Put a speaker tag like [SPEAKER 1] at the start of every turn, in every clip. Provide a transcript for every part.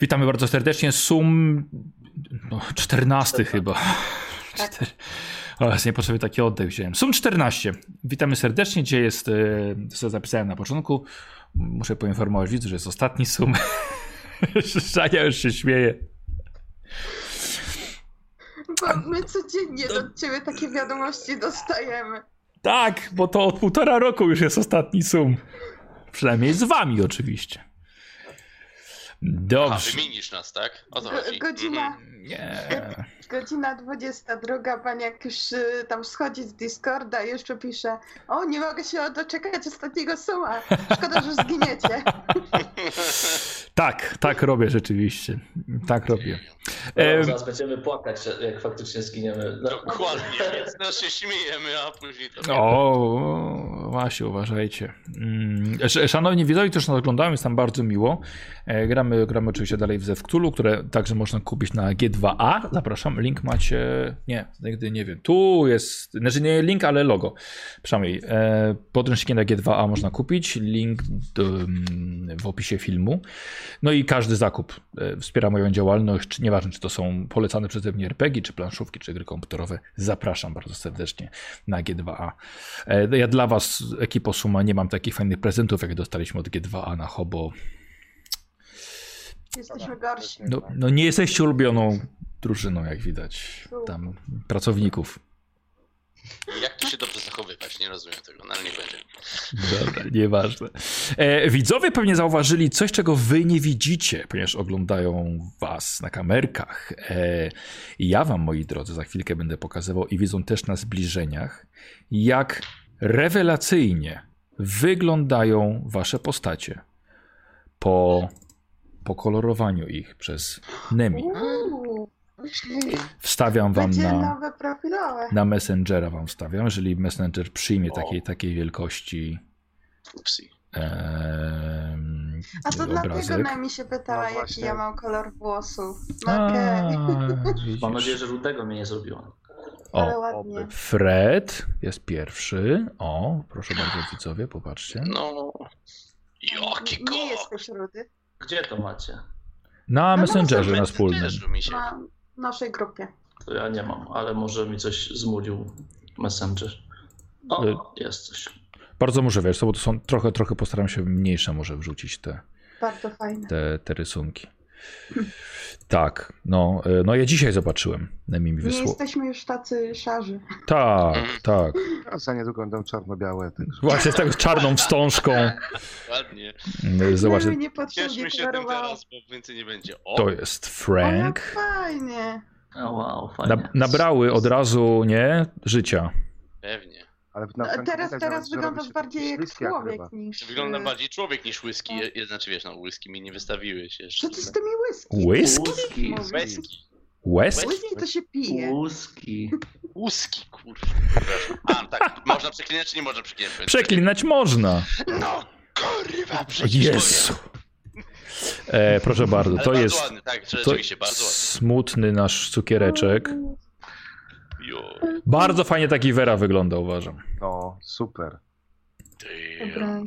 [SPEAKER 1] Witamy bardzo serdecznie. Sum no, 14 chyba.
[SPEAKER 2] Tak.
[SPEAKER 1] Czter... O, nie potrzeby taki oddech wziąłem. Sum 14. Witamy serdecznie. Gdzie jest, e, co zapisałem na początku. Muszę poinformować widzów, że jest ostatni sum. Żania już się śmieje.
[SPEAKER 2] Bo my codziennie od ciebie takie wiadomości dostajemy.
[SPEAKER 1] Tak, bo to od półtora roku już jest ostatni sum. Przynajmniej z wami oczywiście.
[SPEAKER 3] A,
[SPEAKER 1] Dobrze.
[SPEAKER 3] wymienisz nas, tak? O to chodzi.
[SPEAKER 2] godzina,
[SPEAKER 3] Mhm.
[SPEAKER 1] Nie.
[SPEAKER 2] godzina 20, droga pani jak już y, tam schodzi z Discorda i jeszcze pisze o, nie mogę się doczekać ostatniego suma. Szkoda, że zginiecie.
[SPEAKER 1] Tak, tak robię rzeczywiście. Tak robię.
[SPEAKER 4] No, zaraz będziemy płakać, jak faktycznie zginiemy. No,
[SPEAKER 3] Dokładnie, więc nas się śmiejemy, a później to...
[SPEAKER 1] O, właśnie, uważajcie. Mm, sz- Szanowni widzowie, którzy nas oglądają, jest nam bardzo miło. E, Gramy, gramy oczywiście dalej w Zewktulu, które także można kupić na G2A. Zapraszam, link macie. Nie, nigdy nie wiem. Tu jest, znaczy nie link, ale logo. Przynajmniej e, podręczniki na G2A można kupić. Link do, mm, w opisie filmu. No i każdy zakup e, wspiera moją działalność, nieważne, czy to są polecane przeze mnie RPG, czy planszówki, czy gry komputerowe. Zapraszam bardzo serdecznie na G2A. E, Ja dla was, ekipo Suma, nie mam takich fajnych prezentów, jak dostaliśmy od G2A na Hobo.
[SPEAKER 2] Jesteśmy gorsi.
[SPEAKER 1] No, no nie jesteście ulubioną drużyną, jak widać, tam pracowników.
[SPEAKER 3] Jak tu się dobrze zachowywać? Nie rozumiem tego, no ale nie będzie.
[SPEAKER 1] Dobra, nieważne. E, widzowie pewnie zauważyli coś, czego wy nie widzicie, ponieważ oglądają was na kamerkach. E, ja wam, moi drodzy, za chwilkę będę pokazywał i widzą też na zbliżeniach, jak rewelacyjnie wyglądają wasze postacie po pokolorowaniu ich przez Nemi. Wstawiam wam na, na Messengera, wam wstawiam, jeżeli Messenger przyjmie takiej, takiej wielkości em,
[SPEAKER 2] A to dlatego
[SPEAKER 1] obrazek.
[SPEAKER 2] na mi się pytała,
[SPEAKER 5] No
[SPEAKER 2] jaki ja mam kolor włosów. No
[SPEAKER 1] widzisz.
[SPEAKER 4] mam nadzieję, że rudego mnie nie zrobiła.
[SPEAKER 2] ale
[SPEAKER 1] O,
[SPEAKER 2] ładnie.
[SPEAKER 1] Fred jest pierwszy. O, proszę bardzo, widzowie, popatrzcie.
[SPEAKER 3] No... Jaki
[SPEAKER 2] Nie
[SPEAKER 3] go!
[SPEAKER 2] jesteś rudy.
[SPEAKER 4] Gdzie to macie?
[SPEAKER 1] Na
[SPEAKER 2] No,
[SPEAKER 1] Messengerze na wspólnym.
[SPEAKER 3] Też mi się...
[SPEAKER 2] Na naszej grupie.
[SPEAKER 4] To ja nie mam, ale może mi coś zmulił Messenger. O,
[SPEAKER 1] Y-
[SPEAKER 4] jest coś.
[SPEAKER 1] Bardzo muszę, wiesz, co, bo to są trochę, trochę postaram się mniejsze może wrzucić te,
[SPEAKER 2] Bardzo fajne.
[SPEAKER 1] te, te rysunki. Tak, no, e, no ja dzisiaj zobaczyłem. Mi
[SPEAKER 2] Nie
[SPEAKER 1] wysłał.
[SPEAKER 2] jesteśmy już tacy szarzy.
[SPEAKER 1] Tak, tak.
[SPEAKER 5] A za niedługo będą czarno-białe. Tak.
[SPEAKER 1] Właśnie z taką czarną wstążką.
[SPEAKER 3] Ładnie.
[SPEAKER 1] Zobaczcie,
[SPEAKER 2] Nemi niepotrzebnie
[SPEAKER 3] Cieszmy się tym teraz, bo więcej nie będzie. O!
[SPEAKER 1] to jest
[SPEAKER 2] O,
[SPEAKER 1] Frank.
[SPEAKER 2] jak fajnie.
[SPEAKER 4] O, wow, fajnie.
[SPEAKER 1] Na, nabrały od razu, nie? Życia.
[SPEAKER 3] Pewnie.
[SPEAKER 5] Ale na
[SPEAKER 2] A
[SPEAKER 5] Franku
[SPEAKER 2] teraz
[SPEAKER 5] widać,
[SPEAKER 2] teraz wyglądasz bardziej jak człowiek niż...
[SPEAKER 3] Wygląda
[SPEAKER 2] y,
[SPEAKER 3] bardziej człowiek niż whisky. Je- znaczy wiesz, no whisky mi nie wystawiłeś jeszcze.
[SPEAKER 2] Co ty z tymi whisky?
[SPEAKER 1] Whisky?
[SPEAKER 4] Łuski.
[SPEAKER 2] Mówisz?
[SPEAKER 3] Whisky.
[SPEAKER 1] West?
[SPEAKER 2] Whisky to się pije.
[SPEAKER 4] Łuski.
[SPEAKER 3] Łuski, kurwa. A, tak. Można przeklinać, czy nie można przeklinać?
[SPEAKER 1] Przeklinać można.
[SPEAKER 3] No, kurwa, przecież
[SPEAKER 1] Jezu. E, proszę bardzo,
[SPEAKER 3] Ale
[SPEAKER 1] to
[SPEAKER 3] bardzo
[SPEAKER 1] jest
[SPEAKER 3] ładny, tak,
[SPEAKER 1] to smutny nasz cukiereczek. Bardzo fajnie taki Vera wygląda, uważam.
[SPEAKER 5] No, super.
[SPEAKER 2] Dobra.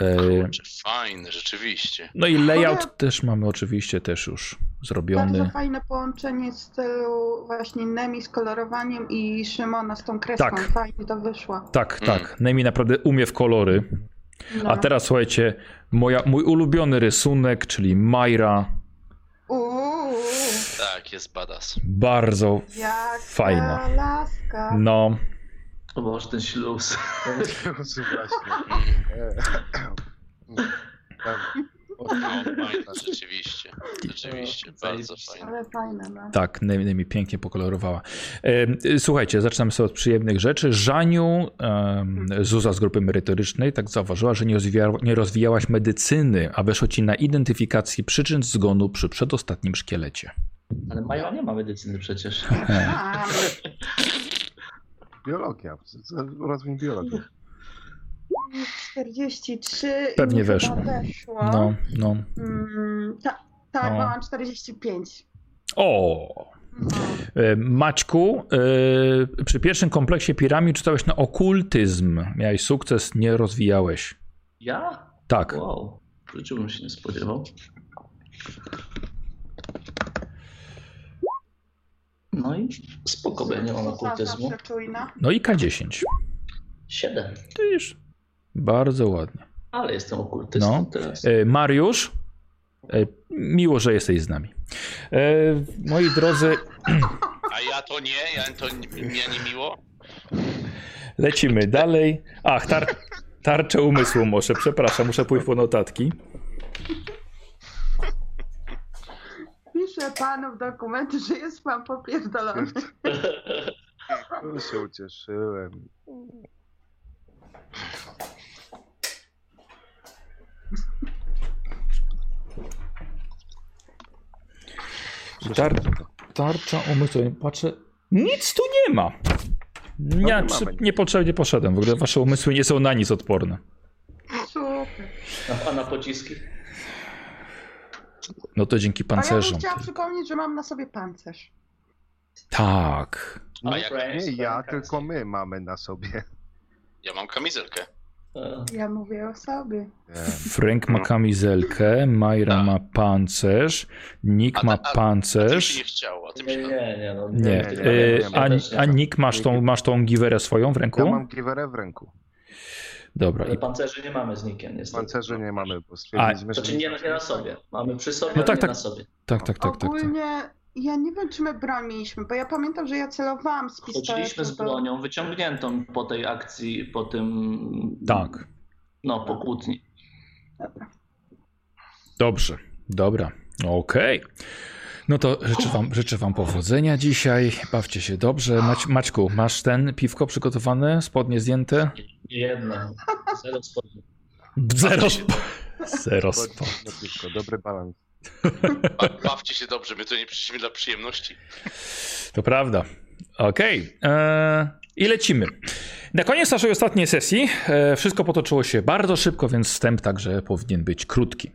[SPEAKER 1] E,
[SPEAKER 3] kurczę, fajny, rzeczywiście.
[SPEAKER 1] no i layout
[SPEAKER 2] Mogę-
[SPEAKER 1] też mamy oczywiście też już
[SPEAKER 2] Bardzo
[SPEAKER 1] zrobiony.
[SPEAKER 2] fajne połączenie stylu właśnie Nemi z kolorowaniem i Szymona z tą kreską.
[SPEAKER 1] Tak.
[SPEAKER 2] Fajnie to wyszło.
[SPEAKER 1] Tak,
[SPEAKER 3] Mm.
[SPEAKER 1] tak. Nemi naprawdę umie w kolory.
[SPEAKER 2] No.
[SPEAKER 1] A teraz słuchajcie, moja, mój ulubiony rysunek, czyli Majra.
[SPEAKER 2] Uuu,
[SPEAKER 3] Tak, jest badass.
[SPEAKER 1] Bardzo
[SPEAKER 2] jaka
[SPEAKER 1] Fajna.
[SPEAKER 2] laska.
[SPEAKER 1] no.
[SPEAKER 4] O Boże, ten śluz.
[SPEAKER 5] Właśnie.
[SPEAKER 3] No, fajna, rzeczywiście. Rzeczywiście, bardzo fajny.
[SPEAKER 2] Ale fajne, no.
[SPEAKER 1] Tak, Nemi mi pięknie pokolorowała. Słuchajcie, zaczynamy sobie od przyjemnych rzeczy. Żaniu, Zuza z grupy merytorycznej, tak zauważyła, że nie, rozwija, nie rozwijałaś medycyny, a weszło ci na identyfikacji przyczyn zgonu przy przedostatnim szkielecie.
[SPEAKER 4] Ale Maja nie ma medycyny przecież.
[SPEAKER 5] Biologia. Rozwój biologii.
[SPEAKER 2] 43
[SPEAKER 1] Pewnie weszło.
[SPEAKER 2] weszło.
[SPEAKER 1] No, no.
[SPEAKER 2] Mm, ta, tak,
[SPEAKER 1] No.
[SPEAKER 2] bo mam 45.
[SPEAKER 1] O!
[SPEAKER 2] No.
[SPEAKER 1] E, Maćku, e, przy pierwszym kompleksie piramid czytałeś na okultyzm. Miałeś sukces, nie rozwijałeś.
[SPEAKER 4] Ja?
[SPEAKER 1] Tak.
[SPEAKER 4] Wow. W życiu bym się nie spodziewał. No i spoko,
[SPEAKER 2] Kosa
[SPEAKER 4] okultyzmu.
[SPEAKER 1] No i K10.
[SPEAKER 4] Siedem.
[SPEAKER 1] Tyż. Bardzo ładnie.
[SPEAKER 4] Ale jestem okultystą
[SPEAKER 1] No.
[SPEAKER 4] teraz.
[SPEAKER 1] E, Mariusz, e, miło, że jesteś z nami. E, moi drodzy,
[SPEAKER 3] A ja to nie, ja to nie, mnie nie miło.
[SPEAKER 1] lecimy dalej. Ach, tar tarczę umysłu może, przepraszam, muszę pójść po notatki.
[SPEAKER 2] Pisze panu w dokumenty, że jest pan popierdolony.
[SPEAKER 5] No się ucieszyłem.
[SPEAKER 1] Tar tarcza umysłu, patrzę, nic tu nie ma. Nie,
[SPEAKER 5] nie
[SPEAKER 1] przy, niepotrzebnie poszedłem, w ogóle wasze umysły nie są na nic odporne.
[SPEAKER 2] Super.
[SPEAKER 4] A na pociski?
[SPEAKER 1] No to dzięki
[SPEAKER 2] A ja bym
[SPEAKER 1] pancerzom.
[SPEAKER 2] chciała przypomnieć, że mam na sobie pancerz.
[SPEAKER 1] Tak.
[SPEAKER 3] A jak
[SPEAKER 5] Nie ja, tylko my mamy na sobie.
[SPEAKER 3] ja mam kamizelkę.
[SPEAKER 4] E,
[SPEAKER 2] Ja mówię o sobie.
[SPEAKER 1] Frank ma kamizelkę, Majra
[SPEAKER 3] Tak.
[SPEAKER 1] ma pancerz, Nick
[SPEAKER 3] A-
[SPEAKER 1] ma
[SPEAKER 3] a- A
[SPEAKER 1] pancerz.
[SPEAKER 3] nie chciało, a
[SPEAKER 4] Nie,
[SPEAKER 3] się...
[SPEAKER 4] nie, nie. No,
[SPEAKER 1] Nie.
[SPEAKER 5] nie, nie,
[SPEAKER 1] E,
[SPEAKER 5] nie,
[SPEAKER 1] a,
[SPEAKER 4] ja
[SPEAKER 1] a. Nick, masz tą, masz tą giwerę swoją w
[SPEAKER 5] Ja
[SPEAKER 1] ręku?
[SPEAKER 5] mam giwerę w ręku.
[SPEAKER 1] Dobra.
[SPEAKER 4] Ale
[SPEAKER 1] I,
[SPEAKER 4] pancerzy nie mamy z nikiem, niestety.
[SPEAKER 5] Pancerzy nie mamy, bo stwierdziliśmy, że
[SPEAKER 4] Znaczy nie, nie na sobie. Mamy przy sobie,
[SPEAKER 1] No
[SPEAKER 4] ale
[SPEAKER 1] tak,
[SPEAKER 4] nie
[SPEAKER 1] tak.
[SPEAKER 4] na sobie.
[SPEAKER 1] tak, tak, tak, tak, tak.
[SPEAKER 2] Ogólnie ja nie wiem, czy my broń mieliśmy, bo ja pamiętam, że ja celowałam z pistoletu.
[SPEAKER 4] Chodziliśmy z
[SPEAKER 2] to-
[SPEAKER 4] bronią wyciągniętą po tej akcji, po tym...
[SPEAKER 1] Tak.
[SPEAKER 4] No, po kłótni.
[SPEAKER 1] Dobrze. Dobra. Okej. No to życzę wam, życzę wam powodzenia dzisiaj. Bawcie się dobrze. Mać, Maćku, masz ten piwko przygotowane? Spodnie zdjęte?
[SPEAKER 4] Jedno. Zero spodni.
[SPEAKER 1] Zero. sp- Zero. sp-
[SPEAKER 5] Chodź, piwko, dobry balans.
[SPEAKER 3] Ba- Bawcie się dobrze, my tu nie przyszliśmy dla przyjemności.
[SPEAKER 1] To prawda. Okej. Eee, I lecimy. Na koniec naszej ostatniej sesji e, wszystko potoczyło się bardzo szybko, więc wstęp także powinien być krótki.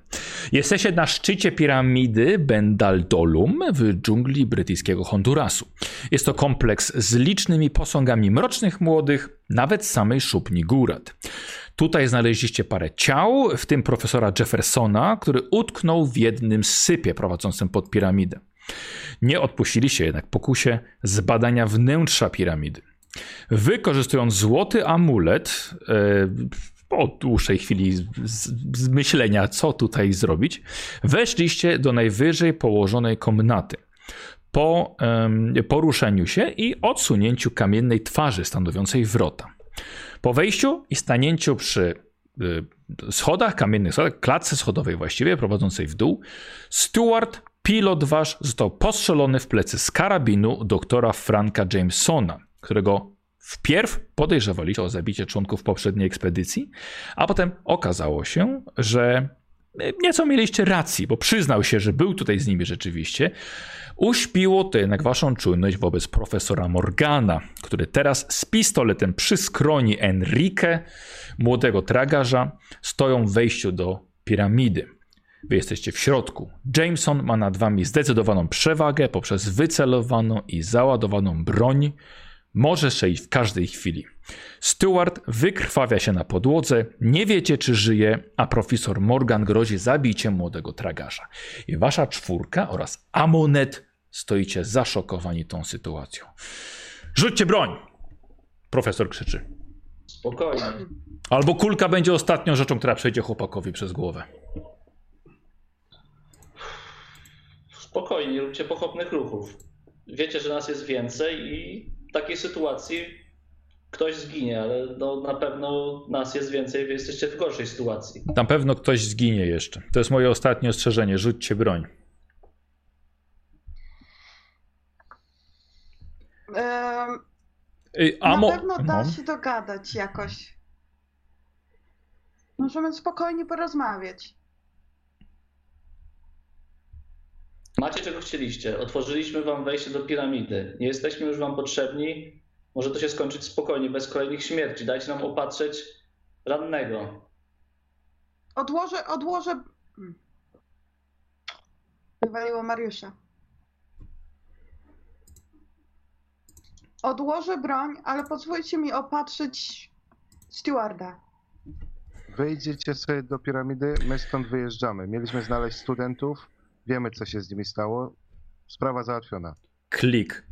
[SPEAKER 1] Jesteście na szczycie piramidy Bendaldolum w dżungli brytyjskiego Hondurasu. Jest to kompleks z licznymi posągami mrocznych młodych, nawet samej szupni górat. Tutaj znaleźliście parę ciał, w tym profesora Jeffersona, który utknął w jednym sypie prowadzącym pod piramidę. Nie odpuściliście jednak pokusie zbadania wnętrza piramidy. Wykorzystując złoty amulet, e, po dłuższej chwili z- z- zmyślenia, co tutaj zrobić, weszliście do najwyżej położonej komnaty. Po em, poruszeniu się i odsunięciu kamiennej twarzy stanowiącej wrota. Po wejściu i stanięciu przy y, schodach, kamiennych schodach, klatce schodowej właściwie, prowadzącej w dół, Stuart, pilot wasz, został postrzelony w plecy z karabinu doktora Franka Jamesona, którego wpierw podejrzewaliście o zabicie członków poprzedniej ekspedycji, a potem okazało się, że y, nieco mieliście racji, bo przyznał się, że był tutaj z nimi rzeczywiście. Uśpiło to jednak waszą czujność wobec profesora Morgana, który teraz z pistoletem przy skroni Enrique, młodego tragarza, stoją w wejściu do piramidy. Wy jesteście w środku. Jameson ma nad wami zdecydowaną przewagę poprzez wycelowaną i załadowaną broń. Może strzelić w każdej chwili. Stewart wykrwawia się na podłodze, nie wiecie czy żyje, a profesor Morgan grozi zabiciem młodego tragarza. I wasza czwórka oraz Amonet stoicie zaszokowani tą sytuacją. Rzućcie broń! Profesor krzyczy.
[SPEAKER 4] Spokojnie.
[SPEAKER 1] Albo kulka będzie ostatnią rzeczą, która przejdzie chłopakowi przez głowę.
[SPEAKER 4] Spokojnie, róbcie pochopnych ruchów. Wiecie, że nas jest więcej i takiej sytuacji ktoś zginie, ale no, na pewno nas jest więcej, wy jesteście w gorszej sytuacji.
[SPEAKER 1] Na pewno ktoś zginie jeszcze. To jest moje ostatnie ostrzeżenie. Rzućcie broń. Ej, Amo...
[SPEAKER 2] Na pewno da
[SPEAKER 1] no.
[SPEAKER 2] się dogadać jakoś. Możemy spokojnie porozmawiać.
[SPEAKER 4] Macie czego chcieliście. Otworzyliśmy wam wejście do piramidy. Nie jesteśmy już wam potrzebni. Może to się skończyć spokojnie, bez kolejnych śmierci. Dajcie nam opatrzeć rannego.
[SPEAKER 2] Odłożę, odłożę. Wywaliło Mariusza. Odłożę broń, ale pozwólcie mi opatrzyć stewarda.
[SPEAKER 5] Wyjdziecie sobie do piramidy, my stąd wyjeżdżamy. Mieliśmy znaleźć studentów, Wiemy, co się z nimi stało. Sprawa załatwiona.
[SPEAKER 1] Klik.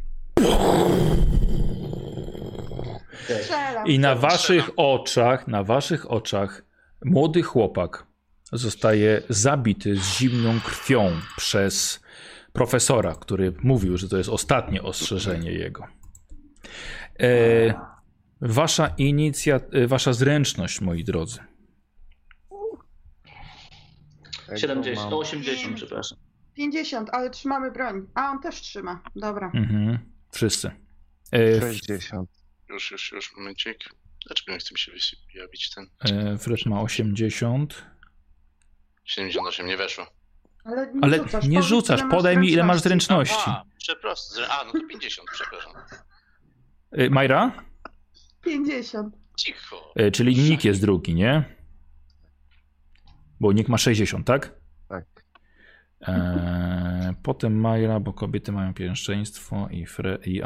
[SPEAKER 1] I na waszych oczach, na waszych oczach młody chłopak zostaje zabity z zimną krwią przez profesora, który mówił, że to jest ostatnie ostrzeżenie jego. E, wasza inicja, e, wasza zręczność, moi drodzy.
[SPEAKER 5] Tego
[SPEAKER 4] 70,
[SPEAKER 5] mam-
[SPEAKER 4] 80, przepraszam.
[SPEAKER 2] 50, ale trzymamy broń. A on też trzyma. Dobra.
[SPEAKER 1] Mhm. Wszyscy. E,
[SPEAKER 5] 60.
[SPEAKER 3] Już, już, już, momencik. Dlaczego nie chce mi się wyjawić ten?
[SPEAKER 1] e, Fred ma 80.
[SPEAKER 3] 78 nie weszło.
[SPEAKER 2] Ale nie
[SPEAKER 1] Ale
[SPEAKER 2] rzucasz.
[SPEAKER 1] nie
[SPEAKER 2] powiedz,
[SPEAKER 1] rzucasz,
[SPEAKER 2] ile masz
[SPEAKER 1] podaj mi ile masz
[SPEAKER 2] zręczności.
[SPEAKER 3] A, przepraszam. A, no to 50, przepraszam.
[SPEAKER 1] E, Majra?
[SPEAKER 2] 50.
[SPEAKER 3] Cicho.
[SPEAKER 1] E, czyli Nick jest drugi, nie? Bo Nick ma 60, tak? E, potem Majra, bo kobiety mają pierwszeństwo i, Fre, i, e,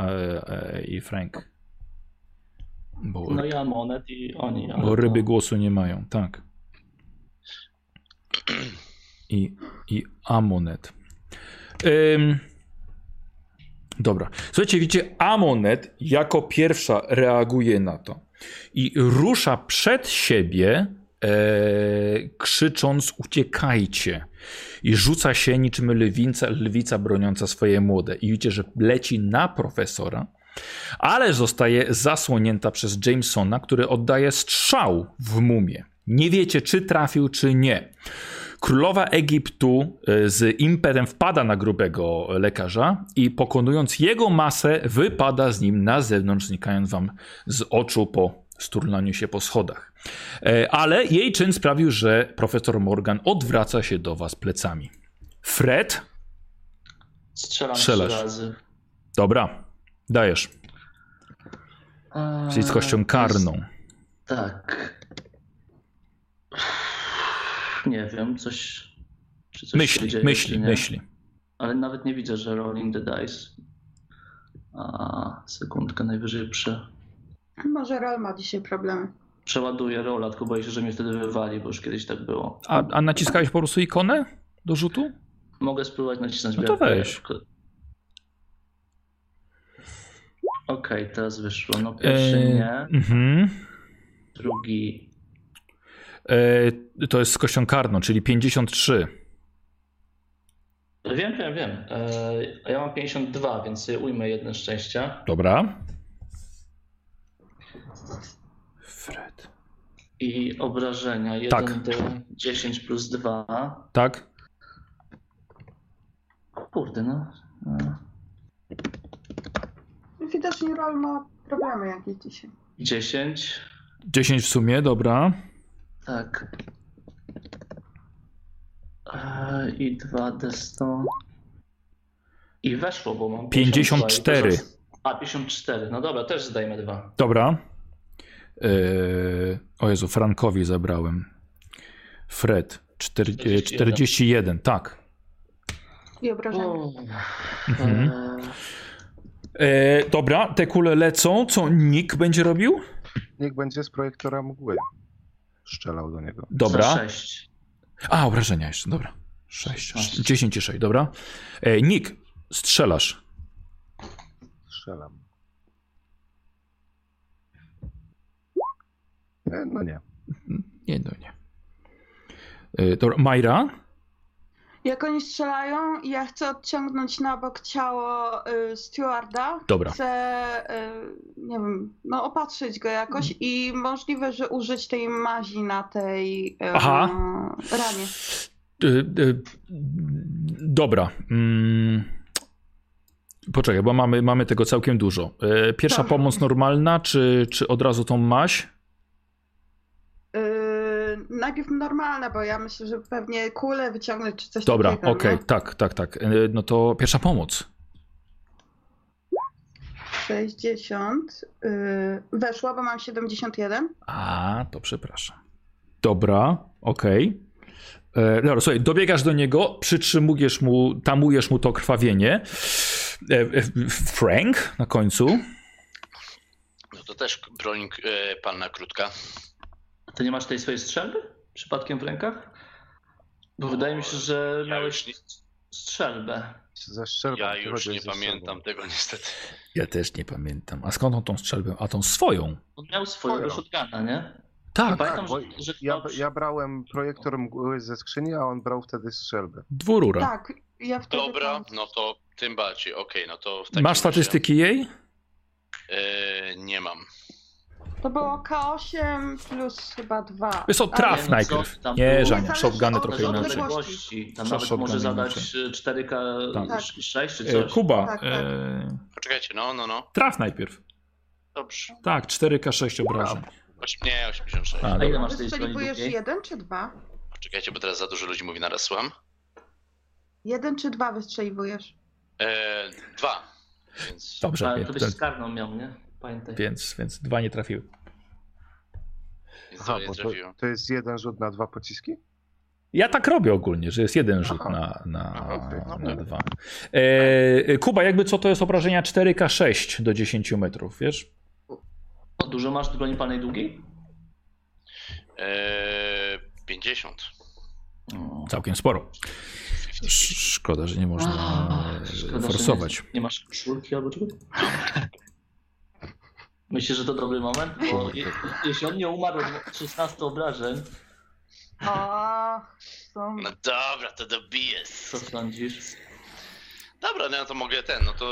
[SPEAKER 1] e, i Frank. Bo,
[SPEAKER 4] No ja monet i oni.
[SPEAKER 1] bo ryby
[SPEAKER 4] to-
[SPEAKER 1] głosu nie mają, tak. I, i Amonet. Ym, dobra. Słuchajcie, widzicie, Amonet jako pierwsza reaguje na to i rusza przed siebie, e, krzycząc: Uciekajcie! I rzuca się niczym lwica, lwica broniąca swoje młode. I widzicie, że leci na profesora, ale zostaje zasłonięta przez Jamesona, który oddaje strzał w mumię. Nie wiecie, czy trafił, czy nie. Królowa Egiptu e, z impetem wpada na grubego lekarza i pokonując jego masę, wypada z nim na zewnątrz, znikając wam z oczu po sturnaniu się po schodach. E, Ale jej czyn sprawił, że profesor Morgan odwraca się do was plecami. Fred?
[SPEAKER 4] Strzelam
[SPEAKER 1] Strzelasz.
[SPEAKER 4] trzy razy.
[SPEAKER 1] Dobra, dajesz. Czyli z kością karną.
[SPEAKER 4] Tak. Nie wiem, coś. Coś
[SPEAKER 1] Myśli,
[SPEAKER 4] dzieje,
[SPEAKER 1] myśli, myśli.
[SPEAKER 4] Ale nawet nie widzę, że rolling the dice. A, sekundkę najwyżej prze,
[SPEAKER 2] Może Rol ma dzisiaj problemy.
[SPEAKER 4] przeładuję rola, tylko boję się, że mnie wtedy wywali, bo już kiedyś tak było.
[SPEAKER 1] A, a naciskałeś po prostu ikonę do rzutu?
[SPEAKER 4] Mogę spróbować nacisnąć
[SPEAKER 1] No to weź.
[SPEAKER 4] Okej, teraz wyszło. No pierwszy
[SPEAKER 1] E,
[SPEAKER 4] nie,
[SPEAKER 1] mhm.
[SPEAKER 4] drugi
[SPEAKER 1] E, to jest z kością karną, czyli 53.
[SPEAKER 4] Wiem, wiem, wiem. E, a ja mam 52, więc ujmę jedno szczęścia.
[SPEAKER 1] Dobra. Fred.
[SPEAKER 4] I obrażenia. 1
[SPEAKER 1] Tak.
[SPEAKER 4] do 10 plus 2.
[SPEAKER 1] Tak?
[SPEAKER 4] Kurde, no. E,
[SPEAKER 2] Widocznie Rol ma problemy jakieś dzisiaj.
[SPEAKER 4] 10.
[SPEAKER 1] 10 w sumie, dobra.
[SPEAKER 4] Tak. E, I 2 D100. I weszło, bo mam
[SPEAKER 1] 54.
[SPEAKER 4] 52 i dużo- A, 54. No dobra, też zdajmy dwa.
[SPEAKER 1] Dobra. E, o Jezu, Frankowi zabrałem. Fred. Czter, e,
[SPEAKER 4] 41.
[SPEAKER 1] 41, tak.
[SPEAKER 2] I obrażenia.
[SPEAKER 1] Mhm.
[SPEAKER 4] e,
[SPEAKER 1] E, dobra, te kule lecą. Co Nick będzie robił?
[SPEAKER 5] Niech będzie z projektora mgły. Strzelał do niego.
[SPEAKER 1] Dobra.
[SPEAKER 4] Za 6.
[SPEAKER 1] A, obrażenia jeszcze, dobra. 6,
[SPEAKER 4] 16.
[SPEAKER 1] 10 i 6, dobra. E, Nick, strzelasz.
[SPEAKER 5] Strzelam. No nie.
[SPEAKER 1] Nie, no nie. E, dobra, Majra?
[SPEAKER 2] Jak oni strzelają, ja chcę odciągnąć na bok ciało y, stewarda.
[SPEAKER 1] Dobra.
[SPEAKER 2] Chcę, y, nie wiem, no opatrzyć go jakoś i możliwe, że użyć tej mazi na tej y,
[SPEAKER 1] Aha.
[SPEAKER 2] ranie.
[SPEAKER 1] E, e, dobra. Mm. Poczekaj, bo mamy, mamy tego całkiem dużo. E, pierwsza
[SPEAKER 2] Dobra.
[SPEAKER 1] pomoc normalna, czy, czy od razu tą maś?
[SPEAKER 2] Najpierw normalne, bo ja myślę, że pewnie kulę wyciągnąć czy coś
[SPEAKER 1] Dobra,
[SPEAKER 2] takiego.
[SPEAKER 1] okej,
[SPEAKER 2] nie?
[SPEAKER 1] tak, tak, tak. E, no to pierwsza pomoc.
[SPEAKER 2] 60. Y, weszła, bo mam 71.
[SPEAKER 1] A, to przepraszam. Dobra, okej. E, Dobra, słuchaj, dobiegasz do niego, przytrzymujesz mu, tamujesz mu to krwawienie. E, e, Frank na końcu.
[SPEAKER 3] No to też broń e, panna krótka.
[SPEAKER 4] Ty nie masz tej swojej strzelby? Przypadkiem w rękach? Bo wydaje mi się, że
[SPEAKER 3] Ja
[SPEAKER 4] miałeś...
[SPEAKER 3] już
[SPEAKER 4] strzelbę.
[SPEAKER 5] Ze strzelbą.
[SPEAKER 3] Ja już nie pamiętam tego niestety.
[SPEAKER 1] Ja też nie pamiętam. A skąd on tą strzelbę? A tą swoją?
[SPEAKER 4] On miał swojego
[SPEAKER 5] Swoją.
[SPEAKER 4] shotguna, nie?
[SPEAKER 1] Tak,
[SPEAKER 4] Pamiętam,
[SPEAKER 5] bo
[SPEAKER 4] że, że
[SPEAKER 5] Ja, ja brałem projektor mgły ze skrzyni, a on brał wtedy strzelbę.
[SPEAKER 1] dwurura.
[SPEAKER 2] Tak, ja wtedy
[SPEAKER 3] Dobra,
[SPEAKER 2] tam-
[SPEAKER 3] no to tym bardziej. Okej, no to w takim
[SPEAKER 1] Masz
[SPEAKER 3] razie,
[SPEAKER 1] statystyki jej?
[SPEAKER 3] E, nie mam.
[SPEAKER 2] To było K8 plus chyba 2.
[SPEAKER 1] Wiesz co, traf
[SPEAKER 4] Ale
[SPEAKER 1] najpierw.
[SPEAKER 4] co tam
[SPEAKER 1] Nie,
[SPEAKER 4] było?
[SPEAKER 1] Żania,
[SPEAKER 2] Zależy
[SPEAKER 1] shotguny trochę inaczej.
[SPEAKER 4] odległości. Tam nawet
[SPEAKER 1] shotguny
[SPEAKER 4] może zadać
[SPEAKER 1] inaczej.
[SPEAKER 4] y, 4K
[SPEAKER 1] Tak.
[SPEAKER 4] 6 czy
[SPEAKER 1] E,
[SPEAKER 4] coś.
[SPEAKER 1] Kuba,
[SPEAKER 2] Tak, tak.
[SPEAKER 1] e,
[SPEAKER 3] Poczekajcie, no, no, no.
[SPEAKER 1] traf najpierw.
[SPEAKER 3] Dobrze.
[SPEAKER 1] Tak, 4K6 obrażeń.
[SPEAKER 3] Oś, nie, 86.
[SPEAKER 1] A,
[SPEAKER 4] A ile
[SPEAKER 1] dobra.
[SPEAKER 4] masz tej broni
[SPEAKER 2] Wystrzeliwujesz
[SPEAKER 4] długiej?
[SPEAKER 2] jeden czy dwa?
[SPEAKER 3] Poczekajcie, bo teraz za dużo ludzi mówi naraz, słucham.
[SPEAKER 2] Jeden czy dwa wystrzeliwujesz?
[SPEAKER 3] E, dwa. Więc
[SPEAKER 1] Dobrze,
[SPEAKER 4] Ale to byś skarną miał, nie? Pamiętaj.
[SPEAKER 1] więc, więc dwa nie trafiły.
[SPEAKER 5] Aha,
[SPEAKER 3] to nie
[SPEAKER 5] to,
[SPEAKER 3] trafiło.
[SPEAKER 5] to jest jeden rzut na dwa pociski?
[SPEAKER 1] Ja tak robię ogólnie, że jest jeden rzut
[SPEAKER 5] Aha.
[SPEAKER 1] na, na,
[SPEAKER 3] Aha, no
[SPEAKER 1] na dwa. E, Kuba, jakby co to jest obrażenia 4K6 do 10 metrów, wiesz?
[SPEAKER 4] No, dużo masz broni palnej długiej?
[SPEAKER 3] E, 50.
[SPEAKER 4] No.
[SPEAKER 1] Całkiem sporo.
[SPEAKER 3] 50.
[SPEAKER 1] Sz- Szkoda, że nie można
[SPEAKER 4] A, szkoda, że
[SPEAKER 1] forsować.
[SPEAKER 4] Nie, nie masz koszulki albo czegoś? Myślisz, że to dobry moment? Bo je, jeśli on nie umarł od 16 obrażeń,
[SPEAKER 2] są...
[SPEAKER 3] No dobra, to dobiję.
[SPEAKER 4] co sądzisz?
[SPEAKER 3] Dobra, no to mogę ten, no to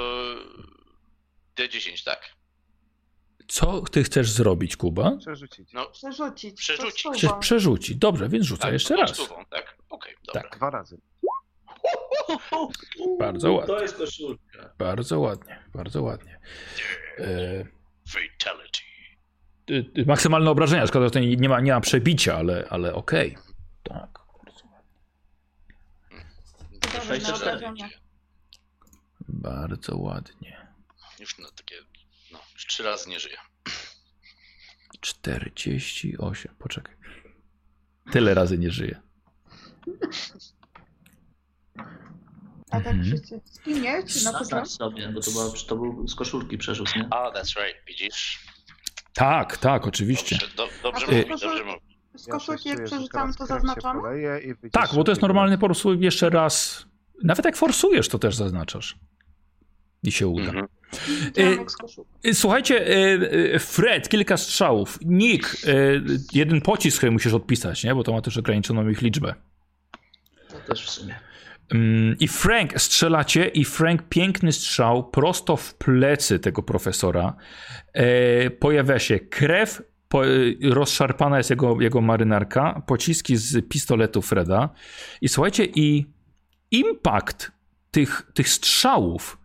[SPEAKER 3] D10, tak.
[SPEAKER 1] Co ty chcesz zrobić, Kuba?
[SPEAKER 5] Przerzucić.
[SPEAKER 3] No,
[SPEAKER 2] Przerzucić.
[SPEAKER 3] Przerzucić.
[SPEAKER 2] to
[SPEAKER 1] Chcesz przerzucić. Dobrze, więc rzucaj
[SPEAKER 3] tak,
[SPEAKER 1] jeszcze
[SPEAKER 3] to
[SPEAKER 1] raz.
[SPEAKER 3] stówą, tak? Okej, dobra.
[SPEAKER 1] Tak.
[SPEAKER 5] Dwa razy.
[SPEAKER 1] Bardzo ładnie.
[SPEAKER 4] To jest koszulka.
[SPEAKER 1] Bardzo ładnie, bardzo ładnie. E,
[SPEAKER 3] Fatality.
[SPEAKER 1] maksymalne obrażenia, szkoda, że to nie ma, nie ma przebicia, ale, ale okej. Tak.
[SPEAKER 2] Dobra,
[SPEAKER 4] 64.
[SPEAKER 2] obrażenia.
[SPEAKER 1] Bardzo ładnie.
[SPEAKER 3] Już no takie, no, już trzy razy nie żyję.
[SPEAKER 1] 48. Poczekaj. Tyle razy nie żyje.
[SPEAKER 2] A tak
[SPEAKER 1] Mhm.
[SPEAKER 2] wszyscy skinie czy na
[SPEAKER 4] Zaznacz
[SPEAKER 2] początku?
[SPEAKER 4] sobie, bo to, była, to był z koszulki przerzut, nie?
[SPEAKER 3] A, that's right, widzisz?
[SPEAKER 1] Tak, tak, oczywiście.
[SPEAKER 3] Dobrze, do, dobrze
[SPEAKER 2] proszę-
[SPEAKER 3] dobrze mówisz.
[SPEAKER 2] Z koszulki jak
[SPEAKER 5] teraz
[SPEAKER 2] to
[SPEAKER 5] wycisz
[SPEAKER 1] Tak, bo to jest normalny po prostu jeszcze raz. Nawet jak forsujesz, to też zaznaczasz. I się uda.
[SPEAKER 3] Mhm.
[SPEAKER 2] Koszulki.
[SPEAKER 1] Y, Słuchajcie, y, y, Fred, kilka strzałów. Nick, y, jeden pocisk musisz odpisać, nie? Bo to ma też ograniczoną ich liczbę.
[SPEAKER 4] To też w sumie.
[SPEAKER 1] Mm, I Frank strzelacie, i Frank piękny strzał prosto w plecy tego profesora. E, pojawia się krew, po, y, rozszarpana jest jego, jego marynarka, pociski z pistoletu Freda. I słuchajcie, i impact tych, tych strzałów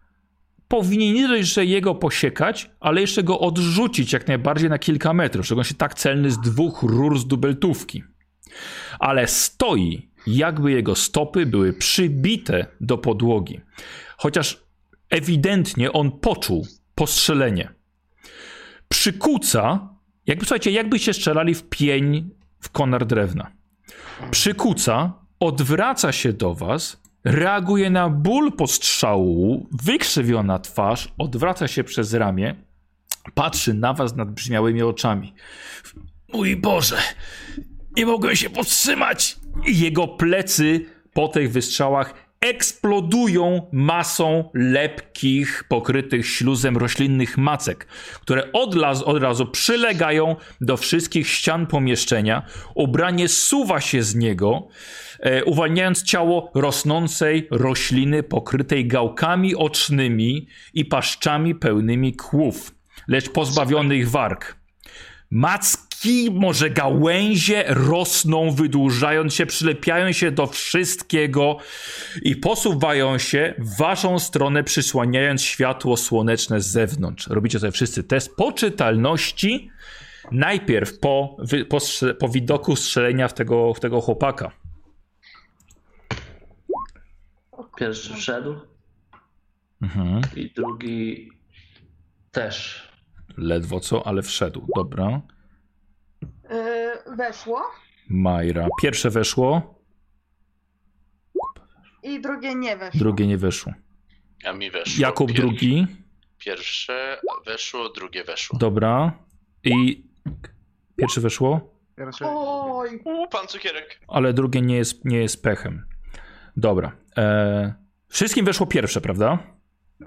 [SPEAKER 1] powinien nie dość, że jego posiekać, ale jeszcze go odrzucić jak najbardziej na kilka metrów, on się tak celny z dwóch rur z dubeltówki. Ale stoi, jakby jego stopy były przybite do podłogi. Chociaż ewidentnie on poczuł postrzelenie. Przykuca, jakby słuchajcie, jakbyście strzelali w pień w konar drewna. Przykuca, odwraca się do was, reaguje na ból postrzału, wykrzywiona twarz, odwraca się przez ramię, patrzy na was nadbrzmiałymi oczami. Mój Boże, nie mogłem się powstrzymać! Jego plecy po tych wystrzałach eksplodują masą lepkich, pokrytych śluzem roślinnych macek, które od, las, od razu przylegają do wszystkich ścian pomieszczenia. Ubranie suwa się z niego, e, uwalniając ciało rosnącej rośliny pokrytej gałkami ocznymi i paszczami pełnymi kłów, lecz pozbawionych warg. Macki, może gałęzie rosną, wydłużając się, przylepiają się do wszystkiego i posuwają się w waszą stronę, przysłaniając światło słoneczne z zewnątrz. Robicie sobie wszyscy test poczytalności. Najpierw po, po, po widoku strzelenia w tego, w tego chłopaka.
[SPEAKER 4] Pierwszy wszedł
[SPEAKER 1] Mhm.
[SPEAKER 4] i drugi też.
[SPEAKER 1] Ledwo co, ale wszedł. Dobra.
[SPEAKER 2] Weszło
[SPEAKER 1] Majra. Pierwsze weszło,
[SPEAKER 2] i drugie nie weszło.
[SPEAKER 1] drugie nie weszło.
[SPEAKER 3] A mi weszło.
[SPEAKER 1] Jakub
[SPEAKER 3] pier-
[SPEAKER 1] drugi.
[SPEAKER 3] Pierwsze weszło, drugie weszło.
[SPEAKER 1] Dobra. I pierwsze weszło,
[SPEAKER 2] Oj,
[SPEAKER 3] U, pan cukierek.
[SPEAKER 1] ale drugie nie jest, nie jest pechem. Dobra. E, Wszystkim weszło pierwsze, prawda?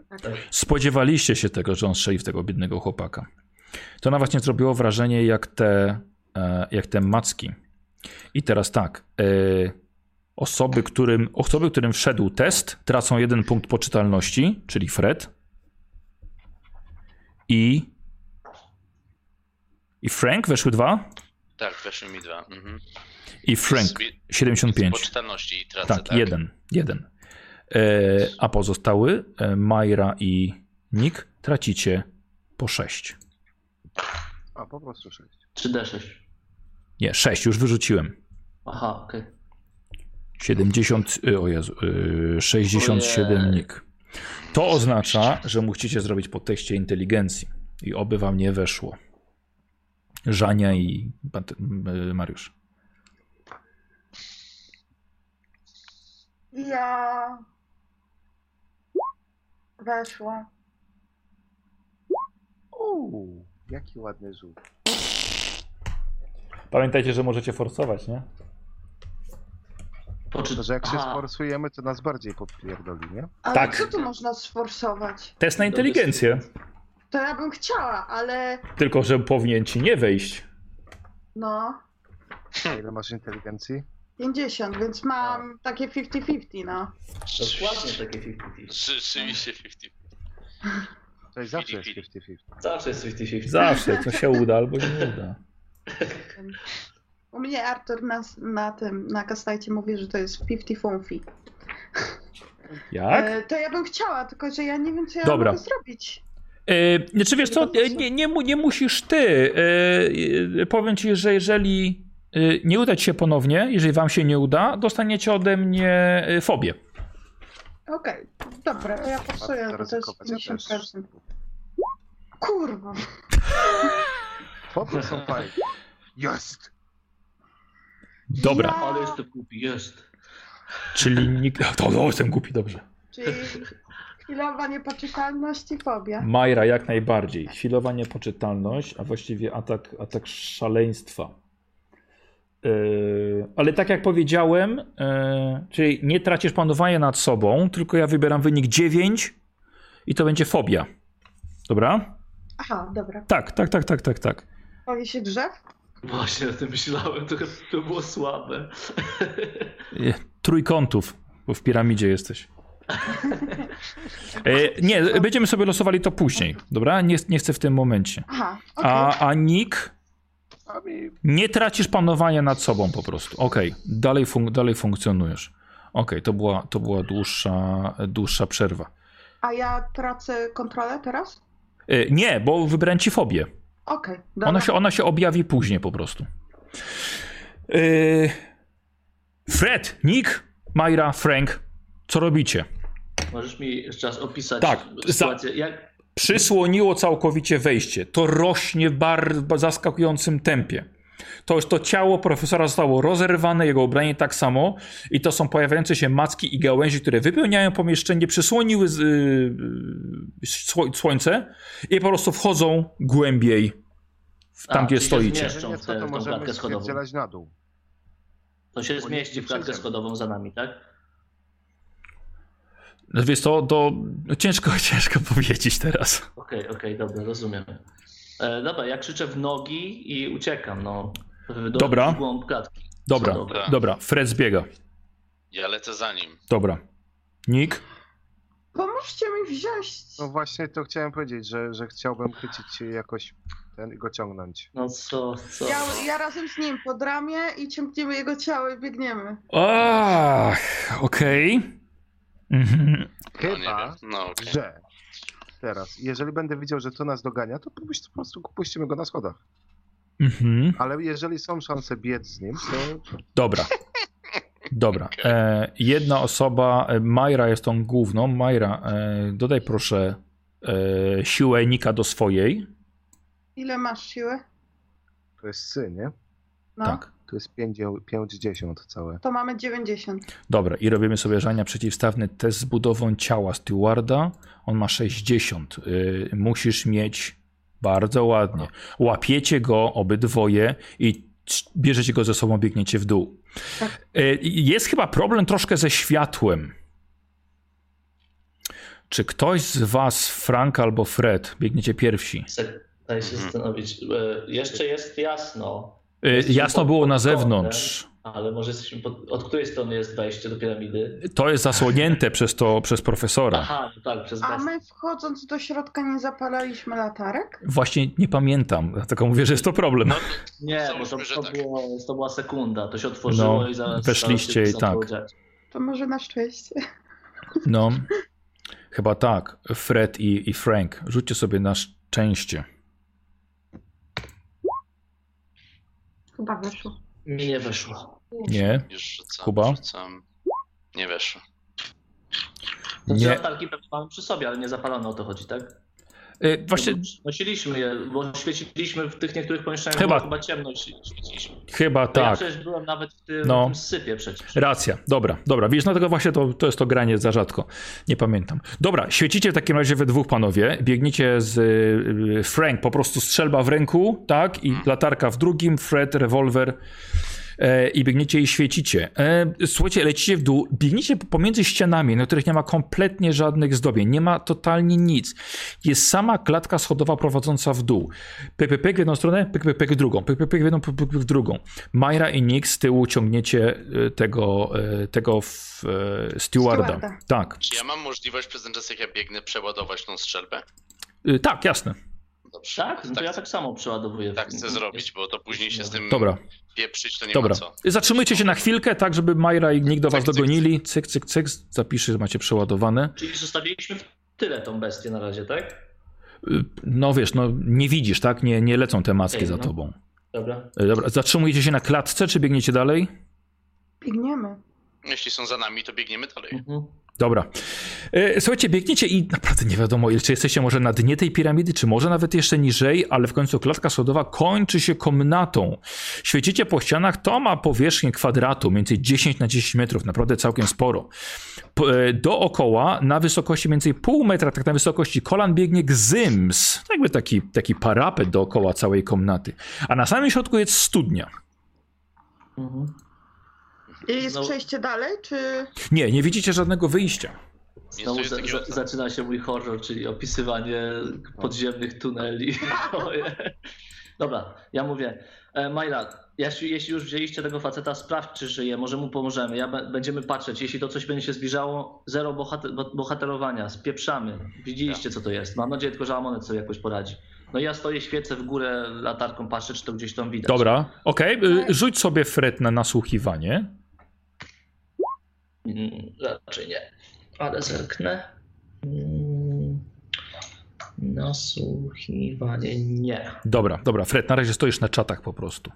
[SPEAKER 2] Tak.
[SPEAKER 1] Spodziewaliście się tego, że on strzeli w tego biednego chłopaka. To na właśnie zrobiło wrażenie jak te, jak te macki. I teraz tak. E, osoby, którym, osoby, którym wszedł test, tracą jeden punkt poczytalności, czyli Fred. I. I Frank weszły dwa.
[SPEAKER 3] Tak, weszły mi dwa. Mhm.
[SPEAKER 1] I Frank
[SPEAKER 3] Z-
[SPEAKER 1] 75.
[SPEAKER 3] Z poczytalności i tracę,
[SPEAKER 1] Tak,
[SPEAKER 3] tak.
[SPEAKER 1] jeden. Jeden. E, a pozostałe, e, Majra i Nick, tracicie po 6.
[SPEAKER 5] A, po prostu 6.
[SPEAKER 4] 3D6.
[SPEAKER 1] Nie, 6 już wyrzuciłem.
[SPEAKER 4] Aha, okej.
[SPEAKER 1] 70, y, o Jezu, y, 67
[SPEAKER 4] Ojej.
[SPEAKER 1] Nick. To oznacza, że musicie zrobić po teście inteligencji. I oby wam nie weszło. Żania i y, Mariusz.
[SPEAKER 2] Ja... Weszła.
[SPEAKER 5] Uuu, jaki ładny rzut.
[SPEAKER 1] Pamiętajcie, że możecie forsować, nie?
[SPEAKER 4] Poczy...
[SPEAKER 5] To, że jak się
[SPEAKER 4] Aha,
[SPEAKER 5] sforsujemy, to nas bardziej podpierdoli, nie?
[SPEAKER 2] Ale
[SPEAKER 1] Tak.
[SPEAKER 2] co tu można sforsować?
[SPEAKER 1] Test na inteligencję.
[SPEAKER 2] To ja bym chciała, ale
[SPEAKER 1] Tylko, że powinien ci nie wejść.
[SPEAKER 2] no...
[SPEAKER 5] Ile masz inteligencji?
[SPEAKER 2] 50, więc mam takie 50-50, no.
[SPEAKER 4] Dokładnie takie 50
[SPEAKER 3] Rzeczywiście 50.
[SPEAKER 5] Czyli zawsze jest
[SPEAKER 3] 50.
[SPEAKER 5] 50-50.
[SPEAKER 4] Zawsze jest 50
[SPEAKER 1] Zawsze, to się uda albo nie uda.
[SPEAKER 2] U mnie Artur na, na tym, na kastajcie mówi, że to jest 50 funfi.
[SPEAKER 1] Jak?
[SPEAKER 2] E, to ja bym chciała, tylko że ja nie wiem, co ja
[SPEAKER 1] Dobra.
[SPEAKER 2] mogę zrobić.
[SPEAKER 1] E, czy wiesz co, e, nie, nie, nie musisz ty. E, powiem ci, że jeżeli nie uda ci się ponownie, jeżeli wam się nie uda, dostaniecie ode mnie fobię.
[SPEAKER 2] Okej, dobra, to ja pasuję, bo to jest
[SPEAKER 5] Zaryzykować, ja też.
[SPEAKER 2] 50%. Kurwa.
[SPEAKER 5] Foby są fajne. Jest!
[SPEAKER 1] Dobra,
[SPEAKER 2] Ja-
[SPEAKER 4] Ale jest to głupi, jest.
[SPEAKER 1] czyli nikt... To, to jestem głupi, dobrze.
[SPEAKER 2] Czyli chwilowa niepoczytalność i fobia.
[SPEAKER 1] Majra jak najbardziej. Chwilowa poczytalność, a właściwie atak, atak szaleństwa. Yy, ale tak jak powiedziałem, yy, czyli nie tracisz panowania nad sobą, tylko ja wybieram wynik 9 i to będzie fobia. Dobra?
[SPEAKER 2] Aha, dobra.
[SPEAKER 1] Tak, tak, tak, tak, tak, tak.
[SPEAKER 2] Boi się drzew?
[SPEAKER 4] Właśnie o tym myślałem, to, to było słabe.
[SPEAKER 1] Trójkątów, bo w piramidzie jesteś. Yy, nie, będziemy sobie losowali to później, dobra? Nie, nie chcę w tym momencie.
[SPEAKER 2] Aha, okej.
[SPEAKER 1] A, a Nick, Nie tracisz panowania nad sobą po prostu. Okej, dalej, fun- dalej funkcjonujesz. Okej, to była, to była dłuższa, dłuższa przerwa.
[SPEAKER 2] A ja tracę kontrolę teraz?
[SPEAKER 1] E, nie, bo wybrałem ci fobię.
[SPEAKER 2] Okej, dobra.
[SPEAKER 1] Ona się, ona się objawi później po prostu. E, Fred, Nick, Majra, Frank, co robicie?
[SPEAKER 4] Możesz mi jeszcze raz opisać
[SPEAKER 1] Tak, za-
[SPEAKER 4] sytuację, jak...
[SPEAKER 1] Przysłoniło całkowicie wejście. To rośnie w bardzo zaskakującym tempie. To, to ciało profesora zostało rozerwane, jego ubranie tak samo i to są pojawiające się macki i gałęzi, które wypełniają pomieszczenie, przysłoniły z, yy, sło, słońce i po prostu wchodzą głębiej w tam,
[SPEAKER 4] A,
[SPEAKER 1] gdzie
[SPEAKER 4] się
[SPEAKER 1] stoicie.
[SPEAKER 5] nie
[SPEAKER 4] w tę-
[SPEAKER 5] to możemy spierdzielać na dół.
[SPEAKER 4] To się zmieści w klatkę schodową za nami, tak?
[SPEAKER 1] No Wiesz to, to ciężko, ciężko powiedzieć teraz.
[SPEAKER 4] Okej, okej, dobra, rozumiem. E, dobra, ja krzyczę w nogi i uciekam, no. Do,
[SPEAKER 1] Dobra.
[SPEAKER 4] W głąb klatki.
[SPEAKER 1] Dobra,
[SPEAKER 4] Schodowej.
[SPEAKER 1] dobra, Fred zbiega.
[SPEAKER 3] Ja lecę za nim.
[SPEAKER 1] Dobra. Nick?
[SPEAKER 2] Pomóżcie mi wziąć.
[SPEAKER 5] No właśnie to chciałem powiedzieć, że, że chciałbym chwycić się jakoś ten i go ciągnąć.
[SPEAKER 4] No co, co?
[SPEAKER 2] Ja, ja razem z nim pod ramię i ciągniemy jego ciało i biegniemy.
[SPEAKER 1] Ach, okej. Mhm.
[SPEAKER 3] No
[SPEAKER 5] Chyba.
[SPEAKER 3] No okej.
[SPEAKER 5] że teraz, jeżeli będę widział, że to nas dogania, to po prostu- po prostu puścimy go na schodach.
[SPEAKER 1] Mhm.
[SPEAKER 5] Ale jeżeli są szanse biec z nim, to
[SPEAKER 1] Dobra. Dobra. E, jedna osoba, e, Majra jest tą główną. Majra, e, dodaj proszę e, siłę Nika do swojej.
[SPEAKER 2] Ile masz siły?
[SPEAKER 5] to jest syn, nie?
[SPEAKER 2] No,
[SPEAKER 1] Tak.
[SPEAKER 5] To jest 50 całe.
[SPEAKER 2] to mamy 90.
[SPEAKER 1] Dobra, i robimy sobie żania przeciwstawny test z budową ciała stewarda. On ma 60. Y, musisz mieć bardzo ładnie. Łapiecie go obydwoje i bierzecie go ze sobą, biegniecie w dół.
[SPEAKER 2] Tak.
[SPEAKER 1] Y, jest chyba problem troszkę ze światłem. Czy ktoś z was, Frank albo Fred, biegniecie pierwsi?
[SPEAKER 4] Daj się
[SPEAKER 3] Mhm.
[SPEAKER 4] zastanowić. E, Jeszcze jest jasno,
[SPEAKER 1] Y,
[SPEAKER 4] Jesteśmy
[SPEAKER 1] Jasno było na zewnątrz.
[SPEAKER 4] Ale może jesteśmy pod... Od której strony jest wejście do piramidy?
[SPEAKER 1] To jest zasłonięte przez to, przez profesora.
[SPEAKER 4] Aha, no tak, przez
[SPEAKER 2] A my wchodząc do środka nie zapalaliśmy latarek?
[SPEAKER 1] Właśnie nie pamiętam, dlatego mówię, że jest to problem.
[SPEAKER 3] No,
[SPEAKER 4] Nie, bo to, to,
[SPEAKER 3] tak.
[SPEAKER 4] było, to była sekunda, to się otworzyło
[SPEAKER 1] No,
[SPEAKER 4] i zaraz...
[SPEAKER 1] weszliście i tak.
[SPEAKER 2] To może na szczęście.
[SPEAKER 1] No, chyba tak. Fred i, i Frank. Rzućcie sobie na szczęście.
[SPEAKER 2] Chyba wyszło.
[SPEAKER 4] Mi nie wyszło.
[SPEAKER 1] Nie?
[SPEAKER 3] już rzucam,
[SPEAKER 1] Kuba?
[SPEAKER 3] rzucam. Nie weszło.
[SPEAKER 4] To
[SPEAKER 1] Nie.
[SPEAKER 4] latarki pewnie mamy przy sobie, ale nie zapalone o to chodzi, tak?
[SPEAKER 1] Y, Właśnie
[SPEAKER 4] Nosiliśmy je, bo świeciliśmy w tych niektórych pomieszczeniach,
[SPEAKER 1] Chyba-
[SPEAKER 4] chyba, ciemno świeciliśmy.
[SPEAKER 1] chyba
[SPEAKER 4] To Ja
[SPEAKER 1] tak.
[SPEAKER 4] przecież byłem nawet w tym,
[SPEAKER 1] No.
[SPEAKER 4] tym sypie przecież.
[SPEAKER 1] Racja, dobra, dobra. Wiesz, dlatego właśnie to, to jest to granie za rzadko. Nie pamiętam. Dobra, świecicie w takim razie we dwóch panowie. Biegniecie z y, Frank, po prostu strzelba w ręku, tak? I latarka w drugim, Fred, rewolwer. E, I biegniecie i świecicie. E, słuchajcie, lecicie w dół, biegniecie pomiędzy ścianami, na których nie ma kompletnie żadnych zdobień, nie ma totalnie nic. Jest sama klatka schodowa prowadząca w dół. Pyk, pyk, pyk w jedną stronę, pyk, pyk, pyk w drugą, pyk, pyk, pyk w jedną, pyk, pyk, pyk w drugą. Majra i Nick z tyłu ciągniecie e, tego, tego w, e, stewarda.
[SPEAKER 2] Stewarda.
[SPEAKER 1] Tak,
[SPEAKER 3] Czy ja mam możliwość przez ten czas, jak ja biegnę, przeładować tą strzelbę?
[SPEAKER 1] E, tak, jasne.
[SPEAKER 3] Dobrze.
[SPEAKER 4] Tak? No to ja tak samo przeładowuję.
[SPEAKER 3] tak chcę zrobić, bo to później się z tym
[SPEAKER 1] Dobra,
[SPEAKER 3] pieprzyć, to nie
[SPEAKER 1] dobra.
[SPEAKER 3] ma co.
[SPEAKER 1] Zatrzymujcie się na chwilkę, tak, żeby Majra i Nick do was
[SPEAKER 3] Cyk,
[SPEAKER 1] dogonili. Cyk, cyk, cyk. Zapiszę, że macie przeładowane.
[SPEAKER 4] Czyli zostawiliśmy w tyle tą bestię na razie, tak?
[SPEAKER 1] No wiesz, no nie widzisz, tak? Nie, nie lecą te maski
[SPEAKER 4] Ej,
[SPEAKER 1] za
[SPEAKER 4] no.
[SPEAKER 1] tobą.
[SPEAKER 4] Dobra.
[SPEAKER 1] E, Dobra, zatrzymujecie się na klatce, czy biegniecie dalej?
[SPEAKER 2] Biegniemy.
[SPEAKER 3] Jeśli są za nami, to biegniemy dalej.
[SPEAKER 4] Mhm.
[SPEAKER 1] Dobra. E, Słuchajcie, biegniecie i naprawdę nie wiadomo, czy jesteście może na dnie tej piramidy, czy może nawet jeszcze niżej, ale w końcu klatka schodowa kończy się komnatą. Świecicie po ścianach, to ma powierzchnię kwadratu, mniej więcej 10 na 10 metrów, naprawdę całkiem sporo. Po- e, Dookoła, na wysokości mniej więcej pół metra, tak na wysokości kolan biegnie gzyms. Jakby taki, taki parapet dookoła całej komnaty. A na samym środku jest studnia.
[SPEAKER 4] Mhm.
[SPEAKER 2] I jest
[SPEAKER 4] No.
[SPEAKER 2] przejście dalej, czy...
[SPEAKER 1] Nie, nie widzicie żadnego wyjścia.
[SPEAKER 4] Znowu za, za, zaczyna się mój horror, czyli opisywanie podziemnych tuneli. Oje. Dobra, ja mówię, e, Majra, jeśli, już wzięliście tego faceta, sprawdź, czy żyje, może mu pomożemy. Ja będziemy patrzeć. Jeśli to coś będzie się zbliżało, zero bohater, bo- bohaterowania, spieprzamy. Widzieliście, co to jest. Mam nadzieję tylko, że Amonet sobie jakoś poradzi. No i ja stoję, świecę w górę latarką, patrzę, czy to gdzieś tam widać.
[SPEAKER 1] Dobra, okej. y, Rzuć sobie Fred na nasłuchiwanie.
[SPEAKER 4] Mm, raczej nie, ale zerknę. Mm, Nasłuchiwanie nie.
[SPEAKER 1] Dobra, dobra, Fred, na razie stoisz na czatach po prostu.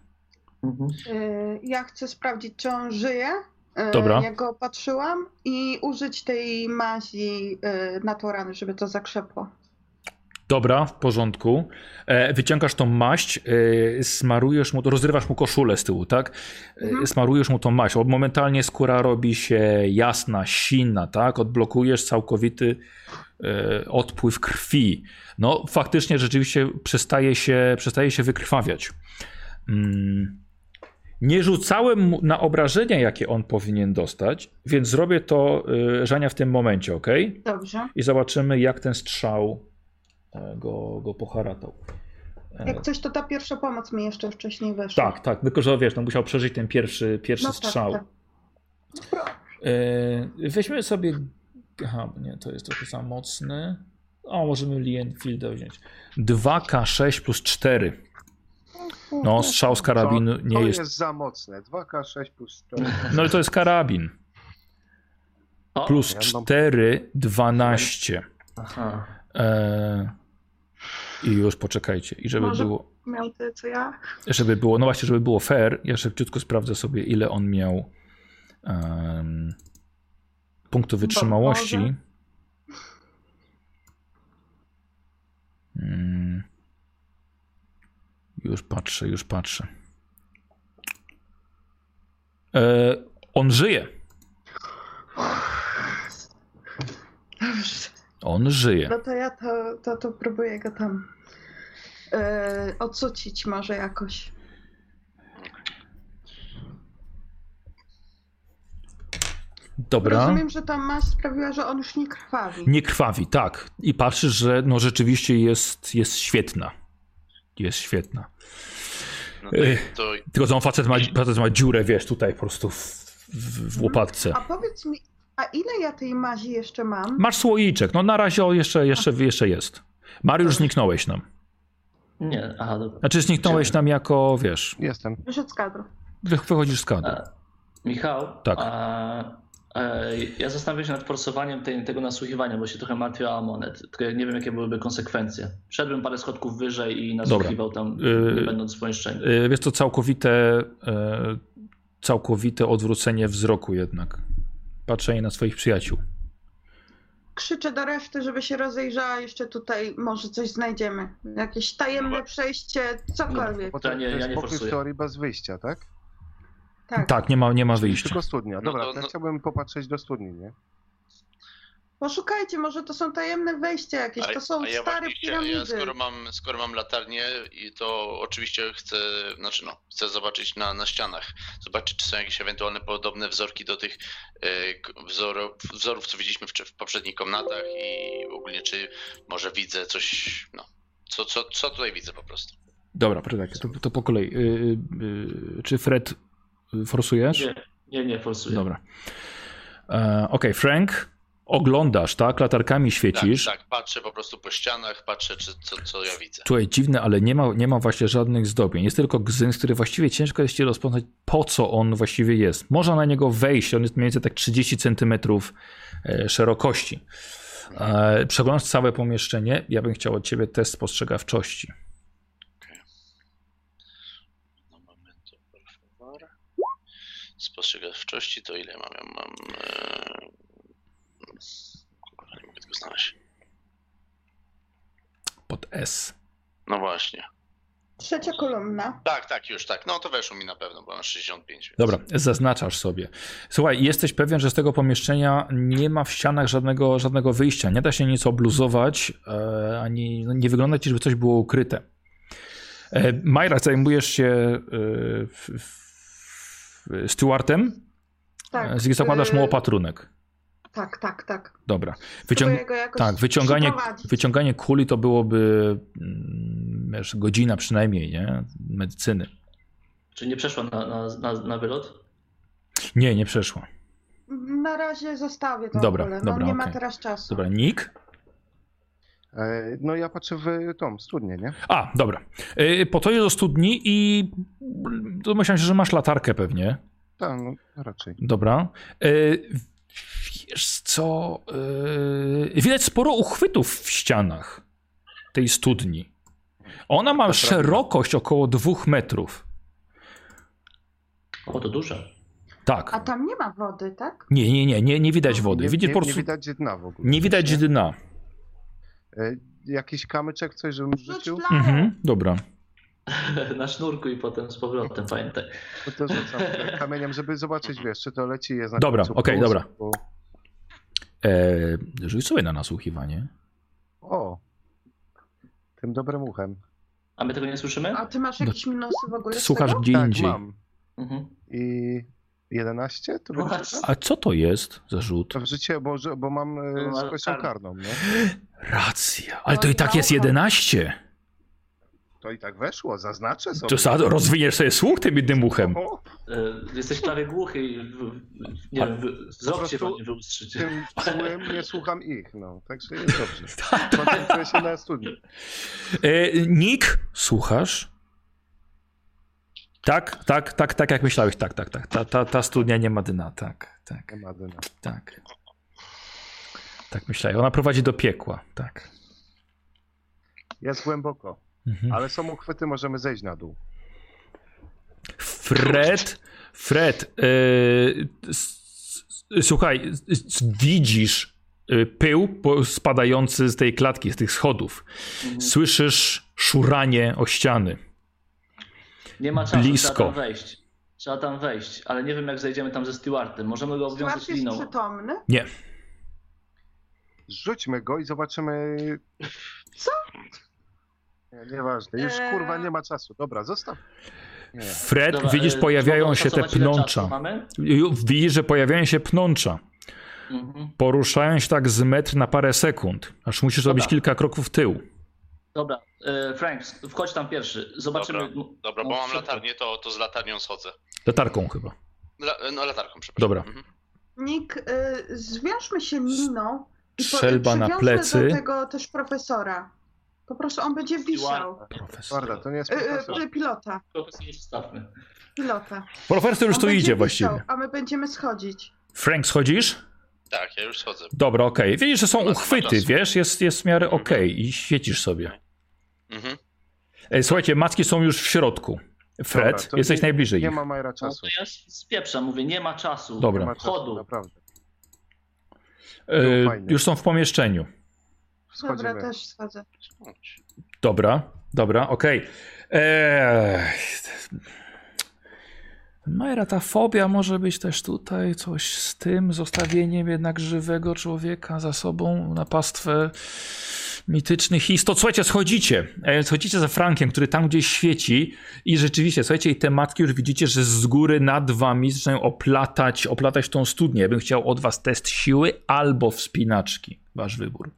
[SPEAKER 4] Mhm.
[SPEAKER 2] y, Ja chcę sprawdzić, czy on żyje. y,
[SPEAKER 1] Dobra.
[SPEAKER 2] Jak go opatrzyłam i użyć tej mazi y, na tą ranę, żeby to zakrzepło.
[SPEAKER 1] Dobra, w porządku. E, wyciągasz tą maść, e, smarujesz mu, rozrywasz mu koszulę z tyłu, tak? E,
[SPEAKER 2] Mhm.
[SPEAKER 1] Smarujesz mu tą maść. Momentalnie skóra robi się jasna, silna, tak? Odblokujesz całkowity e, odpływ krwi. No, faktycznie rzeczywiście przestaje się, przestaje się wykrwawiać. Mm. Nie rzucałem mu na obrażenia, jakie on powinien dostać, więc zrobię to y, Żania w tym momencie, ok?
[SPEAKER 2] Dobrze.
[SPEAKER 1] I zobaczymy, jak ten strzał e, go, go poharatał. E,
[SPEAKER 2] Jak coś, to ta pierwsza pomoc mi jeszcze wcześniej weszła.
[SPEAKER 1] Tak, tak, tylko że wiesz, no musiał przeżyć ten pierwszy, pierwszy
[SPEAKER 2] No tak,
[SPEAKER 1] strzał.
[SPEAKER 2] tak.
[SPEAKER 1] E, weźmy sobie. Aha, nie, to jest trochę za mocny. O, możemy Lienfielda wziąć. 2K6 plus 4. No, strzał z karabinu
[SPEAKER 5] to,
[SPEAKER 1] nie
[SPEAKER 5] to
[SPEAKER 1] jest.
[SPEAKER 5] jest za mocne. 2K6 plus 4.
[SPEAKER 1] No i to jest karabin. Plus
[SPEAKER 5] ja mam-
[SPEAKER 1] 4, 12.
[SPEAKER 4] Aha.
[SPEAKER 1] E, I już poczekajcie. I żeby
[SPEAKER 2] Może-
[SPEAKER 1] było.
[SPEAKER 2] Miał tyle, co ja.
[SPEAKER 1] żeby było, no właśnie, żeby było fair, ja szybciutko sprawdzę sobie, ile on miał um, punktu wytrzymałości.
[SPEAKER 2] Boże.
[SPEAKER 1] Mm. Już patrzę, już patrzę. E, on żyje.
[SPEAKER 2] Dobrze.
[SPEAKER 1] On żyje.
[SPEAKER 2] No to ja to, to, to próbuję go tam yy, odsucić może jakoś.
[SPEAKER 1] Dobra.
[SPEAKER 2] Rozumiem, że ta maść sprawiła, że on już nie krwawi.
[SPEAKER 1] Nie krwawi, tak. I patrzysz, że no rzeczywiście jest, jest świetna. Jest świetna.
[SPEAKER 3] No to,
[SPEAKER 1] Ech.
[SPEAKER 3] to
[SPEAKER 1] Tylko że on facet ma, facet ma dziurę, wiesz, tutaj po prostu w, w, w łopatce.
[SPEAKER 2] A powiedz mi, a ile ja tej mazi jeszcze mam?
[SPEAKER 1] Masz słoiczek, no na razie o, jeszcze, jeszcze, jeszcze jest. Mariusz, zniknąłeś nam.
[SPEAKER 4] Nie, aha, dobra.
[SPEAKER 1] Znaczy zniknąłeś nam jako, wiesz,
[SPEAKER 5] Jestem.
[SPEAKER 2] Wyszedł z kadru.
[SPEAKER 1] wy- wychodzisz z kadru.
[SPEAKER 4] A, Michał,
[SPEAKER 1] Tak.
[SPEAKER 4] A, e, ja zastanawiam się nad forsowaniem tej, tego nasłuchiwania, bo się trochę martwię o Amonet. Tylko ja nie wiem, jakie byłyby konsekwencje. Szedłbym parę schodków wyżej i nasłuchiwał tam,
[SPEAKER 1] Yy,
[SPEAKER 4] nie będąc w pomieszczeniu.
[SPEAKER 1] Y, Wiesz to całkowite, e, całkowite odwrócenie wzroku jednak. Patrzenie na swoich przyjaciół.
[SPEAKER 2] Krzyczę do reszty, żeby się rozejrzała, jeszcze tutaj może coś znajdziemy. Jakieś tajemne przejście, cokolwiek.
[SPEAKER 5] Bo to,
[SPEAKER 4] Ja nie-
[SPEAKER 5] to jest
[SPEAKER 4] ja nie
[SPEAKER 5] pokój bez wyjścia, tak?
[SPEAKER 2] Tak.
[SPEAKER 1] Tak, nie ma, nie ma wyjścia.
[SPEAKER 5] Tylko studnia.
[SPEAKER 3] No
[SPEAKER 5] Dobra,
[SPEAKER 3] to-
[SPEAKER 5] to ja
[SPEAKER 3] no-
[SPEAKER 5] chciałbym popatrzeć do studni, nie?
[SPEAKER 2] Poszukajcie, może to są tajemne wejścia jakieś, to są
[SPEAKER 3] a ja
[SPEAKER 2] stare
[SPEAKER 3] właśnie
[SPEAKER 2] piramidy.
[SPEAKER 3] Ja skoro mam, skoro mam latarnię i to oczywiście chcę, znaczy no, chcę zobaczyć na, na ścianach, zobaczyć czy są jakieś ewentualne podobne wzorki do tych e, k- wzorów, wzorów, co widzieliśmy w, w poprzednich komnatach i ogólnie czy może widzę coś, no, co, co, co tutaj widzę po prostu.
[SPEAKER 1] Dobra, Fredek, to, to po kolei. Y, y, y, czy Fred y, forsujesz?
[SPEAKER 4] Nie, nie, nie forsuję.
[SPEAKER 1] Dobra. E, Okej, Frank, oglądasz, tak? Latarkami świecisz.
[SPEAKER 3] Tak, tak, patrzę po prostu po ścianach, patrzę czy, co, co ja widzę.
[SPEAKER 1] Słuchaj, dziwne, ale nie ma, nie ma właśnie żadnych zdobień. Jest tylko gzyns, który właściwie ciężko jest ci rozpoznać, po co on właściwie jest. Można na niego wejść, on jest mniej więcej tak 30 centymetrów e, szerokości. E, Przeglądasz całe pomieszczenie, ja bym chciał od ciebie test spostrzegawczości.
[SPEAKER 3] No. Spostrzegawczości to ile mam? Ja mam. E... Znaleźć.
[SPEAKER 1] Pod S.
[SPEAKER 3] No właśnie.
[SPEAKER 2] Trzecia kolumna.
[SPEAKER 3] Tak, tak, już tak. No to weszło mi na pewno, bo mam 65. Więc...
[SPEAKER 1] Dobra, zaznaczasz sobie. Słuchaj, jesteś pewien, że z tego pomieszczenia nie ma w ścianach żadnego, żadnego wyjścia. Nie da się nic obluzować, e, ani no, nie wygląda ci, żeby coś było ukryte. E, Majra, zajmujesz się e, f, f, Stewartem.
[SPEAKER 2] Tak.
[SPEAKER 1] Tak. Zakładasz mu
[SPEAKER 2] y,
[SPEAKER 1] opatrunek.
[SPEAKER 2] Tak, tak, tak.
[SPEAKER 1] Dobra. Wyciąg... Tak, wyciąganie, wyciąganie kuli to byłoby mm, wiesz, godzina przynajmniej, nie? Medycyny.
[SPEAKER 4] Czy nie przeszła na, na, na, na wylot?
[SPEAKER 1] Nie, nie przeszło.
[SPEAKER 2] Na razie zostawię to
[SPEAKER 1] Dobra,
[SPEAKER 2] ogóle.
[SPEAKER 1] dobra,
[SPEAKER 2] no, nie ma
[SPEAKER 1] okej.
[SPEAKER 2] teraz czasu.
[SPEAKER 1] Dobra, Nick?
[SPEAKER 5] E, No ja patrzę w tą studnię, nie?
[SPEAKER 1] A, dobra. Po to jest do studni i domyślam się, że masz latarkę pewnie.
[SPEAKER 5] Tak, no raczej.
[SPEAKER 1] Dobra. Wiesz co? y, Widać sporo uchwytów w ścianach tej studni. Ona ma szerokość około dwóch metrów.
[SPEAKER 4] O, to duże.
[SPEAKER 1] Tak.
[SPEAKER 2] A tam nie ma wody, tak?
[SPEAKER 1] Nie, nie, nie, nie, nie widać wody.
[SPEAKER 5] Nie,
[SPEAKER 1] Widzisz
[SPEAKER 5] nie,
[SPEAKER 1] po
[SPEAKER 5] nie
[SPEAKER 1] prostu.
[SPEAKER 5] widać dna w ogóle.
[SPEAKER 1] Nie widać
[SPEAKER 5] nie?
[SPEAKER 1] dna.
[SPEAKER 5] E, Jakiś kamyczek, coś, żebym
[SPEAKER 2] Rzuć
[SPEAKER 5] rzucił?
[SPEAKER 1] Mhm, dobra.
[SPEAKER 4] na sznurku i potem z powrotem, pamiętaj.
[SPEAKER 5] No to rzucam kamieniem, żeby zobaczyć, wiesz, czy to leci jest na
[SPEAKER 1] Dobra, okej,
[SPEAKER 5] plus,
[SPEAKER 1] dobra.
[SPEAKER 5] Bo...
[SPEAKER 1] E, rzuć sobie na nasłuchiwanie.
[SPEAKER 5] O! Tym dobrym uchem.
[SPEAKER 4] A my tego nie słyszymy?
[SPEAKER 2] A ty masz jakieś minusy w ogóle z
[SPEAKER 1] Słuchasz gdzie
[SPEAKER 5] tak,
[SPEAKER 1] indziej.
[SPEAKER 5] mam.
[SPEAKER 4] Mhm.
[SPEAKER 5] I 11? To
[SPEAKER 4] No.
[SPEAKER 1] A co to jest za rzut?
[SPEAKER 5] to w życie, bo, bo mam
[SPEAKER 4] No,
[SPEAKER 5] e, z
[SPEAKER 4] ale
[SPEAKER 5] kwestią
[SPEAKER 4] karną.
[SPEAKER 5] karną, nie?
[SPEAKER 1] Racja. Ale to i tak jest 11.
[SPEAKER 5] To i tak weszło, zaznaczę sobie.
[SPEAKER 1] To rozwiniesz sobie słuch tym jednym uchem.
[SPEAKER 4] E, Jesteś prawie głuchy nie wiem, wzrok wam nie
[SPEAKER 5] tym czułem nie słucham ich, no. Także jest dobrze. Koncentruję się na studni.
[SPEAKER 1] E, Nick, słuchasz? Tak, tak, tak, tak jak myślałeś. Tak, tak, tak. Ta, ta, ta studnia nie ma dna. Tak, tak,
[SPEAKER 5] Nie ma dyna.
[SPEAKER 1] tak. Tak myślałem. Ona prowadzi do piekła. Tak.
[SPEAKER 5] Jest głęboko,
[SPEAKER 1] Mhm.
[SPEAKER 5] ale są uchwyty, możemy zejść na dół.
[SPEAKER 1] Fred, Fred, s- słuchaj, widzisz e, pył spadający z tej klatki, z tych schodów.
[SPEAKER 4] Mhm.
[SPEAKER 1] Słyszysz szuranie o ściany.
[SPEAKER 4] Nie ma czasu,
[SPEAKER 1] blisko.
[SPEAKER 4] trzeba tam wejść. Trzeba tam wejść, ale nie wiem jak zejdziemy tam ze Stewardem. Możemy go obwiązać
[SPEAKER 2] jest
[SPEAKER 4] liną.
[SPEAKER 2] przytomny?
[SPEAKER 1] Nie.
[SPEAKER 5] Rzućmy go i zobaczymy.
[SPEAKER 2] Co?
[SPEAKER 5] Nie, nieważne, już
[SPEAKER 2] Eee.
[SPEAKER 5] kurwa nie ma czasu. Dobra, zostaw. Nie.
[SPEAKER 1] Fred,
[SPEAKER 4] Dobra,
[SPEAKER 1] widzisz,
[SPEAKER 4] e,
[SPEAKER 1] pojawiają się te pnącza. Widzisz, że pojawiają się pnącza.
[SPEAKER 4] Mhm.
[SPEAKER 1] Poruszają się tak z metr na parę sekund. Aż musisz
[SPEAKER 4] Dobra.
[SPEAKER 1] robić kilka kroków w tył.
[SPEAKER 4] Dobra, e, Frank, wchodź tam pierwszy. Zobaczymy.
[SPEAKER 3] Dobra,
[SPEAKER 4] no,
[SPEAKER 3] Dobra, bo
[SPEAKER 4] no,
[SPEAKER 3] mam latarnię, to, to z latarnią schodzę.
[SPEAKER 1] Latarką chyba.
[SPEAKER 3] La, no latarką, przepraszam.
[SPEAKER 1] Dobra.
[SPEAKER 3] Mhm.
[SPEAKER 2] Nick, y, zwiążmy się liną i po-
[SPEAKER 1] Strzelba na plecy.
[SPEAKER 2] do tego też profesora. Po prostu on będzie wisiał.
[SPEAKER 1] Profesor.
[SPEAKER 5] To nie jest
[SPEAKER 2] Y,
[SPEAKER 5] profesor.
[SPEAKER 2] y, pilota.
[SPEAKER 4] Profesję wstawmy.
[SPEAKER 2] Pilota.
[SPEAKER 1] Profesor już
[SPEAKER 2] On
[SPEAKER 1] tu idzie
[SPEAKER 2] wisiał,
[SPEAKER 1] właściwie.
[SPEAKER 2] A my będziemy schodzić.
[SPEAKER 1] Frank, schodzisz?
[SPEAKER 3] Tak, ja już schodzę.
[SPEAKER 1] Dobra, okej. Widzisz, że są uchwyty, wiesz? Jest, jest w miarę okej i świecisz sobie.
[SPEAKER 3] Mhm.
[SPEAKER 1] E, Słuchajcie, macki są już w środku. Fred,
[SPEAKER 5] Dobra,
[SPEAKER 1] jesteś
[SPEAKER 5] nie-
[SPEAKER 1] najbliżej
[SPEAKER 5] Nie
[SPEAKER 1] ich.
[SPEAKER 5] ma Majra
[SPEAKER 4] No
[SPEAKER 5] czasu.
[SPEAKER 4] to ja spieprzam, mówię, nie ma czasu.
[SPEAKER 1] Dobra.
[SPEAKER 5] Nie ma czasu,
[SPEAKER 4] Chodu.
[SPEAKER 5] naprawdę.
[SPEAKER 1] E, już są w pomieszczeniu.
[SPEAKER 2] Dobra, też schodzę.
[SPEAKER 1] Dobra, dobra, okej. Eee... Majra, ta fobia może być też tutaj coś z tym zostawieniem jednak żywego człowieka za sobą na pastwę mitycznych istot. Słuchajcie, schodzicie. E, Schodzicie za Frankiem, który tam gdzieś świeci i rzeczywiście, słuchajcie, i te matki już widzicie, że z góry nad wami zaczynają oplatać, oplatać tą studnię. Ja bym chciał od was test siły albo wspinaczki. Wasz wybór.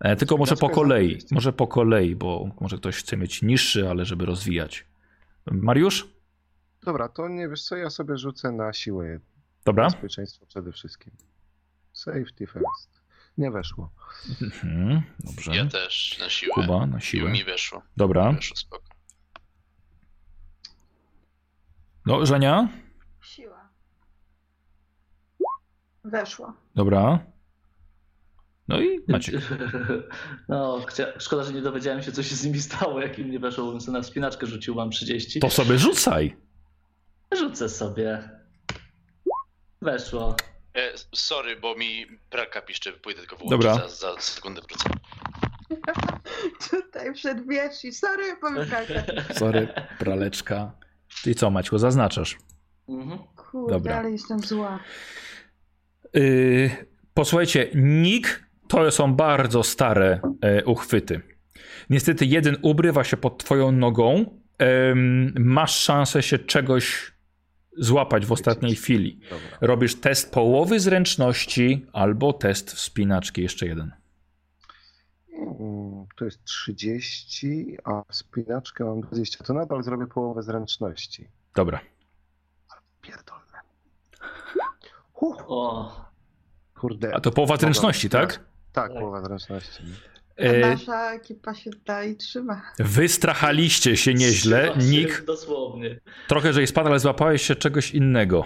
[SPEAKER 1] E, tylko może po kolei. Może po kolei, bo może ktoś chce mieć niższy, ale żeby rozwijać. Mariusz?
[SPEAKER 5] Dobra, to nie wiesz co, ja sobie rzucę na siłę.
[SPEAKER 1] Dobra.
[SPEAKER 5] Bezpieczeństwo przede wszystkim. Safety first. Nie weszło.
[SPEAKER 1] Mhm, dobrze.
[SPEAKER 3] Ja też na siłę.
[SPEAKER 1] Kuba na siłę.
[SPEAKER 3] mi weszło.
[SPEAKER 1] Dobra.
[SPEAKER 3] Weszło spoko.
[SPEAKER 1] No, Żenia?
[SPEAKER 2] Siła. Weszło.
[SPEAKER 1] Dobra. No i Maciek.
[SPEAKER 4] No, chcia... szkoda, że nie dowiedziałem się, co się z nimi stało, jak im nie weszło, bym sobie na wspinaczkę rzucił, mam 30.
[SPEAKER 1] To sobie rzucaj.
[SPEAKER 4] Rzucę sobie. Weszło.
[SPEAKER 3] E, sorry, bo mi pralka piszczy, pójdę tylko włączyć.
[SPEAKER 1] Dobra.
[SPEAKER 3] Za, za sekundę wrócę.
[SPEAKER 2] Tutaj przed wierzchi. Sorry, pomyślałem.
[SPEAKER 1] Sorry, praleczka. I co, Maćku, zaznaczasz?
[SPEAKER 4] Mhm.
[SPEAKER 2] Kurde,
[SPEAKER 1] Dobra.
[SPEAKER 2] ale jestem zła.
[SPEAKER 1] Yy, posłuchajcie, Nick to są bardzo stare e, uchwyty. Niestety jeden ubrywa się pod twoją nogą. Em, masz szansę się czegoś złapać w ostatniej chwili.
[SPEAKER 5] Dobra.
[SPEAKER 1] Robisz test połowy zręczności albo test wspinaczki, jeszcze jeden.
[SPEAKER 5] Mm, To jest 30, a spinaczkę mam 20. To nadal zrobię połowę zręczności.
[SPEAKER 1] Dobra.
[SPEAKER 5] Pierdolne. Huh, kurde.
[SPEAKER 1] A to połowa zręczności, tak?
[SPEAKER 5] Tak, połowa zręczności.
[SPEAKER 2] A
[SPEAKER 1] E,
[SPEAKER 2] nasza ekipa się dalej trzyma.
[SPEAKER 1] wystrachaliście się nieźle.
[SPEAKER 4] trzyma się
[SPEAKER 1] Nick,
[SPEAKER 4] Dosłownie.
[SPEAKER 1] trochę, że jej spadł, ale złapałeś się czegoś innego.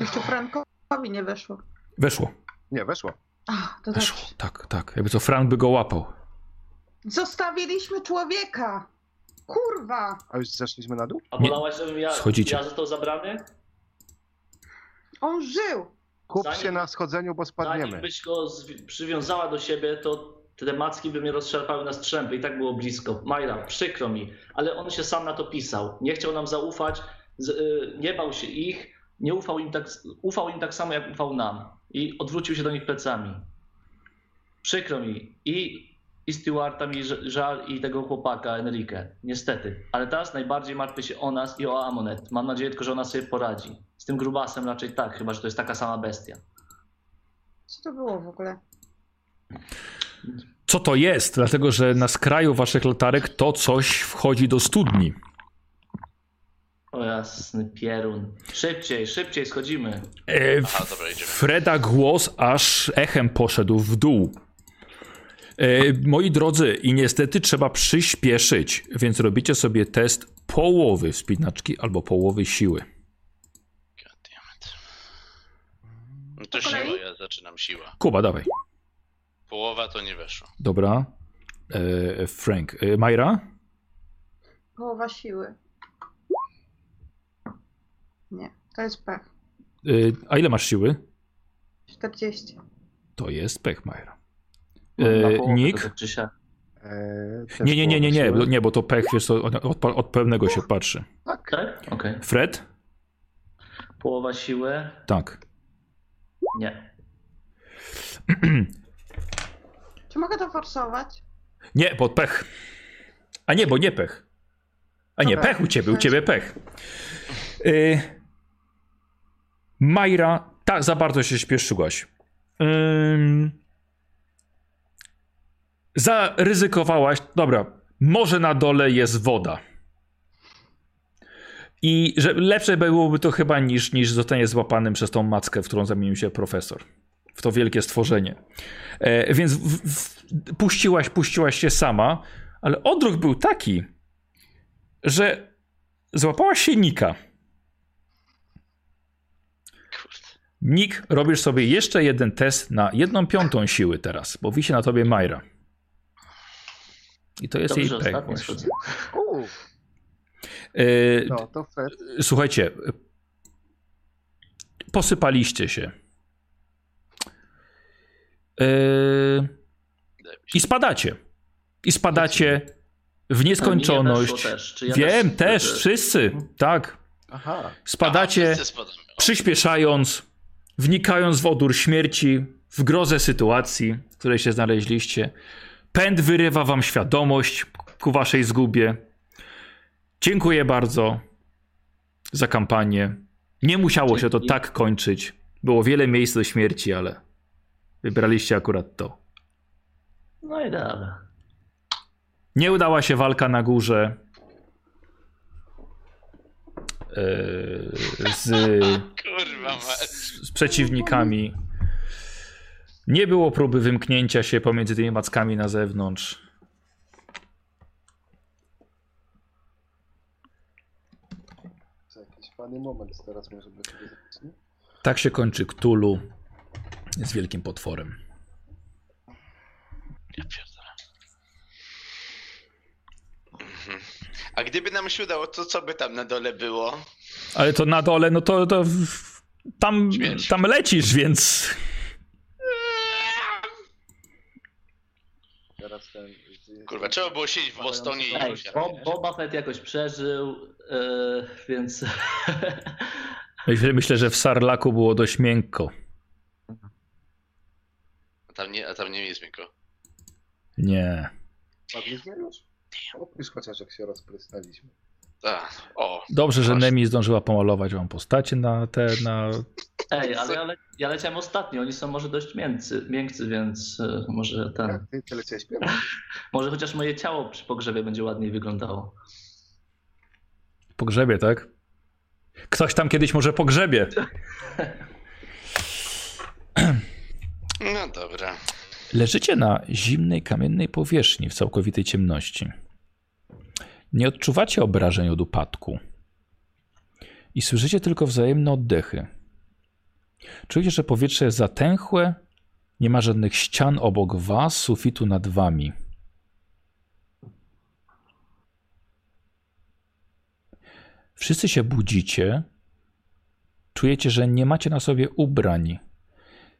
[SPEAKER 2] Jeszcze Frankowi nie weszło.
[SPEAKER 1] Weszło.
[SPEAKER 5] Nie, weszło.
[SPEAKER 2] Ach, to
[SPEAKER 1] Weszło.
[SPEAKER 2] dobrze.
[SPEAKER 1] Tak, tak. Jakby co Frank by go łapał.
[SPEAKER 2] Zostawiliśmy człowieka! Kurwa!
[SPEAKER 5] A już zeszliśmy na dół?
[SPEAKER 4] A
[SPEAKER 1] Nie,
[SPEAKER 4] wolałaś, żebym ja,
[SPEAKER 1] schodzicie.
[SPEAKER 4] ja został zabrany?
[SPEAKER 2] On żył!
[SPEAKER 5] Kup
[SPEAKER 4] Zanim-
[SPEAKER 5] się na schodzeniu, bo
[SPEAKER 4] Zanim
[SPEAKER 5] spadniemy.
[SPEAKER 4] byś go przywiązała do siebie, to te macki by mnie rozszarpały na strzępy i tak było blisko. Majra, przykro mi, ale on się sam na to pisał. Nie chciał nam zaufać, y, nie bał się ich, nie ufał im, tak, ufał im tak samo, jak ufał nam. I odwrócił się do nich plecami. Przykro mi. I, i Stewarta mi żal i tego chłopaka, Enrique. Niestety. Ale teraz najbardziej martwię się o nas i o Amonet. Mam nadzieję tylko, że ona sobie poradzi. Z tym grubasem raczej tak, chyba że to jest taka sama bestia.
[SPEAKER 2] Co to było w ogóle?
[SPEAKER 1] Co to jest? Dlatego, że na skraju waszych latarek to coś wchodzi do studni.
[SPEAKER 4] O jasny pierun. Szybciej, szybciej schodzimy.
[SPEAKER 1] E,
[SPEAKER 3] Aha, dobra, idziemy.
[SPEAKER 1] Freda głos aż echem poszedł w dół. E, moi drodzy, i niestety trzeba przyspieszyć, więc robicie sobie test połowy wspinaczki albo połowy siły.
[SPEAKER 3] No to siła, ja zaczynam siła.
[SPEAKER 1] Kuba, dawaj.
[SPEAKER 3] Połowa to nie weszło.
[SPEAKER 1] Dobra. E, Frank. E, Majra?
[SPEAKER 2] Połowa siły. Nie, to jest pech.
[SPEAKER 1] E, a ile masz siły?
[SPEAKER 2] 40.
[SPEAKER 1] To jest pech, Majra. E,
[SPEAKER 4] połowę
[SPEAKER 1] Nick?
[SPEAKER 4] to tak
[SPEAKER 5] też
[SPEAKER 1] Nie, nie, nie, nie, nie, bo- nie, bo to pech, wiesz, co, od, od, pewnego się patrzy.
[SPEAKER 5] Tak.
[SPEAKER 4] Tak? Okej.
[SPEAKER 1] Fred?
[SPEAKER 4] Połowa siły?
[SPEAKER 1] Tak.
[SPEAKER 4] Nie.
[SPEAKER 2] Czy mogę to forsować?
[SPEAKER 1] Nie, pod pech. A nie, bo nie pech. A nie,
[SPEAKER 2] Dobra.
[SPEAKER 1] pech u ciebie, u ciebie pech. Y... Majra, tak, za bardzo się śpieszyłaś. Ym... Zaryzykowałaś, dobra, może na dole jest woda. I że lepsze byłoby to chyba niż, niż zostanie złapanym przez tą mackę, w którą zamienił się profesor. W to wielkie stworzenie. E, więc w, w, puściłaś, puściłaś się sama, ale odruch był taki, że złapałaś się Nika. Nick, robisz sobie jeszcze jeden test na jedną piątą siły teraz, bo wisi na tobie Majra. I to jest
[SPEAKER 4] Dobrze,
[SPEAKER 1] jej właśnie.
[SPEAKER 5] Uuu,
[SPEAKER 1] E,
[SPEAKER 5] no to Fred.
[SPEAKER 1] Słuchajcie, posypaliście się. Yy, I spadacie. I spadacie w nieskończoność.
[SPEAKER 4] też. Ja
[SPEAKER 1] Wiem,
[SPEAKER 4] też-
[SPEAKER 1] też, wszyscy. Tak.
[SPEAKER 5] Aha,
[SPEAKER 1] Spadacie,
[SPEAKER 3] Aha, wszyscy
[SPEAKER 1] przyspieszając, wnikając w odór śmierci, w grozę sytuacji, w której się znaleźliście. Pęd wyrywa wam świadomość ku waszej zgubie. Dziękuję bardzo za kampanię. Nie musiało się to tak kończyć. Było wiele miejsc do śmierci, ale wybraliście akurat to.
[SPEAKER 4] No i dobra.
[SPEAKER 1] Nie udała się walka na górze. Yy, z, z, z przeciwnikami. Nie było próby wymknięcia się pomiędzy tymi mackami na zewnątrz.
[SPEAKER 5] jakiś fajny moment teraz może być.
[SPEAKER 1] Tak się kończy Cthulhu z wielkim potworem.
[SPEAKER 3] Ja pierdolę. Mhm. A gdyby nam się udało, to co by tam na dole było?
[SPEAKER 1] Ale to na dole, no to, to tam,
[SPEAKER 3] Śmierć.
[SPEAKER 1] tam lecisz, więc
[SPEAKER 5] Teraz ten...
[SPEAKER 3] Kurwa, trzeba było siedzieć w Bostonie i już ja,
[SPEAKER 4] Bo,
[SPEAKER 3] wiesz?
[SPEAKER 4] Boba Fett jakoś przeżył, e, więc
[SPEAKER 1] myślę, myślę, że w Sarlaku było dość miękko.
[SPEAKER 3] A tam nie, a tam nie jest miękko.
[SPEAKER 1] Nie.
[SPEAKER 5] Padliśmy już? Opisz chociaż jak się rozprysnęliśmy.
[SPEAKER 3] O,
[SPEAKER 1] Dobrze, że. Nemi zdążyła pomalować wam postacie na te, na...
[SPEAKER 4] ej, ale ja, le, ja leciałem ostatnio, oni są może dość miękcy, miękcy więc e, może ten,
[SPEAKER 5] Jak ty, ty leciałeś pierwszy?
[SPEAKER 4] może chociaż moje ciało przy pogrzebie będzie ładniej wyglądało.
[SPEAKER 1] pogrzebie, tak? Ktoś tam kiedyś może pogrzebie.
[SPEAKER 3] no dobra.
[SPEAKER 1] Leżycie na zimnej, kamiennej powierzchni w całkowitej ciemności. Nie odczuwacie obrażeń od upadku. I słyszycie tylko wzajemne oddechy. Czujecie, że powietrze jest zatęchłe, nie ma żadnych ścian obok was, sufitu nad wami. Wszyscy się budzicie. Czujecie, że nie macie na sobie ubrań.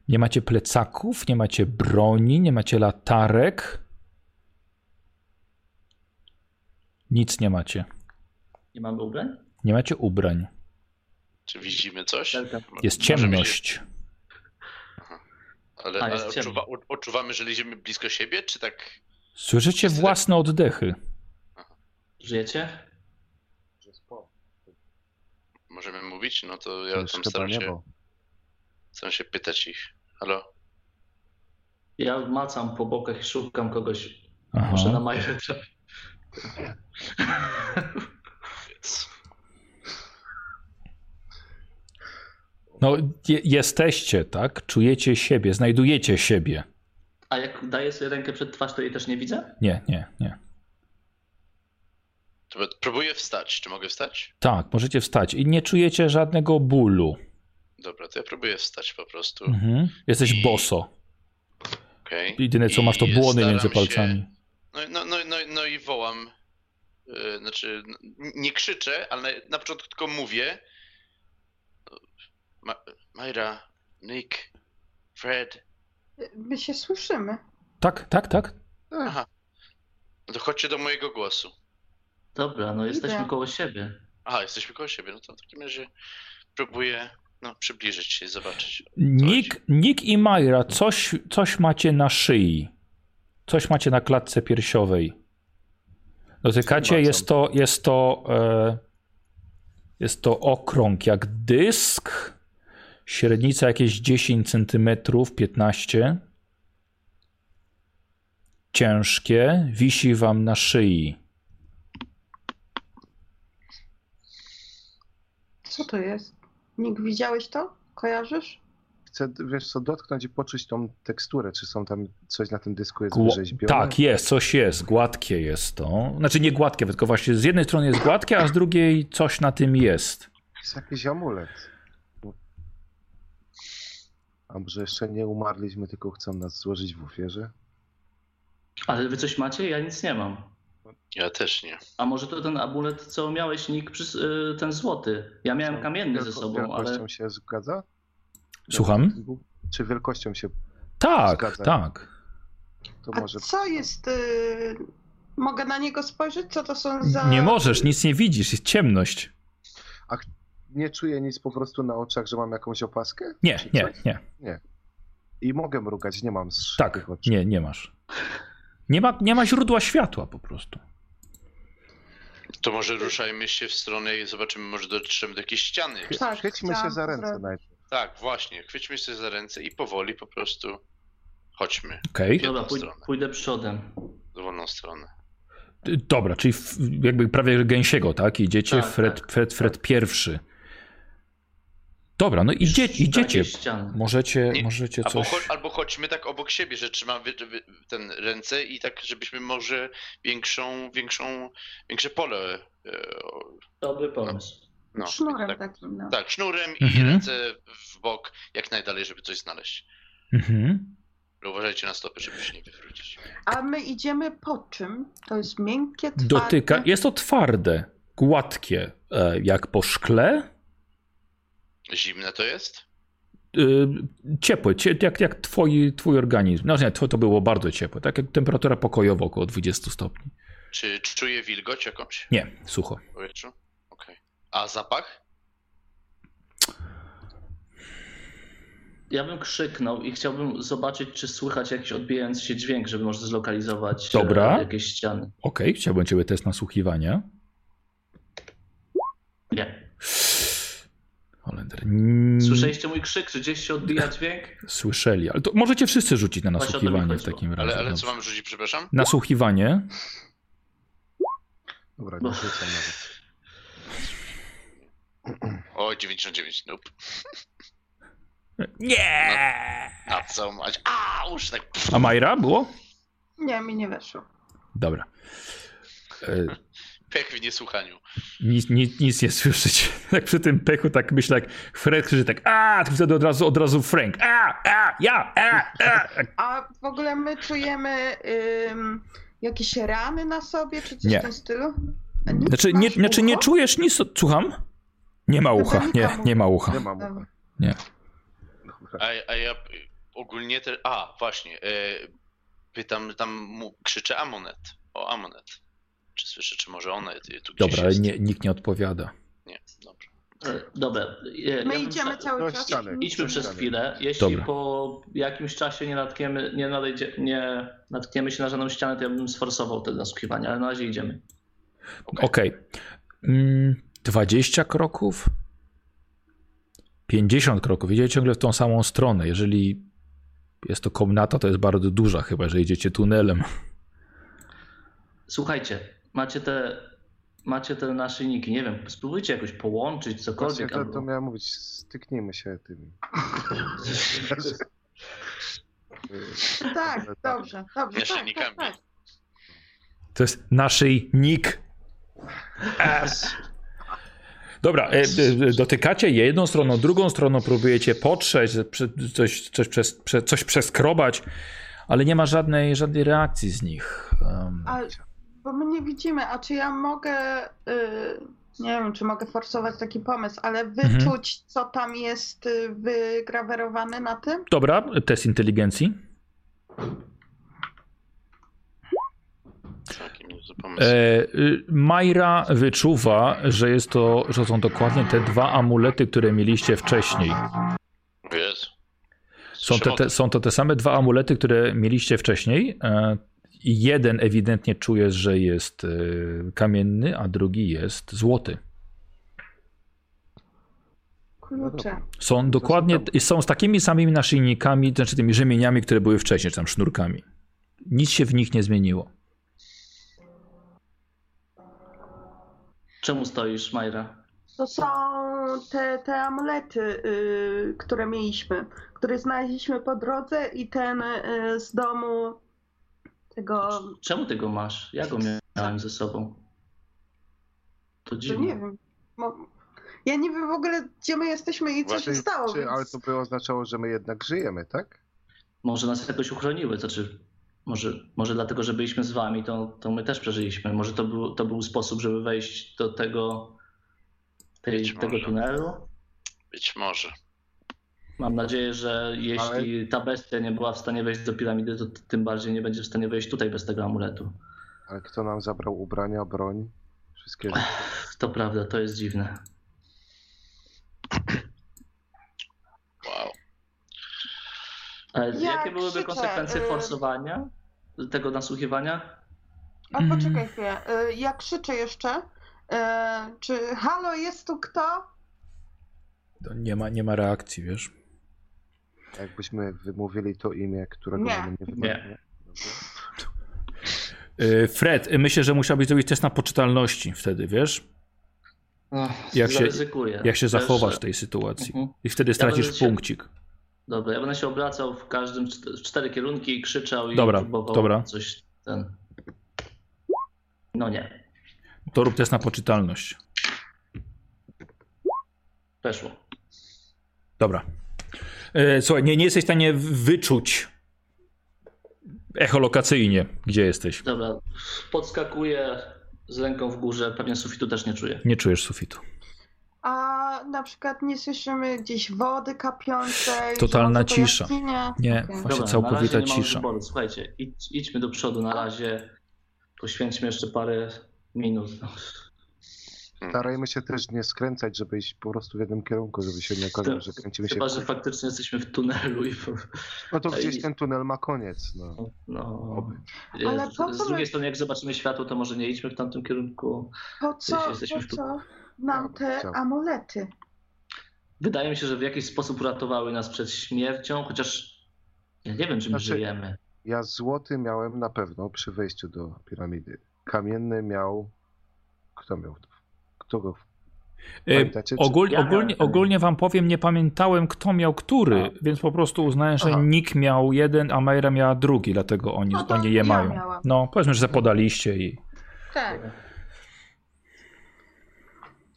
[SPEAKER 1] Nie macie plecaków, nie macie broni, nie macie latarek. Nic nie macie.
[SPEAKER 4] Nie mamy ubrań?
[SPEAKER 1] Nie macie ubrań.
[SPEAKER 3] Czy widzimy coś?
[SPEAKER 1] Jest ciemność.
[SPEAKER 3] Ale,
[SPEAKER 4] A,
[SPEAKER 3] ale odczuwa, odczuwamy, że leżymy blisko siebie, czy tak?
[SPEAKER 1] Słyszycie własne oddechy.
[SPEAKER 4] Żyjecie?
[SPEAKER 3] Możemy mówić? No to ja tam staram się,
[SPEAKER 5] niebo.
[SPEAKER 3] staram się pytać ich. Halo?
[SPEAKER 4] Ja macam po bokach i szukam kogoś,
[SPEAKER 1] Aha.
[SPEAKER 4] może na trafię.
[SPEAKER 1] No, je, jesteście, tak? Czujecie siebie, znajdujecie siebie.
[SPEAKER 4] A jak daję sobie rękę przed twarz, to jej też nie widzę?
[SPEAKER 1] Nie, nie, nie.
[SPEAKER 3] To próbuję wstać. Czy mogę wstać?
[SPEAKER 1] Tak, możecie wstać i nie czujecie żadnego bólu.
[SPEAKER 3] Dobra, to ja próbuję wstać po prostu.
[SPEAKER 1] Mhm. Jesteś
[SPEAKER 3] I-
[SPEAKER 1] boso.
[SPEAKER 3] Okej.
[SPEAKER 1] Jedyne co
[SPEAKER 3] I
[SPEAKER 1] masz to błony między
[SPEAKER 3] się-
[SPEAKER 1] palcami.
[SPEAKER 3] No, i- no, no, no, no i wołam. Yy, znaczy, nie krzyczę, ale na, na początku tylko mówię. Ma, Majra, Nick, Fred.
[SPEAKER 2] My się słyszymy.
[SPEAKER 1] Tak, tak, tak.
[SPEAKER 3] Aha. No to chodźcie do mojego głosu.
[SPEAKER 4] Dobra, no jesteśmy
[SPEAKER 2] Idę.
[SPEAKER 4] koło siebie.
[SPEAKER 3] Aha, jesteśmy koło siebie. No to w takim razie próbuję no, przybliżyć się i zobaczyć.
[SPEAKER 1] Nick, Nick i Majra, coś, coś macie na szyi. coś macie na klatce piersiowej. Dotykacie, jest to, jest to, e, jest to okrąg jak dysk, średnica jakieś 10 cm, 15 Ciężkie, wisi wam na szyi.
[SPEAKER 2] Co to jest? Nick, widziałeś to? Kojarzysz?
[SPEAKER 5] Chcę, wiesz co, dotknąć i poczuć tą teksturę, czy są tam coś na tym dysku jest
[SPEAKER 1] Gło-
[SPEAKER 5] wyrzeźbione.
[SPEAKER 1] tak, jest, coś jest, gładkie jest to. Znaczy nie gładkie, tylko właśnie z jednej strony jest gładkie, a z drugiej coś na tym jest.
[SPEAKER 5] Jest jakiś amulet. A może jeszcze nie umarliśmy, tylko chcą nas złożyć w ofierze?
[SPEAKER 4] Ale wy coś macie? Ja nic nie mam.
[SPEAKER 3] Ja też nie.
[SPEAKER 4] A może to ten amulet, co miałeś, Nick, przy, y, ten złoty? Ja miałem kamienny ze
[SPEAKER 5] Wielko-
[SPEAKER 4] sobą,
[SPEAKER 5] Wielkością
[SPEAKER 4] ale
[SPEAKER 5] się zgadza?
[SPEAKER 1] Słucham?
[SPEAKER 5] Czy wielkością się,
[SPEAKER 1] Tak,
[SPEAKER 5] Zgadza.
[SPEAKER 1] tak.
[SPEAKER 5] to
[SPEAKER 2] A
[SPEAKER 5] może...
[SPEAKER 2] co jest... Y... Mogę na niego spojrzeć? Co to są za...
[SPEAKER 1] Nie możesz, nic nie widzisz, jest ciemność.
[SPEAKER 5] Nie czuję nic po prostu na oczach, że mam jakąś opaskę?
[SPEAKER 1] Nie, nie,
[SPEAKER 5] coś?
[SPEAKER 1] nie.
[SPEAKER 5] I mogę mrugać, nie mam
[SPEAKER 1] Tak,
[SPEAKER 5] oczu.
[SPEAKER 1] nie, nie masz. Nie ma, nie ma źródła światła po prostu.
[SPEAKER 3] To może ruszajmy się w stronę i zobaczymy, może dotrzemy do jakiejś ściany.
[SPEAKER 2] Tak,
[SPEAKER 5] Chwyćmy się za ręce najpierw.
[SPEAKER 3] Tak, właśnie. Chwyćmy się za ręce i powoli po prostu chodźmy
[SPEAKER 1] Okej.
[SPEAKER 3] jedną
[SPEAKER 4] dobra, pój, pójdę przodem.
[SPEAKER 3] w dowolną stronę.
[SPEAKER 1] Dobra, czyli w, jakby prawie gęsiego, tak? Idziecie,
[SPEAKER 4] Tak,
[SPEAKER 1] Fred,
[SPEAKER 4] tak,
[SPEAKER 1] Fred, Fred pierwszy. Dobra, no idzie, idziecie. Możecie,
[SPEAKER 3] Nie,
[SPEAKER 1] możecie
[SPEAKER 3] Albo,
[SPEAKER 1] coś...
[SPEAKER 3] cho- albo chodźmy tak obok siebie, że trzymamy wy- wy- ten ręce i tak, żebyśmy może większą, większą, większe pole. e,
[SPEAKER 4] Dobry pomysł.
[SPEAKER 3] No,
[SPEAKER 2] Sznurem
[SPEAKER 3] tak,
[SPEAKER 2] takim, no.
[SPEAKER 3] tak, sznurem i
[SPEAKER 1] Mhm.
[SPEAKER 3] ręce w bok, jak najdalej, żeby coś znaleźć.
[SPEAKER 1] Mhm.
[SPEAKER 3] Uważajcie na stopy, żeby się nie wywrócić.
[SPEAKER 2] A my idziemy po czym? To jest miękkie, twarde?
[SPEAKER 1] Dotyka, jest to twarde, gładkie, e, jak po szkle.
[SPEAKER 3] Zimne to jest?
[SPEAKER 1] Y, ciepłe, cie, jak, jak twoi, twój organizm. No nie, to, to było bardzo ciepłe, tak jak temperatura pokojowa około 20 stopni.
[SPEAKER 3] Czy czuję wilgoć jakąś
[SPEAKER 1] Nie, sucho.
[SPEAKER 3] powietrzu? Okej. A zapach?
[SPEAKER 4] Ja bym krzyknął i chciałbym zobaczyć, czy słychać jakiś odbijający się dźwięk, żeby może zlokalizować e,
[SPEAKER 1] Dobra.
[SPEAKER 4] jakieś ściany.
[SPEAKER 1] Okej, chciałbym ciebie test nasłuchiwania.
[SPEAKER 4] Nie.
[SPEAKER 1] Holender.
[SPEAKER 4] Słyszeliście mój krzyk, czy gdzieś się odbija dźwięk?
[SPEAKER 1] Słyszeli, ale to możecie wszyscy rzucić na nasłuchiwanie w takim razie.
[SPEAKER 3] Ale, ale co mam rzucić, przepraszam?
[SPEAKER 1] Nasłuchiwanie.
[SPEAKER 5] Dobra, nie rzucam nawet.
[SPEAKER 3] O, 99, nope.
[SPEAKER 1] Nie!
[SPEAKER 3] A co mać? A, już tak.
[SPEAKER 1] A Majra było?
[SPEAKER 2] Nie, mi nie weszło.
[SPEAKER 1] Dobra. E,
[SPEAKER 3] Pech w niesłuchaniu.
[SPEAKER 1] Nic, nic, nic nie słyszeć. Tak przy tym pechu tak myślę, jak Fred krzyczy tak a, to wtedy od razu, od razu Frank. A, a, ja, a, a.
[SPEAKER 2] A w ogóle my czujemy ym, jakieś rany na sobie, czy coś
[SPEAKER 1] Nie.
[SPEAKER 2] w tym stylu? A Nick,
[SPEAKER 1] Znaczy, nie, znaczy nie czujesz nic, słucham? Nie ma ucha, nie, nie ma ucha.
[SPEAKER 5] Nie
[SPEAKER 2] Dobra.
[SPEAKER 5] ucha.
[SPEAKER 1] Nie.
[SPEAKER 3] A, a ja ogólnie te. A, właśnie. E, pytam, tam mu, krzyczę Amonet. O Amonet. Czy słyszę, czy może ona tu gdzieś
[SPEAKER 1] Dobra, ale
[SPEAKER 3] jest?
[SPEAKER 1] nie, nikt nie odpowiada.
[SPEAKER 3] Nie, dobrze.
[SPEAKER 4] E, Dobra. Ja, ja
[SPEAKER 2] My idziemy cały
[SPEAKER 5] Do
[SPEAKER 2] czas.
[SPEAKER 4] Idźmy przez chwilę. Jeśli
[SPEAKER 1] Dobra.
[SPEAKER 4] po jakimś czasie nie natkniemy, nie, nadejdzie, nie natkniemy się na żadną ścianę, to ja bym sforsował te nasłuchiwania, ale na razie idziemy.
[SPEAKER 3] Okej.
[SPEAKER 1] Okej. Mm, 20 kroków? 50 kroków. Idziecie ciągle w tą samą stronę. Jeżeli jest to komnata, to jest bardzo duża, chyba że idziecie tunelem.
[SPEAKER 4] Słuchajcie, macie te, macie te naszyjniki, nie wiem, spróbujcie jakoś połączyć
[SPEAKER 5] Właśnie
[SPEAKER 4] cokolwiek.
[SPEAKER 5] to, to
[SPEAKER 4] albo...
[SPEAKER 5] miałem mówić, styknijmy się tymi.
[SPEAKER 2] Tak, dobrze, dobrze. Tak,
[SPEAKER 3] Naszyjnikami.
[SPEAKER 2] tak, tak.
[SPEAKER 1] To jest naszyjnik. S. Dobra, e, dotykacie jedną stroną, drugą stroną próbujecie potrzeć, coś, coś, przez, prze, coś przeskrobać, ale nie ma żadnej, żadnej reakcji z nich. Um,
[SPEAKER 2] A, bo my nie widzimy, a czy ja mogę, y, nie wiem, czy mogę forsować taki pomysł, ale wyczuć, co tam jest y, wygrawerowane na tym?
[SPEAKER 1] Dobra, test inteligencji. E, y, Majra wyczuwa, że, jest to, że są dokładnie te dwa amulety, które mieliście wcześniej.
[SPEAKER 3] Jest.
[SPEAKER 1] Są, te, te, są to te same dwa amulety, które mieliście wcześniej. E, jeden ewidentnie czujesz, że jest y, kamienny, a drugi jest złoty.
[SPEAKER 2] Klucze.
[SPEAKER 1] Są dokładnie, są z takimi samymi naszyjnikami, znaczy tymi rzemieniami, które były wcześniej, czy tam sznurkami. Nic się w nich nie zmieniło.
[SPEAKER 4] Czemu stoisz, Majra?
[SPEAKER 2] To są te, te amulety, y, które mieliśmy, które znaleźliśmy po drodze i ten y, z domu tego,
[SPEAKER 4] Czemu ty go masz? Ja go miałem ze sobą. To
[SPEAKER 2] to
[SPEAKER 4] dziwne.
[SPEAKER 2] nie wiem. Mo- Ja nie wiem w ogóle, gdzie my jesteśmy i co się
[SPEAKER 5] Czy-
[SPEAKER 2] stało.
[SPEAKER 5] Czy,
[SPEAKER 2] więc...
[SPEAKER 5] ale to by oznaczało, że my jednak żyjemy, tak?
[SPEAKER 4] Może nas jakoś uchroniły, to czy może, może dlatego, że byliśmy z wami, to, to my też przeżyliśmy. Może to był, to był sposób, żeby wejść do tego, tej, tego tunelu.
[SPEAKER 3] Być może.
[SPEAKER 4] Mam nadzieję, że jeśli ta bestia nie była w stanie wejść do piramidy, to tym bardziej nie będzie w stanie wejść tutaj bez tego amuletu.
[SPEAKER 5] Ale kto nam zabrał ubrania, broń? Wszystkie rzeczy.
[SPEAKER 4] To prawda, to jest dziwne.
[SPEAKER 3] Wow.
[SPEAKER 4] Ale
[SPEAKER 2] Jak
[SPEAKER 4] jakie byłyby
[SPEAKER 2] krzyczę,
[SPEAKER 4] konsekwencje
[SPEAKER 2] y-
[SPEAKER 4] forsowania? Tego nasłuchiwania?
[SPEAKER 2] A
[SPEAKER 1] Mm.
[SPEAKER 2] poczekaj chwilę, y, ja krzyczę jeszcze. y, Czy halo, jest tu kto?
[SPEAKER 1] To Nie ma, nie ma reakcji, wiesz.
[SPEAKER 5] Jakbyśmy wymówili to imię, którego
[SPEAKER 2] Nie.
[SPEAKER 5] nie
[SPEAKER 4] Nie.
[SPEAKER 5] wymówimy.
[SPEAKER 1] Y, Fred, y, myślę, że musiałbyś zrobić test na poczytalności wtedy, wiesz? Jak się-. Jak się zachowasz w tej sytuacji.
[SPEAKER 4] Mhm.
[SPEAKER 1] I wtedy stracisz
[SPEAKER 4] będę się-
[SPEAKER 1] punkcik.
[SPEAKER 4] Dobra, ja będę się obracał w każdym w cztery kierunki i krzyczał i
[SPEAKER 1] Dobra,
[SPEAKER 4] próbował
[SPEAKER 1] dobra.
[SPEAKER 4] coś ten. No nie,
[SPEAKER 1] To rób test na poczytalność.
[SPEAKER 4] weszło.
[SPEAKER 1] Dobra. E, Słuchaj, nie, nie jesteś w stanie wyczuć echolokacyjnie, gdzie jesteś.
[SPEAKER 4] Dobra, podskakuję z ręką w górze, pewnie sufitu też nie czuję.
[SPEAKER 1] Nie czujesz sufitu.
[SPEAKER 2] A na przykład nie słyszymy gdzieś wody kapiącej?
[SPEAKER 1] Totalna cisza. Nie,
[SPEAKER 2] Okej.
[SPEAKER 1] właśnie
[SPEAKER 4] Dobra,
[SPEAKER 1] całkowita
[SPEAKER 4] na razie nie mamy
[SPEAKER 1] cisza.
[SPEAKER 4] wyboru. Słuchajcie, idź, idźmy do przodu na razie. Poświęćmy jeszcze parę minut.
[SPEAKER 5] Starajmy się też nie skręcać, żeby iść po prostu w jednym kierunku, żeby się nie okazało, że kręcimy się
[SPEAKER 4] Chyba, że faktycznie jesteśmy w tunelu i.
[SPEAKER 5] No to gdzieś
[SPEAKER 4] i-
[SPEAKER 5] ten tunel ma koniec. No.
[SPEAKER 4] No,
[SPEAKER 2] Ale
[SPEAKER 4] z,
[SPEAKER 2] po co
[SPEAKER 4] z drugiej
[SPEAKER 2] my-
[SPEAKER 4] strony, jak zobaczymy światło, to może nie idźmy w tamtym kierunku.
[SPEAKER 2] Po co,
[SPEAKER 4] Jesteśmy
[SPEAKER 2] po co nam te amulety?
[SPEAKER 4] Wydaje mi się, że w jakiś sposób uratowały nas przed śmiercią, chociaż ja nie wiem, czy my
[SPEAKER 5] Znaczy-
[SPEAKER 4] żyjemy.
[SPEAKER 5] Ja złoty miałem na pewno przy wejściu do piramidy. Kamienny miał. Kto miał?
[SPEAKER 1] E,
[SPEAKER 5] Pamiętacie,
[SPEAKER 1] Ogólnie,
[SPEAKER 4] Ja
[SPEAKER 1] ogólnie, ogólnie wam powiem, nie pamiętałem kto miał który,
[SPEAKER 4] A.
[SPEAKER 1] więc po prostu uznałem, że
[SPEAKER 5] Aha.
[SPEAKER 1] Nick miał jeden, a Mayra miała drugi, dlatego oni,
[SPEAKER 2] No
[SPEAKER 1] oni je
[SPEAKER 2] ja
[SPEAKER 1] mają.
[SPEAKER 2] miałam.
[SPEAKER 1] No, powiedzmy, że zapodaliście i...
[SPEAKER 2] Tak.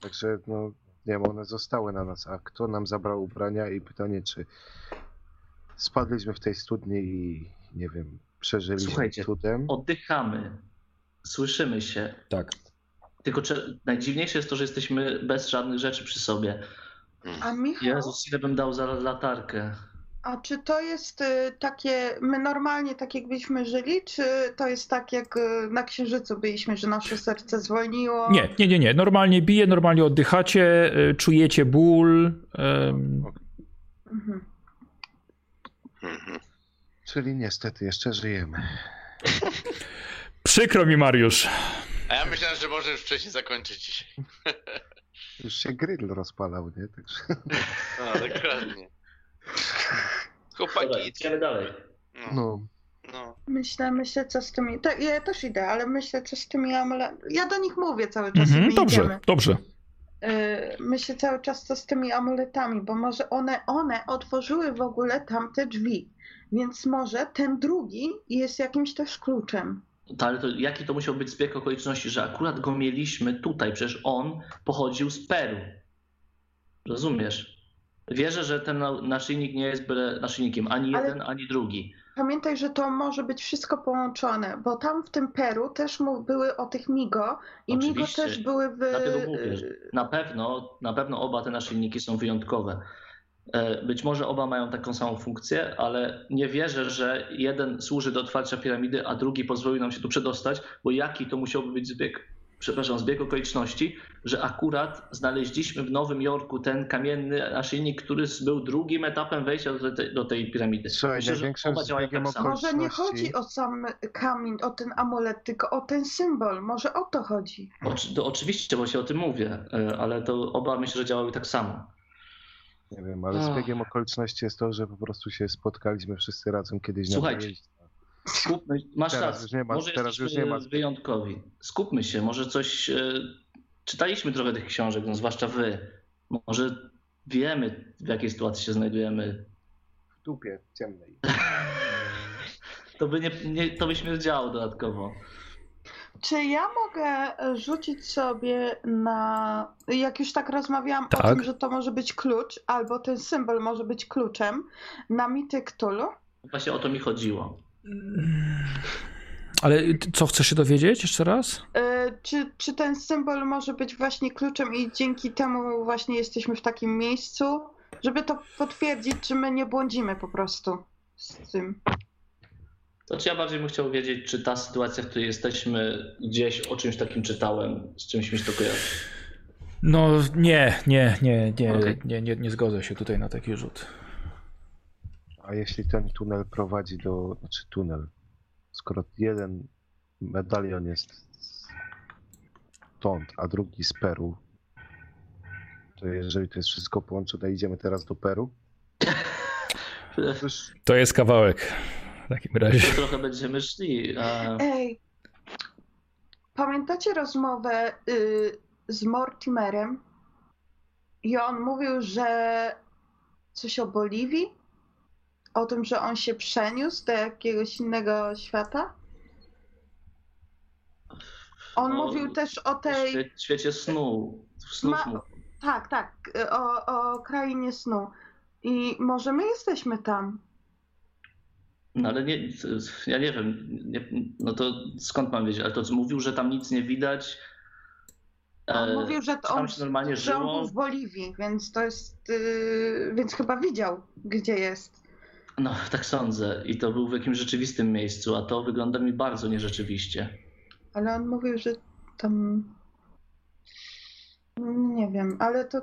[SPEAKER 5] Także no, nie wiem, one zostały na nas. A kto nam zabrał ubrania i pytanie, czy spadliśmy w tej studni i nie wiem, przeżyliśmy
[SPEAKER 4] Słuchajcie,
[SPEAKER 5] cudem.
[SPEAKER 4] Oddychamy, słyszymy się.
[SPEAKER 1] Tak.
[SPEAKER 4] Tylko najdziwniejsze jest to, że jesteśmy bez żadnych rzeczy przy sobie.
[SPEAKER 2] A Michał,
[SPEAKER 4] Jezus, ile bym dał za latarkę.
[SPEAKER 2] a czy to jest y, takie, my normalnie tak jakbyśmy żyli, czy to jest tak jak y, na Księżycu byliśmy, że nasze serce zwolniło?
[SPEAKER 1] Nie, nie, nie, nie. Normalnie bije, normalnie oddychacie, y, czujecie ból.
[SPEAKER 2] Mhm.
[SPEAKER 3] Mhm.
[SPEAKER 5] Czyli niestety jeszcze żyjemy.
[SPEAKER 1] Przykro mi, Mariusz.
[SPEAKER 3] A ja myślałem, że może już wcześniej zakończyć dzisiaj.
[SPEAKER 5] Już się grill rozpalał, nie? Także...
[SPEAKER 3] No, dokładnie.
[SPEAKER 4] Dobra,
[SPEAKER 3] Chłopaki,
[SPEAKER 4] idziemy dalej.
[SPEAKER 3] no,
[SPEAKER 5] No,
[SPEAKER 3] no.
[SPEAKER 2] Myślę, myślę, co z tymi. Tak, ja też idę, ale myślę, co z tymi amuletami. Ja do nich mówię cały czas.
[SPEAKER 1] Mhm, dobrze,
[SPEAKER 2] idziemy.
[SPEAKER 1] dobrze.
[SPEAKER 2] Y, myślę cały czas, co z tymi amuletami, bo może one, one otworzyły w ogóle tamte drzwi. Więc może ten drugi jest jakimś też kluczem.
[SPEAKER 4] To, ale to, jaki to musiał być zbieg okoliczności, że akurat go mieliśmy tutaj, przecież on pochodził z Peru. Rozumiesz? Wierzę, że ten na- naszyjnik nie jest byle naszyjnikiem ani
[SPEAKER 2] Ale-
[SPEAKER 4] jeden, ani drugi.
[SPEAKER 2] Pamiętaj, że to może być wszystko połączone, bo tam w tym Peru też mu były o tych Migo i Migo
[SPEAKER 4] Oczywiście.
[SPEAKER 2] też były w.
[SPEAKER 4] Dlatego mówię, na pewno, na pewno oba te naszyjniki są wyjątkowe. E, Być może oba mają taką samą funkcję, ale nie wierzę, że jeden służy do otwarcia piramidy, a drugi pozwolił nam się tu przedostać, bo jaki to musiałby być zbieg przepraszam, zbieg okoliczności, że akurat znaleźliśmy w Nowym Jorku ten kamienny naszyjnik, który był drugim etapem wejścia do tej, do tej piramidy.
[SPEAKER 5] Słuchaj,
[SPEAKER 4] Myślę, że oba działają tak samo.
[SPEAKER 2] Może nie chodzi o sam kamień, o ten amulet, tylko o ten symbol. Może o to chodzi.
[SPEAKER 4] Oczy, to oczywiście, bo się o tym mówię, e, ale to oba myślę, że działały tak samo.
[SPEAKER 5] Nie wiem, ale
[SPEAKER 4] Ach.
[SPEAKER 5] zbiegiem okoliczności jest to, że po prostu się spotkaliśmy wszyscy razem kiedyś na
[SPEAKER 4] Słuchajcie. Skupmy, masz
[SPEAKER 5] Teraz
[SPEAKER 4] rację.
[SPEAKER 5] już nie ma-
[SPEAKER 4] może
[SPEAKER 5] teraz już nie ma.
[SPEAKER 4] wyjątkowi. Skupmy się, może coś. E, czytaliśmy trochę tych książek, no, zwłaszcza wy. Może wiemy, w jakiej sytuacji się znajdujemy.
[SPEAKER 5] W dupie ciemnej.
[SPEAKER 4] To by, nie, nie, to by śmierdziało dodatkowo.
[SPEAKER 2] Czy ja mogę e, rzucić sobie na. Jak już tak rozmawiałam
[SPEAKER 1] Tak.
[SPEAKER 2] o tym, że to może być klucz, albo ten symbol może być kluczem, na mity Cthulhu?
[SPEAKER 4] Właśnie o to mi chodziło.
[SPEAKER 1] Ale co, chcesz się dowiedzieć jeszcze raz?
[SPEAKER 2] E, Czy, czy ten symbol może być właśnie kluczem i dzięki temu właśnie jesteśmy w takim miejscu, żeby to potwierdzić, czy my nie błądzimy po prostu z tym.
[SPEAKER 4] To czy ja bardziej bym chciał wiedzieć, czy ta sytuacja, w której jesteśmy, gdzieś o czymś takim czytałem, z czymś mi się to kojarzy.
[SPEAKER 1] No nie, nie, nie, nie,
[SPEAKER 4] Okej.
[SPEAKER 1] nie, nie, nie zgodzę się tutaj na taki rzut.
[SPEAKER 5] A jeśli ten tunel prowadzi do. Znaczy tunel. Skoro jeden medalion jest stąd, a drugi z Peru, to jeżeli to jest wszystko połączone, idziemy teraz do Peru? To
[SPEAKER 1] jest kawałek w takim razie.
[SPEAKER 4] To trochę będziemy szli. A...
[SPEAKER 2] Ej, pamiętacie rozmowę y, z Mortimerem? I on mówił, że coś o Boliwii? O tym, że on się przeniósł do jakiegoś innego świata? On
[SPEAKER 4] No,
[SPEAKER 2] mówił też o tej.
[SPEAKER 4] świe- świecie snu. Snów
[SPEAKER 2] Ma-. Tak, tak, y, o, o krainie snu. I może my jesteśmy tam.
[SPEAKER 4] No ale nie, ja nie wiem, nie, no to skąd mam wiedzieć, ale to co mówił, że tam nic nie widać.
[SPEAKER 2] On
[SPEAKER 4] e,
[SPEAKER 2] mówił, że to on,
[SPEAKER 4] się normalnie
[SPEAKER 2] że on
[SPEAKER 4] żyło.
[SPEAKER 2] był w Boliwii, więc to jest. y, więc chyba widział, gdzie jest.
[SPEAKER 4] No, tak sądzę. I to był w jakimś rzeczywistym miejscu, a to wygląda mi bardzo nierzeczywiście.
[SPEAKER 2] Ale on mówił, że tam. Nie wiem, ale to.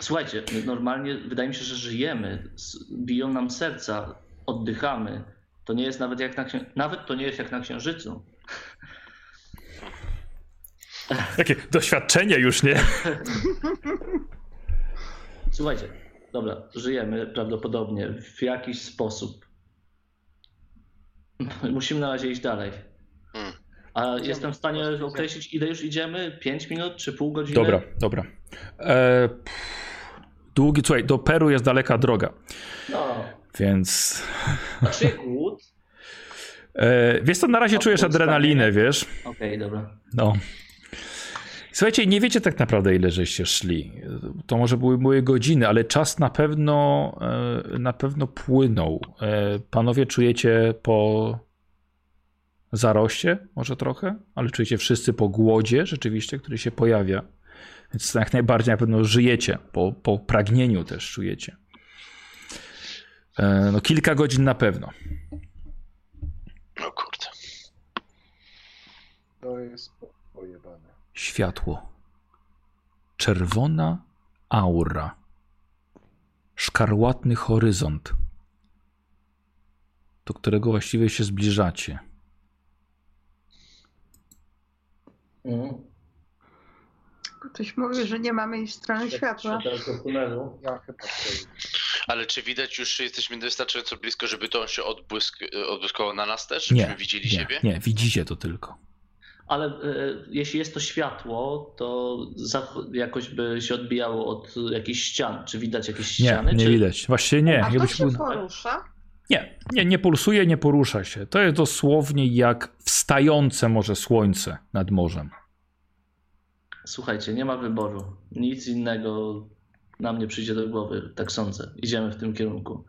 [SPEAKER 4] Słuchajcie, normalnie wydaje mi się, że żyjemy, biją nam serca, oddychamy. To nie jest nawet jak na księ... nawet to nie jest jak na księżycu.
[SPEAKER 1] Takie doświadczenie już, nie?
[SPEAKER 4] Słuchajcie, dobra, żyjemy prawdopodobnie w jakiś sposób. Musimy na razie iść dalej.
[SPEAKER 3] Hmm.
[SPEAKER 4] A jestem w stanie określić, ile już idziemy? 5 minut czy pół godziny?
[SPEAKER 1] Dobra, dobra. E, długi, słuchaj, do Peru jest daleka droga,
[SPEAKER 4] No.
[SPEAKER 1] więc...
[SPEAKER 4] A czy głód?
[SPEAKER 1] E, wiesz co, na razie czujesz adrenalinę, wiesz?
[SPEAKER 4] Okej, dobra.
[SPEAKER 1] No. Słuchajcie, nie wiecie tak naprawdę, ile żeście szli. To może były, były godziny, ale czas na pewno e, na pewno płynął. E, Panowie czujecie po zaroście, może trochę, ale czujecie wszyscy po głodzie rzeczywiście, który się pojawia. Więc jak najbardziej na pewno żyjecie, po, po pragnieniu też czujecie. E, No kilka godzin na pewno.
[SPEAKER 3] No kurde.
[SPEAKER 5] to jest pojebane.
[SPEAKER 1] Światło. Czerwona aura. Szkarłatny horyzont, do którego właściwie się zbliżacie.
[SPEAKER 4] Mhm.
[SPEAKER 2] Ktoś mówił, że nie mamy iść w stronę światła.
[SPEAKER 5] Ja chyba.
[SPEAKER 3] Ale czy widać już, że jesteśmy wystarczająco blisko, żeby to się odbłysk, odbłyskało na nas też?
[SPEAKER 1] Nie,
[SPEAKER 3] Żebyśmy widzieli
[SPEAKER 1] Nie,
[SPEAKER 3] siebie?
[SPEAKER 1] nie, widzicie to tylko.
[SPEAKER 4] Ale e, jeśli jest to światło, to zach- jakoś by się odbijało od jakichś ścian. Czy widać jakieś
[SPEAKER 1] Nie,
[SPEAKER 4] ściany?
[SPEAKER 1] nie
[SPEAKER 4] czy...
[SPEAKER 1] widać. Właściwie nie.
[SPEAKER 2] A to
[SPEAKER 1] Jakbyś
[SPEAKER 2] się
[SPEAKER 1] był...
[SPEAKER 2] porusza?
[SPEAKER 1] Nie, nie, nie pulsuje, nie porusza się. To jest dosłownie jak wstające może słońce nad morzem.
[SPEAKER 4] Słuchajcie, nie ma wyboru. Nic innego nam nie przyjdzie do głowy, tak sądzę. Idziemy w tym kierunku.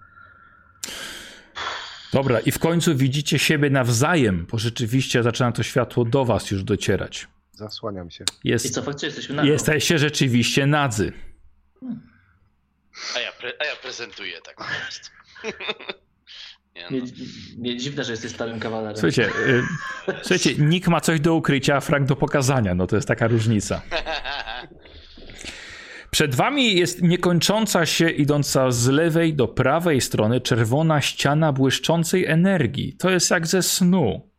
[SPEAKER 1] Dobra, i w końcu widzicie siebie nawzajem, bo rzeczywiście zaczyna to światło do was już docierać.
[SPEAKER 5] Zasłaniam się.
[SPEAKER 4] I
[SPEAKER 1] Jest,
[SPEAKER 4] co, faktycznie jesteśmy na
[SPEAKER 1] jesteście rzeczywiście nadzy.
[SPEAKER 3] A ja, pre, a ja prezentuję tak po prostu. Nie,
[SPEAKER 4] Nie,
[SPEAKER 3] no.
[SPEAKER 4] nie dziwne, że jesteś starym kawalerem.
[SPEAKER 1] Słuchajcie, y, słuchajcie, Nick ma coś do ukrycia, a Frank do pokazania. No to jest taka różnica. Przed wami jest niekończąca się, idąca z lewej do prawej strony, czerwona ściana błyszczącej energii. To jest jak ze snu.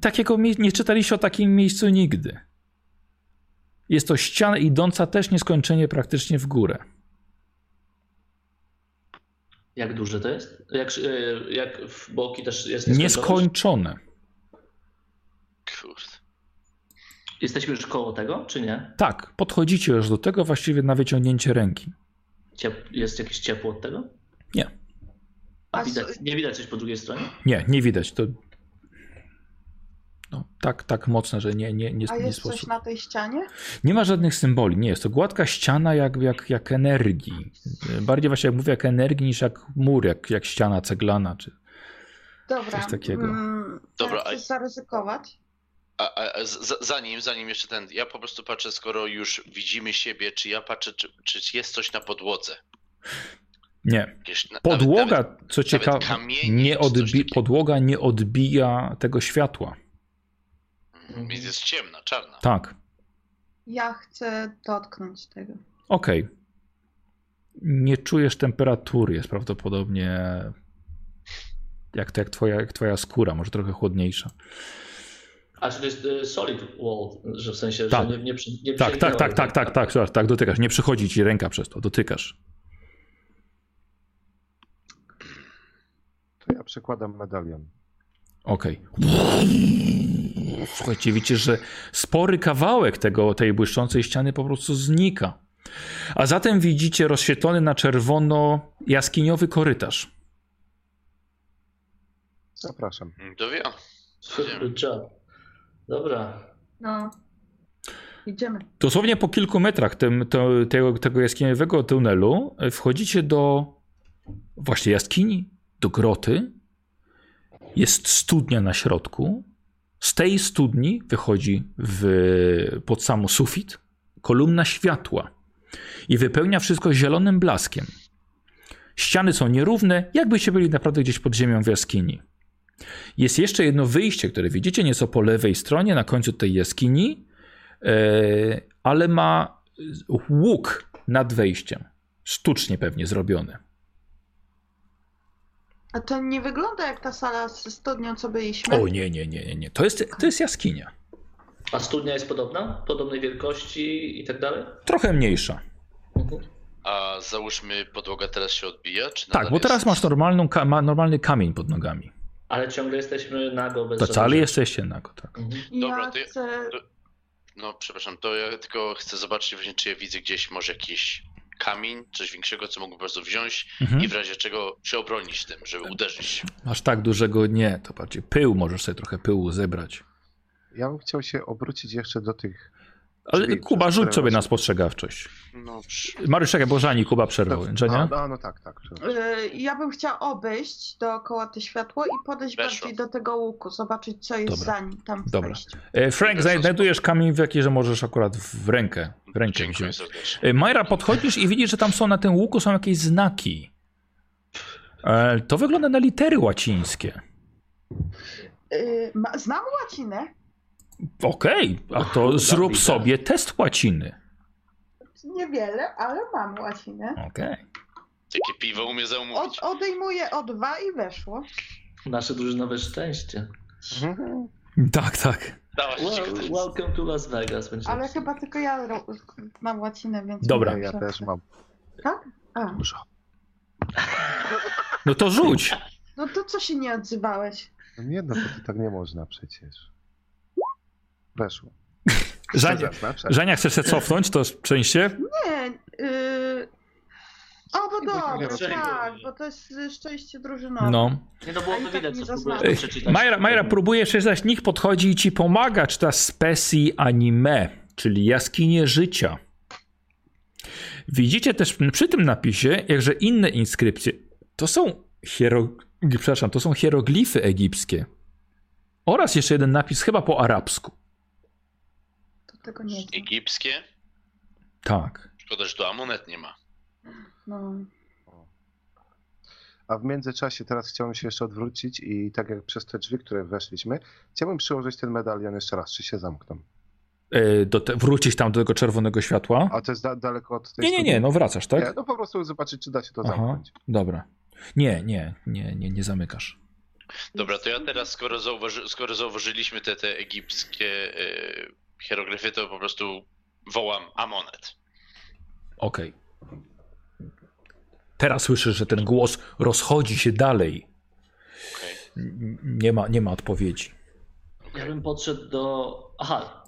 [SPEAKER 1] Takiego nie czytaliście o takim miejscu nigdy. Jest to ściana idąca też nieskończenie praktycznie w górę.
[SPEAKER 4] Jak duże to jest? Jak, e, jak w boki też jest?
[SPEAKER 1] Nieskończone.
[SPEAKER 3] Kurde.
[SPEAKER 4] Jesteśmy już koło tego, czy nie?
[SPEAKER 1] Tak, podchodzicie już do tego właściwie na wyciągnięcie ręki.
[SPEAKER 4] Ciep jest jakieś ciepło od tego?
[SPEAKER 1] Nie.
[SPEAKER 4] A widać, nie widać coś po drugiej stronie?
[SPEAKER 1] Nie, nie widać. To no, tak, tak mocne, że nie, nie, nie,
[SPEAKER 2] A
[SPEAKER 1] nie
[SPEAKER 2] jest
[SPEAKER 1] sposób.
[SPEAKER 2] coś na tej ścianie?
[SPEAKER 1] Nie ma żadnych symboli. Nie jest to gładka ściana jak, jak, jak energii. Bardziej właśnie jak mówię, jak energii niż jak mur, jak, jak ściana ceglana. Czy...
[SPEAKER 2] Dobra.
[SPEAKER 1] Coś takiego.
[SPEAKER 2] Mm,
[SPEAKER 3] Dobra, a-
[SPEAKER 2] chcesz zaryzykować?
[SPEAKER 3] A, a, a z- zanim, zanim jeszcze ten, ja po prostu patrzę, skoro już widzimy siebie, czy ja patrzę, czy, czy jest coś na podłodze.
[SPEAKER 1] Nie. Podłoga,
[SPEAKER 3] nawet,
[SPEAKER 1] co ciekawe, nie odbi- podłoga nie odbija tego światła.
[SPEAKER 3] Więc jest ciemna, czarna.
[SPEAKER 1] Tak.
[SPEAKER 2] Ja chcę dotknąć tego.
[SPEAKER 1] Okej. Nie czujesz temperatury, jest prawdopodobnie jak, jak, twoja, jak twoja skóra, może trochę chłodniejsza.
[SPEAKER 4] A czy to jest e, solid wall, że w sensie,
[SPEAKER 1] Tak.
[SPEAKER 4] że nie, nie, nie
[SPEAKER 1] Tak, tak, tak, tak,
[SPEAKER 4] tego.
[SPEAKER 1] tak, tak, tak, tak, dotykasz. Nie przychodzi ci ręka przez to, dotykasz.
[SPEAKER 5] To ja przekładam medalion.
[SPEAKER 1] Okej. Słuchajcie, widzicie, że spory kawałek tego, tej błyszczącej ściany po prostu znika. A zatem widzicie rozświetlony na czerwono jaskiniowy korytarz.
[SPEAKER 5] Zapraszam.
[SPEAKER 3] To wie.
[SPEAKER 4] Dobra.
[SPEAKER 2] No. Idziemy.
[SPEAKER 1] Dosłownie po kilku metrach tym, to, tego, tego jaskiniowego tunelu wchodzicie do właśnie jaskini, do groty. Jest studnia na środku. Z tej studni wychodzi w, pod samo sufit kolumna światła i wypełnia wszystko zielonym blaskiem. Ściany są nierówne, jakbyście byli naprawdę gdzieś pod ziemią w jaskini. Jest jeszcze jedno wyjście, które widzicie nieco po lewej stronie, na końcu tej jaskini, e, ale ma łuk nad wejściem. Sztucznie pewnie zrobiony.
[SPEAKER 2] A to nie wygląda jak ta sala ze studnią, co byliśmy.
[SPEAKER 1] O nie, nie, nie, nie, nie. To jest, to jest jaskinia.
[SPEAKER 4] A studnia jest podobna? Podobnej wielkości i tak dalej?
[SPEAKER 1] Trochę mniejsza.
[SPEAKER 4] Mhm.
[SPEAKER 3] A załóżmy, podłoga teraz się odbija? Czy
[SPEAKER 1] Tak, bo teraz
[SPEAKER 3] jest...
[SPEAKER 1] masz normalną, ka- ma, normalny kamień pod nogami.
[SPEAKER 4] Ale ciągle jesteśmy nago bez
[SPEAKER 1] To wcale jesteście nago, tak.
[SPEAKER 4] Mhm.
[SPEAKER 3] Dobra,
[SPEAKER 2] ja
[SPEAKER 3] to ja-
[SPEAKER 2] chcę...
[SPEAKER 3] No, przepraszam, to ja tylko chcę zobaczyć właśnie, czy ja widzę gdzieś może jakiś kamień, coś większego, co mógłbym po prostu wziąć
[SPEAKER 1] Mhm.
[SPEAKER 3] i w razie czego się obronić tym, żeby uderzyć.
[SPEAKER 1] Masz tak dużego nie, to bardziej pył, możesz sobie trochę pyłu zebrać.
[SPEAKER 5] Ja bym chciał się obrócić jeszcze do tych.
[SPEAKER 1] Ale
[SPEAKER 5] Czyli
[SPEAKER 1] Kuba, rzuć sobie na spostrzegawczość.
[SPEAKER 3] No, przy...
[SPEAKER 1] Mariusz, czekaj, bo Żani Kuba przerwał.
[SPEAKER 5] A,
[SPEAKER 1] Żenia?
[SPEAKER 5] no, no tak, tak. przepraszam.
[SPEAKER 2] y, Ja bym chciała obejść dookoła to światło i podejść
[SPEAKER 3] Weszło.
[SPEAKER 2] bardziej do tego łuku, zobaczyć co jest
[SPEAKER 1] Dobra.
[SPEAKER 2] za nim tam w
[SPEAKER 1] Dobra.
[SPEAKER 2] wejściu.
[SPEAKER 1] E, Frank, znajdujesz kamień w jaki, że możesz akurat w rękę, w rękę wziąć. E, Majra, podchodzisz i widzisz, że tam są na tym łuku są jakieś znaki. E, To wygląda na litery łacińskie.
[SPEAKER 2] Znam łacinę.
[SPEAKER 1] Okej, a to zrób sobie test łaciny.
[SPEAKER 2] Niewiele, ale mam łacinę.
[SPEAKER 1] Okej.
[SPEAKER 3] Jakie piwo umie
[SPEAKER 2] Od,
[SPEAKER 3] zamówić?
[SPEAKER 2] odejmuję o dwa i weszło.
[SPEAKER 4] Nasze drużynowe szczęście.
[SPEAKER 5] Mhm.
[SPEAKER 1] Tak, tak.
[SPEAKER 4] Well, welcome to Las Vegas. Będzie
[SPEAKER 2] Ale chyba tylko ja mam łacinę, więc...
[SPEAKER 1] Dobra.
[SPEAKER 5] Ja też mam
[SPEAKER 2] Tak? A.
[SPEAKER 5] dużo.
[SPEAKER 1] No to rzuć.
[SPEAKER 2] No to co się nie odzywałeś?
[SPEAKER 5] No nie, no to tak nie można przecież. Weszło.
[SPEAKER 1] Żania, Żania chcesz się cofnąć to szczęście?
[SPEAKER 2] Nie, yy... O, bo
[SPEAKER 4] rozumiem.
[SPEAKER 2] tak, bo to jest y, szczęście drużynowe.
[SPEAKER 1] No.
[SPEAKER 4] Nie, no było
[SPEAKER 2] A i
[SPEAKER 4] to
[SPEAKER 2] tak
[SPEAKER 4] widać, co próbujesz przeczytać.
[SPEAKER 1] Majra, Majra próbuje przeczytać, nikt podchodzi i ci pomaga, czyta speci anime, czyli jaskinie życia. Widzicie też przy tym napisie, jakże inne inskrypcje. To są hiero... przepraszam, to są hieroglify egipskie. Oraz jeszcze jeden napis chyba po arabsku.
[SPEAKER 2] Tego nie wiem.
[SPEAKER 3] Egipskie?
[SPEAKER 1] Tak.
[SPEAKER 3] Szkoda, że tu amunet nie ma.
[SPEAKER 2] No.
[SPEAKER 5] A w międzyczasie teraz chciałbym się jeszcze odwrócić i tak jak przez te drzwi, które weszliśmy, chciałbym przyłożyć ten medalion jeszcze raz, czy się zamkną.
[SPEAKER 1] E, do te, wrócić tam do tego czerwonego światła?
[SPEAKER 5] A to jest da daleko od tej
[SPEAKER 1] Nie, nie, nie, no wracasz, tak?
[SPEAKER 5] Nie, no po prostu zobaczyć, czy da się to
[SPEAKER 1] Aha,
[SPEAKER 5] zamknąć.
[SPEAKER 1] dobra. Nie, nie, nie, nie, nie zamykasz.
[SPEAKER 3] Dobra, to ja teraz, skoro, zauważy, skoro zauważyliśmy te, te egipskie e, hieroglyfy, to po prostu wołam Amonet.
[SPEAKER 1] Okej. Teraz słyszysz, że ten głos rozchodzi się dalej.
[SPEAKER 3] Okej.
[SPEAKER 1] N- Nie ma, nie ma odpowiedzi.
[SPEAKER 4] Ja bym podszedł do. Aha,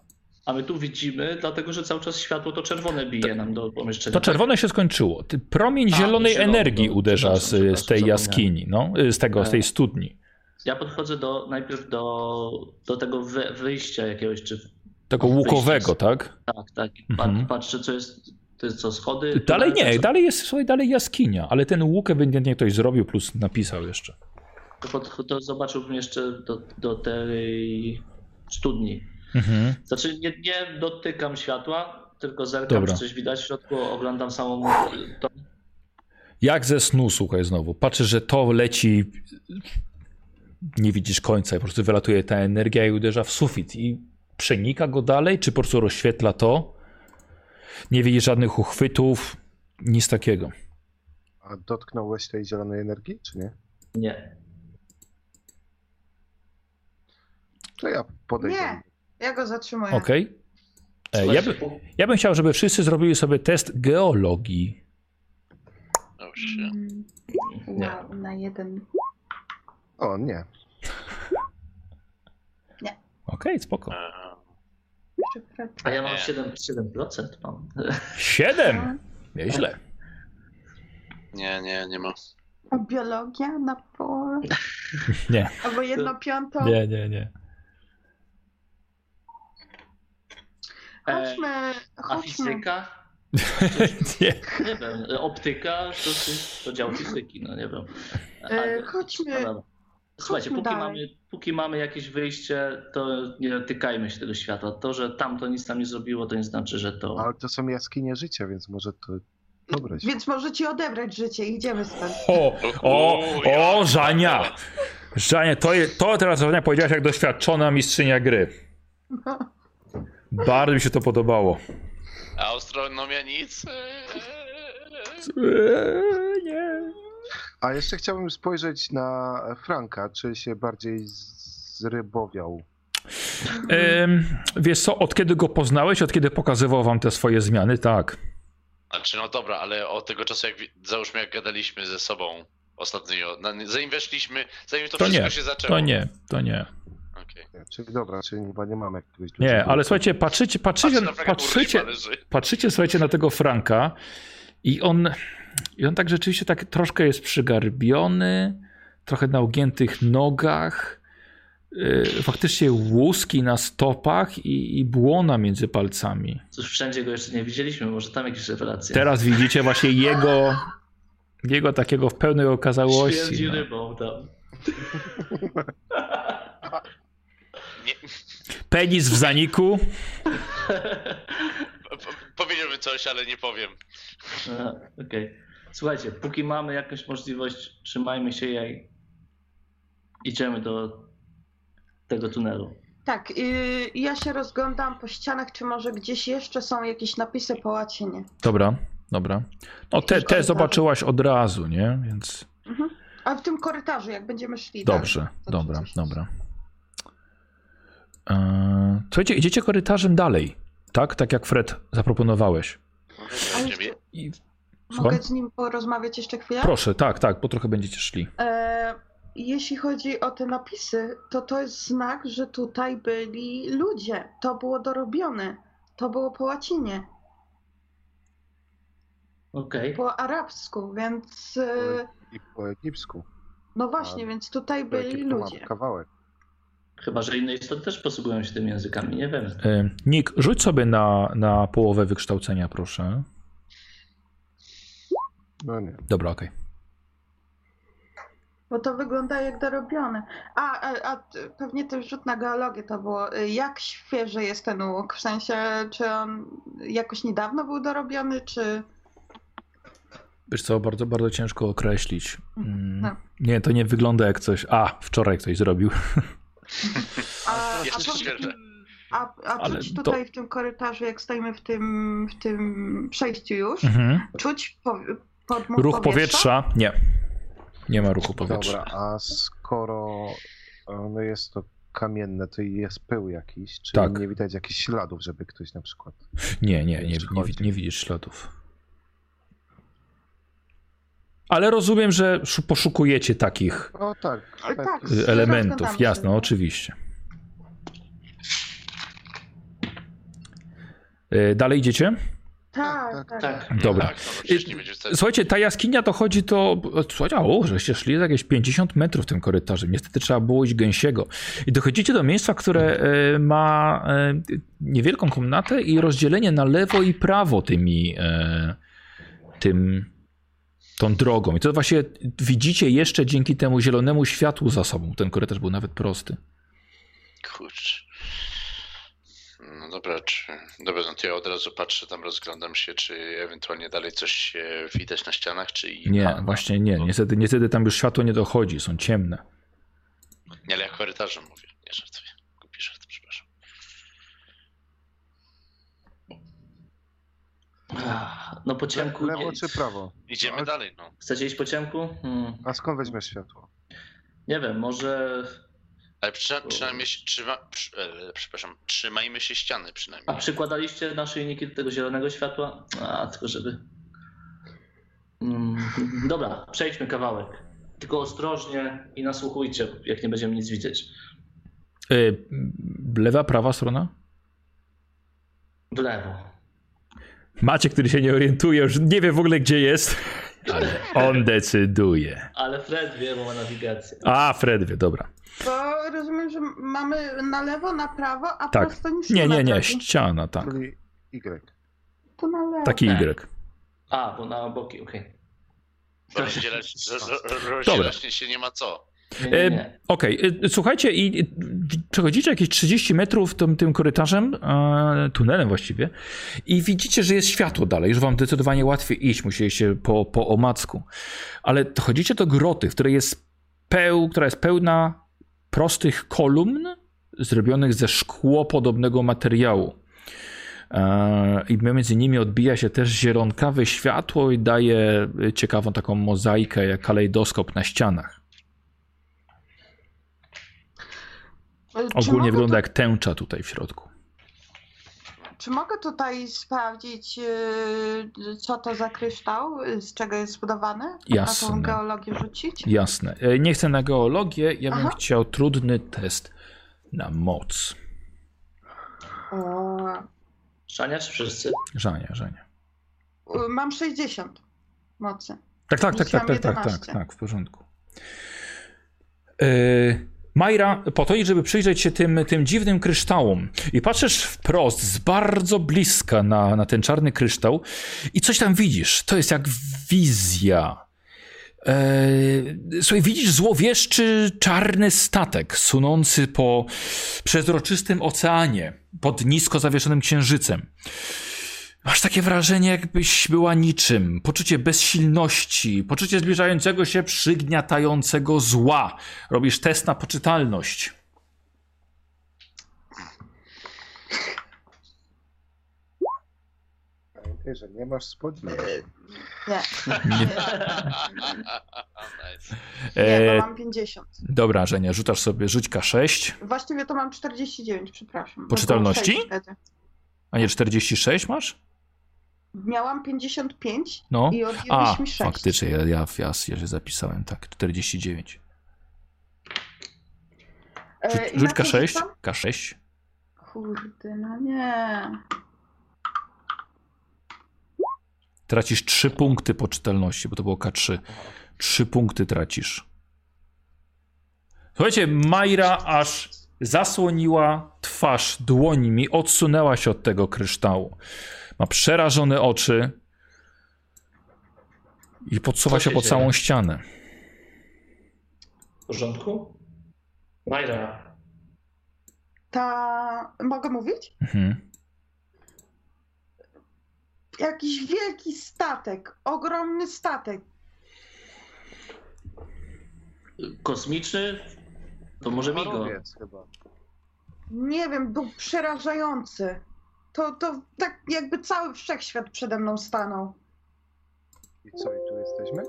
[SPEAKER 4] a my tu widzimy, dlatego że cały czas światło to czerwone bije nam do pomieszczenia.
[SPEAKER 1] To czerwone się skończyło. Ty- Promień
[SPEAKER 4] A,
[SPEAKER 1] zielonej energii
[SPEAKER 4] no,
[SPEAKER 1] uderza z, z tej jaskini, no, z tego, z tej studni.
[SPEAKER 4] Ja podchodzę do najpierw do, do tego wy, wyjścia jakiegoś, czy.
[SPEAKER 1] Tego łukowego, tak?
[SPEAKER 4] Tak, tak.
[SPEAKER 1] Mhm.
[SPEAKER 4] Patrzę, co jest. To jest co, schody?
[SPEAKER 1] Dalej nie,
[SPEAKER 4] co-
[SPEAKER 1] dalej jest, słuchaj, dalej jaskinia, ale ten łuk ewidentnie ktoś zrobił plus napisał jeszcze.
[SPEAKER 4] To, to zobaczyłbym jeszcze do, do tej studni.
[SPEAKER 1] Mhm.
[SPEAKER 4] Znaczy, nie, nie dotykam światła, tylko zerkam,
[SPEAKER 1] Dobra.
[SPEAKER 4] czy coś widać w środku, oglądam samą to.
[SPEAKER 1] Jak ze snu, słuchaj, znowu. Patrzysz, że to leci, nie widzisz końca, po prostu wylatuje ta energia i uderza w sufit i przenika go dalej, czy po prostu rozświetla to? Nie widzisz żadnych uchwytów, nic takiego.
[SPEAKER 5] A dotknąłeś tej zielonej energii, czy nie?
[SPEAKER 4] Nie.
[SPEAKER 5] To ja podejdę.
[SPEAKER 2] Nie. Ja go zatrzymuję.
[SPEAKER 1] Okej? E, Ja, by, ja bym chciał, żeby wszyscy zrobili sobie test geologii.
[SPEAKER 3] Oh shit.
[SPEAKER 2] Mm. Wow, na jeden.
[SPEAKER 5] O, nie.
[SPEAKER 1] Okej, spoko.
[SPEAKER 3] E,
[SPEAKER 2] Przepraszam.
[SPEAKER 4] A ja mam
[SPEAKER 3] Nie.
[SPEAKER 4] 7%, 7% mam.
[SPEAKER 1] Siedem! Nieźle.
[SPEAKER 3] Nie, nie, nie ma.
[SPEAKER 2] A biologia na połowę?
[SPEAKER 1] Nie,
[SPEAKER 2] Albo jedno piątą?
[SPEAKER 1] nie, nie, nie.
[SPEAKER 2] Chodźmy,
[SPEAKER 4] A
[SPEAKER 2] chodźmy.
[SPEAKER 4] fizyka?
[SPEAKER 1] nie.
[SPEAKER 4] Nie wiem. Optyka to, to dział fizyki, no nie wiem.
[SPEAKER 2] E,
[SPEAKER 4] A-
[SPEAKER 2] chodźmy.
[SPEAKER 4] No. Słuchajcie, póki
[SPEAKER 2] dalej.
[SPEAKER 4] mamy, póki mamy jakieś wyjście, to nie tykajmy się tego światła. To, że tamto nic tam nie zrobiło, to nie znaczy, że to.
[SPEAKER 5] Ale to są jaskinie życia, więc może to dobre.
[SPEAKER 2] Więc możecie odebrać życie, idziemy stąd.
[SPEAKER 1] O, o, o, Żania! Żania, to, je, to teraz Żania powiedziałaś jak doświadczona mistrzynia gry. Bardzo mi się to podobało.
[SPEAKER 3] A astronomia nic?
[SPEAKER 1] Eee, nie.
[SPEAKER 5] A jeszcze chciałbym spojrzeć na Franka, czy się bardziej zrybowiał.
[SPEAKER 1] Em, wiesz co, od kiedy go poznałeś, od kiedy pokazywał wam te swoje zmiany, tak.
[SPEAKER 3] Znaczy, no dobra, ale od tego czasu, jak załóżmy, jak gadaliśmy ze sobą ostatnio, na- zanim weszliśmy, zanim to,
[SPEAKER 1] To
[SPEAKER 3] wszystko
[SPEAKER 1] nie,
[SPEAKER 3] się zaczęło.
[SPEAKER 1] To nie, to nie.
[SPEAKER 3] Okej.
[SPEAKER 5] Czyli dobra, czyli chyba nie mamy jakiegoś
[SPEAKER 1] Nie, ale słuchajcie, patrzycie, patrzycie, patrzycie, patrzycie, słuchajcie, na tego Franka i on, i on tak rzeczywiście tak troszkę jest przygarbiony, trochę na ugiętych nogach, yy, faktycznie łuski na stopach i, i błona między palcami.
[SPEAKER 4] Cóż, wszędzie go jeszcze nie widzieliśmy, może tam jakieś rewelacje.
[SPEAKER 1] Teraz widzicie właśnie jego, jego takiego w pełnej okazałości.
[SPEAKER 4] Śmierdzi
[SPEAKER 1] No.
[SPEAKER 4] rybą tam.
[SPEAKER 1] Penis w zaniku.
[SPEAKER 3] po- po- powiedziałbym coś, ale nie powiem.
[SPEAKER 4] Okej. Słuchajcie, póki mamy jakąś możliwość, trzymajmy się jej. Idziemy do tego tunelu.
[SPEAKER 2] Tak, y, ja się rozglądam po ścianach, czy może gdzieś jeszcze są jakieś napisy po łacinie.
[SPEAKER 1] Dobra, dobra. No te, te zobaczyłaś od razu, nie? Więc
[SPEAKER 2] Mhm. A w tym korytarzu, jak będziemy szli
[SPEAKER 1] dobrze,
[SPEAKER 2] dalej, to
[SPEAKER 1] dobra,
[SPEAKER 2] coś-
[SPEAKER 1] dobra. Eee, Słuchajcie, idziecie korytarzem dalej, tak? Tak jak Fred zaproponowałeś. I...
[SPEAKER 2] Mogę z nim porozmawiać jeszcze chwilę?
[SPEAKER 1] Proszę, tak, tak, bo trochę będziecie szli.
[SPEAKER 2] E, jeśli chodzi o te napisy, to to jest znak, że tutaj byli ludzie. To było dorobione. To było po łacinie,
[SPEAKER 4] Okej.
[SPEAKER 2] po arabsku, więc e,
[SPEAKER 5] I po egipsku.
[SPEAKER 2] no właśnie,
[SPEAKER 5] A,
[SPEAKER 2] więc tutaj byli
[SPEAKER 5] jaki to ma
[SPEAKER 2] ludzie.
[SPEAKER 5] kawałek.
[SPEAKER 4] Chyba, że inne istoty też posługują się tymi językami, nie wiem.
[SPEAKER 1] Eee, Nick, rzuć sobie na, na połowę wykształcenia, proszę.
[SPEAKER 5] No nie.
[SPEAKER 1] Dobra, okej.
[SPEAKER 2] Bo to wygląda jak dorobione. A, a, a pewnie ten rzut na geologię to było. y, Jak świeży jest ten łuk? W sensie, czy on jakoś niedawno był dorobiony, czy.
[SPEAKER 1] Wiesz co, bardzo, bardzo ciężko określić. Mm,
[SPEAKER 2] No.
[SPEAKER 1] Nie, to nie wygląda jak coś. A, wczoraj ktoś zrobił.
[SPEAKER 2] A, a,
[SPEAKER 3] Jeszcze świeże.
[SPEAKER 2] a, a
[SPEAKER 1] Ale
[SPEAKER 2] czuć
[SPEAKER 1] to-
[SPEAKER 2] tutaj w tym korytarzu, jak stoimy w tym, w tym przejściu już,
[SPEAKER 1] Mhm.
[SPEAKER 2] czuć po, podmuch
[SPEAKER 1] Ruch powietrza? Nie. Nie ma ruchu powietrza.
[SPEAKER 5] Dobra, a skoro e, no jest to kamienne, to i jest pył jakiś, czyli
[SPEAKER 1] Tak.
[SPEAKER 5] nie widać jakichś śladów, żeby ktoś na przykład...
[SPEAKER 1] Nie, nie, nie, nie, wi- nie widzisz śladów. Ale rozumiem, że szu- poszukujecie takich
[SPEAKER 5] O tak, tak.
[SPEAKER 2] tak.
[SPEAKER 1] elementów. Jasne, oczywiście. Y, Dalej idziecie?
[SPEAKER 2] Tak, tak.
[SPEAKER 4] Tak.
[SPEAKER 1] Dobra.
[SPEAKER 3] Tak, no, nie będzie wtedy.
[SPEAKER 1] Słuchajcie, ta jaskinia to chodzi to. Słuchajcie, o, żeście szli jakieś 50 metrów tym korytarzem. Niestety trzeba było iść gęsiego. I dochodzicie do miejsca, które e, ma e, niewielką komnatę i rozdzielenie na lewo i prawo tymi. E, tym. Tą drogą. I to właśnie widzicie jeszcze dzięki temu zielonemu światłu za sobą. Ten korytarz był nawet prosty.
[SPEAKER 3] Kurczę. No dobra, czy... Dobra, no to ja od razu patrzę, tam rozglądam się, czy ewentualnie dalej coś się widać na ścianach, czy... i-
[SPEAKER 1] Nie,
[SPEAKER 3] A,
[SPEAKER 1] właśnie nie. Niestety, niestety tam już światło nie dochodzi, są ciemne.
[SPEAKER 3] Nie, ale ja korytarzem mówię, nie żartuję. Głupi żart, przepraszam.
[SPEAKER 4] Ach, No po ciemku.
[SPEAKER 5] Lewo
[SPEAKER 4] Nie...
[SPEAKER 5] czy prawo?
[SPEAKER 3] Idziemy
[SPEAKER 5] No,
[SPEAKER 3] dalej, no.
[SPEAKER 4] Chcecie iść po ciemku? Hmm.
[SPEAKER 5] A skąd weźmiesz światło?
[SPEAKER 4] Nie wiem, może.
[SPEAKER 3] Ale przy, przynajmniej się trzyma, przy, e, przepraszam, trzymajmy się ściany
[SPEAKER 4] A
[SPEAKER 3] przynajmniej.
[SPEAKER 4] przykładaliście naszyjniki do tego zielonego światła? A, tylko żeby. Mm, dobra, przejdźmy kawałek. Tylko ostrożnie i nasłuchujcie, jak nie będziemy nic widzieć.
[SPEAKER 1] E, lewa, prawa strona?
[SPEAKER 4] W lewo.
[SPEAKER 1] Macie, który się nie orientuje, już nie wie w ogóle gdzie jest, ale on decyduje.
[SPEAKER 4] Ale Fred wie, bo ma nawigację.
[SPEAKER 1] A, Fred wie, dobra.
[SPEAKER 2] Bo rozumiem, że mamy na lewo, na prawo, a
[SPEAKER 1] Tak.
[SPEAKER 2] prosto nic
[SPEAKER 1] Nie, nie, nie, ściana, tak.
[SPEAKER 5] Czyli Y.
[SPEAKER 2] To na lewo.
[SPEAKER 1] Taki
[SPEAKER 4] Tak.
[SPEAKER 1] Y.
[SPEAKER 4] A, bo na boki, okej.
[SPEAKER 3] Bo Rozdzielać, roz- rozdzielać się nie ma co.
[SPEAKER 4] Nie, nie,
[SPEAKER 1] E. Okej, y, słuchajcie, i przechodzicie jakieś 30 metrów tym, tym korytarzem, e, tunelem właściwie, i widzicie, że jest światło dalej, już wam zdecydowanie łatwiej iść, musieliście po, po omacku. Ale dochodzicie do groty, w której jest peł, która jest pełna prostych kolumn zrobionych ze szkłopodobnego materiału. E, I między nimi odbija się też zielonkawe światło i daje ciekawą taką mozaikę, jak kalejdoskop na ścianach.
[SPEAKER 2] E, Czy
[SPEAKER 1] Ogólnie wygląda
[SPEAKER 2] tu-
[SPEAKER 1] jak tęcza tutaj w środku.
[SPEAKER 2] Czy mogę tutaj sprawdzić, yy, co to za kryształ, yy, z czego jest zbudowany? A
[SPEAKER 1] Jasne.
[SPEAKER 2] tą geologię rzucić?
[SPEAKER 1] Jasne. E, Nie chcę na geologię, ja bym
[SPEAKER 2] Aha.
[SPEAKER 1] chciał trudny test na moc.
[SPEAKER 2] O,
[SPEAKER 4] Szania czy wszyscy?
[SPEAKER 1] Żania, Żania.
[SPEAKER 2] y, mam 60 mocy.
[SPEAKER 1] Tak, tak, tak, tak, tak, tak, tak,
[SPEAKER 2] 11.
[SPEAKER 1] tak, w porządku. E, Majra, po to, żeby przyjrzeć się tym, tym dziwnym kryształom i patrzysz wprost, z bardzo bliska na, na ten czarny kryształ i coś tam widzisz. To jest jak wizja. E, słuchaj, widzisz złowieszczy czarny statek sunący po przezroczystym oceanie pod nisko zawieszonym księżycem. Masz takie wrażenie, jakbyś była niczym. Poczucie bezsilności, poczucie zbliżającego się przygniatającego zła. Robisz test na poczytalność.
[SPEAKER 5] Pamiętaj, że nie masz spodni.
[SPEAKER 2] Nie,
[SPEAKER 1] Nie.
[SPEAKER 2] nie, nie
[SPEAKER 1] E,
[SPEAKER 2] mam 50.
[SPEAKER 1] dobra, Żenia, rzucasz sobie, rzuć K6,
[SPEAKER 2] Właściwie to mam 49, przepraszam. bo
[SPEAKER 1] Poczytalności? a nie 46 masz?
[SPEAKER 2] Miałam 55
[SPEAKER 1] No.
[SPEAKER 2] i odjęłeś
[SPEAKER 1] A,
[SPEAKER 2] mi 6.
[SPEAKER 1] faktycznie, ja, ja, ja, ja się zapisałem, tak, 49.
[SPEAKER 2] E,
[SPEAKER 1] Rzuć,
[SPEAKER 2] i
[SPEAKER 1] rzuć
[SPEAKER 2] na co
[SPEAKER 1] K6,
[SPEAKER 2] rzucam?
[SPEAKER 1] K6.
[SPEAKER 2] Kurde, no nie.
[SPEAKER 1] Tracisz 3 punkty poczytalności, bo to było K3. 3 punkty tracisz. Słuchajcie, Majra aż zasłoniła twarz dłońmi, odsunęła się od tego kryształu. Ma przerażone oczy i podsuwa
[SPEAKER 4] Co
[SPEAKER 1] się
[SPEAKER 4] się
[SPEAKER 1] pod
[SPEAKER 4] dzieje?
[SPEAKER 1] całą ścianę.
[SPEAKER 4] W porządku? Majra.
[SPEAKER 2] Ta... Mogę mówić?
[SPEAKER 1] Mhm.
[SPEAKER 2] jakiś wielki statek, ogromny statek.
[SPEAKER 4] Kosmiczny? To może Migo.
[SPEAKER 5] Chyba.
[SPEAKER 2] Nie wiem, był przerażający. To, to tak jakby cały wszechświat przede mną stanął.
[SPEAKER 5] I co, i tu jesteśmy?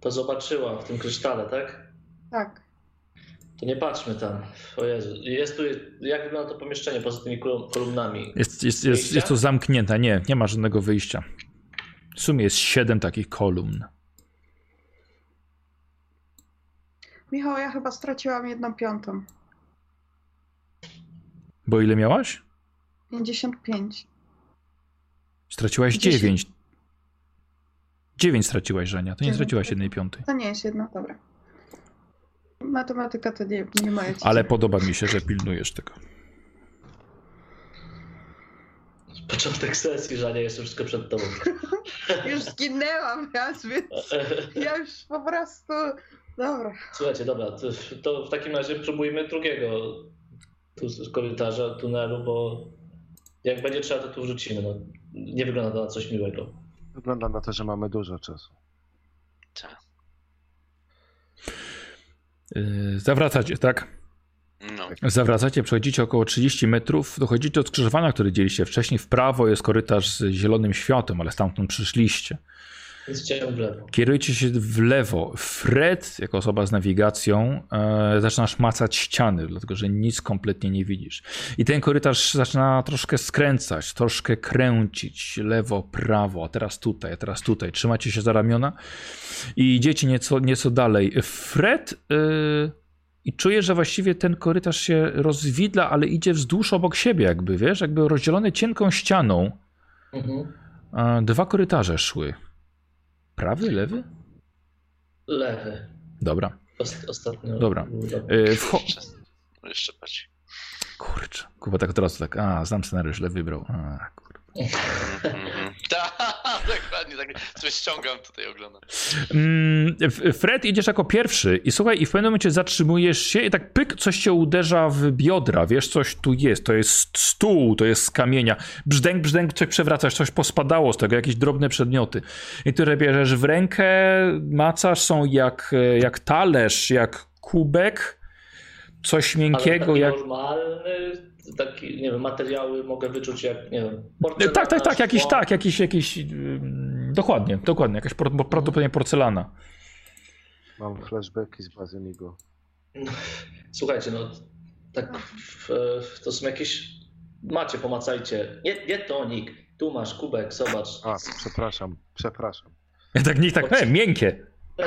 [SPEAKER 4] To zobaczyła w tym krysztale, tak?
[SPEAKER 2] Tak.
[SPEAKER 4] To nie patrzmy tam. O Jezu. Jest tu, jak wygląda to pomieszczenie poza tymi kolum- kolumnami?
[SPEAKER 1] Jest, jest, jest, jest to zamknięte. Nie, nie ma żadnego wyjścia. W sumie jest siedem takich kolumn.
[SPEAKER 2] Michał, ja chyba straciłam jedną piątą.
[SPEAKER 1] Bo ile miałaś?
[SPEAKER 2] 55.
[SPEAKER 1] Straciłaś
[SPEAKER 2] Dziesięć.
[SPEAKER 1] dziewięć. Dziewięć straciłaś, Żenia. To nie straciłaś jednej piątej.
[SPEAKER 2] To nie jest jedna, dobra. Matematyka to nie, nie moja dziedzina.
[SPEAKER 1] Ale podoba mi się, że pilnujesz tego.
[SPEAKER 4] Początek sesji, że nie jest wszystko przed tobą.
[SPEAKER 2] Już zginęłam raz, więc ja już po prostu... Dobra.
[SPEAKER 4] Słuchajcie, dobra, to, to w takim razie próbujmy drugiego tu z korytarza, tunelu, bo jak będzie trzeba, to tu wrzucimy. No, nie wygląda to na coś miłego.
[SPEAKER 5] Wygląda na to, że mamy dużo czasu.
[SPEAKER 1] Yy, Zawracacie, tak?
[SPEAKER 3] No.
[SPEAKER 1] Zawracacie, przechodzicie około 30 metrów, dochodzicie do skrzyżowania, które widzieliście wcześniej. W prawo jest korytarz z zielonym światłem, ale stamtąd przyszliście. Kierujecie się w lewo. Fred, jako osoba z nawigacją, e, zaczynasz macać ściany, dlatego że nic kompletnie nie widzisz. I ten korytarz zaczyna troszkę skręcać, troszkę kręcić. Lewo, prawo, a teraz tutaj, a teraz tutaj. Trzymacie się za ramiona i idziecie nieco, nieco dalej. Fred. E, i czujesz, że właściwie ten korytarz się rozwidla, ale idzie wzdłuż obok siebie, jakby wiesz, jakby rozdzielony cienką ścianą.
[SPEAKER 4] Mhm.
[SPEAKER 1] E, Dwa korytarze szły. Prawy, lewy?
[SPEAKER 4] Lewy.
[SPEAKER 1] Dobra.
[SPEAKER 4] Ost- ostatnio.
[SPEAKER 1] Dobra. E, Wcho-
[SPEAKER 3] Jeszcze patrz.
[SPEAKER 1] Kurczę, Kuba tak teraz tak, a, znam scenariusz, źle wybrał. A, kurwa.
[SPEAKER 3] Mhm. Tak, dokładnie tak. Coś ściągam tutaj, oglądam.
[SPEAKER 1] Mm, Fred, idziesz jako pierwszy i słuchaj, i w pewnym momencie zatrzymujesz się i tak pyk, coś cię uderza w biodra, wiesz, coś tu jest, to jest stół, to jest z kamienia, brzdęk, brzdęk, coś przewracasz, coś pospadało z tego, jakieś drobne przedmioty, i które bierzesz w rękę, macasz, są jak, jak talerz, jak kubek, coś miękkiego, jak...
[SPEAKER 4] normalny, taki, nie wiem, materiały mogę wyczuć jak, nie wiem, porcelana,
[SPEAKER 1] Tak, tak, tak, jakiś, tak, jakiś, jakiś, dokładnie, dokładnie, jakaś por- prawdopodobnie porcelana.
[SPEAKER 5] Mam flashbacki z bazy Migo.
[SPEAKER 4] Słuchajcie, no tak, to są jakieś, macie, pomacajcie, nie, nie tonik, tu masz kubek, zobacz.
[SPEAKER 5] A, przepraszam, przepraszam.
[SPEAKER 1] Ja tak nikt tak, e, miękkie.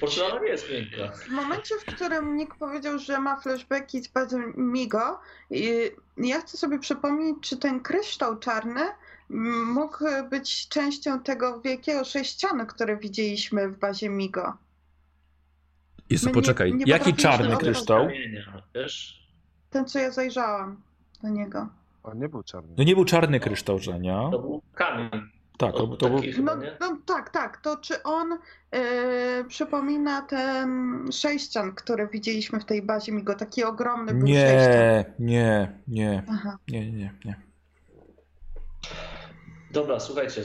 [SPEAKER 4] Porcelana nie jest piękna.
[SPEAKER 2] W momencie, w którym Nick powiedział, że ma flashbacki z bazy Migo, i ja chcę sobie przypomnieć, czy ten kryształ czarny mógł być częścią tego wielkiego sześcianu, które widzieliśmy w bazie Migo.
[SPEAKER 1] Jezu,
[SPEAKER 2] My nie-
[SPEAKER 1] poczekaj,
[SPEAKER 2] nie
[SPEAKER 1] jaki czarny kryształ?
[SPEAKER 2] Ten, co ja zajrzałam do niego.
[SPEAKER 5] On nie był czarny.
[SPEAKER 1] No nie był czarny kryształ, Żenia.
[SPEAKER 4] To był kamień.
[SPEAKER 1] Tak, to, to był...
[SPEAKER 2] No,
[SPEAKER 4] nie?
[SPEAKER 2] no tak, tak. To czy on e, przypomina ten sześcian, który widzieliśmy w tej bazie Migo? Taki ogromny był sześcian.
[SPEAKER 1] Nie, nie, nie,
[SPEAKER 2] Aha.
[SPEAKER 1] nie, nie, nie.
[SPEAKER 4] Dobra, słuchajcie.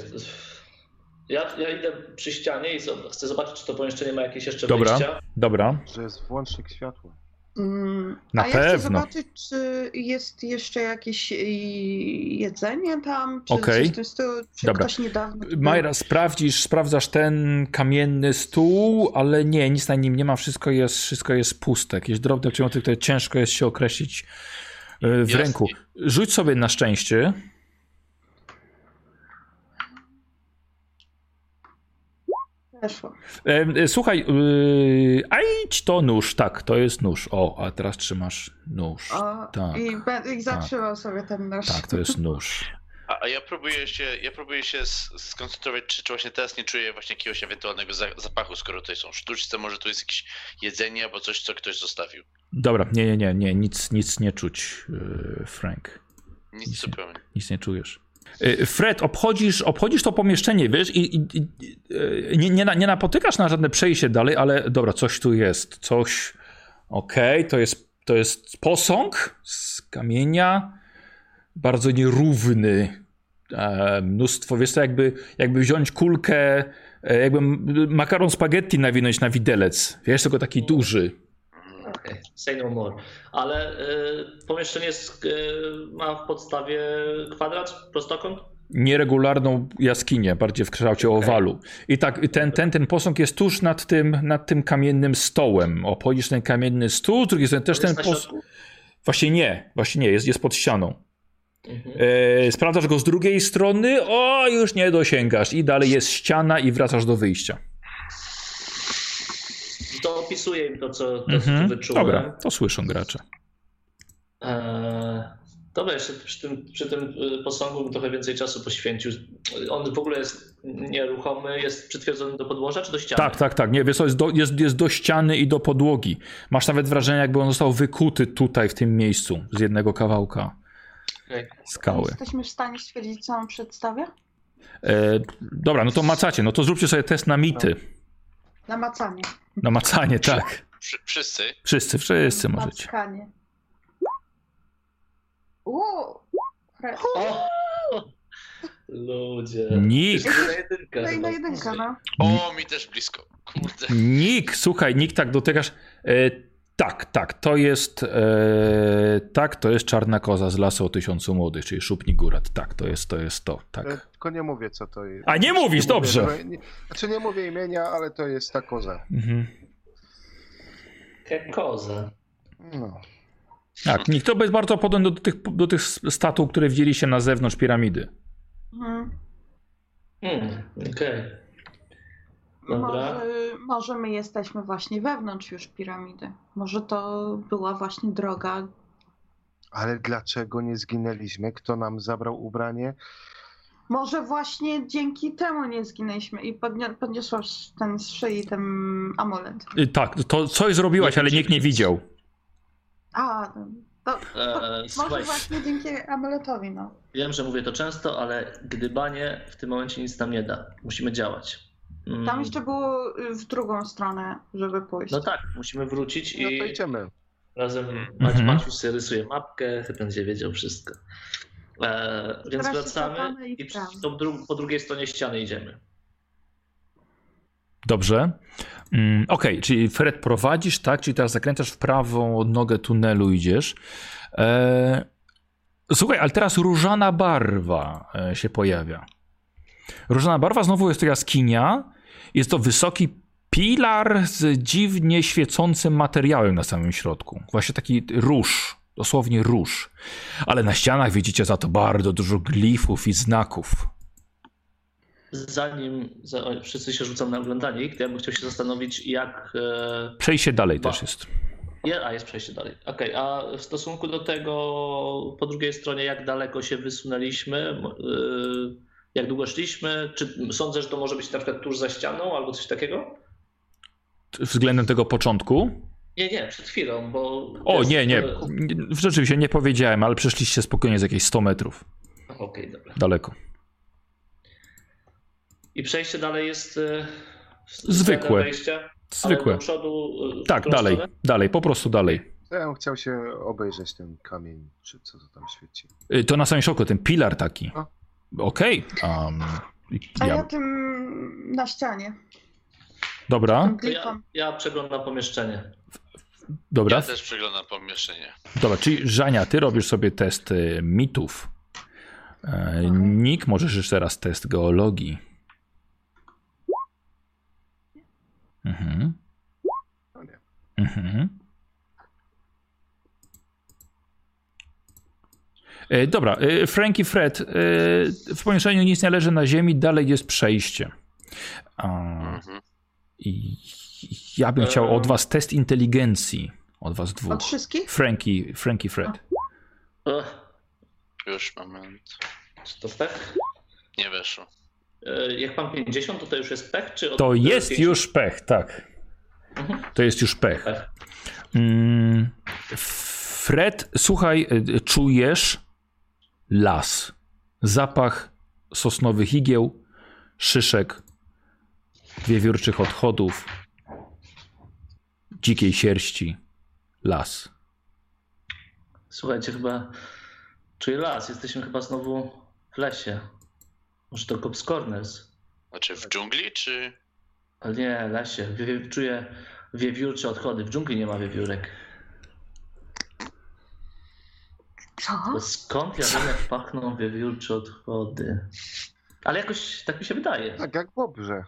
[SPEAKER 4] Ja, ja idę przy ścianie i chcę zobaczyć, czy to pomieszczenie ma jakieś jeszcze
[SPEAKER 1] Dobra.
[SPEAKER 4] wyjścia.
[SPEAKER 1] Dobra.
[SPEAKER 5] Że jest włącznik światła.
[SPEAKER 2] Mm,
[SPEAKER 1] Na
[SPEAKER 2] A ja chcę
[SPEAKER 1] pewno.
[SPEAKER 2] zobaczyć, czy jest jeszcze jakieś y, jedzenie tam, czy
[SPEAKER 1] Okej.
[SPEAKER 2] coś w tym stylu, czy
[SPEAKER 1] Dobra.
[SPEAKER 2] ktoś niedawno... był.
[SPEAKER 1] Majra, sprawdzisz, sprawdzasz ten kamienny stół, ale nie, nic na nim nie ma, wszystko jest, wszystko jest puste. Jakieś drobne przedmioty, które ciężko jest się określić e, w
[SPEAKER 3] Jasne.
[SPEAKER 1] ręku. Rzuć sobie na szczęście.
[SPEAKER 2] Weszło.
[SPEAKER 1] E, Słuchaj, yy, a idź to nóż, tak, to jest nóż. O, a teraz trzymasz nóż.
[SPEAKER 2] O,
[SPEAKER 1] tak,
[SPEAKER 2] I, I zatrzymał sobie ten nóż.
[SPEAKER 1] Tak, to jest nóż.
[SPEAKER 3] A, a ja próbuję się, ja próbuję się skoncentrować, czy, czy właśnie teraz nie czuję właśnie jakiegoś ewentualnego za, zapachu, skoro tutaj są sztuczce, może tu jest jakieś jedzenie albo coś, co ktoś zostawił.
[SPEAKER 1] Dobra, nie, nie, nie, nie, nic, nic nie czuć, yy, Frank.
[SPEAKER 3] Nic
[SPEAKER 1] Nic nie-
[SPEAKER 3] zupełnie.
[SPEAKER 1] Nic nie czujesz. Y, Fred, obchodzisz, obchodzisz to pomieszczenie, wiesz, i, i, i y, nie, nie, nie napotykasz na żadne przejście dalej, ale dobra, coś tu jest, coś, okej, to jest To jest posąg z kamienia, bardzo nierówny. E, mnóstwo, wiesz to jakby, jakby wziąć kulkę, e, jakby makaron spaghetti nawinąć na widelec. Wiesz, tylko taki duży.
[SPEAKER 4] Say no more. Ale y, pomieszczenie jest, y, ma w podstawie kwadrat, prostokąt?
[SPEAKER 1] Nieregularną jaskinię, bardziej w kształcie owalu. I tak, ten, ten, ten posąg jest tuż nad tym, nad tym kamiennym stołem. Obchodzisz ten kamienny stół, z drugiej strony też ten posąg. Właśnie nie, właśnie nie, jest, jest pod ścianą.
[SPEAKER 4] Mhm.
[SPEAKER 1] E, sprawdzasz go z drugiej strony, o, już nie dosięgasz. I dalej jest ściana i wracasz do wyjścia.
[SPEAKER 4] To opisuję im to, co, to, co
[SPEAKER 1] Mhm.
[SPEAKER 4] tu wyczułem.
[SPEAKER 1] Dobra, to słyszą gracze.
[SPEAKER 4] Eee, dobra, jeszcze przy tym, przy tym y, posągu bym trochę więcej czasu poświęcił. On w ogóle jest nieruchomy, jest przytwierdzony do podłoża czy do ściany?
[SPEAKER 1] Tak, tak, tak. Nie, wiesz, co, jest do, jest, jest do ściany i do podłogi. Masz nawet wrażenie, jakby on został wykuty tutaj, w tym miejscu, z jednego kawałka
[SPEAKER 4] Okej.
[SPEAKER 1] skały.
[SPEAKER 2] Jesteśmy w stanie stwierdzić, co on przedstawia?
[SPEAKER 1] E, dobra, no to macacie. No to zróbcie sobie test na mity.
[SPEAKER 2] Namacanie.
[SPEAKER 1] Na macanie, tak.
[SPEAKER 3] Wszy- Wszyscy.
[SPEAKER 1] Wszyscy, wszyscy możecie.
[SPEAKER 2] Mackanie. Uuu.
[SPEAKER 4] Ludzie.
[SPEAKER 1] Nick.
[SPEAKER 4] Jeszcze na jedynkę.
[SPEAKER 2] No i na
[SPEAKER 4] chyba.
[SPEAKER 2] jedynkę, no.
[SPEAKER 3] O, mi też blisko. Kurde.
[SPEAKER 1] Nick, słuchaj, Nick, tak dotykasz. E, tak, tak, to jest. E, tak, to jest czarna koza z lasu o tysiącu młodych, czyli szupnik górat. Tak, to jest to, jest to.
[SPEAKER 5] E,
[SPEAKER 1] Tak.
[SPEAKER 5] Tylko nie mówię, co to jest.
[SPEAKER 1] A nie mówisz,
[SPEAKER 5] mówię,
[SPEAKER 1] dobrze.
[SPEAKER 5] że- nie, znaczy nie mówię imienia, ale to jest ta koza.
[SPEAKER 1] Mhm.
[SPEAKER 4] Jak koza.
[SPEAKER 5] No.
[SPEAKER 1] Tak, Nick, to jest bardzo podobne do tych, do tych statuł, które widzieliście na zewnątrz piramidy.
[SPEAKER 2] Mhm.
[SPEAKER 4] Hmm, okej. Dobra.
[SPEAKER 2] Może, może my jesteśmy właśnie wewnątrz już piramidy. Może to była właśnie droga.
[SPEAKER 5] Ale dlaczego nie zginęliśmy? Kto nam zabrał ubranie?
[SPEAKER 2] Może właśnie dzięki temu nie zginęliśmy i podniosłaś ten z szyi ten amulet.
[SPEAKER 1] Tak, to coś zrobiłaś,
[SPEAKER 4] Nie
[SPEAKER 1] ale nikt nie widział.
[SPEAKER 2] A, to, to
[SPEAKER 4] Eee,
[SPEAKER 2] może właśnie dzięki amuletowi, no.
[SPEAKER 4] wiem, że mówię to często, ale gdybanie w tym momencie nic nam nie da. Musimy działać. Mm,
[SPEAKER 2] Tam jeszcze było y, w drugą stronę, żeby pójść.
[SPEAKER 4] No tak, musimy wrócić
[SPEAKER 5] No
[SPEAKER 4] i
[SPEAKER 5] to idziemy.
[SPEAKER 4] razem
[SPEAKER 1] Mhm.
[SPEAKER 4] Maciuś Maciuś sobie rysuje mapkę, będzie wiedział wszystko. E, więc
[SPEAKER 2] Teraz
[SPEAKER 4] wracamy
[SPEAKER 2] i
[SPEAKER 4] i dru- po drugiej stronie ściany idziemy.
[SPEAKER 1] Dobrze. Mm, Okej, czyli Fred prowadzisz, tak? Czyli teraz zakręcasz w prawą nogę tunelu idziesz. E... Słuchaj, ale teraz różana barwa e, się pojawia. Różana barwa znowu jest to jaskinia. Jest to wysoki pilar z dziwnie świecącym materiałem na samym środku. Właśnie taki róż, dosłownie róż. Ale na ścianach widzicie za to bardzo dużo glifów i znaków.
[SPEAKER 4] Zanim za, o, wszyscy się rzucą na oglądanie, to ja bym chciał się zastanowić, jak. E,
[SPEAKER 1] Przejście dalej
[SPEAKER 4] Ba.
[SPEAKER 1] też jest.
[SPEAKER 4] je, a jest przejście dalej. Okej, a w stosunku do tego po drugiej stronie, jak daleko się wysunęliśmy, e, jak długo szliśmy? Czy sądzę, że to może być na przykład tuż za ścianą albo coś takiego?
[SPEAKER 1] Względem tego początku.
[SPEAKER 4] Nie, nie, przed chwilą, bo.
[SPEAKER 1] O,
[SPEAKER 4] jest,
[SPEAKER 1] nie, nie.
[SPEAKER 4] e,
[SPEAKER 1] Rzeczywiście nie powiedziałem, ale przeszliście spokojnie z jakieś 100 metrów
[SPEAKER 4] Okej, dobra.
[SPEAKER 1] daleko.
[SPEAKER 4] I przejście dalej jest. e,
[SPEAKER 1] Zwykłe.
[SPEAKER 4] Wejścia,
[SPEAKER 1] Zwykłe.
[SPEAKER 4] do przodu. e,
[SPEAKER 1] Tak, dalej,
[SPEAKER 4] stronę?
[SPEAKER 1] dalej, po prostu dalej.
[SPEAKER 5] Ja bym chciał się obejrzeć ten kamień, czy co to tam świeci.
[SPEAKER 1] Y, To na samym środku, ten pilar taki.
[SPEAKER 5] A.
[SPEAKER 1] Okej. um,
[SPEAKER 2] A ja
[SPEAKER 1] ja,
[SPEAKER 2] tym na ścianie.
[SPEAKER 1] dobra,
[SPEAKER 4] ja, ja przeglądam pomieszczenie.
[SPEAKER 1] dobra,
[SPEAKER 3] Ja też przeglądam pomieszczenie.
[SPEAKER 1] dobra. Czyli Żania, ty robisz sobie test y, mitów. E, Nick, możesz jeszcze raz test geologii. Mhm.
[SPEAKER 5] No nie.
[SPEAKER 1] Mhm. Dobra, e, Frank i Fred, e, w pomieszczeniu nic nie leży na ziemi, dalej jest przejście.
[SPEAKER 3] Mhm.
[SPEAKER 1] I ja bym chciał od was test inteligencji. Od was dwóch.
[SPEAKER 2] Od wszystkich?
[SPEAKER 1] Frankie, Frankie Fred.
[SPEAKER 4] Ech,
[SPEAKER 3] Już moment.
[SPEAKER 4] czy to pech?
[SPEAKER 3] Nie weszło.
[SPEAKER 4] E, Jak mam 50, to to już jest pech? Czy od
[SPEAKER 1] To jest
[SPEAKER 4] 50?
[SPEAKER 1] już pech, tak.
[SPEAKER 4] Mhm.
[SPEAKER 1] To jest już pech.
[SPEAKER 4] Pech.
[SPEAKER 1] Mm, Fred, słuchaj, czujesz las. Zapach sosnowych igieł, szyszek, wiewiórczych odchodów, dzikiej sierści. Las.
[SPEAKER 4] Słuchajcie, chyba czuję las. Jesteśmy chyba znowu w lesie. Może to Cops Corners.
[SPEAKER 3] Znaczy w dżungli, czy...
[SPEAKER 4] Ale nie, lesie. Wie, czuję wiewiórcze odchody. W dżungli nie ma wiewiórek.
[SPEAKER 2] Co?
[SPEAKER 4] Skąd ja wiem, jak pachną wiewiórcze odchody? Ale jakoś tak mi się wydaje.
[SPEAKER 5] Tak jak Bobrze.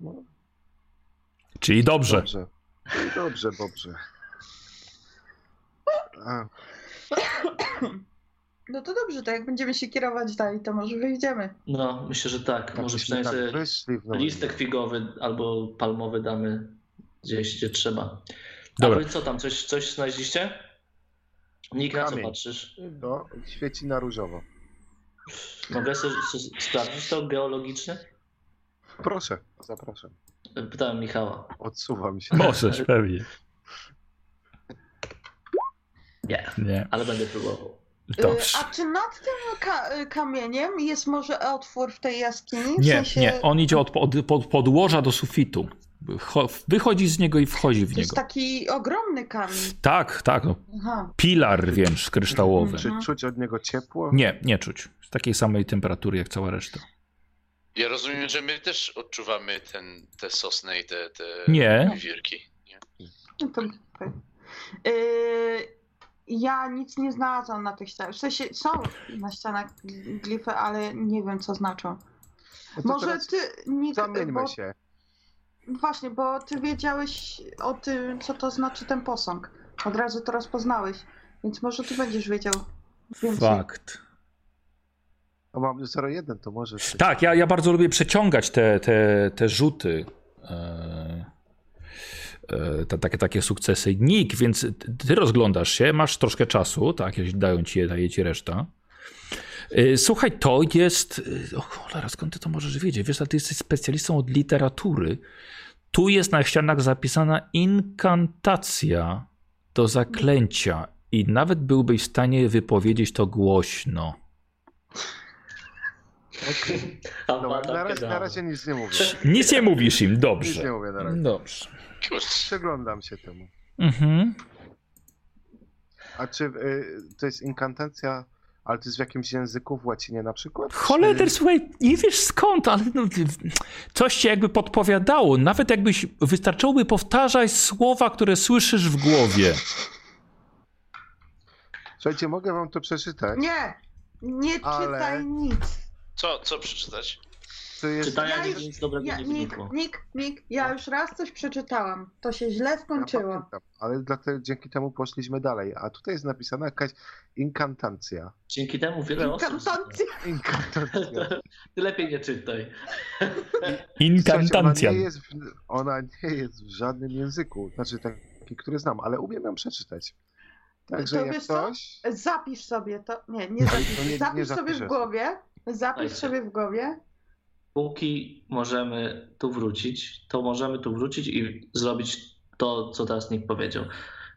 [SPEAKER 5] No,
[SPEAKER 1] Czyli dobrze.
[SPEAKER 5] dobrze. Dobrze, Bobrze. A,
[SPEAKER 2] No to dobrze, to jak będziemy się kierować dalej, to może wyjdziemy.
[SPEAKER 4] No, myślę, że tak.
[SPEAKER 5] tak
[SPEAKER 4] Może przynajmniej
[SPEAKER 5] tak wyszli
[SPEAKER 4] listek figowy albo palmowy damy gdzieś, gdzie trzeba.
[SPEAKER 1] Dobra.
[SPEAKER 4] A wy co tam, coś, coś znaleźliście? Nick, na co patrzysz?
[SPEAKER 5] No, świeci na różowo.
[SPEAKER 4] Mogę sobie sprawdzić to geologicznie?
[SPEAKER 5] Proszę, zapraszam.
[SPEAKER 4] Pytałem Michała.
[SPEAKER 5] Odsuwam się.
[SPEAKER 1] Możesz, pewnie.
[SPEAKER 4] Nie,
[SPEAKER 1] Nie,
[SPEAKER 4] ale będę próbował.
[SPEAKER 1] dobrze.
[SPEAKER 2] Y, A czy nad tym ka- y, kamieniem jest może otwór w tej jaskini? W
[SPEAKER 1] Nie,
[SPEAKER 2] sensie...
[SPEAKER 1] nie, on idzie od, od, od podłoża do sufitu. Cho- Wychodzi z niego i wchodzi w
[SPEAKER 2] To jest
[SPEAKER 1] niego.
[SPEAKER 2] taki ogromny kamień.
[SPEAKER 1] Tak, tak, no. Pilar wręcz kryształowy.
[SPEAKER 5] Czy czuć od niego ciepło?
[SPEAKER 1] Nie, nie czuć. Z takiej samej temperatury jak cała reszta.
[SPEAKER 3] Ja rozumiem, że my też odczuwamy ten, te sosny i te, te
[SPEAKER 1] Nie.
[SPEAKER 3] wirki. Nie?
[SPEAKER 2] No to... okej. Y, ja nic nie znalazłam na tych ścianach. W sensie są na ścianach glify, ale nie wiem co znaczą.
[SPEAKER 5] No
[SPEAKER 2] Może
[SPEAKER 5] teraz
[SPEAKER 2] ty, Nick,
[SPEAKER 5] Zamieńmy
[SPEAKER 2] bo,
[SPEAKER 5] się.
[SPEAKER 2] Właśnie, bo ty wiedziałeś o tym, co to znaczy ten posąg. Od razu to rozpoznałeś. Więc może ty będziesz wiedział więcej.
[SPEAKER 1] Fakt.
[SPEAKER 5] No mam 0,1, to może.
[SPEAKER 1] Tak, ja, ja bardzo lubię przeciągać te, te, te rzuty. E, e, te, takie, takie sukcesy. Nick, więc ty- ty rozglądasz się, masz troszkę czasu, tak, jeśli dają ci je, daje ci reszta. E, Słuchaj, to jest. O cholera, skąd ty to możesz wiedzieć? Wiesz, a ty jesteś specjalistą od literatury. Tu jest na ścianach zapisana inkantacja do zaklęcia. I nawet byłbyś w stanie wypowiedzieć to głośno.
[SPEAKER 5] Dobra,
[SPEAKER 4] ma
[SPEAKER 5] na, razie, na razie nic nie mówię.
[SPEAKER 1] Nic nie mówisz im,
[SPEAKER 5] Nic
[SPEAKER 1] dobrze.
[SPEAKER 5] nie mówię na razie.
[SPEAKER 1] Dobrze.
[SPEAKER 5] Przyglądam się temu.
[SPEAKER 1] Mhm.
[SPEAKER 5] A czy y, to jest inkantacja, ale to jest w jakimś języku, w łacinie na przykład?
[SPEAKER 1] Holender,
[SPEAKER 5] Czy-
[SPEAKER 1] słuchaj, nie wiesz skąd, ale no, coś ci jakby podpowiadało. Nawet jakbyś wystarczyłoby powtarzać słowa, które słyszysz w głowie.
[SPEAKER 5] Słuchajcie, mogę wam to przeczytać?
[SPEAKER 2] Nie! Nie
[SPEAKER 5] Ale-
[SPEAKER 2] czytaj nic.
[SPEAKER 3] Co, co przeczytać?
[SPEAKER 5] To jest,
[SPEAKER 4] Czytania
[SPEAKER 2] Ja
[SPEAKER 4] nic,
[SPEAKER 2] już-
[SPEAKER 4] nic dobrego
[SPEAKER 2] Ja,
[SPEAKER 4] nie wynikło.
[SPEAKER 2] Nick, Nick, ja już raz coś przeczytałam. To się źle
[SPEAKER 5] ja
[SPEAKER 2] skończyło.
[SPEAKER 5] pamiętam, ale dlatego, dzięki temu poszliśmy dalej. A tutaj jest napisana jakaś inkantacja.
[SPEAKER 4] Dzięki temu wiele osób...
[SPEAKER 2] Inkantacja.
[SPEAKER 5] Inkantacja.
[SPEAKER 4] Ty lepiej nie czytaj.
[SPEAKER 1] Inkantacja.
[SPEAKER 5] Ona nie, jest w, ona nie jest w żadnym języku, znaczy taki, który znam, ale umiem ją przeczytać. Także
[SPEAKER 2] To
[SPEAKER 5] jak
[SPEAKER 2] wiesz co?
[SPEAKER 5] coś,
[SPEAKER 2] Zapisz sobie to. Nie, nie zapisz.
[SPEAKER 5] to nie- nie
[SPEAKER 2] zapisz sobie w głowie. Zapisz sobie w głowie.
[SPEAKER 4] Póki możemy tu wrócić, to możemy tu wrócić i zrobić to, co teraz Nick powiedział.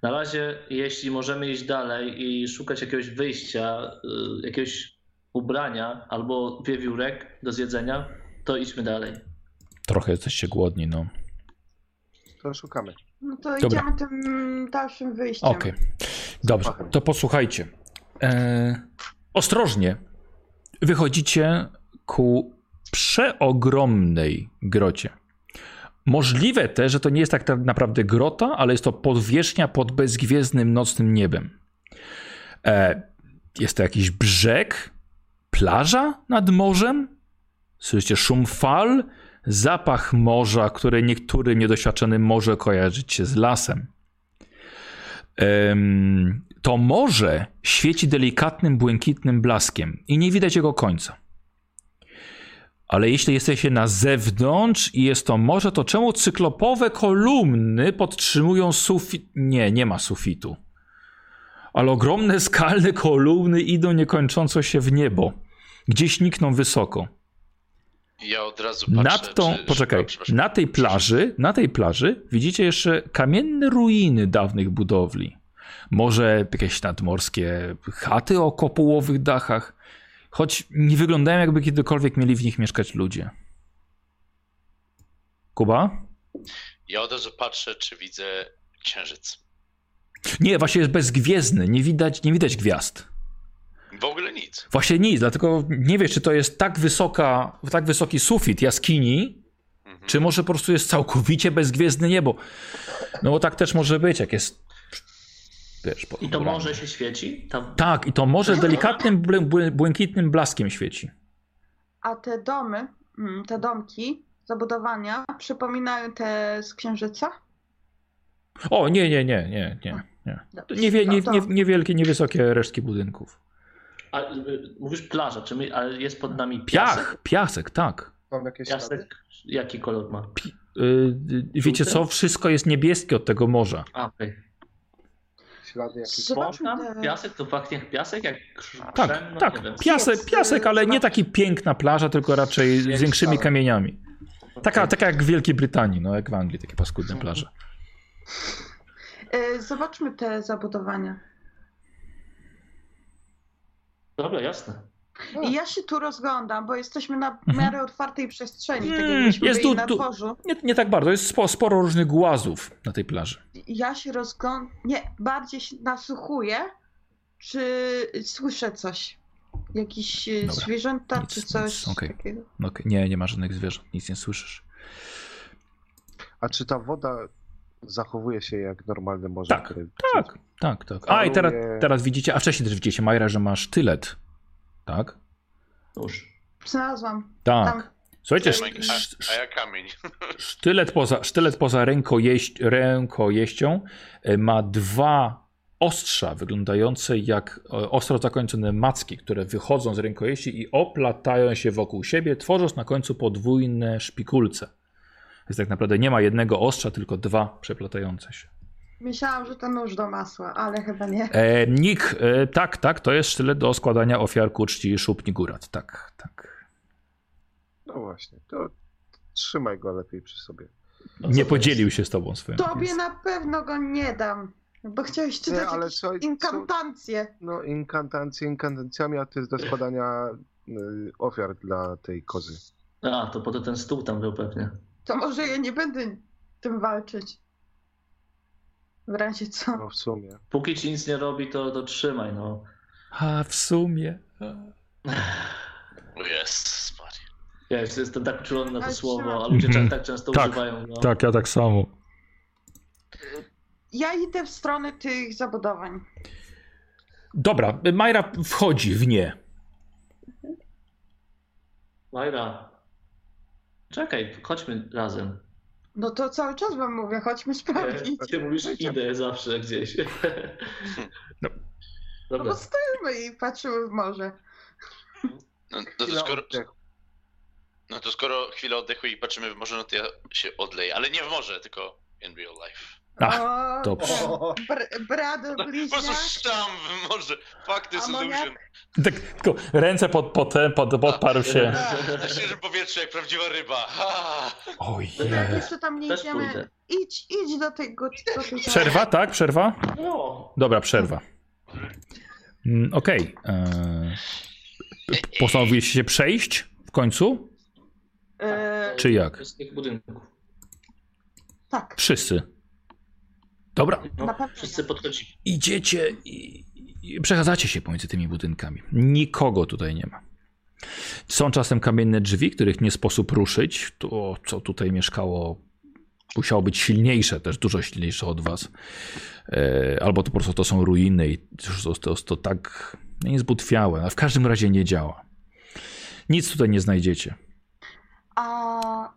[SPEAKER 4] Na razie, jeśli możemy iść dalej i szukać jakiegoś wyjścia, y, jakiegoś ubrania albo wiewiórek do zjedzenia, to idźmy dalej.
[SPEAKER 1] Trochę jesteście głodni, no.
[SPEAKER 5] to szukamy.
[SPEAKER 2] No to
[SPEAKER 1] Dobra.
[SPEAKER 2] idziemy tym dalszym wyjściem.
[SPEAKER 1] Okej. Dobrze, to posłuchajcie. E, ostrożnie wychodzicie ku przeogromnej grocie. Możliwe też, że to nie jest tak naprawdę grota, ale jest to podwierzchnia pod bezgwiezdnym nocnym niebem. E, jest to jakiś brzeg, plaża nad morzem. Słyszycie szum fal, zapach morza, który niektórym niedoświadczonym może kojarzyć się z lasem. Em, to morze świeci delikatnym, błękitnym blaskiem i nie widać jego końca. Ale jeśli jesteście na zewnątrz i jest to morze, to czemu cyklopowe kolumny podtrzymują sufit? Nie, nie ma sufitu. Ale ogromne skalne kolumny idą niekończąco się w niebo. Gdzieś nikną wysoko.
[SPEAKER 3] Ja od razu patrzę,
[SPEAKER 1] Nad tą,
[SPEAKER 3] czy,
[SPEAKER 1] poczekaj, na tej plaży, na tej plaży widzicie jeszcze kamienne ruiny dawnych budowli. Może jakieś nadmorskie chaty o kopułowych dachach, choć nie wyglądają jakby kiedykolwiek mieli w nich mieszkać ludzie. Kuba?
[SPEAKER 3] Ja od razu patrzę, czy widzę księżyc.
[SPEAKER 1] Nie, właśnie jest bezgwiezdny, nie widać, nie widać gwiazd.
[SPEAKER 3] W ogóle nic.
[SPEAKER 1] Właśnie nic, dlatego nie wiesz, czy to jest tak wysoka, tak wysoki sufit jaskini,
[SPEAKER 3] Mhm.
[SPEAKER 1] czy może po prostu jest całkowicie bezgwiezdne niebo. No bo tak też może być, jak jest. Wiesz,
[SPEAKER 4] I to morze się świeci? Tam...
[SPEAKER 1] Tak, i to może delikatnym, błę- błę- błękitnym blaskiem świeci.
[SPEAKER 2] A te domy, mm, te domki, zabudowania przypominają te z księżyca?
[SPEAKER 1] O, nie, nie, nie, nie, nie. nie. Niewie, nie,
[SPEAKER 2] No
[SPEAKER 1] nie, niewielkie, niewysokie resztki budynków.
[SPEAKER 4] A, y, mówisz plaża, czy my, ale jest pod nami piasek?
[SPEAKER 1] Piach, piasek, tak.
[SPEAKER 4] Piasek, jaki kolor ma?
[SPEAKER 1] Y, y, wiecie co, wszystko jest niebieskie od tego morza.
[SPEAKER 4] A, okej.
[SPEAKER 5] Ślady jakieś?
[SPEAKER 4] Piasek to jak piasek, jak
[SPEAKER 1] Tak,
[SPEAKER 4] krzem, no
[SPEAKER 1] tak,
[SPEAKER 4] wiem.
[SPEAKER 1] piasek, piasek, ale nie taki piękna plaża, tylko raczej z większymi kamieniami. Taka, taka jak w Wielkiej Brytanii, no jak w Anglii, takie paskudne plaże.
[SPEAKER 2] Y, Zobaczmy te zabudowania.
[SPEAKER 4] Dobra, jasne.
[SPEAKER 2] I ja się tu rozglądam, bo jesteśmy na
[SPEAKER 1] Mhm.
[SPEAKER 2] miarę otwartej przestrzeni, tak
[SPEAKER 1] Mm,
[SPEAKER 2] jakbyśmy
[SPEAKER 1] jest tu-
[SPEAKER 2] na
[SPEAKER 1] tu-
[SPEAKER 2] dworzu.
[SPEAKER 1] Nie, nie tak bardzo, jest spo, sporo różnych głazów na tej plaży.
[SPEAKER 2] Ja się rozglądam, nie, bardziej się nasłuchuję, czy słyszę coś. Jakieś y,
[SPEAKER 1] Dobra,
[SPEAKER 2] zwierzęta,
[SPEAKER 1] nic,
[SPEAKER 2] czy coś
[SPEAKER 1] nic, okej.
[SPEAKER 2] takiego.
[SPEAKER 1] Okej, nie, nie ma żadnych zwierząt, nic nie słyszysz.
[SPEAKER 5] A czy ta woda zachowuje się jak normalne morze?
[SPEAKER 1] Tak, Tak, tak, tak. A i teraz, teraz widzicie, a wcześniej też widzicie, Majra, że ma sztylet. Tak?
[SPEAKER 4] Już.
[SPEAKER 2] Znalazłam.
[SPEAKER 1] Tak.
[SPEAKER 2] Tam.
[SPEAKER 1] Słuchajcie, sz,
[SPEAKER 3] A, a ja kamień.
[SPEAKER 1] sztylet poza, sztylet poza rękojeść, rękojeścią e, ma dwa ostrza wyglądające jak e, ostro zakończone macki, które wychodzą z rękojeści i oplatają się wokół siebie, tworząc na końcu podwójne szpikulce. Więc tak naprawdę nie ma jednego ostrza, tylko dwa przeplatające się.
[SPEAKER 2] Myślałam, że to nóż do masła, ale chyba nie.
[SPEAKER 1] E, Nik, e, tak, tak, to jest sztylet do składania ofiar ku czci Szupni Górat. Tak, tak.
[SPEAKER 5] No właśnie, to trzymaj go lepiej przy sobie.
[SPEAKER 4] Co
[SPEAKER 1] Nie podzielił się z tobą swoją.
[SPEAKER 2] Tobie
[SPEAKER 1] jest.
[SPEAKER 2] na pewno go nie dam, bo chciałeś czytać
[SPEAKER 5] Nie, co- co-
[SPEAKER 2] inkantancje.
[SPEAKER 5] No inkantacje inkantacjami, a to jest do składania y, ofiar dla tej kozy.
[SPEAKER 4] A, to po to ten stół tam był pewnie.
[SPEAKER 2] To może ja nie będę tym walczyć. W razie co.
[SPEAKER 5] No w sumie.
[SPEAKER 4] Póki ci nic nie robi, to, to trzymaj, no.
[SPEAKER 1] A w sumie.
[SPEAKER 3] Jest.
[SPEAKER 4] Ja jeszcze jestem tak uczulony na to słowo, a ludzie
[SPEAKER 1] Mhm.
[SPEAKER 4] tak często
[SPEAKER 1] Tak,
[SPEAKER 4] używają. No.
[SPEAKER 1] Tak, ja tak samo.
[SPEAKER 2] Ja idę w stronę tych zabudowań.
[SPEAKER 1] Dobra, Majra wchodzi w nie.
[SPEAKER 4] Majra, czekaj, chodźmy razem.
[SPEAKER 2] No to cały czas wam mówię, chodźmy sprawdzić.
[SPEAKER 4] Ty mówisz idę zawsze gdzieś.
[SPEAKER 1] No.
[SPEAKER 2] No bo stoimy i patrzymy w morze.
[SPEAKER 3] No, no, to skoro, no to skoro chwilę oddechu i patrzymy w morze, no to ja się odleję. Ale nie w morze, tylko in real life.
[SPEAKER 1] Ach,
[SPEAKER 2] o,
[SPEAKER 1] dobrze.
[SPEAKER 2] ten Br brado
[SPEAKER 3] No, po
[SPEAKER 2] bliźniak.
[SPEAKER 3] prostu tam w morze. Fuck this
[SPEAKER 2] Amoniak?
[SPEAKER 3] illusion.
[SPEAKER 1] Tak, tylko ręce pod, pod, pod, podparł się.
[SPEAKER 3] Na świeżym powietrzu jak prawdziwa ryba.
[SPEAKER 1] Oj.
[SPEAKER 2] Jak jeszcze tam nie
[SPEAKER 4] Też
[SPEAKER 2] idziemy,
[SPEAKER 4] pójdę.
[SPEAKER 2] idź, idź do tego. Do tej
[SPEAKER 1] Przerwa, tak? Przerwa?
[SPEAKER 4] No.
[SPEAKER 1] Dobra, przerwa. Mm, Okej. Okay. Postanowiłeś się przejść w końcu?
[SPEAKER 2] E,
[SPEAKER 1] Czy jak?
[SPEAKER 4] Z tych budynków.
[SPEAKER 2] tak,
[SPEAKER 1] Wszyscy. Dobra.
[SPEAKER 4] No, wszyscy
[SPEAKER 2] nie.
[SPEAKER 4] podchodzili.
[SPEAKER 1] Idziecie i, i przechadzacie się pomiędzy tymi budynkami. Nikogo tutaj nie ma. Są czasem kamienne drzwi, których nie sposób ruszyć. To, co tutaj mieszkało, musiało być silniejsze, też dużo silniejsze od was. E, albo to po prostu to są ruiny i to, to, to tak nie zbutwiałe, ale w każdym razie nie działa. Nic tutaj nie znajdziecie.
[SPEAKER 2] A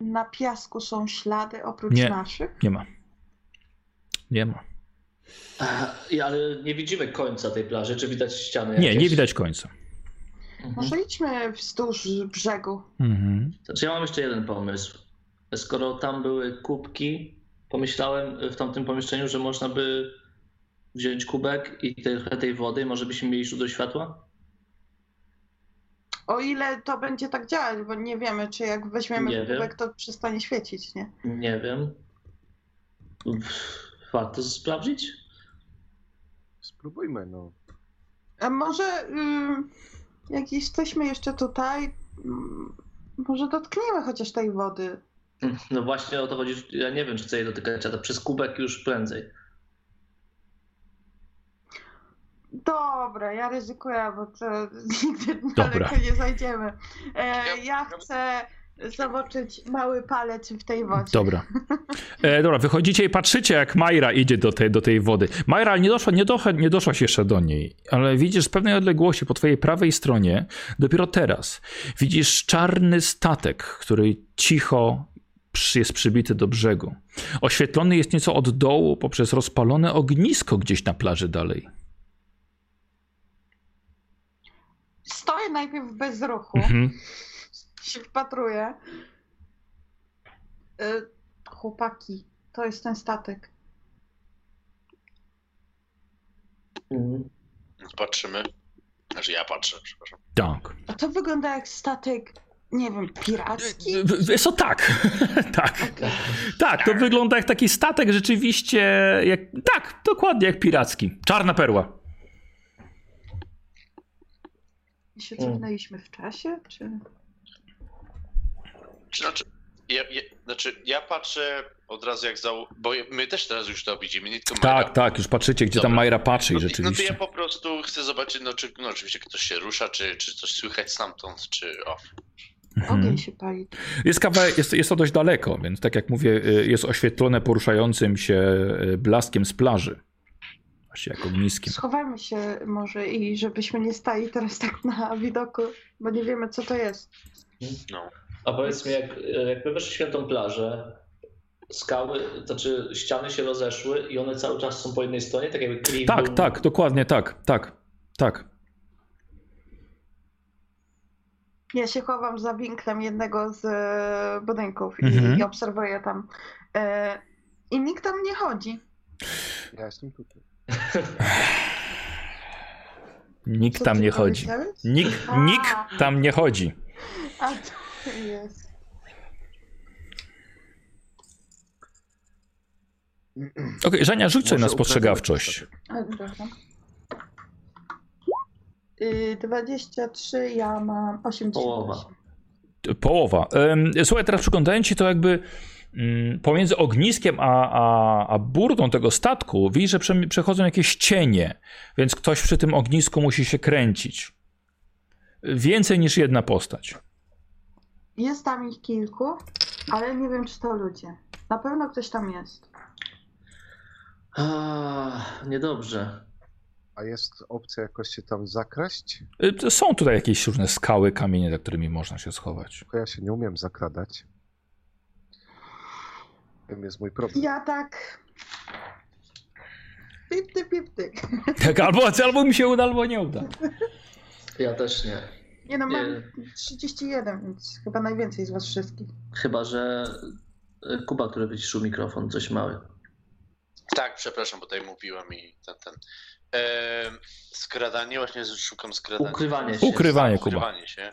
[SPEAKER 2] na piasku są ślady oprócz
[SPEAKER 1] Nie.
[SPEAKER 2] naszych?
[SPEAKER 1] Nie ma. Nie ma.
[SPEAKER 4] Ale nie widzimy końca tej plaży. Czy widać ściany?
[SPEAKER 1] Nie,
[SPEAKER 4] jakieś?
[SPEAKER 1] nie widać końca.
[SPEAKER 4] Mhm.
[SPEAKER 2] Może idźmy wzdłuż brzegu.
[SPEAKER 1] Mhm.
[SPEAKER 4] Znaczy ja mam jeszcze jeden pomysł. Skoro tam były kubki, pomyślałem w tamtym pomieszczeniu, że można by wziąć kubek i trochę tej wody, może byśmy mieli źródło światła?
[SPEAKER 2] O ile to będzie tak działać, bo nie wiemy, czy jak weźmiemy
[SPEAKER 4] Nie wiem.
[SPEAKER 2] kubek, to przestanie świecić, nie?
[SPEAKER 4] Nie wiem. Warto sprawdzić?
[SPEAKER 5] Spróbujmy, no.
[SPEAKER 2] A może ym, jak jesteśmy jeszcze tutaj, ym, może dotkniemy chociaż tej wody.
[SPEAKER 4] No właśnie o to chodzi. Ja nie wiem, czy chcę jej dotykać, a to przez kubek już prędzej.
[SPEAKER 2] Dobra, ja ryzykuję, bo to nigdy
[SPEAKER 1] Dobra.
[SPEAKER 2] daleko nie zajdziemy. E,
[SPEAKER 3] ja
[SPEAKER 2] chcę zobaczyć mały palec w tej wodzie.
[SPEAKER 1] Dobra. E, dobra, wychodzicie i patrzycie, jak Majra idzie do tej, do tej wody. Majra nie, doszła, nie, doszła, nie doszłaś jeszcze do niej, ale widzisz z pewnej odległości po twojej prawej stronie, dopiero teraz, widzisz czarny statek, który cicho jest przybity do brzegu. Oświetlony jest nieco od dołu poprzez rozpalone ognisko gdzieś na plaży dalej.
[SPEAKER 2] Stoję najpierw bez ruchu,
[SPEAKER 1] Mhm.
[SPEAKER 2] Się wpatruję. E, chłopaki, to jest ten statek.
[SPEAKER 4] Mhm.
[SPEAKER 3] Patrzymy. Znaczy ja patrzę, przepraszam.
[SPEAKER 1] Tak.
[SPEAKER 2] A to wygląda jak statek, nie wiem, piracki?
[SPEAKER 1] Wiesz co, tak. tak. Tak, to wygląda jak taki statek rzeczywiście, jak, tak, dokładnie jak piracki. Czarna perła.
[SPEAKER 2] My się cofnęliśmy w czasie, czy...
[SPEAKER 3] Czy znaczy, ja, ja, znaczy, ja patrzę od razu jak za. Bo my też teraz już to widzimy, nie tylko Majra.
[SPEAKER 1] Tak, tak, już patrzycie, gdzie tam
[SPEAKER 3] Dobra.
[SPEAKER 1] Majra patrzy i
[SPEAKER 3] No, to- no to
[SPEAKER 1] rzeczywiście.
[SPEAKER 3] ja po prostu chcę zobaczyć, no, czy no, oczywiście ktoś się rusza, czy, czy coś słychać stamtąd, czy o.
[SPEAKER 1] Mhm.
[SPEAKER 2] Ogień się pali.
[SPEAKER 1] Jest, kawałek, jest, jest to dość daleko, więc tak jak mówię, y, jest oświetlone poruszającym się y, blaskiem z plaży. Właśnie jak ogniskiem.
[SPEAKER 2] Schowajmy się może i żebyśmy nie stali teraz tak na widoku, bo nie wiemy co to jest.
[SPEAKER 3] No.
[SPEAKER 4] A powiedz mi, jak, jak my weszliśmy na tą plażę, skały, to znaczy ściany się rozeszły i one cały czas są po jednej stronie, tak jakby klif
[SPEAKER 1] Tak,
[SPEAKER 4] był...
[SPEAKER 1] tak, dokładnie tak, tak, tak.
[SPEAKER 2] Ja się chowam za winklem jednego z e, budynków
[SPEAKER 1] Mhm.
[SPEAKER 2] i, i obserwuję tam. E, I nikt tam nie chodzi.
[SPEAKER 5] Ja jestem tutaj.
[SPEAKER 1] Nikt
[SPEAKER 2] Co
[SPEAKER 1] tam nie chodzi. Nikt, tam nie chodzi.
[SPEAKER 2] A to jest.
[SPEAKER 1] Okej, Żenia, rzuć sobie na spostrzegawczość.
[SPEAKER 2] A, przepraszam. Y, 23, ja mam 88.
[SPEAKER 4] Połowa.
[SPEAKER 1] Połowa. Słuchaj, teraz przyglądając ci to jakby mm, pomiędzy ogniskiem a, a, a burtą tego statku, widzisz, że prze, przechodzą jakieś cienie, więc ktoś przy tym ognisku musi się kręcić. Więcej niż jedna postać.
[SPEAKER 2] Jest tam ich kilku, ale nie wiem, czy to ludzie. Na pewno ktoś tam jest.
[SPEAKER 4] A, niedobrze.
[SPEAKER 5] A jest opcja jakoś się tam zakraść?
[SPEAKER 1] Y, Są tutaj jakieś różne skały, kamienie, za którymi można się schować.
[SPEAKER 5] Bo ja się nie umiem zakradać. Tym jest mój problem.
[SPEAKER 2] Ja tak. Pipty, pipty.
[SPEAKER 1] Tak, albo, albo mi się uda, albo nie uda.
[SPEAKER 4] Ja też nie.
[SPEAKER 2] Nie no, mam
[SPEAKER 4] Nie.
[SPEAKER 2] 31, więc chyba najwięcej z was wszystkich.
[SPEAKER 4] Chyba, że y, Kuba, który wyciszył mikrofon, coś mały.
[SPEAKER 3] Tak, przepraszam, bo tutaj mówiłem i ten. ten. Ehm, skradanie, właśnie szukam skradania.
[SPEAKER 4] Ukrywanie się.
[SPEAKER 1] Ukrywanie, Kuba.
[SPEAKER 3] Ukrywanie się.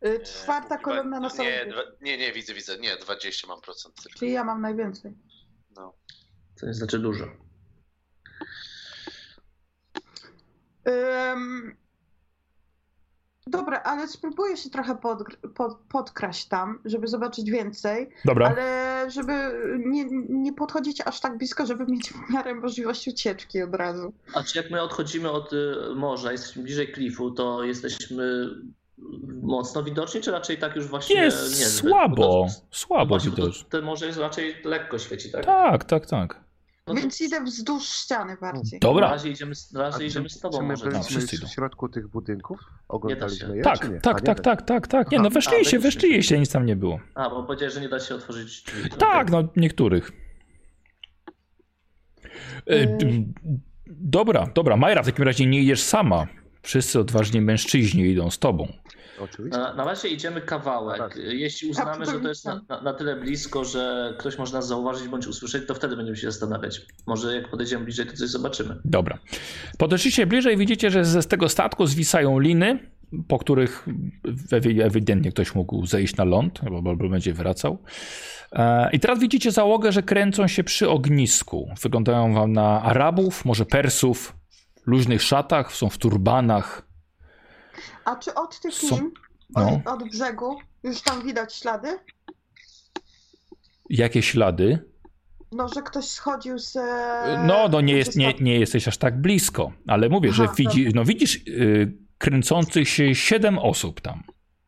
[SPEAKER 3] E,
[SPEAKER 2] Czwarta kolumna na
[SPEAKER 3] no, nie, dwa, nie, nie, widzę, widzę. Nie, 20 mam procent tylko.
[SPEAKER 2] Czyli ja mam najwięcej.
[SPEAKER 3] No.
[SPEAKER 4] To nie znaczy dużo.
[SPEAKER 2] Dobra, ale spróbuję się trochę podgr- pod, podkraść tam, żeby zobaczyć więcej,
[SPEAKER 1] Dobra.
[SPEAKER 2] ale żeby nie, nie podchodzić aż tak blisko, żeby mieć w miarę możliwość ucieczki od razu.
[SPEAKER 4] A czy jak my odchodzimy od y, morza, jesteśmy bliżej klifu, to jesteśmy mocno widoczni, czy raczej tak już właśnie
[SPEAKER 1] Jest
[SPEAKER 4] niezbyt?
[SPEAKER 1] słabo,
[SPEAKER 4] Bo to-
[SPEAKER 1] słabo widać.
[SPEAKER 4] to, to morze jest raczej lekko świeci, tak?
[SPEAKER 1] Tak, tak, tak.
[SPEAKER 4] No to
[SPEAKER 2] Więc idę wzdłuż ściany bardziej.
[SPEAKER 4] Na
[SPEAKER 1] Dobra.
[SPEAKER 4] razie idziemy, z- na razie
[SPEAKER 5] czy,
[SPEAKER 4] idziemy z
[SPEAKER 5] czy
[SPEAKER 4] tobą
[SPEAKER 5] my
[SPEAKER 4] może. tam.
[SPEAKER 1] byliśmy-
[SPEAKER 5] w środku tych budynków? Oglądaliśmy je,
[SPEAKER 1] Tak,
[SPEAKER 5] czy nie?
[SPEAKER 1] tak, tak, tak, tak, tak. Nie, no weszliście, weszliście, nic tam nie było.
[SPEAKER 4] A, bo powiedziałeś, że nie da się otworzyć drzwi.
[SPEAKER 1] Tak, no niektórych. E, d- Dobra, dobra. Majra, w takim razie nie idziesz sama. Wszyscy odważni mężczyźni idą z tobą.
[SPEAKER 5] Oczywiście.
[SPEAKER 4] Na, na razie idziemy kawałek.
[SPEAKER 5] Tak.
[SPEAKER 4] Jeśli uznamy, że to jest na, na, na tyle blisko, że ktoś może nas zauważyć bądź usłyszeć, to wtedy będziemy się zastanawiać. Może jak podejdziemy bliżej, to coś zobaczymy.
[SPEAKER 1] Dobra. Podeszliście bliżej, widzicie, że ze z tego statku zwisają liny, po których ewi- ewidentnie ktoś mógł zejść na ląd, albo, albo będzie wracał. E, I teraz widzicie załogę, że kręcą się przy ognisku. Wyglądają wam na Arabów, może Persów, luźnych szatach, są w turbanach.
[SPEAKER 2] A czy od tych
[SPEAKER 1] Są-
[SPEAKER 2] lin,
[SPEAKER 1] no.
[SPEAKER 2] od, od brzegu, już tam widać ślady?
[SPEAKER 1] Jakie ślady?
[SPEAKER 2] No, że ktoś schodził z...
[SPEAKER 1] No, no nie, jest, nie, nie jesteś aż tak blisko, ale mówię, że
[SPEAKER 2] Aha,
[SPEAKER 1] widzi, no widzisz y, kręcących się siedem osób tam.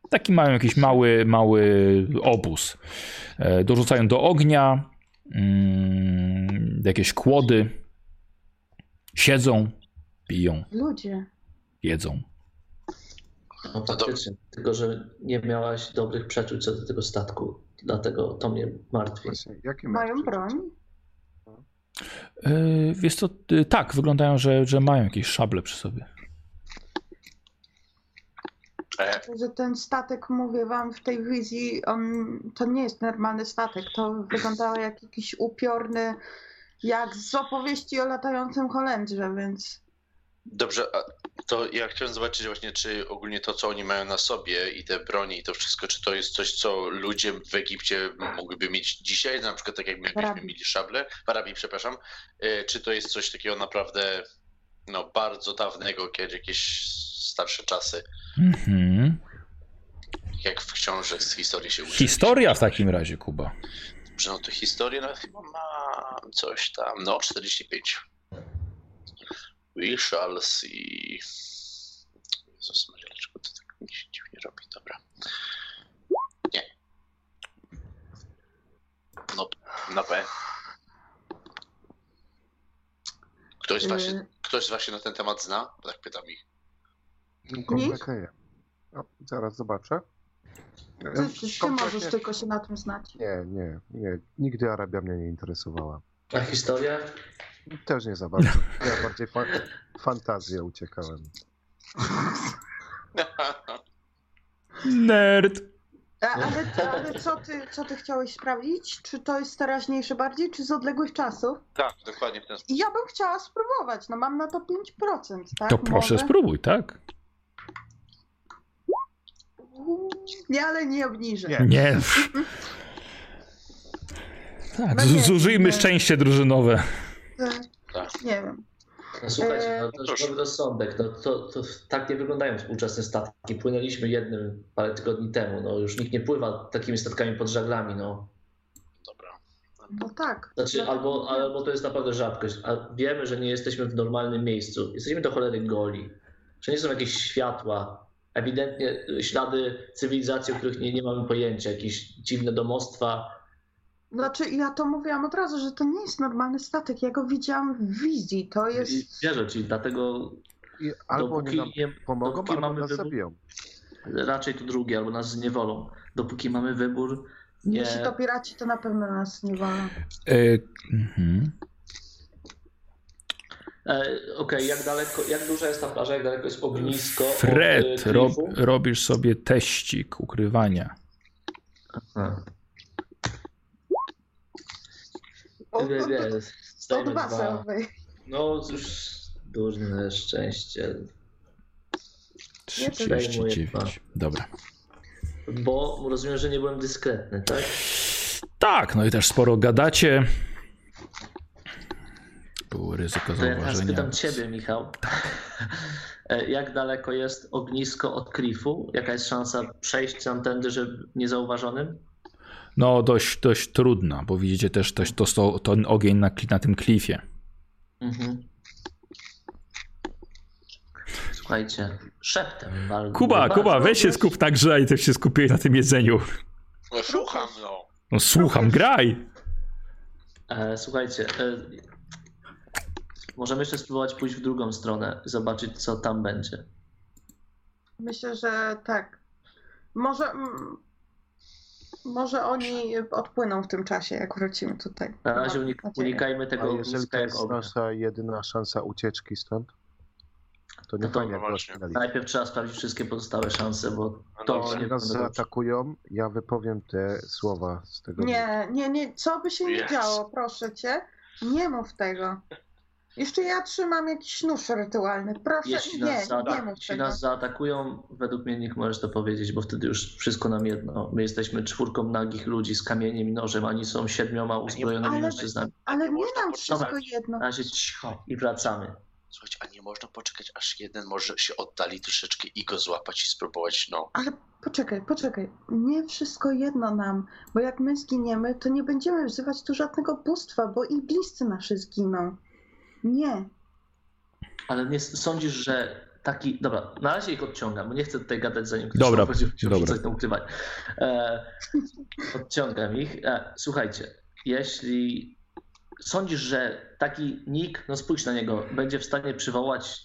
[SPEAKER 1] Taki mają jakiś mały, mały obóz. E, dorzucają do ognia mm, jakieś kłody. Siedzą, piją,
[SPEAKER 2] Ludzie.
[SPEAKER 1] jedzą.
[SPEAKER 4] No faktycznie, tylko że nie miałaś dobrych przeczuć co do tego statku, dlatego to mnie martwi.
[SPEAKER 5] Właśnie, jakie
[SPEAKER 2] Mają broń?
[SPEAKER 1] E, wiesz co, y, tak, wyglądają, że, że mają jakieś szable przy sobie.
[SPEAKER 3] E,
[SPEAKER 2] Że ten statek, mówię wam, w tej wizji, on to nie jest normalny statek. To wyglądało jak jakiś upiorny, jak z opowieści o latającym Holendrze, więc
[SPEAKER 3] Dobrze, a to ja chciałem zobaczyć właśnie, czy ogólnie to, co oni mają na sobie i te broni i to wszystko, czy to jest coś, co ludzie w Egipcie mogliby mieć dzisiaj, na przykład tak jakbyśmy
[SPEAKER 2] Arabii.
[SPEAKER 3] mieli szable, w Arabii, przepraszam, e, czy to jest coś takiego naprawdę no, bardzo dawnego, kiedy jakieś starsze czasy,
[SPEAKER 1] Mhm.
[SPEAKER 3] jak w książek z historii się uczy.
[SPEAKER 1] Historia w takim razie, Kuba.
[SPEAKER 3] Że no to historię no, chyba ma coś tam, no 45. We shall see. Jezus Maria, dlaczego to tak mi się dziwnie robi? Dobra. Nie. No, na B. Ktoś z, was się,
[SPEAKER 2] Yy.
[SPEAKER 3] ktoś z was się na ten temat zna? Tak pytam ich.
[SPEAKER 5] Kompletnie. No, zaraz zobaczę.
[SPEAKER 2] ty, ty, ty
[SPEAKER 5] Kompletnie-
[SPEAKER 2] możesz tylko się na tym znać.
[SPEAKER 5] Nie, nie, nie. Nigdy Arabia mnie nie interesowała.
[SPEAKER 4] A historia?
[SPEAKER 5] Też nie za bardzo. Ja bardziej fa fantazję uciekałem.
[SPEAKER 1] Nerd.
[SPEAKER 2] A, ale ale co, ty, co ty chciałeś sprawdzić? Czy to jest teraźniejsze bardziej, czy z odległych czasów?
[SPEAKER 3] tak, dokładnie w ten sposób.
[SPEAKER 2] I ja bym chciała spróbować, no mam na to 5%, tak?
[SPEAKER 1] To proszę
[SPEAKER 2] Może?
[SPEAKER 1] spróbuj, tak?
[SPEAKER 2] Nie, ale nie obniżę.
[SPEAKER 5] Nie.
[SPEAKER 1] Nie. Tak,
[SPEAKER 2] No nie,
[SPEAKER 1] zużyjmy
[SPEAKER 2] nie.
[SPEAKER 1] szczęście drużynowe.
[SPEAKER 3] Tak.
[SPEAKER 2] Nie wiem.
[SPEAKER 4] No, słuchajcie,
[SPEAKER 2] Eee,
[SPEAKER 4] no, to jest
[SPEAKER 3] proszę.
[SPEAKER 4] dobry rozsądek. No, to, to tak nie wyglądają współczesne statki. Płynęliśmy jednym parę tygodni temu. No, już nikt nie pływa takimi statkami pod żaglami. No.
[SPEAKER 3] Dobra.
[SPEAKER 2] No tak.
[SPEAKER 4] Znaczy,
[SPEAKER 2] No,
[SPEAKER 4] albo, albo to jest naprawdę rzadkość. A wiemy, że nie jesteśmy w normalnym miejscu. Jesteśmy do cholery goli. Że nie są jakieś światła. Ewidentnie ślady cywilizacji, o których nie, nie mamy pojęcia. Jakieś dziwne domostwa.
[SPEAKER 2] Znaczy, ja to mówiłam od razu, że to nie jest normalny statek. Ja go widziałam w wizji. To
[SPEAKER 4] I
[SPEAKER 2] jest.
[SPEAKER 4] Wierzę ci, dlatego
[SPEAKER 5] I albo
[SPEAKER 4] dopóki
[SPEAKER 5] nam
[SPEAKER 4] nie,
[SPEAKER 5] pomogą,
[SPEAKER 4] dopóki
[SPEAKER 5] albo
[SPEAKER 4] mamy
[SPEAKER 5] nas
[SPEAKER 4] wybór-
[SPEAKER 5] zabiją.
[SPEAKER 4] raczej to drugie, albo nas zniewolą. Dopóki mamy wybór, nie.
[SPEAKER 2] Jeśli to piraci, to na pewno nas nie wolno.
[SPEAKER 1] E, mhm.
[SPEAKER 4] E, Okej, jak daleko, jak duża jest ta plaża, jak daleko jest ognisko? od,
[SPEAKER 1] Fred,
[SPEAKER 4] e,
[SPEAKER 1] rob, robisz sobie teścik ukrywania.
[SPEAKER 4] A. Zdajmy
[SPEAKER 2] dwa.
[SPEAKER 4] No już duże szczęście,
[SPEAKER 1] 39. Dobra.
[SPEAKER 4] bo rozumiem, że nie byłem dyskretny, tak?
[SPEAKER 1] Tak, no i też sporo gadacie. Było ryzyko
[SPEAKER 4] To ja
[SPEAKER 1] zauważenia.
[SPEAKER 4] pytam ciebie, Michał. E, Jak daleko jest ognisko od klifu? Jaka jest szansa przejść tam tędy, że niezauważonym?
[SPEAKER 1] No dość, dość trudna, bo widzicie też, też to, to, ten ogień na, na tym klifie.
[SPEAKER 4] Mhm. Słuchajcie, szeptem. wal-
[SPEAKER 1] Kuba, Kuba, weź się skup na grze i też się skupię na tym jedzeniu.
[SPEAKER 3] No, słucham, no.
[SPEAKER 1] No słucham, graj!
[SPEAKER 4] E, słuchajcie, e, możemy jeszcze spróbować pójść w drugą stronę, zobaczyć co tam będzie.
[SPEAKER 2] Myślę, że tak. Może. Może oni odpłyną w tym czasie, jak wrócimy tutaj.
[SPEAKER 4] Na razie unik- unikajmy
[SPEAKER 5] A
[SPEAKER 4] tego
[SPEAKER 5] jeżeli
[SPEAKER 4] ogniska
[SPEAKER 5] to jest nasza jedyna szansa ucieczki stąd, to nie
[SPEAKER 4] No
[SPEAKER 5] fajnie jak rozpinali.
[SPEAKER 4] Najpierw trzeba sprawdzić wszystkie pozostałe szanse, bo
[SPEAKER 3] No
[SPEAKER 4] to nie
[SPEAKER 5] Jak nas zaatakują, ja wypowiem te słowa z tego.
[SPEAKER 2] Nie, nie, nie. Co by się nie
[SPEAKER 3] Yes.
[SPEAKER 2] działo, proszę cię. Nie mów tego. Jeszcze ja trzymam jakiś nóż rytualny. Proszę,
[SPEAKER 4] Jeśli
[SPEAKER 2] nie,
[SPEAKER 4] nas,
[SPEAKER 2] nie
[SPEAKER 4] zaata-
[SPEAKER 2] mów
[SPEAKER 4] jeśli nas zaatakują, według mnie nikt możesz to powiedzieć, bo wtedy już wszystko nam jedno. My jesteśmy czwórką nagich ludzi z kamieniem i nożem, oni są siedmioma uzbrojonymi
[SPEAKER 2] Ale-
[SPEAKER 4] mężczyznami.
[SPEAKER 2] Ale
[SPEAKER 3] Nie
[SPEAKER 2] nie nam wszystko jedno.
[SPEAKER 4] Na razie cicho i wracamy.
[SPEAKER 3] Słuchajcie, a nie można poczekać, aż jeden może się oddali troszeczkę i go złapać i spróbować, no.
[SPEAKER 2] Ale poczekaj, poczekaj. Nie wszystko jedno nam, bo jak my zginiemy, to nie będziemy wzywać tu żadnego bóstwa, bo i bliscy nasi zginą. Nie.
[SPEAKER 4] Ale nie sądzisz, że taki. Dobra, na razie ich odciągam, bo nie chcę tutaj gadać zanim ktoś
[SPEAKER 1] Dobra, dobra.
[SPEAKER 4] coś tam ukrywać. E, odciągam ich. E, słuchajcie, jeśli sądzisz, że taki nick, no spójrz na niego, będzie w stanie przywołać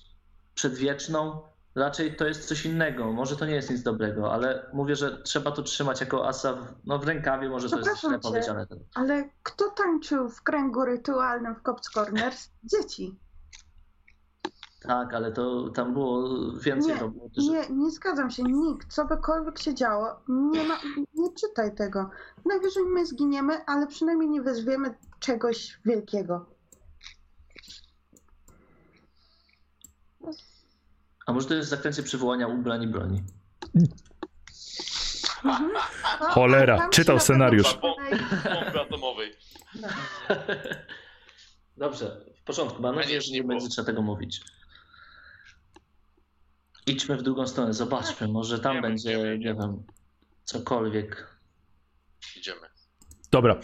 [SPEAKER 4] przedwieczną, raczej to jest coś innego. Może to nie jest nic dobrego, ale mówię, że trzeba to trzymać jako asa w, no, w rękawie, może to jest źle
[SPEAKER 2] cię.
[SPEAKER 4] powiedziane.
[SPEAKER 2] Ale kto tańczył w kręgu rytualnym w Cops Corners? Dzieci.
[SPEAKER 4] Tak, ale to tam było więcej
[SPEAKER 2] Nie,
[SPEAKER 4] roboty. że-
[SPEAKER 2] Nie, nie zgadzam się. Nikt, co bykolwiek się działo, nie, ma, nie czytaj tego. Najwyżej my zginiemy, ale przynajmniej nie wezwiemy czegoś wielkiego.
[SPEAKER 4] A może to jest zaklęcie przywołania ubrań i broni?
[SPEAKER 2] Mhm. A-
[SPEAKER 1] Cholera, czytał scenariusz.
[SPEAKER 3] Bomby atomowej.
[SPEAKER 4] Dobrze, w porządku. Mam nadzieję,
[SPEAKER 3] że nie
[SPEAKER 4] będzie trzeba tego mówić. Idźmy w drugą stronę, zobaczmy, może tam będzie,
[SPEAKER 3] wiemy,
[SPEAKER 4] nie wiem, cokolwiek.
[SPEAKER 3] Idziemy.
[SPEAKER 1] Dobra,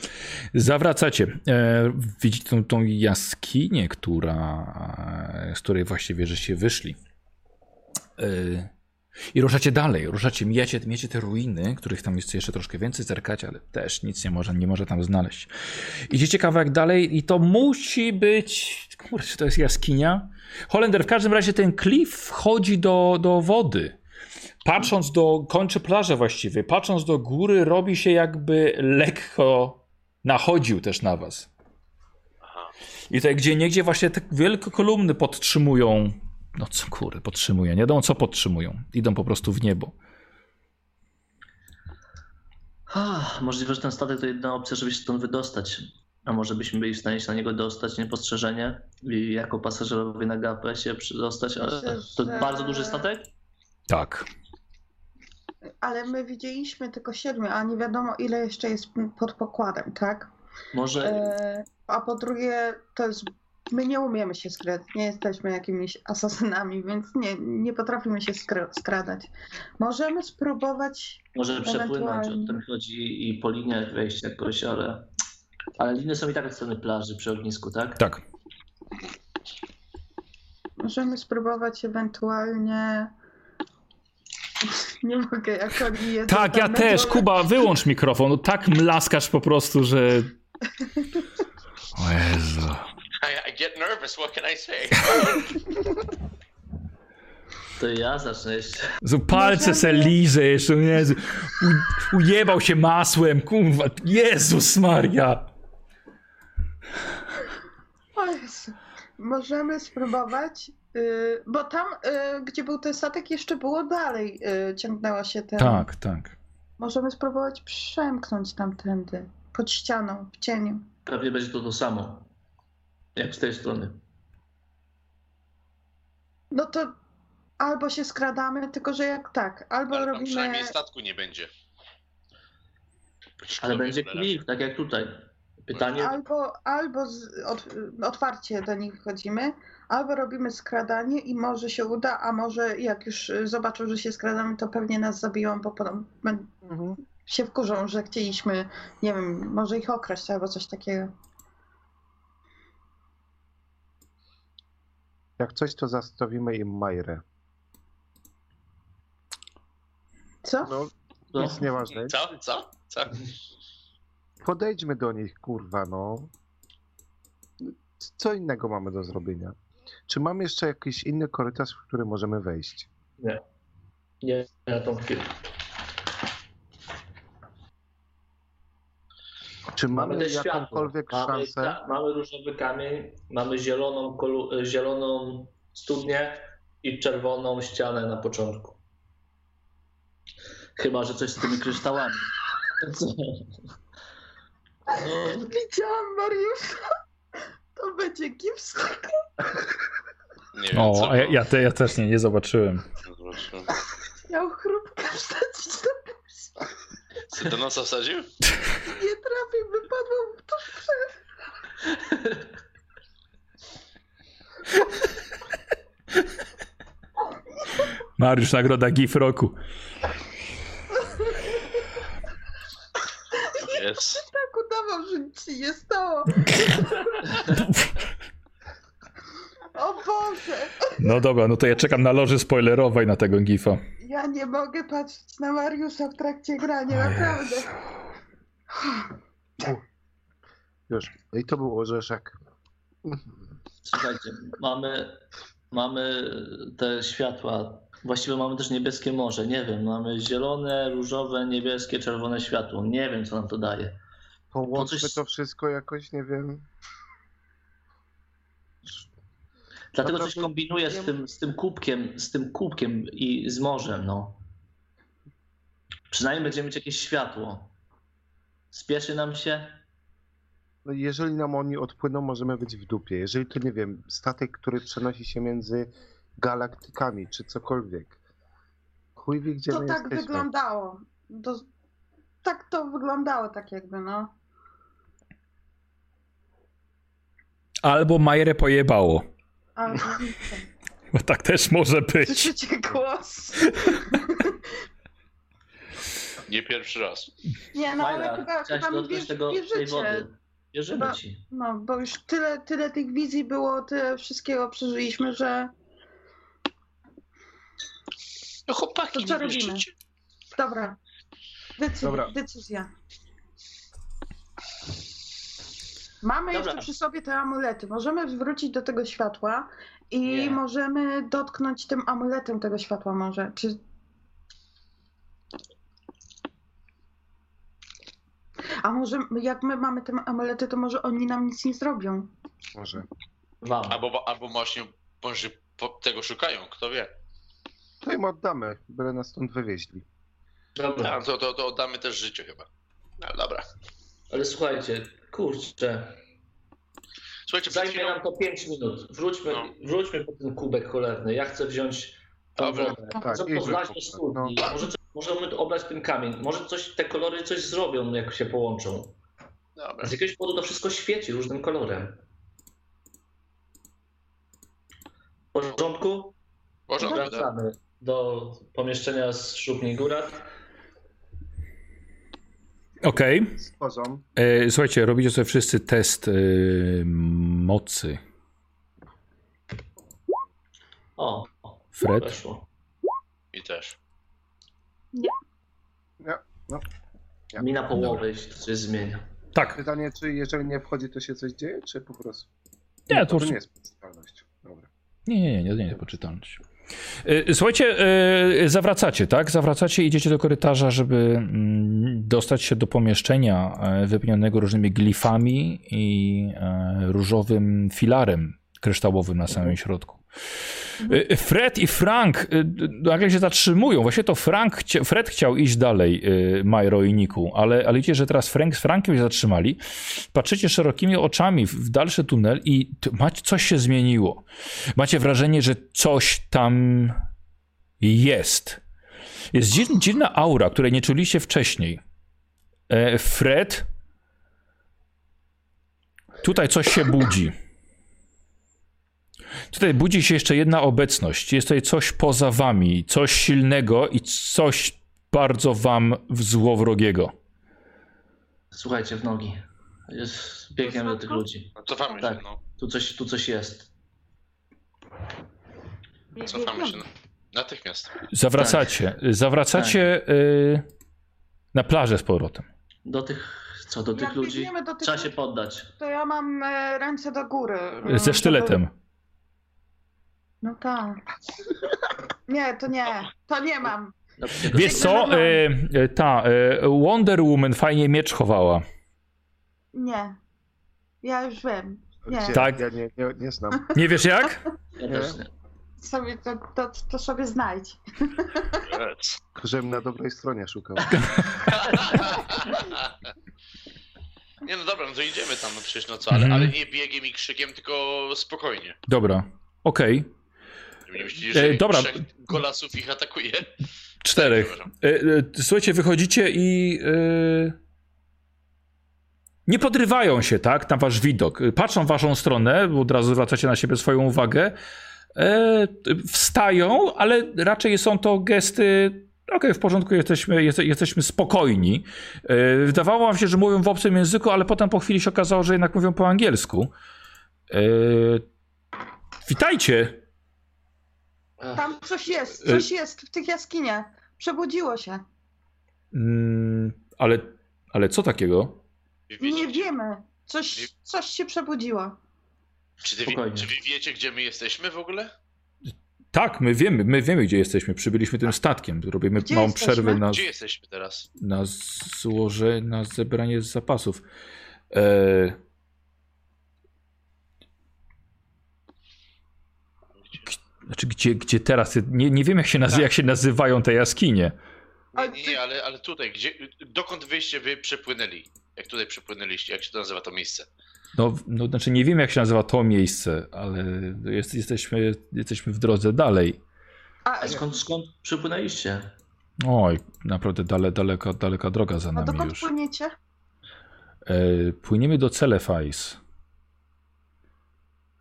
[SPEAKER 1] zawracacie. E, widzicie tą, tą jaskinię, która, e, z której właściwie żeście wyszli. E, I ruszacie dalej, ruszacie, mijacie, mijacie te ruiny, których tam jest jeszcze troszkę więcej, zerkacie, ale też nic nie może, nie może tam znaleźć. Idziecie kawałek dalej i to musi być... Czy to jest jaskinia? Holender, w każdym razie ten klif wchodzi do, do wody. Patrząc do, kończy plażę właściwie, patrząc do góry, robi się jakby lekko nachodził też na was. I tutaj gdzie niegdzie właśnie te wielkie kolumny podtrzymują, no co kury, podtrzymują, nie wiadomo co podtrzymują. Idą po prostu w niebo.
[SPEAKER 4] Ah, możliwe, że ten statek to jedyna opcja, żeby się stąd wydostać. A może byśmy byli w stanie się na niego dostać niepostrzeżenie i jako pasażerowie na gapę się przydostać, ale to
[SPEAKER 2] że-
[SPEAKER 4] bardzo duży statek?
[SPEAKER 1] Tak.
[SPEAKER 2] Ale my widzieliśmy tylko siedmiu, a nie wiadomo ile jeszcze jest pod pokładem, tak?
[SPEAKER 4] Może
[SPEAKER 2] E, a po drugie, to jest. My nie umiemy się skradać, nie jesteśmy jakimiś asasynami, więc nie, nie potrafimy się skra- skradać. Możemy spróbować.
[SPEAKER 4] Może przepłynąć, o tym chodzi i po liniach wejść jakoś, ale... Ale liny są i tak od strony plaży przy ognisku, tak?
[SPEAKER 1] Tak.
[SPEAKER 2] Możemy spróbować ewentualnie. Nie mogę, jak oni jedzą
[SPEAKER 1] Tak, ja też.
[SPEAKER 2] dole.
[SPEAKER 1] Kuba, wyłącz mikrofon. No, tak mlaskasz po prostu, że... O Jezu.
[SPEAKER 3] I, I get nervous, what can I say?
[SPEAKER 4] To ja zacznę jeszcze.
[SPEAKER 1] Jezu, Palce se liże jeszcze, Jezu. U, ujebał się masłem, kurwa. Jezus Maria.
[SPEAKER 2] O Jezu. Możemy spróbować, y, bo tam, y, gdzie był ten statek, jeszcze było dalej, y, ciągnęła się ten.
[SPEAKER 1] Tak, tak.
[SPEAKER 2] Możemy spróbować przemknąć tamtędy, pod ścianą, w cieniu.
[SPEAKER 4] Pewnie będzie to to samo. Jak z tej strony.
[SPEAKER 2] No to albo się skradamy, tylko że jak tak, albo
[SPEAKER 3] Ale
[SPEAKER 2] robimy.
[SPEAKER 3] przynajmniej statku nie będzie.
[SPEAKER 4] Ale będzie klif, tak jak tutaj. Pytanie,
[SPEAKER 2] Albo, albo z, ot, otwarcie do nich wchodzimy, albo robimy skradanie i może się uda, a może jak już zobaczą, że się skradamy, to pewnie nas zabiją, bo potem ben- się wkurzą, że chcieliśmy, nie wiem, może ich okraść albo coś takiego.
[SPEAKER 5] Jak coś, to zastawimy im Majrę.
[SPEAKER 2] Co?
[SPEAKER 5] No,
[SPEAKER 4] no,
[SPEAKER 5] nic nieważne.
[SPEAKER 3] Co? Co? Co?
[SPEAKER 5] Podejdźmy do nich, kurwa, no. Co innego mamy do zrobienia? Czy mamy jeszcze jakiś inny korytarz, w który możemy wejść?
[SPEAKER 4] nie na tą chwilę.
[SPEAKER 5] Czy
[SPEAKER 4] Mamy
[SPEAKER 5] mamy,
[SPEAKER 4] też światło.
[SPEAKER 5] jakąkolwiek
[SPEAKER 4] Mamy,
[SPEAKER 5] szansę?
[SPEAKER 4] ka- mamy różowy kamień, mamy zieloną, kolu- zieloną studnię i czerwoną ścianę na początku. Chyba, że coś z tymi kryształami. Co? No,
[SPEAKER 2] Widziałam Mariusza. To będzie gips.
[SPEAKER 3] Nie wiem,
[SPEAKER 1] O, a ja, ja, te, ja też nie, nie zobaczyłem.
[SPEAKER 3] Zobaczyłem.
[SPEAKER 2] Miał chrupkę wsadzić do.
[SPEAKER 3] Czy to nas osadził?
[SPEAKER 2] Nie trafił, wypadło to przed.
[SPEAKER 1] Mariusz, nagroda GIF roku.
[SPEAKER 3] Jest.
[SPEAKER 2] Tak udawał, że nic się nie stało. O Boże,
[SPEAKER 1] No dobra, no to ja czekam na loży spoilerowej na tego GIFa.
[SPEAKER 2] ja nie mogę patrzeć na Mariusza w trakcie grania, naprawdę.
[SPEAKER 5] Już. No i to był orzeszek.
[SPEAKER 4] Słuchajcie, mamy, mamy te światła. Właściwie mamy też niebieskie morze. Nie wiem, mamy zielone, różowe, niebieskie, czerwone światło. Nie wiem, co nam to daje.
[SPEAKER 5] Połączmy
[SPEAKER 4] coś-
[SPEAKER 5] to wszystko jakoś, nie wiem.
[SPEAKER 4] Dlatego
[SPEAKER 5] Naprawdę
[SPEAKER 4] coś kombinuję z tym, z tym kubkiem, z tym kubkiem i z morzem, no. Przynajmniej będziemy mieć jakieś światło. Spieszy nam się?
[SPEAKER 5] No jeżeli nam oni odpłyną, możemy być w dupie. Jeżeli to, nie wiem, statek, który przenosi się między galaktykami, czy cokolwiek. Chuj wie, gdzie
[SPEAKER 2] To
[SPEAKER 5] my
[SPEAKER 2] tak
[SPEAKER 5] jesteśmy.
[SPEAKER 2] wyglądało. To, tak to wyglądało, tak jakby, no.
[SPEAKER 1] Albo Majerę pojebało.
[SPEAKER 2] Ale
[SPEAKER 1] Bo tak też może być.
[SPEAKER 2] słyszycie głos?
[SPEAKER 3] Nie pierwszy raz.
[SPEAKER 2] Nie, no ale
[SPEAKER 4] Majla,
[SPEAKER 2] chyba,
[SPEAKER 4] chciałaś
[SPEAKER 2] chyba mi
[SPEAKER 4] dotknąć
[SPEAKER 2] wierz,
[SPEAKER 4] tego, tej
[SPEAKER 2] wierzycie.
[SPEAKER 4] wody. Wierzymy
[SPEAKER 2] Chyba-
[SPEAKER 4] ci.
[SPEAKER 2] No, bo już tyle, tyle tych wizji było, tyle wszystkiego przeżyliśmy, że
[SPEAKER 3] No chłopaki,
[SPEAKER 2] To co
[SPEAKER 3] nie
[SPEAKER 2] robimy?
[SPEAKER 3] wierzycie?
[SPEAKER 2] dobra. Decy-
[SPEAKER 5] Dobra.
[SPEAKER 2] Decyzja. Mamy
[SPEAKER 4] Dobra.
[SPEAKER 2] jeszcze przy sobie te amulety. Możemy wrócić do tego światła i
[SPEAKER 4] Nie.
[SPEAKER 2] możemy dotknąć tym amuletem tego światła może. Czy... A może jak my mamy te amulety, to może oni nam nic nie zrobią.
[SPEAKER 5] Może.
[SPEAKER 4] Wam.
[SPEAKER 3] Albo, albo właśnie może tego szukają, kto wie.
[SPEAKER 5] To im oddamy, byle nas stąd wywieźli.
[SPEAKER 4] Dobra.
[SPEAKER 3] A, to, to, to oddamy też życie chyba. No, dobra.
[SPEAKER 4] Ale słuchajcie, kurczę.
[SPEAKER 3] Słuchajcie,
[SPEAKER 4] Zajmie
[SPEAKER 3] chwilą...
[SPEAKER 4] nam to 5 minut. Wróćmy,
[SPEAKER 3] No.
[SPEAKER 4] wróćmy po ten kubek cholerny. Ja chcę wziąć tą
[SPEAKER 3] Dobra.
[SPEAKER 4] wodę.
[SPEAKER 5] Tak,
[SPEAKER 4] Może
[SPEAKER 5] idźmy
[SPEAKER 4] poznać
[SPEAKER 5] po
[SPEAKER 4] do
[SPEAKER 5] to.
[SPEAKER 4] studni. Może, możemy obrać ten kamień. Może coś, te kolory coś zrobią, jak się połączą.
[SPEAKER 3] Dobra.
[SPEAKER 4] Z jakiegoś powodu to wszystko świeci różnym kolorem. W porządku?
[SPEAKER 3] W porządku, tak?
[SPEAKER 4] Wracamy do pomieszczenia z Szupni Górat.
[SPEAKER 1] Okej. E, Słuchajcie, robicie sobie wszyscy test e, mocy.
[SPEAKER 4] O, o,
[SPEAKER 1] Fred?
[SPEAKER 4] weszło.
[SPEAKER 3] I też.
[SPEAKER 5] Ja, no. Ja.
[SPEAKER 4] Mi na połowę, jeśli coś zmienia.
[SPEAKER 1] Tak.
[SPEAKER 5] Pytanie, czy jeżeli nie wchodzi, to się coś dzieje, czy po prostu...
[SPEAKER 1] Nie, to
[SPEAKER 5] to
[SPEAKER 1] już-
[SPEAKER 5] nie jest specjalność. Dobra.
[SPEAKER 1] Nie, nie, nie, nie, nie, poczytalność. E, Słuchajcie, e, zawracacie, tak? Zawracacie, idziecie do korytarza, żeby mm, dostać się do pomieszczenia e, wypełnionego różnymi glifami i różowym filarem kryształowym na samym środku. E, Fred i Frank e, d- nagle się zatrzymują. Właśnie to Frank, chcia, Fred chciał iść dalej, e, Majro i Niku, ale, ale widzicie, że teraz Frank z Frankiem się zatrzymali. Patrzycie szerokimi oczami w, dalszy tunel i macie, coś się zmieniło. Macie wrażenie, że coś tam jest. Jest dziw, dziwna aura, której nie czuliście wcześniej. E, Fred. Tutaj coś się budzi. Tutaj budzi się jeszcze jedna obecność. Jest tutaj coś poza wami, coś silnego i coś bardzo wam złowrogiego.
[SPEAKER 4] Słuchajcie w nogi. Jest, biegniemy do tych ludzi.
[SPEAKER 3] No, cofamy
[SPEAKER 4] Tak.
[SPEAKER 3] się, no.
[SPEAKER 4] Tu coś, tu coś jest.
[SPEAKER 3] Cofamy się. No. Natychmiast.
[SPEAKER 1] Zawracacie. Zawracacie y, na plażę z powrotem.
[SPEAKER 4] Do tych, co, do tych
[SPEAKER 2] Jak
[SPEAKER 4] ludzi
[SPEAKER 2] do tych
[SPEAKER 4] trzeba się poddać.
[SPEAKER 2] To ja mam e, ręce do góry.
[SPEAKER 1] Ze sztyletem.
[SPEAKER 2] No tak. Nie, to nie. To nie mam.
[SPEAKER 4] Tego
[SPEAKER 1] Wiesz co? Y, ta y, Wonder Woman fajnie miecz chowała.
[SPEAKER 2] Nie. Ja już wiem. Nie.
[SPEAKER 5] Gdzie?
[SPEAKER 1] Tak.
[SPEAKER 5] Ja nie, nie, nie znam.
[SPEAKER 1] Nie wiesz jak?
[SPEAKER 4] Ja też nie.
[SPEAKER 2] Sobie to, to, to sobie znajdź.
[SPEAKER 5] Żebym na dobrej stronie szukał.
[SPEAKER 3] Nie no dobra, no to idziemy tam, no przecież no co, ale,
[SPEAKER 1] Mhm.
[SPEAKER 3] ale nie biegiem i krzykiem, tylko spokojnie.
[SPEAKER 1] Dobra. Okej.
[SPEAKER 3] Nie myśleli, że
[SPEAKER 1] E, dobra.
[SPEAKER 3] trzech golasów ich atakuje.
[SPEAKER 1] Czterech. E, e, Słuchajcie, wychodzicie i e, nie podrywają się, tak, na wasz widok. Patrzą w waszą stronę, bo od razu zwracacie na siebie swoją uwagę, wstają, ale raczej są to gesty. Okej, w porządku, jesteśmy, jest, jesteśmy spokojni. E, wydawało wam się, że mówią w obcym języku, ale potem po chwili się okazało, że jednak mówią po angielsku. E, witajcie.
[SPEAKER 2] Tam coś jest, coś jest w tych jaskiniach. Przebudziło się.
[SPEAKER 1] Mm, ale, ale co takiego?
[SPEAKER 2] Nie wiemy. Coś, coś się przebudziło.
[SPEAKER 3] Czy, ty,
[SPEAKER 4] Spokojnie.
[SPEAKER 3] czy wy wiecie, gdzie my jesteśmy w ogóle?
[SPEAKER 1] Tak, my wiemy, my wiemy, gdzie jesteśmy. Przybyliśmy tym statkiem. Robimy
[SPEAKER 2] Gdzie
[SPEAKER 1] małą
[SPEAKER 2] jesteśmy?
[SPEAKER 1] przerwę na,
[SPEAKER 3] Gdzie jesteśmy teraz?
[SPEAKER 1] na złoże, na zebranie zapasów. E, znaczy, gdzie, gdzie teraz? Nie, nie wiem, jak się, nazy-
[SPEAKER 3] Tak.
[SPEAKER 1] jak się nazywają te jaskinie.
[SPEAKER 3] Nie,
[SPEAKER 2] Ale
[SPEAKER 3] nie, ale, ale tutaj, gdzie, dokąd wyście wy przepłynęli? Jak tutaj przepłynęliście? Jak się to nazywa to miejsce?
[SPEAKER 1] No, no, znaczy, nie wiem, jak się nazywa to miejsce, ale jest, jesteśmy, jesteśmy w drodze dalej.
[SPEAKER 2] A,
[SPEAKER 4] A skąd, skąd przypłynęliście?
[SPEAKER 1] Oj, naprawdę dale, daleka, daleka droga za
[SPEAKER 2] a
[SPEAKER 1] nami
[SPEAKER 2] dokąd
[SPEAKER 1] już.
[SPEAKER 2] płyniecie?
[SPEAKER 1] E, płyniemy do Celefais.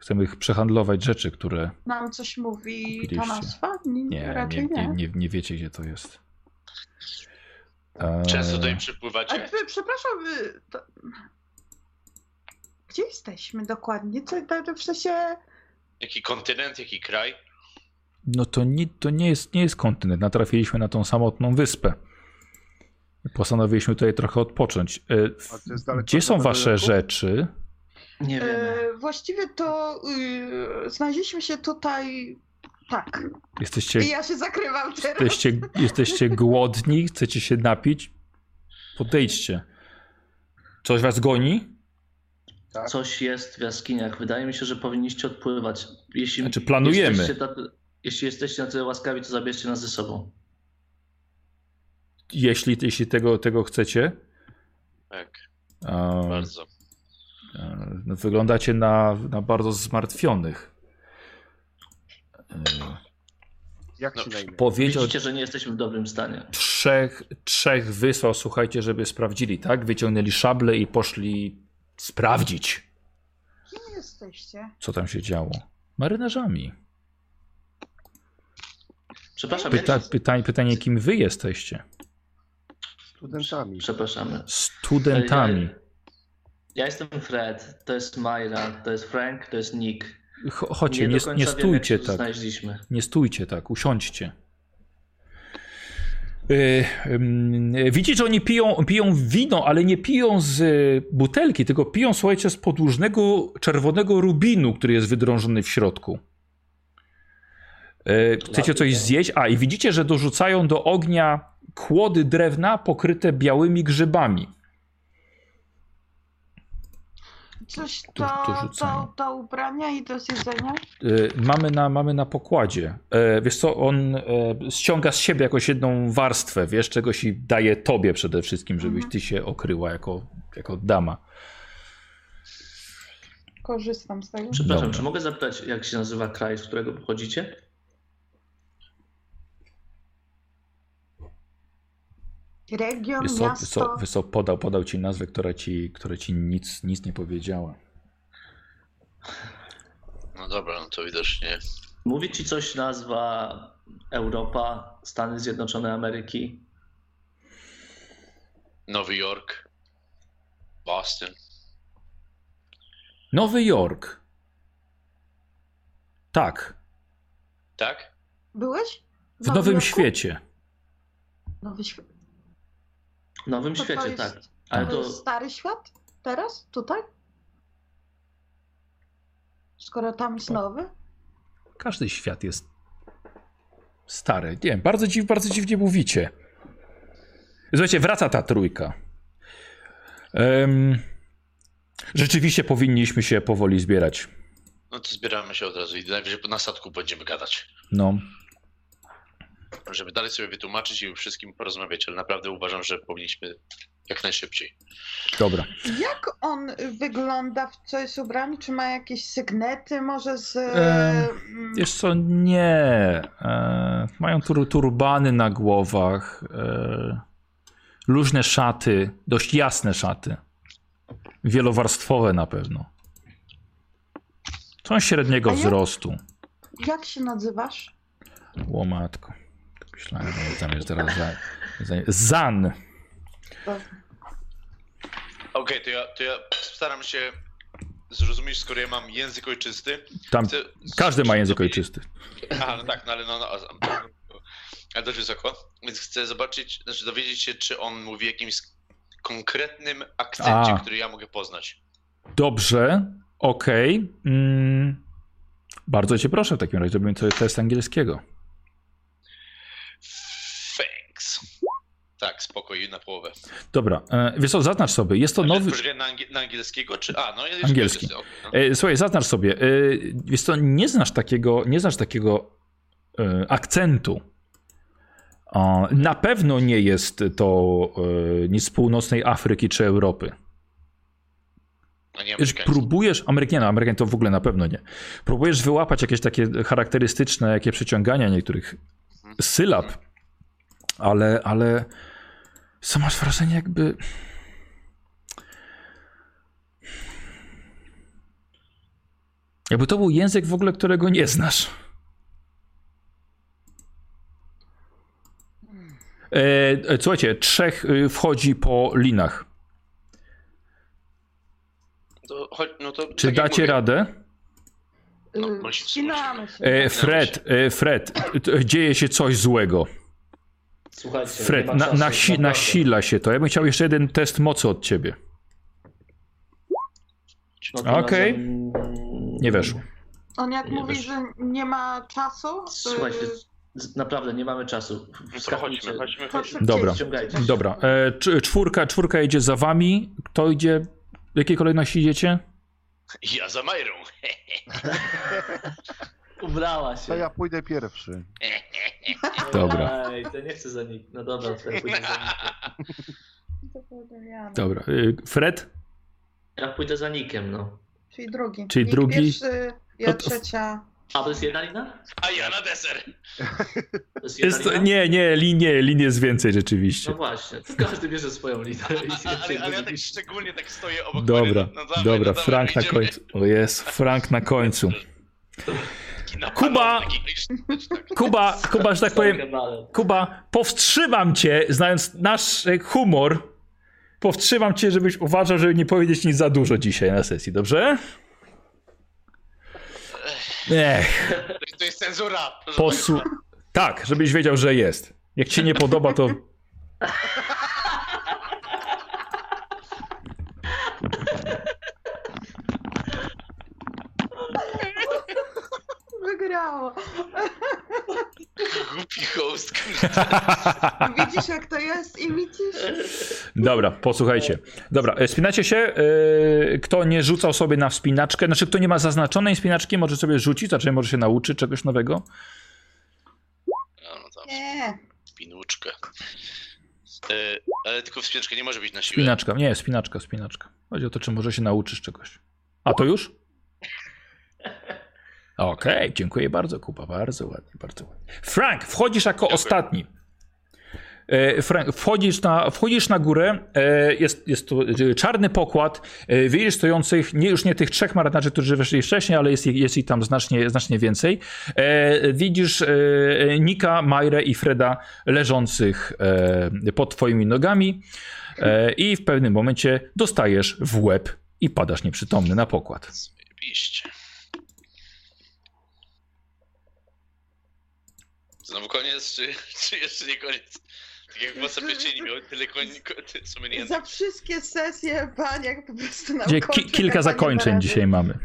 [SPEAKER 1] Chcemy ich przehandlować rzeczy, które
[SPEAKER 2] Nam coś mówi ta nazwa? Nie,
[SPEAKER 1] Nie, nie,
[SPEAKER 2] raczej
[SPEAKER 1] nie, nie, nie wiecie, gdzie to jest. Eee,
[SPEAKER 3] Często tutaj
[SPEAKER 2] A
[SPEAKER 3] przypływacie?
[SPEAKER 2] wy, przepraszam, wy, to... gdzie jesteśmy dokładnie? Co, to, to w sensie...
[SPEAKER 3] Jaki kontynent, jaki kraj?
[SPEAKER 1] No to nie, to nie jest, nie jest kontynent. Natrafiliśmy na tą samotną wyspę. Postanowiliśmy tutaj trochę odpocząć. E, Gdzie są wasze rzeczy?
[SPEAKER 4] Nie wiemy.
[SPEAKER 2] E, właściwie to y, znaleźliśmy się tutaj... Tak.
[SPEAKER 1] Jesteście,
[SPEAKER 2] I ja się zakrywam teraz.
[SPEAKER 1] jesteście, jesteście głodni? Chcecie się napić? Podejdźcie. Coś was goni?
[SPEAKER 5] tak.
[SPEAKER 4] Coś jest w jaskiniach. Wydaje mi się, że powinniście odpływać. Jeśli
[SPEAKER 1] Znaczy, planujemy.
[SPEAKER 4] Jesteście jeśli jesteście na tyle łaskawi, to zabierzcie nas ze sobą.
[SPEAKER 1] Jeśli, jeśli tego, tego chcecie.
[SPEAKER 3] Tak,
[SPEAKER 1] E,
[SPEAKER 3] bardzo.
[SPEAKER 1] E, no, wyglądacie na, na bardzo zmartwionych. E,
[SPEAKER 5] Jak
[SPEAKER 3] No,
[SPEAKER 5] na imię?
[SPEAKER 1] powiedział,
[SPEAKER 4] Widzicie, że nie jesteśmy w dobrym stanie.
[SPEAKER 1] trzech, trzech wysłał, słuchajcie, żeby sprawdzili, tak? Wyciągnęli szable i poszli sprawdzić,
[SPEAKER 2] Kim jesteście?
[SPEAKER 1] co tam się działo. Marynarzami.
[SPEAKER 4] Przepraszam,
[SPEAKER 1] Pyta, pytanie, pytanie, kim wy jesteście?
[SPEAKER 5] Studentami.
[SPEAKER 4] Przepraszamy.
[SPEAKER 1] Studentami.
[SPEAKER 4] Ja jestem Fred, to jest Myra, to jest Frank, to jest Nick.
[SPEAKER 1] Cho- Chodźcie, nie, nie
[SPEAKER 4] wiemy,
[SPEAKER 1] stójcie tak.
[SPEAKER 4] Znaleźliśmy.
[SPEAKER 1] Nie stójcie tak, usiądźcie. Ym, widzicie, że oni piją, piją wino, ale nie piją z y, butelki, tylko piją, słuchajcie, z podłużnego czerwonego rubinu, który jest wydrążony w środku. Yy, chcecie coś zjeść? A, i widzicie, że dorzucają do ognia kłody drewna pokryte białymi grzybami.
[SPEAKER 2] Coś
[SPEAKER 1] To-
[SPEAKER 2] to,
[SPEAKER 1] to
[SPEAKER 2] to,
[SPEAKER 1] rzucają.
[SPEAKER 2] do ubrania i do zjedzenia?
[SPEAKER 1] Y, mamy, na, mamy na pokładzie. E, wiesz co, on e, ściąga z siebie jakąś jedną warstwę, wiesz, czegoś i daje tobie przede wszystkim, żebyś
[SPEAKER 2] Mhm.
[SPEAKER 1] ty się okryła jako, jako dama.
[SPEAKER 2] Korzystam z tego.
[SPEAKER 4] Przepraszam,
[SPEAKER 1] Dobra.
[SPEAKER 4] czy mogę zapytać, jak się nazywa kraj, z którego pochodzicie?
[SPEAKER 2] Region,
[SPEAKER 1] Wiesz co,
[SPEAKER 2] miasto.
[SPEAKER 1] wiesz co podał, podał ci nazwę, która ci, która ci nic, nic nie powiedziała.
[SPEAKER 3] No dobra, no to widocznie.
[SPEAKER 4] Mówi ci coś nazwa Europa, Stany Zjednoczone Ameryki?
[SPEAKER 3] Nowy Jork, Boston.
[SPEAKER 1] Nowy Jork. Tak,
[SPEAKER 3] Tak?
[SPEAKER 2] Byłeś?
[SPEAKER 1] w Nowym
[SPEAKER 2] Jorku?
[SPEAKER 1] Świecie.
[SPEAKER 2] Nowy świat.
[SPEAKER 4] W Nowym
[SPEAKER 2] To to
[SPEAKER 4] Świecie,
[SPEAKER 2] jest-
[SPEAKER 4] tak. Ale
[SPEAKER 2] To
[SPEAKER 4] to
[SPEAKER 2] jest stary świat? Teraz? Tutaj? Skoro tam jest nowy?
[SPEAKER 1] Każdy świat jest stary. Nie wiem, bardzo, dziw, bardzo dziwnie mówicie. Słuchajcie, wraca ta trójka. Em, rzeczywiście powinniśmy się powoli zbierać.
[SPEAKER 3] No to zbieramy się od razu i najwyżej na statku będziemy gadać.
[SPEAKER 1] No,
[SPEAKER 3] Żeby dalej sobie wytłumaczyć i wszystkim porozmawiać, ale naprawdę uważam, że powinniśmy jak najszybciej.
[SPEAKER 1] dobra.
[SPEAKER 2] Jak on wygląda, w co jest ubrany? Czy ma jakieś sygnety może z... Mm,
[SPEAKER 1] Wiesz co, nie. E, mają tur, turbany na głowach. E, luźne szaty, dość jasne szaty. Wielowarstwowe na pewno. Są średniego
[SPEAKER 2] jak-
[SPEAKER 1] wzrostu.
[SPEAKER 2] jak się nazywasz?
[SPEAKER 1] Łomatko. Myślałem, że tam jest teraz za, za, Zan.
[SPEAKER 3] Okej, to, ja, to ja staram się zrozumieć, skoro ja mam język ojczysty.
[SPEAKER 1] Tam
[SPEAKER 3] Chcę
[SPEAKER 1] każdy ma język ojczysty.
[SPEAKER 3] Aha, no tak, no ale no, no ale dość wysoko. Więc chcę zobaczyć, znaczy dowiedzieć się, czy on mówi jakimś konkretnym akcencie,
[SPEAKER 1] A.
[SPEAKER 3] który ja mogę poznać.
[SPEAKER 1] Dobrze, okej. Mm, bardzo cię proszę w takim razie, zrobimy sobie test angielskiego.
[SPEAKER 3] Tak, spokój, na połowę.
[SPEAKER 1] Dobra, e, wiesz co, zaznacz sobie, jest to nowy...
[SPEAKER 3] Poczekaj, na, angie- na angielskiego, czy... A, no jest
[SPEAKER 1] Angielski.
[SPEAKER 3] jest- no.
[SPEAKER 1] E, Słuchaj, zaznacz sobie, e, wiesz co, nie znasz takiego, nie znasz takiego akcentu. Na pewno nie jest to nic z północnej Afryki czy Europy.
[SPEAKER 3] A nie
[SPEAKER 1] Wiesz,
[SPEAKER 3] amerykański.
[SPEAKER 1] próbujesz, Amerykanie, Amerykanie to w ogóle na pewno nie. Próbujesz wyłapać jakieś takie charakterystyczne, jakie przeciągania niektórych sylab, ale, ale co masz wrażenie jakby... Jakby to był język w ogóle, którego nie znasz. E, e, słuchajcie, trzech y, wchodzi po linach.
[SPEAKER 3] To, no to,
[SPEAKER 1] Czy
[SPEAKER 3] tak
[SPEAKER 1] dacie radę?
[SPEAKER 3] No,
[SPEAKER 2] Wspinamy się.
[SPEAKER 1] E, Fred, e, Fred, dzieje się coś złego.
[SPEAKER 4] Słuchajcie,
[SPEAKER 1] Fred,
[SPEAKER 4] nie ma
[SPEAKER 1] na,
[SPEAKER 4] czasu,
[SPEAKER 1] nasi,
[SPEAKER 4] naprawdę.
[SPEAKER 1] nasila się to. Ja bym chciał jeszcze jeden test mocy od ciebie.
[SPEAKER 4] No
[SPEAKER 1] Okej.
[SPEAKER 4] razem-
[SPEAKER 1] Nie weszło.
[SPEAKER 2] On jak
[SPEAKER 4] Nie
[SPEAKER 2] mówi,
[SPEAKER 4] wiesz.
[SPEAKER 2] że nie ma czasu,
[SPEAKER 4] Słuchajcie, naprawdę nie mamy czasu.
[SPEAKER 3] Chodźmy, chodźmy, chodźmy.
[SPEAKER 1] Dobra. Dobra, e, cz- czwórka, czwórka idzie za wami. Kto idzie? W jakiej kolejności idziecie?
[SPEAKER 3] Ja za Majrą.
[SPEAKER 4] Ubrała się.
[SPEAKER 5] To ja pójdę pierwszy.
[SPEAKER 1] Dobra.
[SPEAKER 4] Ej, to nie chcę za nikt. No dobra, to ja pójdę za nikiem.
[SPEAKER 1] Dobra. e, Fred?
[SPEAKER 4] Ja pójdę za nikiem, no.
[SPEAKER 2] Czyli drugi.
[SPEAKER 1] Czyli
[SPEAKER 2] Nikt
[SPEAKER 1] drugi.
[SPEAKER 2] Pierwszy, ja
[SPEAKER 1] to-
[SPEAKER 2] trzecia.
[SPEAKER 4] A to jest jedna lina?
[SPEAKER 3] A ja na deser.
[SPEAKER 4] To jest
[SPEAKER 1] Jest,
[SPEAKER 4] lina?
[SPEAKER 1] nie, nie, linie, linie jest więcej rzeczywiście.
[SPEAKER 4] No właśnie, każdy bierze swoją linę. i
[SPEAKER 3] Ale, ale, ja tak szczególnie tak stoję obok
[SPEAKER 1] Dobra.
[SPEAKER 3] No, dawaj,
[SPEAKER 1] dobra,
[SPEAKER 3] no dawaj,
[SPEAKER 1] Frank na
[SPEAKER 3] idziemy.
[SPEAKER 1] końcu. O jest, Frank na końcu. Kuba! Kuba, Kuba, że tak powiem. Kuba, powstrzymam cię, znając nasz e, humor, powstrzymam cię, żebyś uważał, żeby nie powiedzieć nic za dużo dzisiaj na sesji, dobrze? Ech,
[SPEAKER 3] To jest cenzura. państwa.
[SPEAKER 1] Tak, żebyś wiedział, że jest. Jak ci nie podoba, to...
[SPEAKER 2] Wygrało.
[SPEAKER 3] Głupi host.
[SPEAKER 2] Widzisz jak to jest i widzisz?
[SPEAKER 1] Dobra, posłuchajcie. Dobra, e, spinacie się. e, Kto nie rzucał sobie na wspinaczkę, znaczy kto nie ma zaznaczonej wspinaczki, może sobie rzucić, znaczy może się nauczyć czegoś nowego.
[SPEAKER 3] No,
[SPEAKER 2] Nie.
[SPEAKER 3] spinuczkę. E, ale tylko wspinaczka nie może być na siłę.
[SPEAKER 1] Spinaczka, nie, spinaczka, spinaczka. Chodzi o to, czy może się nauczysz czegoś. A to już? Okej, dziękuję bardzo, Kuba. Bardzo ładnie, bardzo ładnie. Frank, wchodzisz jako ostatni. E, Frank, wchodzisz na, wchodzisz na górę, e, jest, jest to e, czarny pokład, widzisz stojących, nie, już nie tych trzech marynarzy, którzy weszli wcześniej, ale jest, ich- jest ich tam znacznie, znacznie więcej. Widzisz Nika, Majrę i Freda leżących pod twoimi nogami i w pewnym momencie dostajesz w łeb i padasz nieprzytomny na pokład.
[SPEAKER 3] Zajebiście. Znowu koniec, czy, czy jeszcze nie koniec? Tak jak w Wasapiecieni miał tyle koni, nie
[SPEAKER 2] Za wszystkie sesje baniak po prostu nam
[SPEAKER 1] ki- kilka zakończeń dzisiaj mamy.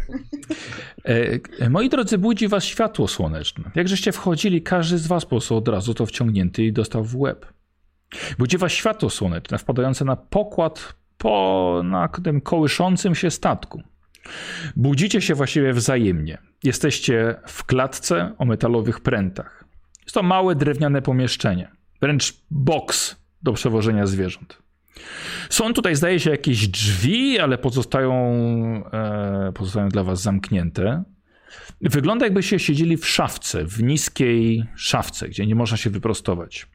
[SPEAKER 1] E, e, moi drodzy, budzi was światło słoneczne. Jak żeście wchodzili, każdy z was po prostu od razu to wciągnięty i dostał w łeb. Budzi was światło słoneczne wpadające na pokład po na tym kołyszącym się statku. Budzicie się właściwie wzajemnie. Jesteście w klatce o metalowych prętach. Jest to małe drewniane pomieszczenie, wręcz boks do przewożenia zwierząt. Są tutaj, zdaje się, jakieś drzwi, ale pozostają, e, pozostają dla was zamknięte. Wygląda jakbyście siedzieli w szafce, w niskiej szafce, gdzie nie można się wyprostować.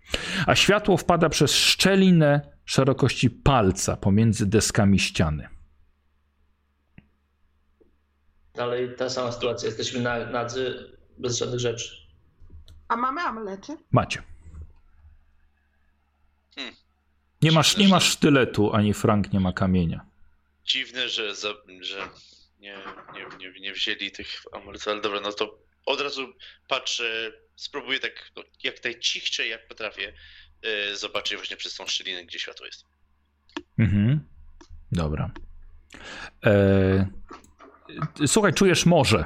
[SPEAKER 1] A światło wpada przez szczelinę szerokości palca pomiędzy deskami ściany.
[SPEAKER 4] Dalej ta sama sytuacja. Jesteśmy na, nadzy. bez żadnych rzeczy.
[SPEAKER 2] A mamy amulety?
[SPEAKER 1] Macie.
[SPEAKER 3] Hmm.
[SPEAKER 1] Nie masz, nie masz sztyletu, ani Frank nie ma kamienia.
[SPEAKER 3] Dziwne, że, za, że nie, nie, nie, nie wzięli tych amuletów, ale dobra, no to od razu patrzę, spróbuję tak no, jak najcichszej jak potrafię yy, zobaczyć właśnie przez tą szczelinę, gdzie światło jest.
[SPEAKER 1] Mhm. Dobra. E... Słuchaj, czujesz morze.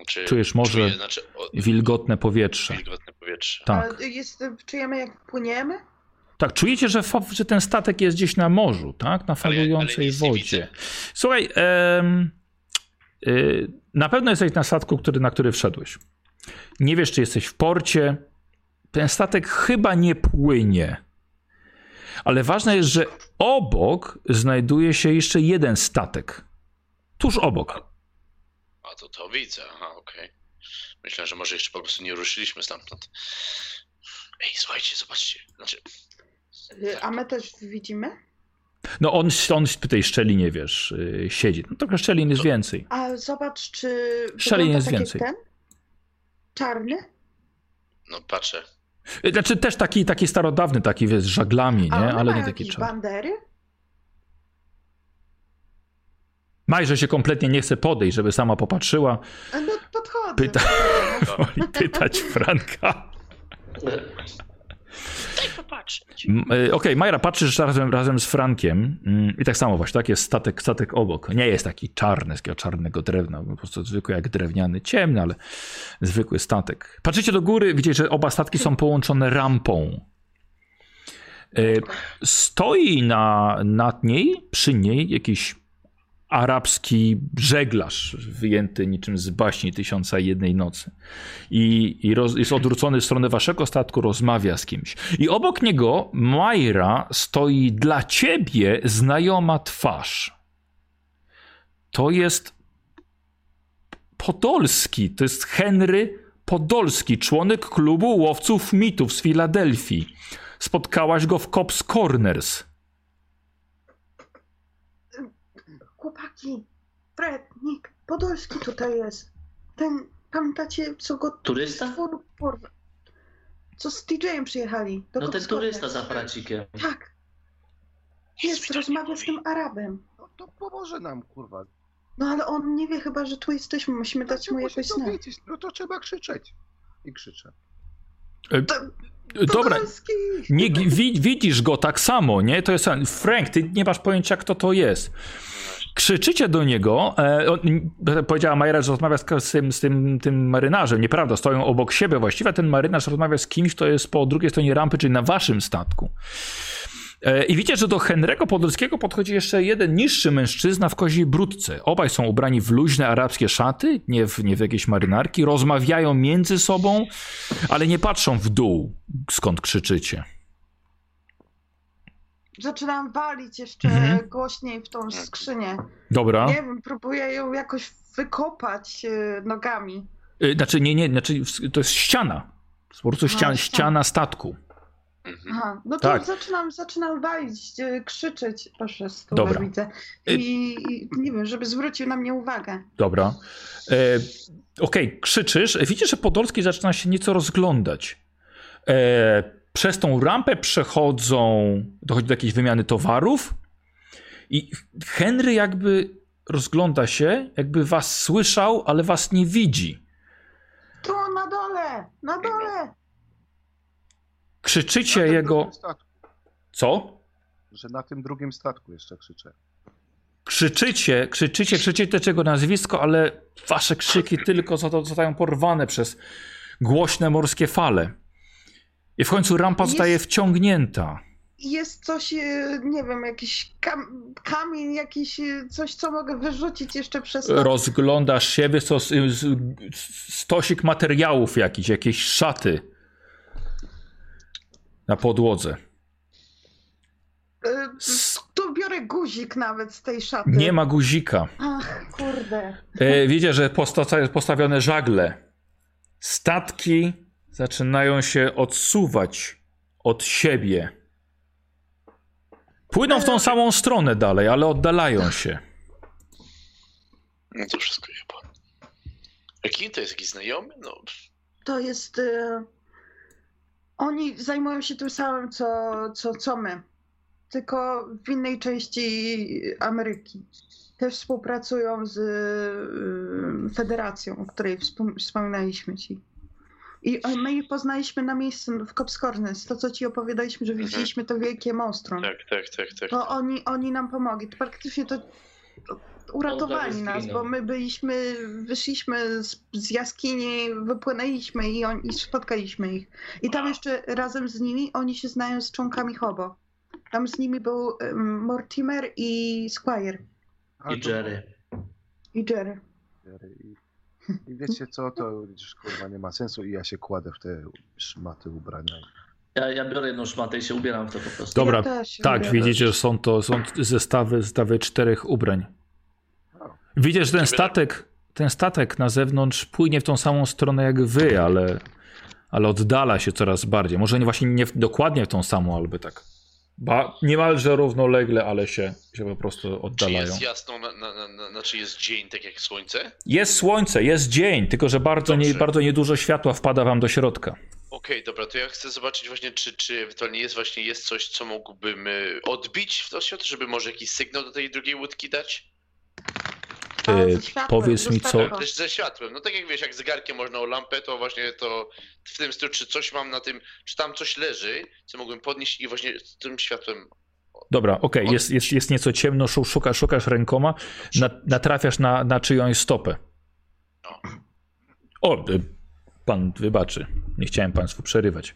[SPEAKER 3] Znaczy,
[SPEAKER 1] Czujesz morze,
[SPEAKER 3] czuję, znaczy, o,
[SPEAKER 1] wilgotne powietrze.
[SPEAKER 3] wilgotne powietrze.
[SPEAKER 1] Tak.
[SPEAKER 2] Jest, czujemy jak płyniemy?
[SPEAKER 1] Tak, czujecie, że, fa- że ten statek jest gdzieś na morzu, tak? Na
[SPEAKER 3] Ale ja- ale
[SPEAKER 1] falującej wodzie. Słuchaj, em, y, na pewno jesteś na statku, który, na który wszedłeś. Nie wiesz, czy jesteś w porcie. Ten statek chyba nie płynie. Ale ważne jest, że obok znajduje się jeszcze jeden statek. Tuż obok.
[SPEAKER 3] To to widzę, aha, okej. Myślę, że może jeszcze po prostu nie ruszyliśmy stamtąd. Ej, słuchajcie, zobaczcie. Znaczy,
[SPEAKER 2] Y, A my też widzimy?
[SPEAKER 1] No on, on w tej szczelinie, wiesz, y, siedzi. No trochę szczelin jest
[SPEAKER 3] Co?
[SPEAKER 1] więcej.
[SPEAKER 2] A zobacz, czy wygląda
[SPEAKER 1] jest
[SPEAKER 2] tak
[SPEAKER 1] więcej.
[SPEAKER 2] ten? Czarny?
[SPEAKER 3] no patrzę.
[SPEAKER 1] Y, Znaczy też taki, taki starodawny, taki wiesz, z żaglami, nie? Ale nie taki czarny.
[SPEAKER 2] bandery?
[SPEAKER 1] Majże się kompletnie nie chce podejść, żeby sama popatrzyła.
[SPEAKER 2] No podchodzę.
[SPEAKER 1] Pyta-. Woli pytać Franka. Y, Okej, Majra, patrzysz razem, razem z Frankiem mm, i tak samo właśnie, tak? Jest statek, statek obok. Nie jest taki czarny, z takiego czarnego drewna, po prostu zwykły jak drewniany, ciemny, ale zwykły statek. Patrzycie do góry, widzicie, że oba statki są połączone rampą. Y, Stoi na, nad niej, przy niej jakiś arabski żeglarz wyjęty niczym z baśni Tysiąca Jednej Nocy. I, i roz, jest odwrócony w stronę waszego statku, rozmawia z kimś. I obok niego Majra stoi dla ciebie znajoma twarz. To jest Podolski, to jest Henry Podolski, członek klubu łowców mitów z Filadelfii. Spotkałaś go w Cops Corners.
[SPEAKER 2] Chłopaki, Fred, Nick, Podolski tutaj jest. Ten, pamiętacie, co go...
[SPEAKER 4] Turysta?
[SPEAKER 2] Porwa- co z TJ-em przyjechali. do
[SPEAKER 4] No ten turysta za aparacikiem.
[SPEAKER 2] Tak, jest,
[SPEAKER 3] to nie
[SPEAKER 2] rozmawia z tym Arabem.
[SPEAKER 5] No to pomoże nam, kurwa.
[SPEAKER 2] No ale on nie wie chyba, że tu jesteśmy, musimy dać
[SPEAKER 5] Znaczy,
[SPEAKER 2] mu jakoś
[SPEAKER 5] to
[SPEAKER 2] znak.
[SPEAKER 5] No to trzeba krzyczeć. I krzyczę.
[SPEAKER 1] Dobra,
[SPEAKER 2] Podolski!
[SPEAKER 1] nie, wi, widzisz go tak samo, nie? To jest Frank, ty nie masz pojęcia, kto to jest. Krzyczycie do niego. E, powiedziała Majera, że rozmawia z, z, tym, z tym, tym marynarzem. Nieprawda, stoją obok siebie właściwie. Ten marynarz rozmawia z kimś, kto jest po drugiej stronie rampy, czyli na waszym statku. E, I widzicie, że do Henry'ego Podolskiego podchodzi jeszcze jeden niższy mężczyzna w koziej brudce. Obaj są ubrani w luźne arabskie szaty, nie w, nie w jakieś marynarki. Rozmawiają między sobą, ale nie patrzą w dół, skąd krzyczycie.
[SPEAKER 2] Zaczynam walić jeszcze
[SPEAKER 1] Mhm.
[SPEAKER 2] głośniej w tą skrzynię.
[SPEAKER 1] Dobra.
[SPEAKER 2] Nie wiem, próbuję ją jakoś wykopać e, nogami.
[SPEAKER 1] Y, Znaczy, nie, nie, znaczy to jest ściana. Po prostu
[SPEAKER 2] A,
[SPEAKER 1] ściana,
[SPEAKER 2] ściana.
[SPEAKER 1] ściana statku.
[SPEAKER 3] Mhm.
[SPEAKER 2] Aha, no to
[SPEAKER 1] Tak.
[SPEAKER 2] zaczynam, zaczynam walić, e, krzyczeć. Proszę,
[SPEAKER 1] Dobra.
[SPEAKER 2] widzę.
[SPEAKER 1] Y-
[SPEAKER 2] I, I nie wiem, żeby zwrócił na mnie uwagę.
[SPEAKER 1] Dobra. E, Okej, krzyczysz. Widzisz, że Podolski zaczyna się nieco rozglądać. E, przez tą rampę przechodzą, dochodzi do jakiejś wymiany towarów i Henry jakby rozgląda się, jakby was słyszał, ale was nie widzi.
[SPEAKER 2] Tu, na dole! Na dole!
[SPEAKER 1] Krzyczycie jego... Co?
[SPEAKER 5] że na tym drugim statku jeszcze krzyczę.
[SPEAKER 1] Krzyczycie, krzyczycie, krzyczycie tego nazwisko, ale wasze krzyki tylko zosta- zostają porwane przez głośne morskie fale. I w końcu rampa
[SPEAKER 2] Jest-
[SPEAKER 1] zostaje wciągnięta.
[SPEAKER 2] Jest coś, e, nie wiem, jakiś kam kamień, jakiś e, coś, co mogę wyrzucić jeszcze przez.
[SPEAKER 1] Rozglądasz się, wiesz co, stosik materiałów jakiś, jakieś szaty na podłodze.
[SPEAKER 2] E, Tu biorę guzik nawet z tej szaty.
[SPEAKER 1] Nie ma guzika.
[SPEAKER 2] Ach, kurde.
[SPEAKER 1] Widzicie, że posta- postawione żagle. Statki zaczynają się odsuwać od siebie. Płyną w tą samą stronę dalej, ale oddalają się.
[SPEAKER 3] No to wszystko jeba. A kim to jest jakiś znajomy? No,
[SPEAKER 2] To jest. y, Oni zajmują się tym samym, co, co, co my. Tylko w innej części Ameryki. Też współpracują z y, Federacją, o której wspom- wspominaliśmy ci. I my ich poznaliśmy na miejscu w Cops Corners. To, co ci opowiadaliśmy, że widzieliśmy to wielkie monstrum.
[SPEAKER 3] tak, tak, tak, tak.
[SPEAKER 2] To oni, oni nam pomogli. To praktycznie to uratowali nas, bo my byliśmy, wyszliśmy z, z jaskini, wypłynęliśmy i, on, i spotkaliśmy ich. I tam jeszcze razem z nimi oni się znają z członkami Hobo. Tam z nimi był um, Mortimer i Squire
[SPEAKER 4] I Jerry.
[SPEAKER 2] i Jerry.
[SPEAKER 5] I, I wiecie co, to już kurwa nie ma sensu i ja się kładę w te szmaty ubrania.
[SPEAKER 4] Ja, ja biorę jedną szmatę i się ubieram w to po prostu.
[SPEAKER 1] Dobra,
[SPEAKER 2] Ja
[SPEAKER 1] tak,
[SPEAKER 2] lubię.
[SPEAKER 1] widzicie, że są to są zestawy, zestawy czterech ubrań.
[SPEAKER 5] O.
[SPEAKER 1] Widzicie, że ten statek, ten statek na zewnątrz płynie w tą samą stronę jak wy, ale, ale oddala się coraz bardziej. Może nie właśnie nie w, dokładnie w tą samą, albo tak. Ba, niemalże równolegle, ale się, się po prostu
[SPEAKER 3] Czy
[SPEAKER 1] oddalają.
[SPEAKER 3] jest jasno, na, na, na, na, znaczy jest dzień, tak jak słońce?
[SPEAKER 1] Jest słońce, jest dzień, tylko że bardzo, nie, bardzo niedużo światła wpada wam do środka.
[SPEAKER 3] Okej, dobra, to ja chcę zobaczyć właśnie, czy, czy ewentualnie jest właśnie jest coś, co mógłbym y, odbić w to żeby może jakiś sygnał do tej drugiej łódki dać?
[SPEAKER 1] E,
[SPEAKER 2] światłem,
[SPEAKER 1] powiedz mi, co-.
[SPEAKER 3] Też ze światłem. No tak jak wiesz, jak zegarkiem można o lampę, to właśnie to w tym stylu, czy coś mam na tym, czy tam coś leży, co mógłbym podnieść i właśnie z tym światłem.
[SPEAKER 1] Dobra, okej,
[SPEAKER 3] Od-
[SPEAKER 1] jest, jest, jest nieco ciemno, szu- szukasz, szukasz rękoma, na, natrafiasz na, na czyjąś stopę.
[SPEAKER 3] O.
[SPEAKER 1] O, y, pan wybaczy, nie chciałem państwu przerywać.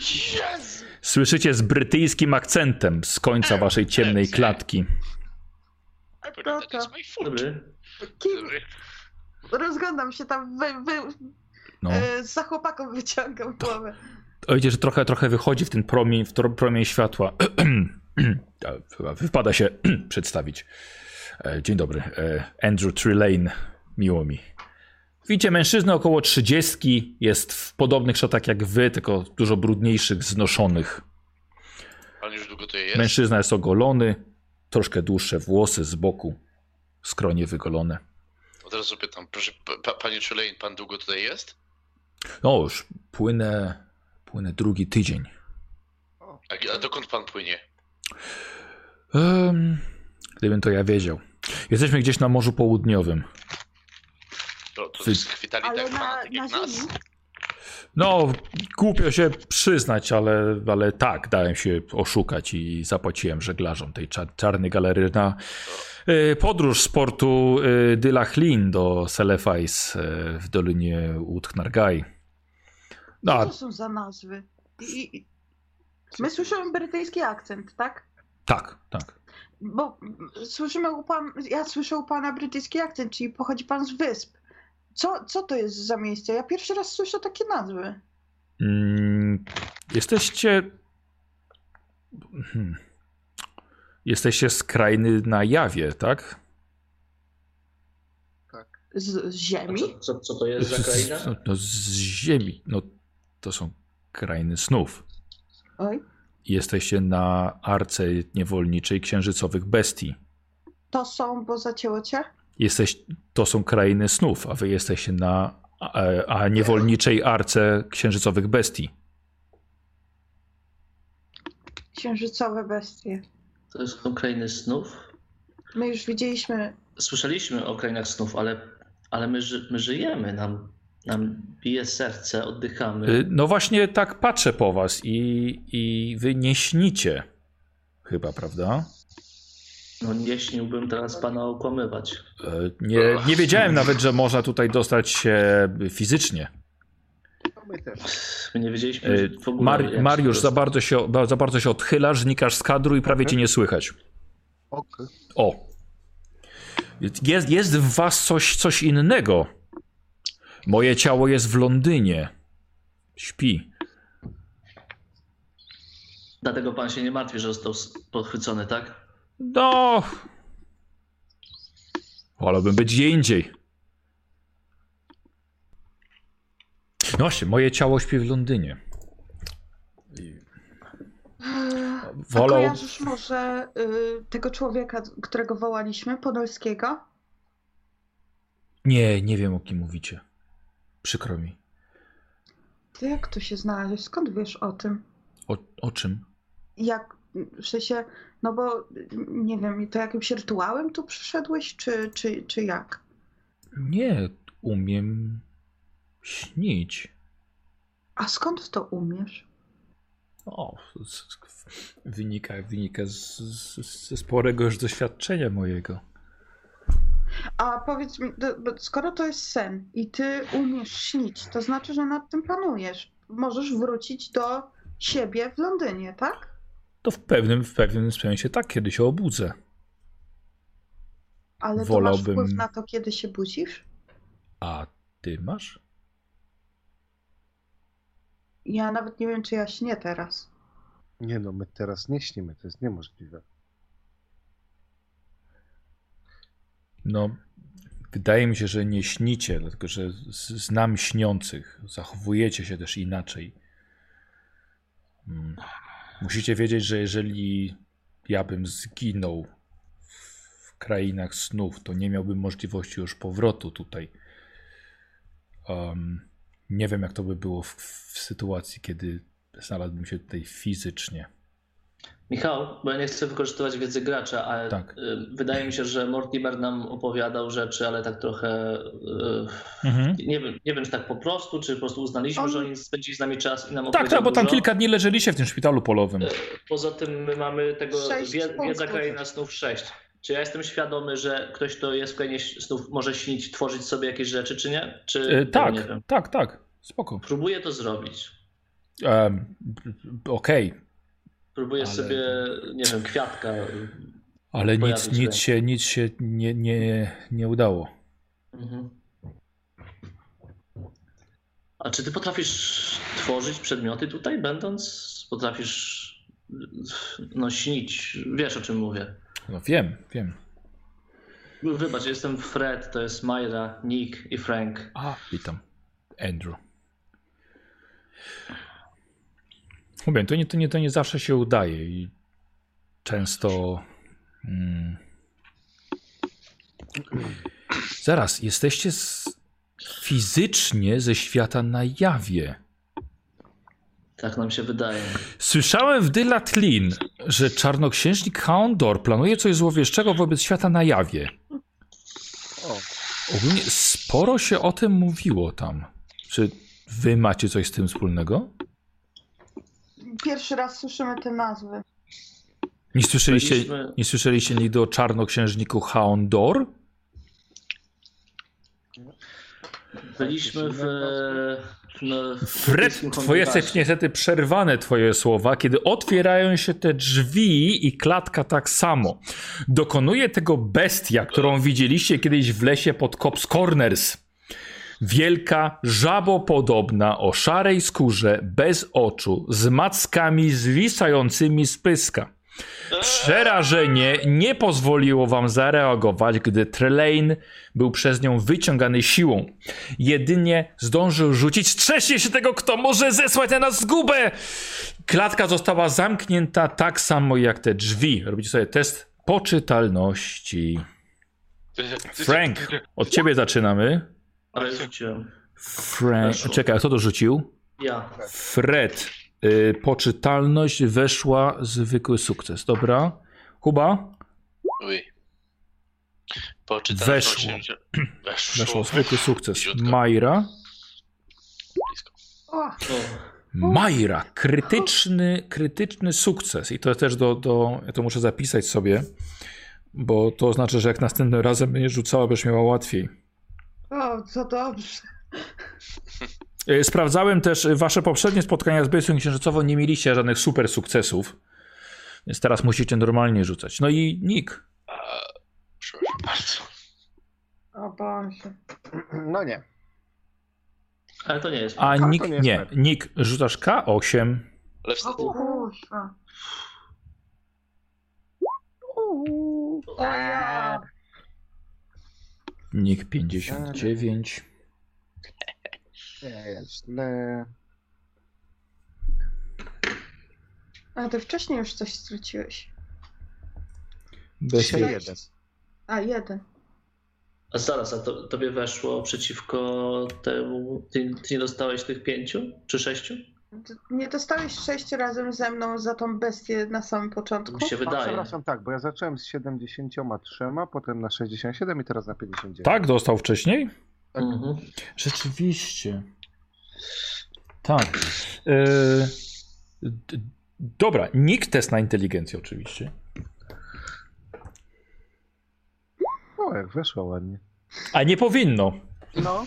[SPEAKER 3] Jezu!
[SPEAKER 1] Słyszycie z brytyjskim akcentem z końca waszej ciemnej klatki.
[SPEAKER 3] I believe that
[SPEAKER 2] to-
[SPEAKER 3] is my foot.
[SPEAKER 4] Dobry.
[SPEAKER 2] Kim?
[SPEAKER 3] Dobry.
[SPEAKER 2] Rozglądam się tam, wy, wy,
[SPEAKER 1] No.
[SPEAKER 2] e, za chłopaką wyciągam głowę.
[SPEAKER 1] O, Widzicie, że trochę, trochę wychodzi w ten promień, w tro- promień światła. Wypada się przedstawić. E, Dzień dobry. E, Andrew Trelane. Miło mi. Widzicie, mężczyzna około 30 jest w podobnych szatach jak wy, tylko dużo brudniejszych, znoszonych.
[SPEAKER 3] Pan już długo tu jest?
[SPEAKER 1] Mężczyzna jest ogolony, troszkę dłuższe włosy z boku, skronie wygolone.
[SPEAKER 3] Od razu pytam, proszę, pa, pa, panie Trelane, pan długo tutaj jest?
[SPEAKER 1] No już, płynę, płynę drugi tydzień.
[SPEAKER 3] A, a dokąd pan płynie?
[SPEAKER 1] Em, gdybym to ja wiedział. Jesteśmy gdzieś na Morzu Południowym.
[SPEAKER 3] To, to
[SPEAKER 1] Wy-
[SPEAKER 3] schwytali
[SPEAKER 2] Ale
[SPEAKER 3] tak
[SPEAKER 2] na, na
[SPEAKER 3] jak nas?
[SPEAKER 1] No, głupio się przyznać, ale, ale tak, dałem się oszukać i zapłaciłem żeglarzom tej cza- czarnej galerii na y, podróż z portu y, Dylachlin do Selefais y, w Dolinie Uthnargai. No,
[SPEAKER 2] Co to są za nazwy? I, i- my słyszymy brytyjski akcent, tak?
[SPEAKER 1] tak, tak.
[SPEAKER 2] Bo słyszymy u pan, ja słyszę u pana brytyjski akcent, czyli pochodzi pan z wysp. Co, co to jest za miejsce? Ja pierwszy raz słyszę takie nazwy.
[SPEAKER 1] Mm, jesteście. Hmm. Jesteście skrajny na jawie, tak?
[SPEAKER 2] Z, z
[SPEAKER 4] A
[SPEAKER 2] ziemi?
[SPEAKER 4] co, co, co to jest za kraina?
[SPEAKER 1] No, z ziemi. No, to są krainy snów.
[SPEAKER 2] Oj.
[SPEAKER 1] Jesteście na arce niewolniczej księżycowych bestii.
[SPEAKER 2] To są, bo zacięło cię?
[SPEAKER 1] Jesteś, to są krainy snów, a wy jesteście na a, a niewolniczej arce księżycowych bestii.
[SPEAKER 2] Księżycowe bestie.
[SPEAKER 4] To są krainy snów?
[SPEAKER 2] My już widzieliśmy.
[SPEAKER 4] Słyszeliśmy o krainach snów, ale, ale my, ży, my żyjemy, nam, nam bije serce, oddychamy.
[SPEAKER 1] Y, No właśnie tak patrzę po was i, i wy nie śnicie. Chyba, prawda?
[SPEAKER 4] No nie śniłbym teraz pana okłamywać.
[SPEAKER 1] E, Nie, nie wiedziałem nawet, że można tutaj dostać się fizycznie.
[SPEAKER 5] My też.
[SPEAKER 4] My nie wiedzieliśmy
[SPEAKER 1] E,
[SPEAKER 4] w ogóle.
[SPEAKER 1] Mar Mariusz, za bardzo, się, za bardzo się odchylasz, znikasz z kadru i prawie cię nie słychać.
[SPEAKER 5] Ok.
[SPEAKER 1] O. Jest, jest w was coś, coś innego. Moje ciało jest w Londynie. Śpi.
[SPEAKER 4] Dlatego pan się nie martwi, że został podchwycony, tak?
[SPEAKER 1] No. Wolałbym być gdzie indziej. No właśnie, moje ciało śpi w Londynie. I
[SPEAKER 2] A
[SPEAKER 1] wolał...
[SPEAKER 2] kojarzysz może y, tego człowieka, którego wołaliśmy, Podolskiego?
[SPEAKER 1] Nie, nie wiem o kim mówicie. Przykro mi.
[SPEAKER 2] Ty jak tu się znaleźć? Skąd wiesz o tym?
[SPEAKER 1] O, o czym?
[SPEAKER 2] Jak, w sensie, no bo nie wiem, to jakimś rytuałem tu przyszedłeś, czy, czy, czy jak?
[SPEAKER 1] Nie, umiem śnić.
[SPEAKER 2] A skąd to umiesz?
[SPEAKER 1] O, wynika, wynika z, z, ze sporego już doświadczenia mojego.
[SPEAKER 2] A powiedz mi, skoro to jest sen i ty umiesz śnić, to znaczy, że nad tym panujesz. Możesz wrócić do siebie w Londynie, tak?
[SPEAKER 1] To w pewnym, w pewnym sensie tak, kiedy się obudzę.
[SPEAKER 2] Ale to masz
[SPEAKER 1] Wolałbym-
[SPEAKER 2] wpływ na to, kiedy się budzisz?
[SPEAKER 1] A ty masz?
[SPEAKER 2] Ja nawet nie wiem, czy ja śnię teraz.
[SPEAKER 5] Nie no, my teraz nie śnimy, to jest niemożliwe.
[SPEAKER 1] No, wydaje mi się, że nie śnicie, dlatego że znam śniących. Zachowujecie się też inaczej. Mm. Musicie wiedzieć, że jeżeli ja bym zginął w krainach snów, to nie miałbym możliwości już powrotu tutaj. Um, nie wiem, jak to by było w, w sytuacji, kiedy znalazłbym się tutaj fizycznie.
[SPEAKER 4] Michał, bo ja nie chcę wykorzystywać wiedzy gracza, ale
[SPEAKER 1] Tak.
[SPEAKER 4] y, wydaje mi się, że Mortimer nam opowiadał rzeczy, ale tak trochę. y,
[SPEAKER 1] Mhm.
[SPEAKER 4] nie, wiem, nie wiem, czy tak po prostu, czy po prostu uznaliśmy,
[SPEAKER 2] On-
[SPEAKER 4] że oni spędzili z nami czas i nam
[SPEAKER 1] Tak, tak, bo tam kilka dni leżeliście w tym szpitalu polowym.
[SPEAKER 4] Poza tym my mamy tego wiedza kraina snów 6. Czy ja jestem świadomy, że ktoś, kto jest w krainie snów, może śnić, tworzyć sobie jakieś rzeczy, czy nie? Czy
[SPEAKER 1] E, tak,
[SPEAKER 4] nie
[SPEAKER 1] tak, tak. Spoko.
[SPEAKER 4] Próbuję to zrobić.
[SPEAKER 1] Um, Okej,
[SPEAKER 4] Próbuję
[SPEAKER 1] Ale-
[SPEAKER 4] sobie, nie wiem, kwiatka.
[SPEAKER 1] ale nic, nic
[SPEAKER 4] się.
[SPEAKER 1] nic się nie, nie, nie udało.
[SPEAKER 4] Mhm. A czy ty potrafisz tworzyć przedmioty tutaj, będąc? Potrafisz no śnić? Wiesz o czym mówię.
[SPEAKER 1] No wiem, wiem.
[SPEAKER 4] Wybacz, jestem Fred, to jest Myra, Nick i Frank.
[SPEAKER 1] A, witam. Andrew. Mówię, to nie, to nie, to nie zawsze się udaje i często... Mm, zaraz, jesteście z, fizycznie ze świata na jawie.
[SPEAKER 4] Tak nam się wydaje.
[SPEAKER 1] Słyszałem w Dylatlin, że czarnoksiężnik Haondor planuje coś złowieszczego wobec świata na jawie.
[SPEAKER 5] O,
[SPEAKER 1] Ogólnie sporo się o tym mówiło tam. Czy wy macie coś z tym wspólnego?
[SPEAKER 2] Pierwszy raz słyszymy te nazwy.
[SPEAKER 1] Nie słyszeliście,
[SPEAKER 4] Byliśmy-
[SPEAKER 1] nie słyszeliście nigdy o czarnoksiężniku Haondor?
[SPEAKER 4] Byliśmy w... W
[SPEAKER 1] Fred, twoje jesteś niestety przerwane twoje słowa, kiedy otwierają się te drzwi i klatka tak samo. Dokonuje tego bestia, którą widzieliście kiedyś w lesie pod Cops Corners. Wielka, żabopodobna, o szarej skórze, bez oczu, z mackami zwisającymi z pyska. Przerażenie nie pozwoliło wam zareagować, gdy Trelane był przez nią wyciągany siłą. Jedynie zdążył rzucić strzeżcie się tego, kto może zesłać na nas zgubę! Klatka została zamknięta tak samo jak te drzwi. Robicie sobie test poczytalności. Frank, od ciebie zaczynamy.
[SPEAKER 4] Ale rzuciłem.
[SPEAKER 1] Frank,
[SPEAKER 4] Weszło.
[SPEAKER 1] czekaj, a kto to rzucił?
[SPEAKER 4] Ja.
[SPEAKER 1] Fred. Y, poczytalność weszła, zwykły sukces. Dobra. Kuba?
[SPEAKER 3] Uj. Poczytałem
[SPEAKER 1] Weszło.
[SPEAKER 3] 80. Weszło.
[SPEAKER 1] Weszło, zwykły sukces.
[SPEAKER 3] Bliziutko.
[SPEAKER 1] Majra.
[SPEAKER 3] Blisko.
[SPEAKER 1] Majra, krytyczny, krytyczny sukces. I to też do, do, ja to muszę zapisać sobie, bo to oznacza, że jak następnym razem będziesz rzucała, będziesz miała łatwiej.
[SPEAKER 2] O, co dobrze.
[SPEAKER 1] E, Sprawdzałem też e, wasze poprzednie spotkania z Bestią Księżycową, nie mieliście żadnych super sukcesów, więc teraz musicie normalnie rzucać. No i Nick.
[SPEAKER 3] A, przepraszam bardzo.
[SPEAKER 2] O Boże.
[SPEAKER 5] no nie.
[SPEAKER 4] ale to nie jest.
[SPEAKER 1] A Nick
[SPEAKER 5] nie
[SPEAKER 1] nie.
[SPEAKER 5] fair.
[SPEAKER 1] Nick, rzucasz K8.
[SPEAKER 3] Ale
[SPEAKER 2] O ja.
[SPEAKER 1] Nick 59.
[SPEAKER 5] Nie jest źle.
[SPEAKER 2] A ty wcześniej już coś straciłeś.
[SPEAKER 1] Bez
[SPEAKER 5] Dzisiaj
[SPEAKER 2] Sześć.
[SPEAKER 5] jeden.
[SPEAKER 2] A, jeden.
[SPEAKER 4] A zaraz, a to, tobie weszło przeciwko temu. Ty, ty nie dostałeś tych pięciu czy sześciu?
[SPEAKER 2] Ty Nie dostałeś sześć razem ze mną za tą bestię na samym początku?
[SPEAKER 4] Mi się
[SPEAKER 5] A,
[SPEAKER 4] wydaje.
[SPEAKER 5] przepraszam, tak, bo ja zacząłem z 73, potem na 67 i teraz na 59.
[SPEAKER 1] Tak, dostał wcześniej?
[SPEAKER 4] Mhm.
[SPEAKER 1] Rzeczywiście. Tak. E, dobra, nikt test na inteligencję oczywiście.
[SPEAKER 5] O, jak weszło ładnie.
[SPEAKER 1] A nie powinno.
[SPEAKER 5] No.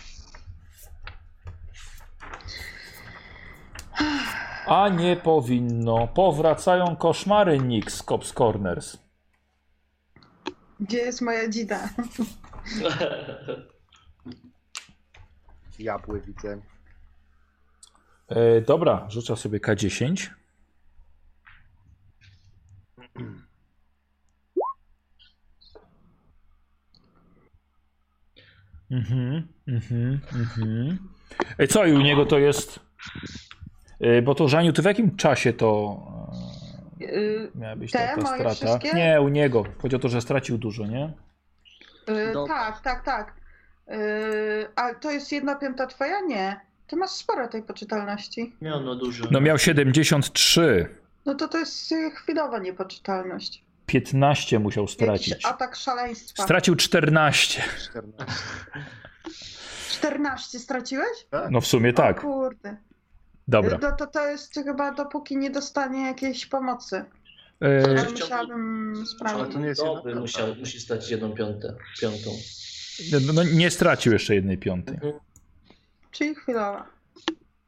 [SPEAKER 1] A nie powinno. Powracają koszmary Nick z Cops Corners.
[SPEAKER 2] Gdzie jest moja dzida?
[SPEAKER 5] Jabły widzę.
[SPEAKER 1] E, dobra, rzucę sobie K10. Mhm, mhm, mhm. E, co i u niego to jest? E, bo to Żaniu, ty w jakim czasie to
[SPEAKER 2] Yy,
[SPEAKER 1] e, miała być
[SPEAKER 2] Te
[SPEAKER 1] taka
[SPEAKER 2] moje
[SPEAKER 1] strata?
[SPEAKER 2] wszystkie?
[SPEAKER 1] Nie, u niego. Chodzi o to, że stracił dużo, nie?
[SPEAKER 2] yy,
[SPEAKER 4] Do-
[SPEAKER 2] tak, tak, tak. Yy, a to jest jedna piąta twoja? Nie. Ty masz sporo tej poczytalności.
[SPEAKER 4] Miał no dużo.
[SPEAKER 1] No miał 73.
[SPEAKER 2] No to to jest chwilowa niepoczytalność.
[SPEAKER 1] 15 musiał
[SPEAKER 2] Jakiś
[SPEAKER 1] stracić.
[SPEAKER 2] atak szaleństwa.
[SPEAKER 1] Stracił 14.
[SPEAKER 5] 14.
[SPEAKER 2] 14 straciłeś?
[SPEAKER 1] No w sumie
[SPEAKER 2] O
[SPEAKER 1] tak.
[SPEAKER 2] kurde.
[SPEAKER 1] Dobra.
[SPEAKER 2] To, to, to jest chyba dopóki nie dostanie jakiejś pomocy.
[SPEAKER 1] E,
[SPEAKER 2] Ale musiałabym
[SPEAKER 5] Ale
[SPEAKER 2] sprawdzić.
[SPEAKER 5] to nie jest
[SPEAKER 4] Dobry musiał, musi stracić jedną piątę, piątą.
[SPEAKER 1] no, no, nie stracił jeszcze jednej piątej.
[SPEAKER 2] Czyli chwilowa.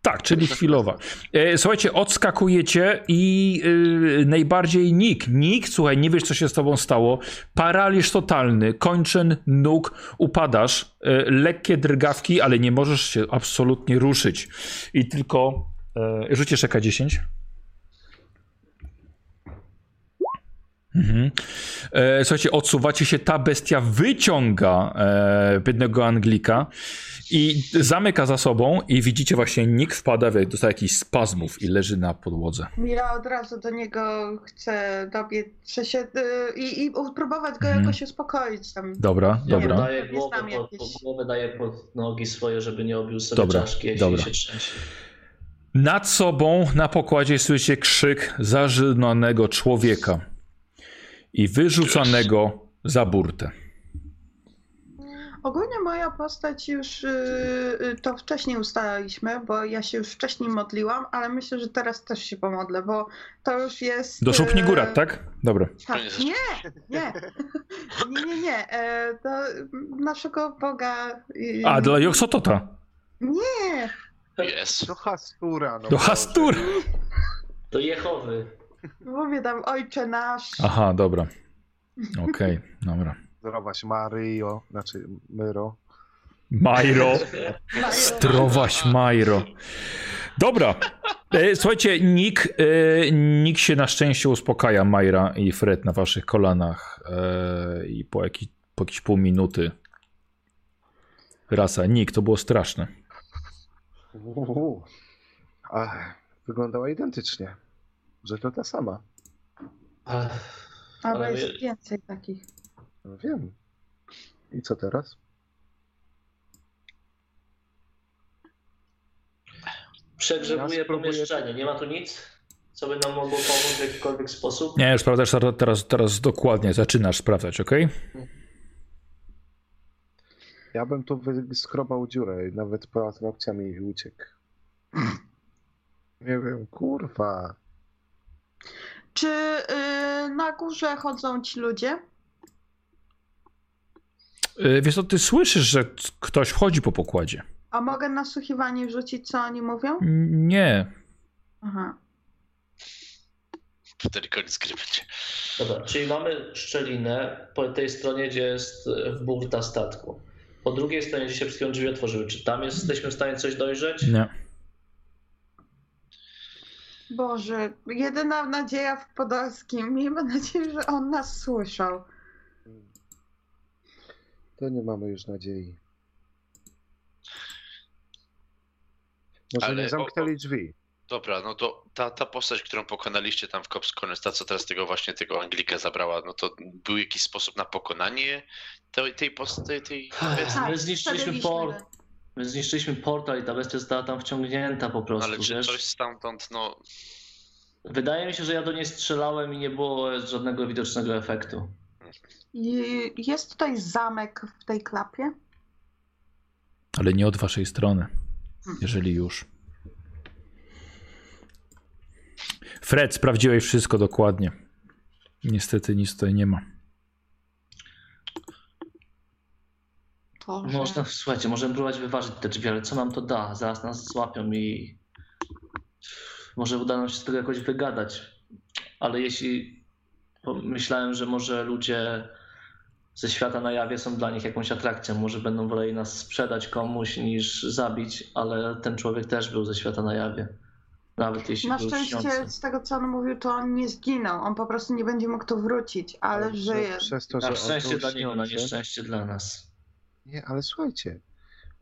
[SPEAKER 1] Tak, czyli chwilowa. E, słuchajcie, odskakujecie i yy, najbardziej Nick. Nick, słuchaj, nie wiesz, co się z tobą stało. Paraliż totalny, kończyn, nóg, upadasz. Yy, lekkie drgawki, ale nie możesz się absolutnie ruszyć. I tylko... Yy, rzucisz EK10? Mhm. E, słuchajcie, odsuwacie się, ta bestia wyciąga e, biednego Anglika i zamyka za sobą i widzicie właśnie Nick wpada, w- dostaje jakichś spazmów i leży na podłodze.
[SPEAKER 2] Ja od razu do niego chcę dobiec się, y, i, i próbować go
[SPEAKER 1] Mhm.
[SPEAKER 2] jakoś uspokoić tam.
[SPEAKER 1] Dobra,
[SPEAKER 2] Nie
[SPEAKER 1] dobra.
[SPEAKER 4] głowę pod, głowę, daje pod nogi swoje, żeby nie obił sobie
[SPEAKER 1] Dobra,
[SPEAKER 4] czaszki, jeśli
[SPEAKER 1] dobra.
[SPEAKER 4] się trzęsie.
[SPEAKER 1] Nad sobą na pokładzie słyszycie krzyk zażynanego człowieka i wyrzucanego za burtę.
[SPEAKER 2] Ogólnie moja postać już y, y, to wcześniej ustalaliśmy, bo ja się już wcześniej modliłam, ale myślę, że teraz też się pomodlę, bo to już jest.
[SPEAKER 1] Do szupni
[SPEAKER 2] y,
[SPEAKER 1] góra, tak? Dobra.
[SPEAKER 2] Tak,
[SPEAKER 3] nie
[SPEAKER 2] nie, nie, nie, nie, nie. E, do naszego Boga.
[SPEAKER 1] A, dla Joksotota.
[SPEAKER 2] Nie,
[SPEAKER 3] Jest.
[SPEAKER 5] Do Hastura. No
[SPEAKER 1] Do
[SPEAKER 5] Boże.
[SPEAKER 1] Hastur.
[SPEAKER 4] Do Jehowy.
[SPEAKER 2] Mówię tam Ojcze nasz.
[SPEAKER 1] Aha, dobra. Okej, dobra.
[SPEAKER 5] Zdrowaś Maryjo, znaczy Myro.
[SPEAKER 1] Majro.
[SPEAKER 2] Mario.
[SPEAKER 1] Zdrowaś Majro. Dobra. E, słuchajcie, Nick, e, Nick się na szczęście uspokaja, Majra i Fred na waszych kolanach. E, I po, jakiś, po jakieś pół minuty rasa. Nick, to było straszne.
[SPEAKER 5] Uuu. Wyglądała identycznie. Że to ta sama.
[SPEAKER 2] Ale
[SPEAKER 4] Ale
[SPEAKER 2] jest
[SPEAKER 4] wie-
[SPEAKER 2] więcej takich.
[SPEAKER 5] No wiem. I co teraz?
[SPEAKER 4] Przegrzewuje
[SPEAKER 5] Ja
[SPEAKER 4] pomieszczenie. Nie ma tu nic, co by nam mogło pomóc w jakikolwiek sposób?
[SPEAKER 1] Nie, już sprawdzasz teraz, teraz, teraz dokładnie, zaczynasz sprawdzać, ok?
[SPEAKER 5] Ja bym tu wyskrobał dziurę i nawet paznokciami i uciekł. Nie wiem, kurwa.
[SPEAKER 2] Czy y, na górze chodzą ci ludzie?
[SPEAKER 1] E, Wiesz co, ty słyszysz, że ktoś wchodzi po pokładzie.
[SPEAKER 2] A mogę nasłuchiwanie wrzucić, co oni mówią?
[SPEAKER 1] Nie.
[SPEAKER 2] Aha.
[SPEAKER 3] Wtedy koniec gry będzie.
[SPEAKER 4] Dobra, czyli mamy szczelinę po tej stronie, gdzie jest e, burta statku. Po drugiej stronie, gdzie się chwilą drzwi otworzyły. Czy tam jesteśmy w stanie coś dojrzeć?
[SPEAKER 1] Nie.
[SPEAKER 2] Boże, jedyna nadzieja w Podolskim. Miejmy nadzieję, że on nas słyszał.
[SPEAKER 5] To nie mamy już nadziei. Może
[SPEAKER 3] Ale
[SPEAKER 5] nie
[SPEAKER 3] o-
[SPEAKER 5] zamknęli drzwi.
[SPEAKER 3] Dobra, no to ta, ta postać, którą pokonaliście tam w Cops Corners, ta co teraz tego właśnie tego Anglika zabrała, no to był jakiś sposób na pokonanie tej, tej postaci, tej bestii?
[SPEAKER 4] My zniszczyliśmy port. My zniszczyliśmy portal i ta bestia została tam wciągnięta po prostu,
[SPEAKER 3] Ale czy
[SPEAKER 4] wiesz?
[SPEAKER 3] coś stamtąd, no
[SPEAKER 4] Wydaje mi się, że ja do niej strzelałem i nie było żadnego widocznego efektu.
[SPEAKER 2] Jest tutaj zamek w tej klapie?
[SPEAKER 1] Ale nie od waszej strony, jeżeli już. Fred, sprawdziłeś wszystko dokładnie. Niestety nic tutaj nie ma.
[SPEAKER 2] Boże.
[SPEAKER 4] Można, słuchajcie, możemy próbować wyważyć te drzwi, ale co nam to da? Zaraz nas złapią i może uda nam się z tego jakoś wygadać. Ale jeśli myślałem, że może ludzie ze świata na jawie są dla nich jakąś atrakcją, może będą woleli nas sprzedać komuś niż zabić, ale ten człowiek też był ze świata na jawie. Nawet jeśli
[SPEAKER 2] Na
[SPEAKER 4] był
[SPEAKER 2] szczęście,
[SPEAKER 4] śniący.
[SPEAKER 2] z tego co on mówił, to on nie zginął. On po prostu nie będzie mógł tu wrócić, ale
[SPEAKER 5] że
[SPEAKER 2] żyje.
[SPEAKER 5] Przez to, że
[SPEAKER 4] Na szczęście dla niego, na nieszczęście dla nas.
[SPEAKER 5] Nie, ale słuchajcie,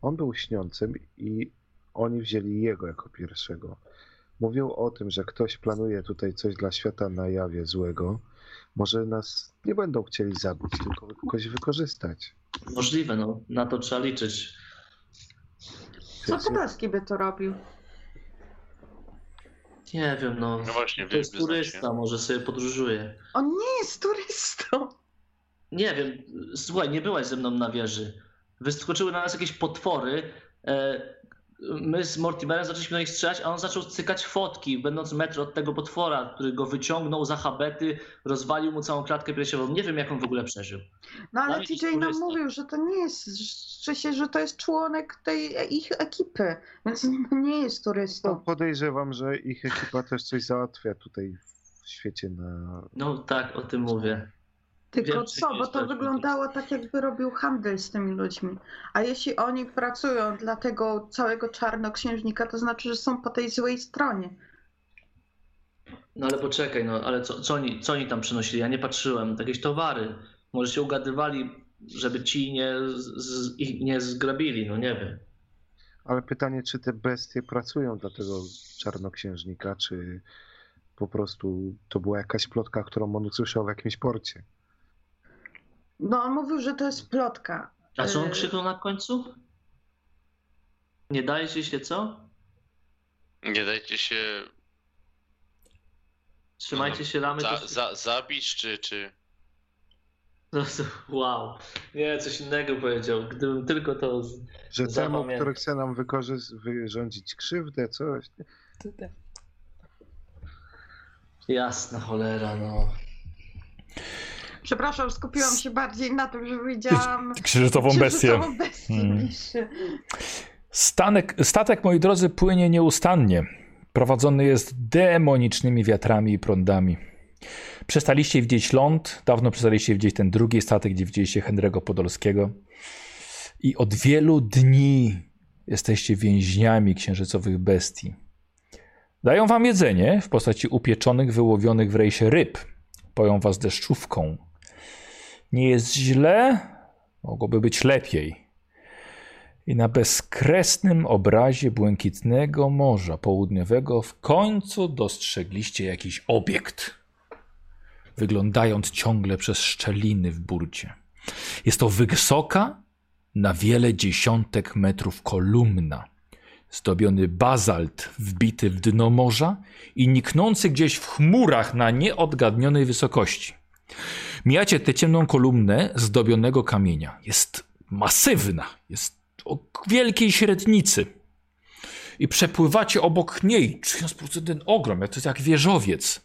[SPEAKER 5] on był śniącym i oni wzięli jego jako pierwszego. Mówił o tym, że ktoś planuje tutaj coś dla świata na jawie złego. Może nas nie będą chcieli zabić, tylko jakoś wykorzystać.
[SPEAKER 4] Możliwe, no. Na to trzeba liczyć.
[SPEAKER 2] Co Podolski by to robił?
[SPEAKER 4] Nie wiem, no.
[SPEAKER 3] No właśnie,
[SPEAKER 4] To jest turysta, może sobie podróżuje.
[SPEAKER 2] On nie jest turystą.
[SPEAKER 4] Nie wiem, słuchaj, nie byłaś ze mną na wieży. Wyskoczyły na nas jakieś potwory. E, My z Mortimerem zaczęliśmy do nich strzelać, a on zaczął cykać fotki, będąc metr od tego potwora, który go wyciągnął za habety, rozwalił mu całą klatkę piersiową. Nie wiem, jak on w ogóle przeżył.
[SPEAKER 2] No ale
[SPEAKER 4] to
[SPEAKER 2] TJ nam mówił, że to nie jest, że, się, że to jest członek tej ich ekipy, więc no nie jest
[SPEAKER 5] No,
[SPEAKER 2] turystą.
[SPEAKER 5] podejrzewam, że ich ekipa też coś załatwia tutaj w świecie na.
[SPEAKER 4] No tak, o tym mówię.
[SPEAKER 2] Tylko
[SPEAKER 4] wiem,
[SPEAKER 2] co, bo to
[SPEAKER 4] tak
[SPEAKER 2] wyglądało tak, jakby robił handel z tymi ludźmi. A jeśli oni pracują dla tego całego czarnoksiężnika, to znaczy, że są po tej złej stronie.
[SPEAKER 4] No ale poczekaj, no ale co, co, oni, co oni tam przynosili? Ja nie patrzyłem. Jakieś towary. Może się ugadywali, żeby ci nie, z, z, ich nie zgrabili, no nie wiem.
[SPEAKER 5] Ale pytanie, czy te bestie pracują dla tego czarnoksiężnika, czy po prostu to była jakaś plotka, którą on usłyszał w jakimś porcie.
[SPEAKER 2] No on mówił, że to jest plotka.
[SPEAKER 4] A co on
[SPEAKER 2] Yy,
[SPEAKER 4] krzyknął na końcu? Nie dajcie się, co?
[SPEAKER 3] Nie dajcie się
[SPEAKER 4] Trzymajcie się ramy.
[SPEAKER 3] za,
[SPEAKER 4] to-
[SPEAKER 3] za, zabić, czy, czy...
[SPEAKER 4] No, to, wow. Nie, coś innego powiedział. Gdybym tylko to... z-
[SPEAKER 5] Że temu, który chce nam wyrządzić krzywdę, coś.
[SPEAKER 4] Jasna cholera, no.
[SPEAKER 2] Przepraszam, skupiłam się bardziej na tym, że widziałam
[SPEAKER 1] Księżycową bestię.
[SPEAKER 2] księżycową bestię
[SPEAKER 1] Hmm. Stanek, statek, moi drodzy, płynie nieustannie. Prowadzony jest demonicznymi wiatrami i prądami. Przestaliście widzieć ląd, dawno przestaliście widzieć ten drugi statek, gdzie widzieliście Henry'ego Podolskiego. I od wielu dni jesteście więźniami księżycowych bestii. Dają wam jedzenie w postaci upieczonych, wyłowionych w rejsie ryb. Poją was deszczówką. Nie jest źle, mogłoby być lepiej. I na bezkresnym obrazie błękitnego morza południowego w końcu dostrzegliście jakiś obiekt, wyglądając ciągle przez szczeliny w burcie. Jest to wysoka, na wiele dziesiątek metrów kolumna, zdobiony bazalt wbity w dno morza i niknący gdzieś w chmurach na nieodgadnionej wysokości. Mijacie tę ciemną kolumnę zdobionego kamienia. Jest masywna, jest o wielkiej średnicy. I przepływacie obok niej, czując po prostu ten ogrom, jak to jest jak wieżowiec.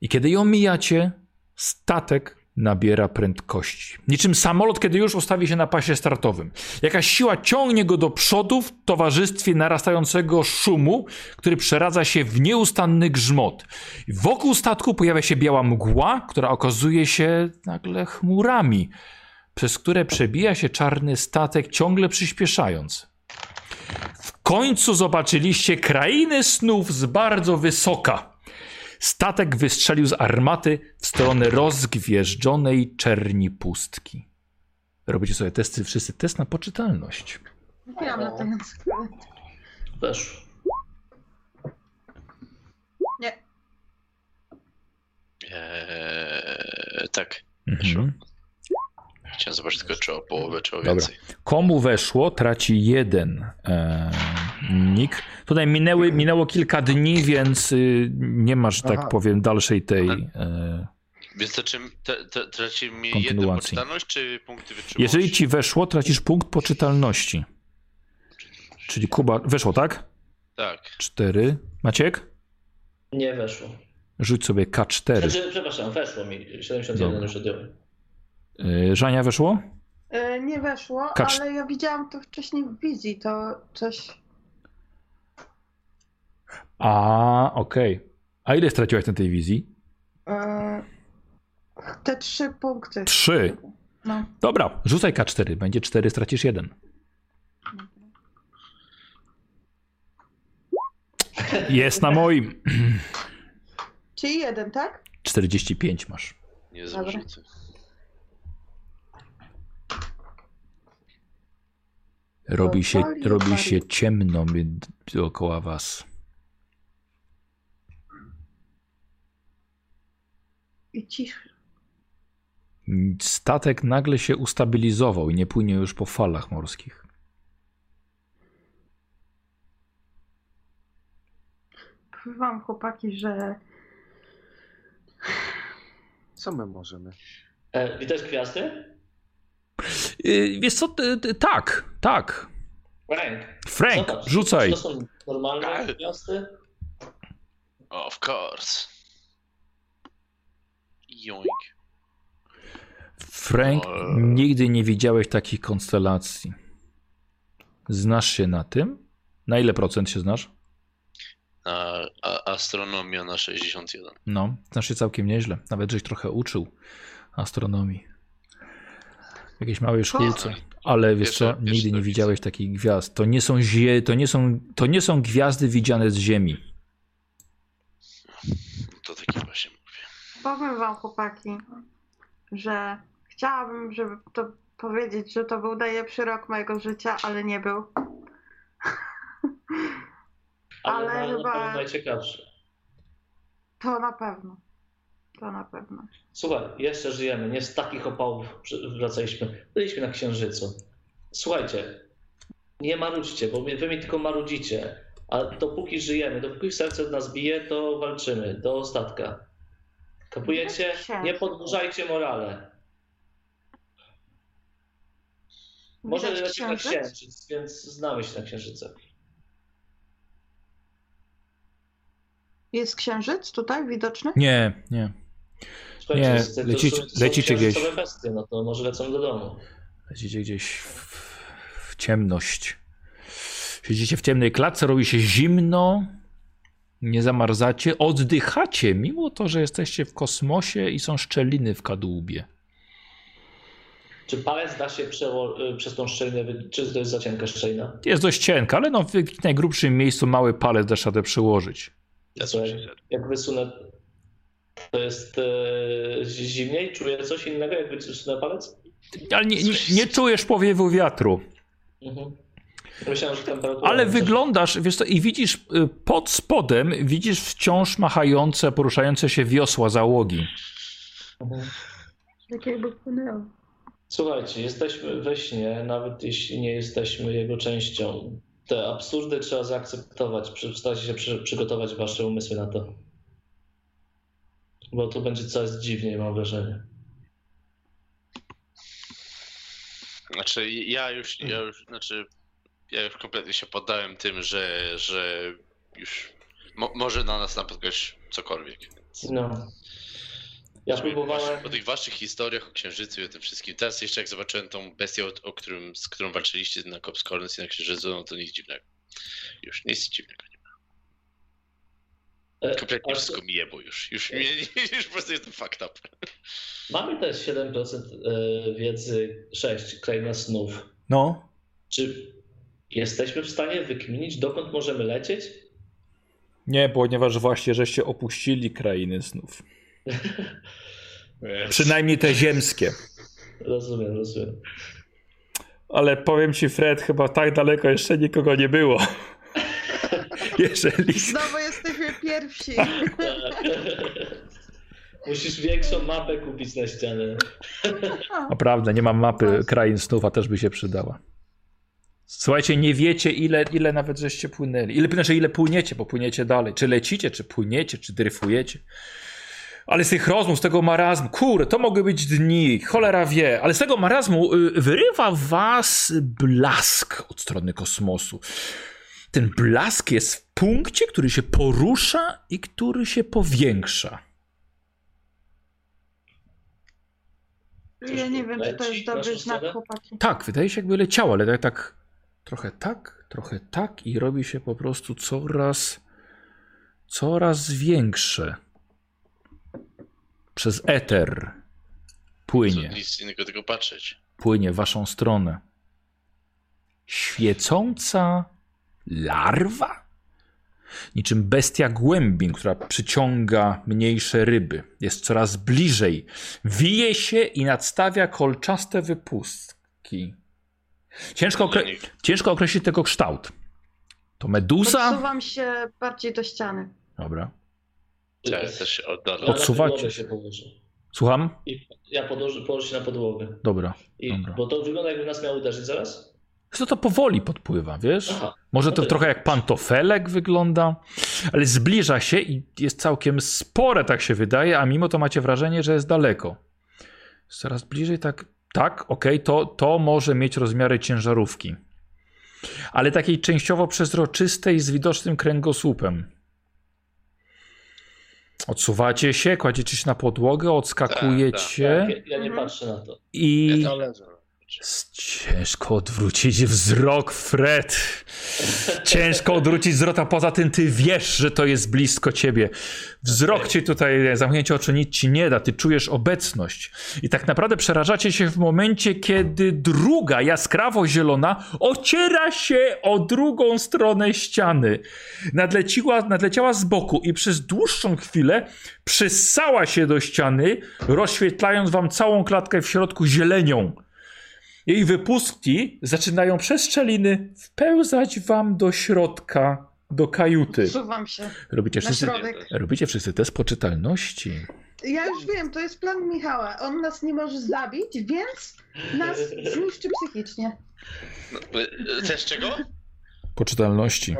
[SPEAKER 1] I kiedy ją mijacie, statek nabiera prędkości. Niczym samolot, kiedy już ustawi się na pasie startowym. Jakaś siła ciągnie go do przodu w towarzystwie narastającego szumu, który przeradza się w nieustanny grzmot. Wokół statku pojawia się biała mgła, która okazuje się nagle chmurami, przez które przebija się czarny statek, ciągle przyspieszając. W końcu zobaczyliście krainy snów z bardzo wysoka. Statek wystrzelił z armaty w stronę rozgwieżdżonej czerni pustki. Robicie sobie testy, wszyscy test na poczytalność.
[SPEAKER 2] Ja mam na ten
[SPEAKER 4] Też. Nie.
[SPEAKER 3] Eee, tak.
[SPEAKER 1] Mhm.
[SPEAKER 3] Chciałem zobaczyć tylko, czy o połowę, czy o
[SPEAKER 1] Dobra.
[SPEAKER 3] więcej.
[SPEAKER 1] Komu weszło, traci jeden e, nick. Tutaj minęły, minęło kilka dni, więc y, nie masz, tak
[SPEAKER 5] Aha.
[SPEAKER 1] powiem, dalszej tej. E,
[SPEAKER 3] Więc to czym te, te, traci mi jedną poczytalność, czy punkty wytrzymałości?
[SPEAKER 1] jeżeli ci weszło, tracisz punkt poczytalności. Czyli Kuba, weszło, tak?
[SPEAKER 3] Tak.
[SPEAKER 1] Cztery. Maciek?
[SPEAKER 4] Nie weszło.
[SPEAKER 1] Rzuć sobie K4.
[SPEAKER 4] Znaczy, przepraszam, weszło mi. 71
[SPEAKER 1] Dobra.
[SPEAKER 4] już odjąłem.
[SPEAKER 1] Y, Żania weszło?
[SPEAKER 2] E, Nie weszło,
[SPEAKER 1] Kacz-
[SPEAKER 2] ale ja widziałam to wcześniej w wizji, to coś...
[SPEAKER 1] A, okej. A ile straciłaś na tej wizji?
[SPEAKER 2] e, Te trzy punkty.
[SPEAKER 1] Trzy.
[SPEAKER 2] No.
[SPEAKER 1] Dobra, rzucaj K4. Będzie 4, stracisz jeden. Jest na moim.
[SPEAKER 2] Czyli jeden, tak?
[SPEAKER 1] 45 masz.
[SPEAKER 3] Nie zarzucę.
[SPEAKER 1] Robi się, robi się ciemno dookoła was.
[SPEAKER 2] I cicho.
[SPEAKER 1] Statek nagle się ustabilizował i nie płynie już po falach morskich.
[SPEAKER 2] Powiem wam, chłopaki, że
[SPEAKER 5] Co my możemy?
[SPEAKER 4] E, widać gwiazdy?
[SPEAKER 1] Yy, wiesz co, ty- ty- tak, tak.
[SPEAKER 4] Frank.
[SPEAKER 1] Frank,
[SPEAKER 4] zobacz,
[SPEAKER 1] rzucaj.
[SPEAKER 4] To są normalne gwiazdy?
[SPEAKER 3] Of course. Joink.
[SPEAKER 1] Frank,
[SPEAKER 3] O.
[SPEAKER 1] nigdy nie widziałeś takich konstelacji. Znasz się na tym? Na ile procent się znasz?
[SPEAKER 3] A, a, astronomia na 61.
[SPEAKER 1] No, znasz się całkiem nieźle. Nawet żeś trochę uczył astronomii. Jakiejś małej szkółce. Ale wiesz
[SPEAKER 3] Wiesz,
[SPEAKER 1] co,
[SPEAKER 3] wiesz,
[SPEAKER 1] nigdy nie widziałeś takich gwiazd. To nie są, zie, to nie są, to nie są gwiazdy widziane z Ziemi.
[SPEAKER 3] To taki właśnie mówię.
[SPEAKER 2] powiem wam, chłopaki, że chciałabym, żeby to powiedzieć, że to był najlepszy rok mojego życia, ale nie był.
[SPEAKER 4] Ale,
[SPEAKER 2] Ale
[SPEAKER 4] na,
[SPEAKER 2] chyba-
[SPEAKER 4] na pewno najciekawsze.
[SPEAKER 2] To na pewno. To na pewno.
[SPEAKER 4] Słuchaj, jeszcze żyjemy. Nie z takich opałów wracaliśmy. Byliśmy na Księżycu. Słuchajcie, nie marudźcie, bo wy mi tylko marudzicie. A dopóki żyjemy, dopóki serce od nas bije, to walczymy do ostatka. Kapujecie?
[SPEAKER 2] Księżyc.
[SPEAKER 4] Nie podburzajcie morale. Może lecimy na
[SPEAKER 2] księżyc?
[SPEAKER 4] Księżyc, więc znamy się na Księżycu.
[SPEAKER 2] Jest księżyc tutaj widoczny?
[SPEAKER 1] Nie, nie.
[SPEAKER 4] Słuchajcie,
[SPEAKER 1] Nie,
[SPEAKER 4] to
[SPEAKER 1] lecicie-
[SPEAKER 4] to
[SPEAKER 1] lecicie gdzieś.
[SPEAKER 4] bestie, no to może lecą do domu.
[SPEAKER 1] Lecicie gdzieś w, w ciemność. Siedzicie w ciemnej klatce, robi się zimno, nie zamarzacie, oddychacie, mimo to, że jesteście w kosmosie i są szczeliny w kadłubie.
[SPEAKER 4] Czy palec da się przez tą szczelinę, czy to jest za cienka szczelina?
[SPEAKER 1] Jest dość cienka, ale no w najgrubszym miejscu mały palec dasz radę przełożyć.
[SPEAKER 3] Ja
[SPEAKER 4] Słuchaj, jak wysunę, to jest e, zimniej? Czuję coś innego, jak wysunę palec?
[SPEAKER 1] Ale nie, nie, nie czujesz powiewu wiatru.
[SPEAKER 4] Mhm. Myślałem, że temperatura...
[SPEAKER 1] Ale
[SPEAKER 4] też-
[SPEAKER 1] wyglądasz, wiesz co, i widzisz y, pod spodem, widzisz wciąż machające, poruszające się wiosła załogi.
[SPEAKER 4] Mhm.
[SPEAKER 2] Tak jakby płynęło.
[SPEAKER 4] Słuchajcie, jesteśmy we śnie, nawet jeśli nie jesteśmy jego częścią. Te absurdy trzeba zaakceptować. Starajcie się przy, przygotować wasze umysły na to. Bo tu będzie coraz dziwniej, mam wrażenie.
[SPEAKER 3] Znaczy, ja już, ja już, znaczy, ja już kompletnie się poddałem tym, że, że już mo, może na nas napotkać cokolwiek.
[SPEAKER 4] No. Ja
[SPEAKER 3] Żeby
[SPEAKER 4] próbowałem...
[SPEAKER 3] Po tych waszych historiach o księżycu i o tym wszystkim. Teraz jeszcze jak zobaczyłem tą bestię, o, o którym, z którą walczyliście na Copscorns i na księżycu, no to nic dziwnego. Już nic dziwnego Kompletnie
[SPEAKER 4] a
[SPEAKER 3] wszystko mi jebło już. Już, mnie, już po prostu jestem fucked up.
[SPEAKER 4] Mamy też 7% e, wiedzy 6, kraina snów.
[SPEAKER 1] No.
[SPEAKER 4] Czy jesteśmy w stanie wykminić, dokąd możemy lecieć?
[SPEAKER 1] Nie, ponieważ właśnie żeście opuścili krainy snów. Przynajmniej te ziemskie.
[SPEAKER 4] Rozumiem, rozumiem.
[SPEAKER 1] Ale powiem ci, Fred, chyba tak daleko jeszcze nikogo nie było. Jeżeli.
[SPEAKER 2] Znowu jesteśmy pierwsi.
[SPEAKER 4] Musisz większą mapę kupić na ścianę.
[SPEAKER 1] Naprawdę, nie mam mapy krain snów, a też by się przydała. Słuchajcie, nie wiecie ile, ile nawet żeście płynęli. Ile, znaczy ile płyniecie, bo płyniecie dalej. Czy lecicie, czy płyniecie, czy dryfujecie. Ale z tych rozmów, z tego marazmu, kurde, to mogły być dni, cholera wie, ale z tego marazmu y, wyrywa was blask od strony kosmosu. Ten blask jest w punkcie, który się porusza i który się powiększa.
[SPEAKER 2] Ja nie wiem, czy to jest dobry znak, chłopaki.
[SPEAKER 1] Tak, wydaje się jakby leciało, ale tak, tak trochę tak, trochę tak i robi się po prostu coraz, coraz większe. Przez eter płynie,
[SPEAKER 3] Nic innego tylko patrzeć.
[SPEAKER 1] płynie w waszą stronę. Świecąca larwa? Niczym bestia głębin, która przyciąga mniejsze ryby. Jest coraz bliżej. Wije się i nadstawia kolczaste wypustki. Ciężko, okre- ciężko określić tego kształt. To meduza?
[SPEAKER 2] Odsuwam się bardziej do ściany.
[SPEAKER 1] Dobra.
[SPEAKER 3] Ja też się oddalam.
[SPEAKER 4] Położę.
[SPEAKER 1] Słucham?
[SPEAKER 4] I ja podłożę, położę się na podłogę.
[SPEAKER 1] Dobra.
[SPEAKER 4] I,
[SPEAKER 1] Dobra.
[SPEAKER 4] Bo to wygląda jakby nas miał uderzyć zaraz?
[SPEAKER 1] Co to powoli podpływa, wiesz?
[SPEAKER 4] Aha.
[SPEAKER 1] Może
[SPEAKER 4] No
[SPEAKER 1] to
[SPEAKER 4] to-
[SPEAKER 1] trochę jak pantofelek wygląda, ale zbliża się i jest całkiem spore, tak się wydaje, a mimo to macie wrażenie, że jest daleko. Jest Coraz bliżej, tak, tak, okej, to, to może mieć rozmiary ciężarówki. Ale takiej częściowo przezroczystej z widocznym kręgosłupem. Odsuwacie się, kładziecie się na podłogę, odskakujecie
[SPEAKER 4] Tak, ja, ja nie patrzę na to.
[SPEAKER 1] i...
[SPEAKER 3] Ja
[SPEAKER 1] Jest Ciężko odwrócić wzrok, Fred. Ciężko odwrócić wzrok, a poza tym ty wiesz, że to jest blisko ciebie. Wzrok ci tutaj, zamknięcie oczu nic ci nie da, ty czujesz obecność. I tak naprawdę przerażacie się w momencie, kiedy druga, jaskrawo zielona, ociera się o drugą stronę ściany. Nadleciła, nadleciała z boku i przez dłuższą chwilę przysała się do ściany, rozświetlając wam całą klatkę w środku zielenią. Jej wypustki zaczynają przez szczeliny wpełzać wam do środka, do kajuty.
[SPEAKER 2] Odsuwam się
[SPEAKER 1] Robicie
[SPEAKER 2] na
[SPEAKER 1] wszyscy,
[SPEAKER 2] środek.
[SPEAKER 1] robicie wszyscy test poczytalności.
[SPEAKER 2] Ja już wiem, to jest plan Michała. On nas nie może zabić, więc nas zniszczy psychicznie.
[SPEAKER 3] No, y, Też czego?
[SPEAKER 1] Poczytalności.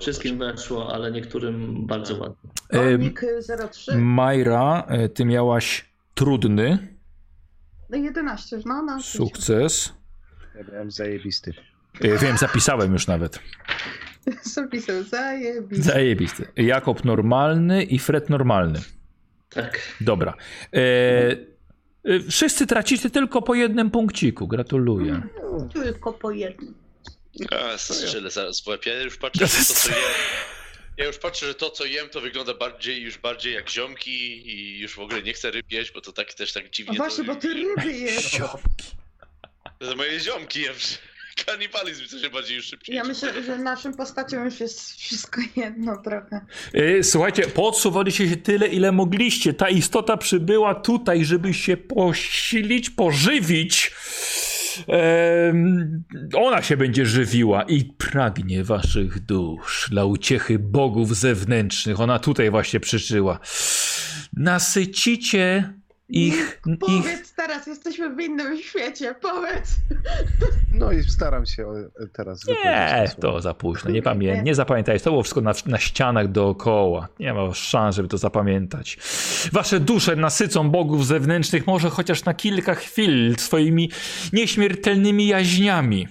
[SPEAKER 4] Wszystkim weszło, ale niektórym bardzo ładnie.
[SPEAKER 1] Em,
[SPEAKER 2] Onik 03.
[SPEAKER 1] Majra, e, ty miałaś trudny
[SPEAKER 2] 11, no, no.
[SPEAKER 1] sukces.
[SPEAKER 5] Ja miałem zajebisty.
[SPEAKER 1] E, Wiem, zapisałem już nawet.
[SPEAKER 2] Zapisał, zajebisty.
[SPEAKER 1] Zajebisty. Jakob normalny i Fred normalny.
[SPEAKER 4] Tak.
[SPEAKER 1] Dobra. E, e, wszyscy tracicie tylko po jednym punkciku. Gratuluję.
[SPEAKER 2] Tylko po jednym.
[SPEAKER 3] A, strzelę zaraz w łeb. Ja już patrzę, że to co jem. Ja już patrzę, że to co jem to wygląda bardziej już bardziej jak ziomki i już w ogóle nie chcę ryb jeść, bo to tak też tak
[SPEAKER 2] A
[SPEAKER 3] dziwnie.
[SPEAKER 2] właśnie,
[SPEAKER 3] to,
[SPEAKER 2] bo ty ryby jesz.
[SPEAKER 3] to moje ziomki jem. Kanibalizm to się bardziej już szybciej.
[SPEAKER 2] Ja myślę, że naszym postaciom już jest wszystko jedno trochę.
[SPEAKER 1] E, Słuchajcie, podsuwaliście się tyle, ile mogliście. Ta istota przybyła tutaj, żeby się posilić, pożywić. Ona się będzie żywiła i pragnie waszych dusz dla uciechy bogów zewnętrznych. Ona tutaj właśnie przyszła. Nasycicie ich, ich
[SPEAKER 2] Powiedz teraz, jesteśmy w innym świecie, powiedz.
[SPEAKER 5] No i staram się o- teraz
[SPEAKER 1] Nie, to za późno. Nie, pamię- nie zapamiętaj. To było wszystko na, na ścianach dookoła. Nie ma szans, żeby to zapamiętać. Wasze dusze nasycą bogów zewnętrznych może chociaż na kilka chwil swoimi nieśmiertelnymi jaźniami.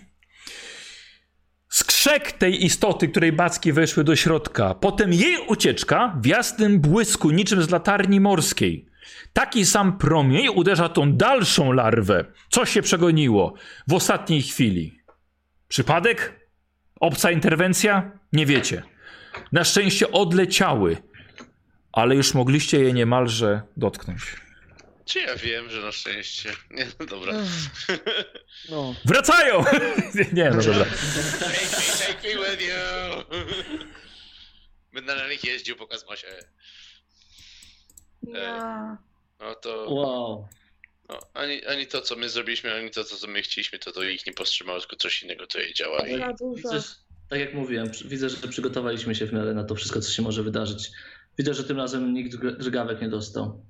[SPEAKER 1] Skrzek tej istoty, której backi weszły do środka. Potem jej ucieczka w jasnym błysku, niczym z latarni morskiej. Taki sam promień uderza tą dalszą larwę. Co się przegoniło w ostatniej chwili? Przypadek? Obca interwencja? Nie wiecie. Na szczęście odleciały, ale już mogliście je niemalże dotknąć.
[SPEAKER 3] Czy ja wiem, że na szczęście. Nie, no dobra.
[SPEAKER 5] No,
[SPEAKER 1] Wracają! Nie, no dobra.
[SPEAKER 3] Take me, take me with you! Będę na nich jeździł po kosmosie.
[SPEAKER 2] Ja...
[SPEAKER 3] No to.
[SPEAKER 4] Wow.
[SPEAKER 3] No, ani, ani to, co my zrobiliśmy, ani to, co my chcieliśmy, to to ich nie powstrzymało, tylko coś innego to jej działa. I...
[SPEAKER 2] Za dużo.
[SPEAKER 4] Widzę, że- tak jak mówiłem, widzę, że przygotowaliśmy się w miarę na to wszystko, co się może wydarzyć. Widzę, że tym razem nikt drgawek nie dostał.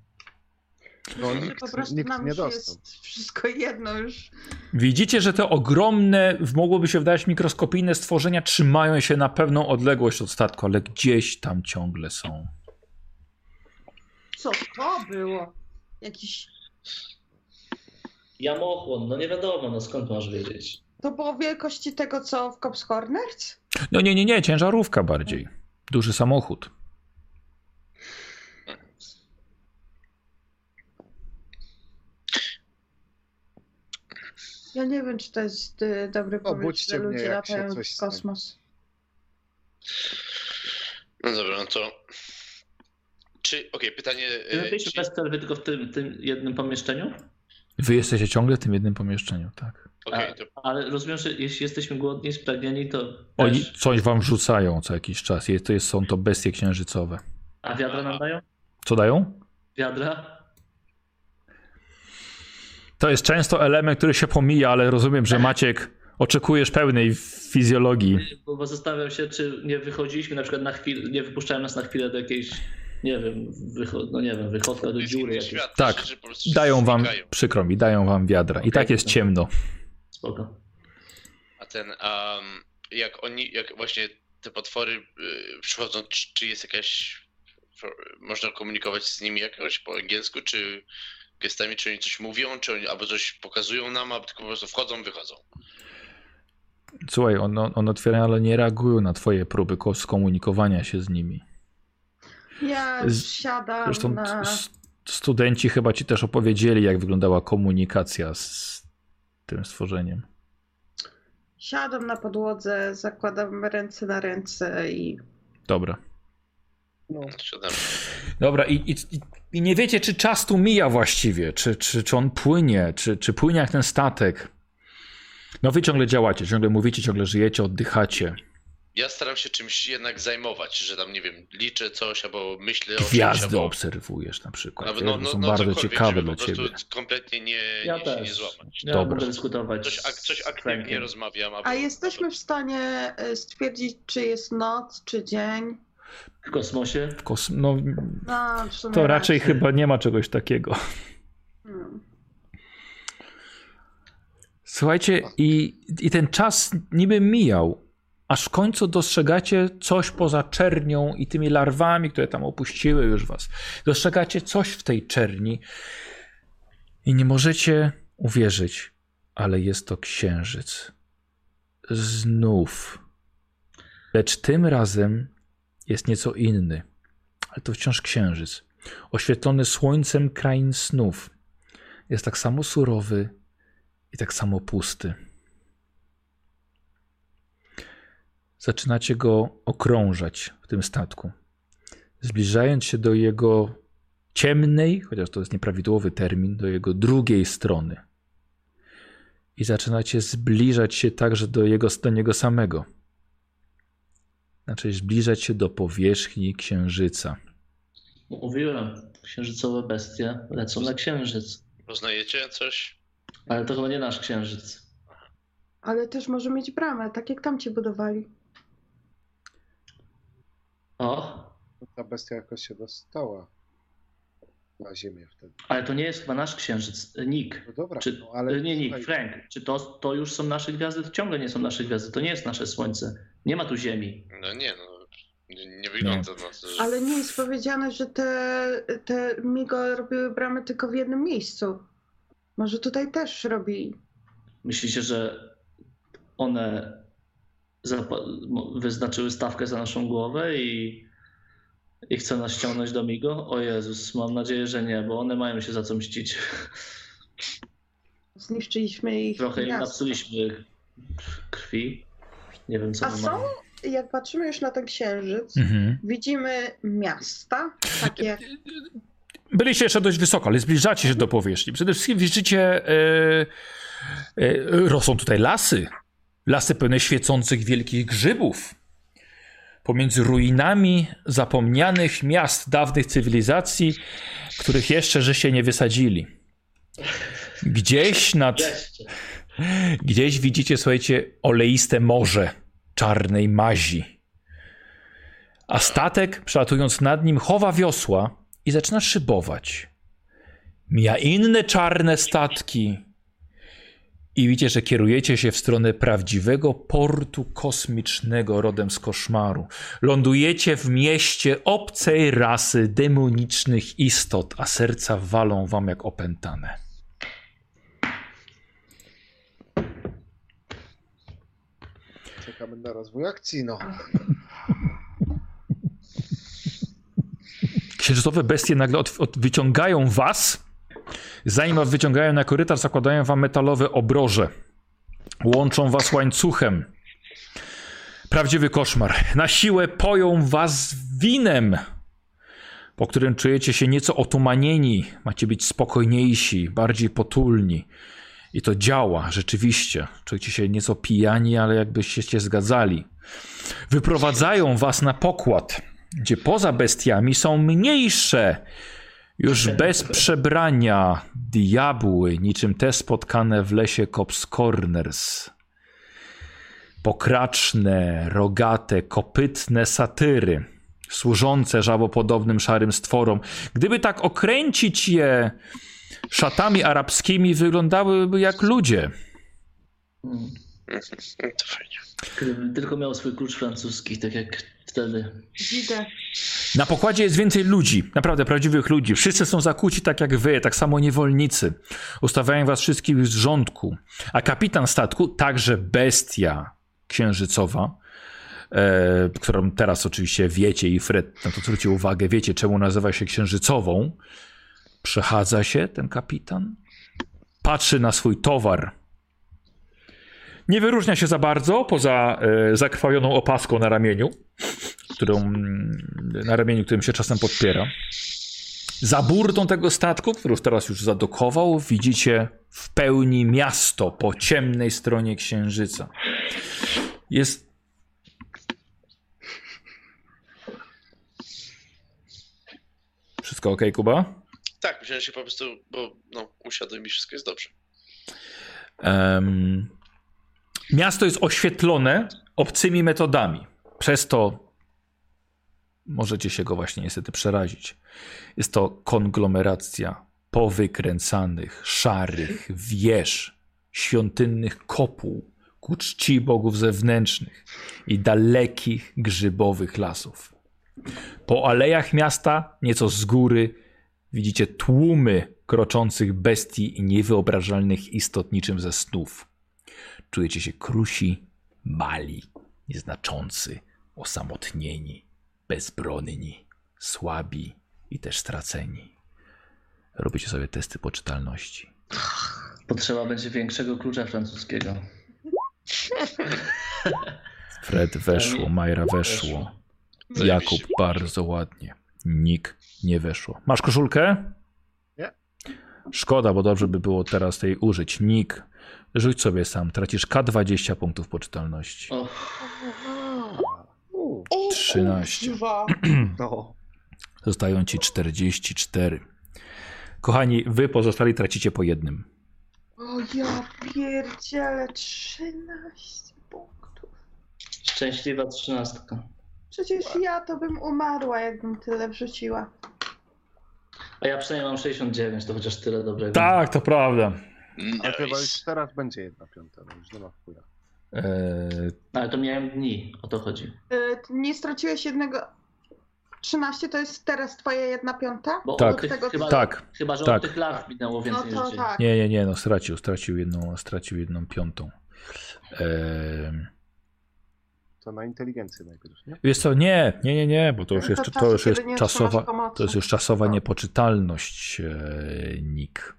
[SPEAKER 5] No, nikt,
[SPEAKER 2] po prostu
[SPEAKER 5] nikt
[SPEAKER 2] nam
[SPEAKER 5] nie dostał.
[SPEAKER 2] jest wszystko jedno już.
[SPEAKER 1] Widzicie, że te ogromne, mogłoby się wydać mikroskopijne stworzenia trzymają się na pewną odległość od statku, ale gdzieś tam ciągle są.
[SPEAKER 2] Co to było? Jakiś...
[SPEAKER 4] Jamochłon, no nie wiadomo, no skąd masz wiedzieć?
[SPEAKER 2] To było wielkości tego, co w Cops Corners?
[SPEAKER 1] No nie, nie, nie, ciężarówka bardziej. Duży samochód.
[SPEAKER 2] Ja nie wiem, czy to jest y, dobry pomysł, że ludzie latają w kosmos.
[SPEAKER 3] No dobra, no to. Czy. Okej, pytanie.
[SPEAKER 4] Czy
[SPEAKER 3] e,
[SPEAKER 4] my byliśmy
[SPEAKER 3] czy-
[SPEAKER 4] bez przerwy tylko w tym, tym jednym pomieszczeniu?
[SPEAKER 1] Wy jesteście ciągle w tym jednym pomieszczeniu, tak.
[SPEAKER 4] A-
[SPEAKER 3] to
[SPEAKER 4] Ale rozumiem, że jeśli jesteśmy głodni, spragnieni, to
[SPEAKER 1] Oni
[SPEAKER 4] też...
[SPEAKER 1] coś wam wrzucają co jakiś czas. Jest, to jest, są to bestie księżycowe.
[SPEAKER 4] A wiadra nam dają?
[SPEAKER 1] Co dają?
[SPEAKER 4] Wiadra?
[SPEAKER 1] To jest często element, który się pomija, ale rozumiem, że Maciek oczekujesz pełnej fizjologii.
[SPEAKER 4] Bo bo zastanawiam się, czy nie wychodziliśmy na przykład na chwilę, nie wypuszczają nas na chwilę do jakiejś, nie wiem, wycho- no nie wiem, wychodka do dziury jakiejś.
[SPEAKER 3] świat,
[SPEAKER 1] Tak,
[SPEAKER 3] prostu
[SPEAKER 1] Dają wam,
[SPEAKER 3] znikają.
[SPEAKER 1] przykro mi, dają wam wiadra. I tak jest ciemno.
[SPEAKER 4] Spoko.
[SPEAKER 3] A ten, um, jak oni, jak właśnie te potwory y, przychodzą, czy, czy jest jakaś, można komunikować z nimi jakoś po angielsku, czy gestami, czy oni coś mówią, czy oni albo coś pokazują nam, albo tylko po prostu wchodzą, wychodzą.
[SPEAKER 1] Słuchaj, one, one otwierają, ale nie reagują na twoje próby ko- skomunikowania się z nimi.
[SPEAKER 2] Ja siadam
[SPEAKER 1] Zresztą
[SPEAKER 2] na...
[SPEAKER 1] studenci chyba ci też opowiedzieli, jak wyglądała komunikacja z tym stworzeniem.
[SPEAKER 2] Siadam na podłodze, zakładam ręce na ręce i
[SPEAKER 1] Dobra.
[SPEAKER 3] Siadam.
[SPEAKER 1] Dobra, i, i, i nie wiecie, czy czas tu mija właściwie, czy, czy, czy on płynie, czy, czy płynie jak ten statek. No wy ciągle działacie, ciągle mówicie, ciągle żyjecie, oddychacie.
[SPEAKER 3] Ja staram się czymś jednak zajmować, że tam, nie wiem, liczę coś, albo myślę o czymś,
[SPEAKER 1] Gwiazdy
[SPEAKER 3] albo...
[SPEAKER 1] obserwujesz na przykład. wiesz,
[SPEAKER 3] no, no,
[SPEAKER 1] są
[SPEAKER 3] no,
[SPEAKER 1] bardzo ciekawe dla
[SPEAKER 3] po
[SPEAKER 1] ciebie.
[SPEAKER 3] prostu kompletnie nie,
[SPEAKER 4] Ja
[SPEAKER 3] nie, nie złamać.
[SPEAKER 4] Ja
[SPEAKER 1] Dobra.
[SPEAKER 4] mogę dyskutować.
[SPEAKER 3] Coś, ak, coś aktywnie rozmawiam. Albo,
[SPEAKER 2] A jesteśmy w stanie y, stwierdzić, czy jest noc, czy dzień?
[SPEAKER 4] W kosmosie?
[SPEAKER 1] W kos- no,
[SPEAKER 2] No,
[SPEAKER 1] to raczej
[SPEAKER 2] raczej.
[SPEAKER 1] chyba nie ma czegoś takiego.
[SPEAKER 2] Hmm.
[SPEAKER 1] Słuchajcie, i, i ten czas niby mijał, aż w końcu dostrzegacie coś poza czernią i tymi larwami, które tam opuściły już was. Dostrzegacie coś w tej czerni i nie możecie uwierzyć, ale jest to księżyc. Znów. Lecz tym razem jest nieco inny, ale to wciąż księżyc. Oświetlony słońcem krain snów. Jest tak samo surowy, i tak samo pusty. Zaczynacie go okrążać w tym statku. Zbliżając się do jego ciemnej, chociaż to jest nieprawidłowy termin, do jego drugiej strony. I zaczynacie zbliżać się także do, jego, do niego samego. Znaczy zbliżać się do powierzchni księżyca.
[SPEAKER 4] Mówiłem, księżycowe bestie lecą na księżyc.
[SPEAKER 3] Poznajecie coś?
[SPEAKER 4] Ale to chyba nie nasz księżyc.
[SPEAKER 2] Ale też może mieć bramę, tak jak tam ci budowali.
[SPEAKER 4] O,
[SPEAKER 5] Ta bestia jakoś się dostała na ziemię wtedy.
[SPEAKER 4] ale to nie jest chyba nasz księżyc. Nick.
[SPEAKER 5] No dobra,
[SPEAKER 4] Czy,
[SPEAKER 5] no, ale
[SPEAKER 4] nie, Nick,
[SPEAKER 5] słuchaj,
[SPEAKER 4] Frank. Czy to, to już są nasze gwiazdy? To ciągle nie są nasze gwiazdy. To nie jest nasze słońce. Nie ma tu Ziemi.
[SPEAKER 3] No nie, no. Nie, nie wygląda na to, że...
[SPEAKER 2] Ale nie jest powiedziane, że te, te migo robiły bramy tylko w jednym miejscu. Może tutaj też robi.
[SPEAKER 4] Myślicie, że one wyznaczyły stawkę za naszą głowę i, i chcą nas ściągnąć do Migo? O Jezus, mam nadzieję, że nie, bo one mają się za co mścić.
[SPEAKER 2] Zniszczyliśmy ich.
[SPEAKER 4] Trochę im napsuliśmy krwi. Nie wiem, co
[SPEAKER 2] A są?
[SPEAKER 4] mamy.
[SPEAKER 2] Jak patrzymy już na ten księżyc,
[SPEAKER 1] Mhm.
[SPEAKER 2] widzimy miasta, takie
[SPEAKER 1] Byliście jeszcze dość wysoko, ale zbliżacie się do powierzchni. Przede wszystkim widzicie, e, e, rosną tutaj lasy. Lasy pełne świecących wielkich grzybów. Pomiędzy ruinami zapomnianych miast dawnych cywilizacji, których jeszcze żeście nie wysadzili. Gdzieś nad,
[SPEAKER 4] Jeszcze.
[SPEAKER 1] gdzieś widzicie, słuchajcie, oleiste morze czarnej mazi. A statek, przelatując nad nim, chowa wiosła i zaczyna szybować. Mija inne czarne statki. I widzicie, że kierujecie się w stronę prawdziwego portu kosmicznego rodem z koszmaru. Lądujecie w mieście obcej rasy demonicznych istot, a serca walą wam jak opętane.
[SPEAKER 5] Czekamy na rozwój akcji, no.
[SPEAKER 1] Księżycowe bestie nagle od, od, wyciągają was. Zanim was wyciągają na korytarz, zakładają wam metalowe obroże. Łączą was łańcuchem. Prawdziwy koszmar. Na siłę poją was winem, po którym czujecie się nieco otumanieni. Macie być spokojniejsi, bardziej potulni. I to działa, rzeczywiście. Czujecie się nieco pijani, ale jakbyście się zgadzali. Wyprowadzają was na pokład, gdzie poza bestiami są mniejsze, już bez przebrania, diabły, niczym te spotkane w lesie Cops Corners. Pokraczne, rogate, kopytne satyry, służące żabopodobnym szarym stworom. Gdyby tak okręcić je szatami arabskimi, wyglądałyby jak ludzie.
[SPEAKER 4] Mm.
[SPEAKER 3] Fajnie.
[SPEAKER 4] Gdybym tylko miał swój klucz francuski, tak jak wtedy.
[SPEAKER 2] Widzę.
[SPEAKER 1] Na pokładzie jest więcej ludzi, naprawdę prawdziwych ludzi. Wszyscy są zakuci tak jak wy, tak samo niewolnicy. Ustawiają was wszystkich z rządku. A kapitan statku, także bestia księżycowa, e, którą teraz oczywiście wiecie i Fred na to zwrócił uwagę, wiecie czemu nazywa się księżycową. Przechadza się ten kapitan, patrzy na swój towar. Nie wyróżnia się za bardzo, poza e, zakrwawioną opaską na ramieniu, którą, mm, na ramieniu, którym się czasem podpiera. Za burtą tego statku, który już teraz już zadokował, widzicie w pełni miasto po ciemnej stronie księżyca. Jest. Wszystko ok, Kuba?
[SPEAKER 3] Tak, myślałem się po prostu, bo no, usiadłem i wszystko jest dobrze.
[SPEAKER 1] Em, miasto jest oświetlone obcymi metodami. Przez to możecie się go właśnie niestety przerazić. Jest to konglomeracja powykręcanych, szarych wież, świątynnych kopuł ku czci bogów zewnętrznych i dalekich grzybowych lasów. Po alejach miasta, nieco z góry, widzicie tłumy kroczących bestii i niewyobrażalnych istot niczym ze snów. Czujecie się krusi, mali, nieznaczący, osamotnieni, bezbronni, słabi i też straceni. Robicie sobie testy poczytalności.
[SPEAKER 4] Potrzeba będzie większego klucza francuskiego.
[SPEAKER 1] Fred weszło, Majra weszło. Jakub bardzo ładnie. Nick nie weszło. Masz koszulkę?
[SPEAKER 5] Nie.
[SPEAKER 1] Szkoda, bo dobrze by było teraz tej użyć. Nick, rzuć sobie sam. Tracisz K20 punktów poczytalności.
[SPEAKER 4] O,
[SPEAKER 5] U,
[SPEAKER 1] 13.
[SPEAKER 2] Dwa.
[SPEAKER 5] no.
[SPEAKER 1] Zostają ci 44. Kochani, wy pozostali tracicie po jednym.
[SPEAKER 2] O ja pierdzielę, 13 punktów.
[SPEAKER 4] szczęśliwa trzynastka.
[SPEAKER 2] Przecież ja to bym umarła, jakbym tyle wrzuciła.
[SPEAKER 4] A ja przynajmniej mam 69, to chociaż tyle dobrego.
[SPEAKER 1] Tak, to prawda.
[SPEAKER 5] Ale chyba już
[SPEAKER 3] Nice.
[SPEAKER 5] teraz będzie jedna piąta, no już nie ma wpływu.
[SPEAKER 1] Eee,
[SPEAKER 4] Ale to miałem dni, o to chodzi.
[SPEAKER 2] Ty nie straciłeś jednego... 13 to jest teraz twoja jedna piąta?
[SPEAKER 4] Bo
[SPEAKER 1] Tak.
[SPEAKER 4] tych,
[SPEAKER 2] Tego-
[SPEAKER 4] chyba,
[SPEAKER 1] tak,
[SPEAKER 4] chyba, że
[SPEAKER 1] tak.
[SPEAKER 4] od tych lat minęło
[SPEAKER 2] No
[SPEAKER 4] więcej
[SPEAKER 2] to
[SPEAKER 4] rzeczy.
[SPEAKER 2] tak.
[SPEAKER 1] nie, nie, nie, no stracił, stracił jedną, stracił jedną piątą. Eee,
[SPEAKER 5] To na inteligencję najpierw, nie?
[SPEAKER 1] Wiesz co, nie, nie, nie, nie, bo to już
[SPEAKER 2] To
[SPEAKER 1] jest,
[SPEAKER 2] czasu,
[SPEAKER 1] to już jest czasowa, to jest już czasowa
[SPEAKER 5] No.
[SPEAKER 1] niepoczytalność, e, Nick.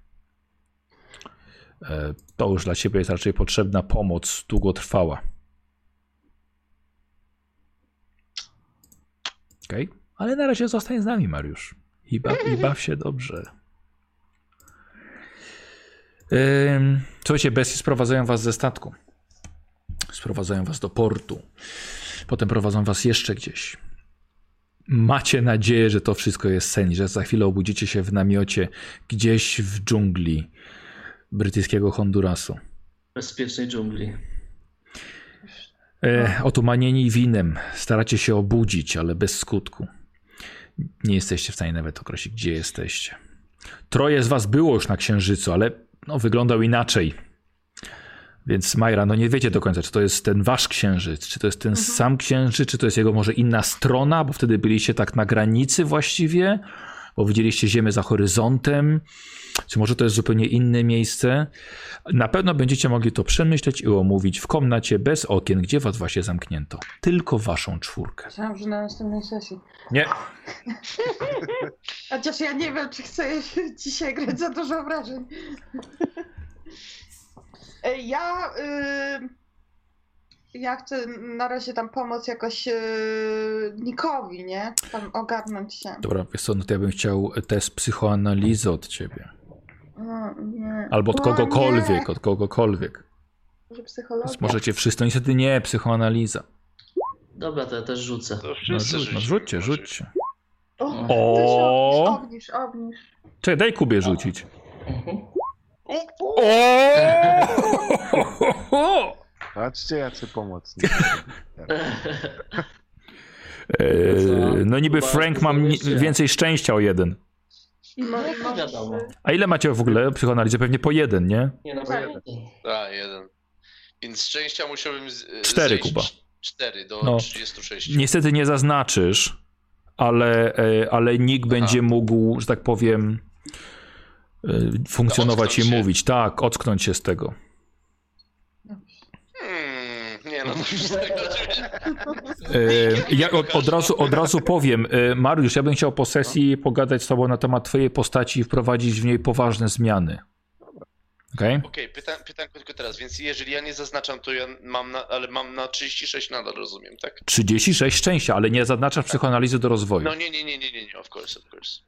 [SPEAKER 1] E, to już dla ciebie jest raczej potrzebna pomoc długotrwała. Okej, ale na razie zostań z nami, Mariusz. I, ba, i baw się dobrze. Ym, Słuchajcie, bestie sprowadzają was ze statku. Sprowadzają was do portu. Potem prowadzą was jeszcze gdzieś. Macie nadzieję, że to wszystko jest sen, że za chwilę obudzicie się w namiocie gdzieś w dżungli brytyjskiego Hondurasu.
[SPEAKER 4] Bezpiecznej dżungli.
[SPEAKER 1] E, otumanieni winem, staracie się obudzić, ale bez skutku. Nie jesteście w stanie nawet określić, gdzie jesteście. Troje z was było już na Księżycu, ale no, wyglądał inaczej. Więc Majra, no nie wiecie do końca, czy to jest ten wasz księżyc, czy to jest ten sam księżyc, czy to jest jego może inna strona, bo wtedy byliście tak na granicy właściwie, bo widzieliście Ziemię za horyzontem, czy może to jest zupełnie inne miejsce. Na pewno będziecie mogli to przemyśleć i omówić w komnacie bez okien, gdzie was właśnie zamknięto. Tylko waszą czwórkę.
[SPEAKER 2] Myślałam, że na następnej sesji.
[SPEAKER 1] Nie,
[SPEAKER 2] Chociaż ja nie wiem, czy chcę dzisiaj grać za dużo obrażeń. E, Ja. Y, ja chcę na razie tam pomóc jakoś y, Nikowi, nie? Tam ogarnąć się.
[SPEAKER 1] dobra, wiesz co, no to ja bym chciał test psychoanalizy od ciebie.
[SPEAKER 2] No, nie.
[SPEAKER 1] Albo od kogokolwiek,
[SPEAKER 2] Nie.
[SPEAKER 1] od kogokolwiek.
[SPEAKER 2] Może psychologia.
[SPEAKER 1] Więc możecie wszyscy, niestety nie, psychoanaliza.
[SPEAKER 4] Dobra, to ja też rzucę.
[SPEAKER 3] To
[SPEAKER 1] No, rzuć, no rzućcie, rzućcie.
[SPEAKER 2] O,
[SPEAKER 1] O!
[SPEAKER 2] obniż, obniż, obniż.
[SPEAKER 1] Czekaj, daj Kubie rzucić.
[SPEAKER 4] Mhm.
[SPEAKER 1] O!
[SPEAKER 5] Patrzcie, jacy pomocni.
[SPEAKER 1] Eee, no niby Frank
[SPEAKER 4] wiecie.
[SPEAKER 1] więcej szczęścia o jeden.
[SPEAKER 4] No wiadomo.
[SPEAKER 1] A ile macie w ogóle psychoanalizy? Pewnie po jeden, nie?
[SPEAKER 4] Nie, no
[SPEAKER 2] Tak.
[SPEAKER 4] jeden.
[SPEAKER 3] A, jeden. Więc szczęścia musiałbym z,
[SPEAKER 1] Cztery,
[SPEAKER 3] zejść
[SPEAKER 1] Kuba.
[SPEAKER 3] Cztery do
[SPEAKER 1] No.
[SPEAKER 3] 36.
[SPEAKER 1] Niestety nie zaznaczysz, ale, e, ale nikt będzie mógł, że tak powiem, e, funkcjonować i mówić. Tak, ocknąć się z tego.
[SPEAKER 3] Nie no, to wszystko oczywiście.
[SPEAKER 1] E, Ja od, od, razu, od razu powiem, e, Mariusz, ja bym chciał po sesji pogadać z tobą na temat twojej postaci i wprowadzić w niej poważne zmiany. Okej?
[SPEAKER 3] Pyta, pytanko tylko teraz, więc jeżeli ja nie zaznaczam, to ja mam na, ale mam na 36 nadal, rozumiem, tak?
[SPEAKER 1] 36 szczęścia, ale nie zaznaczasz psychoanalizy do rozwoju.
[SPEAKER 3] No nie, nie, nie, nie, nie, nie, of course, of course.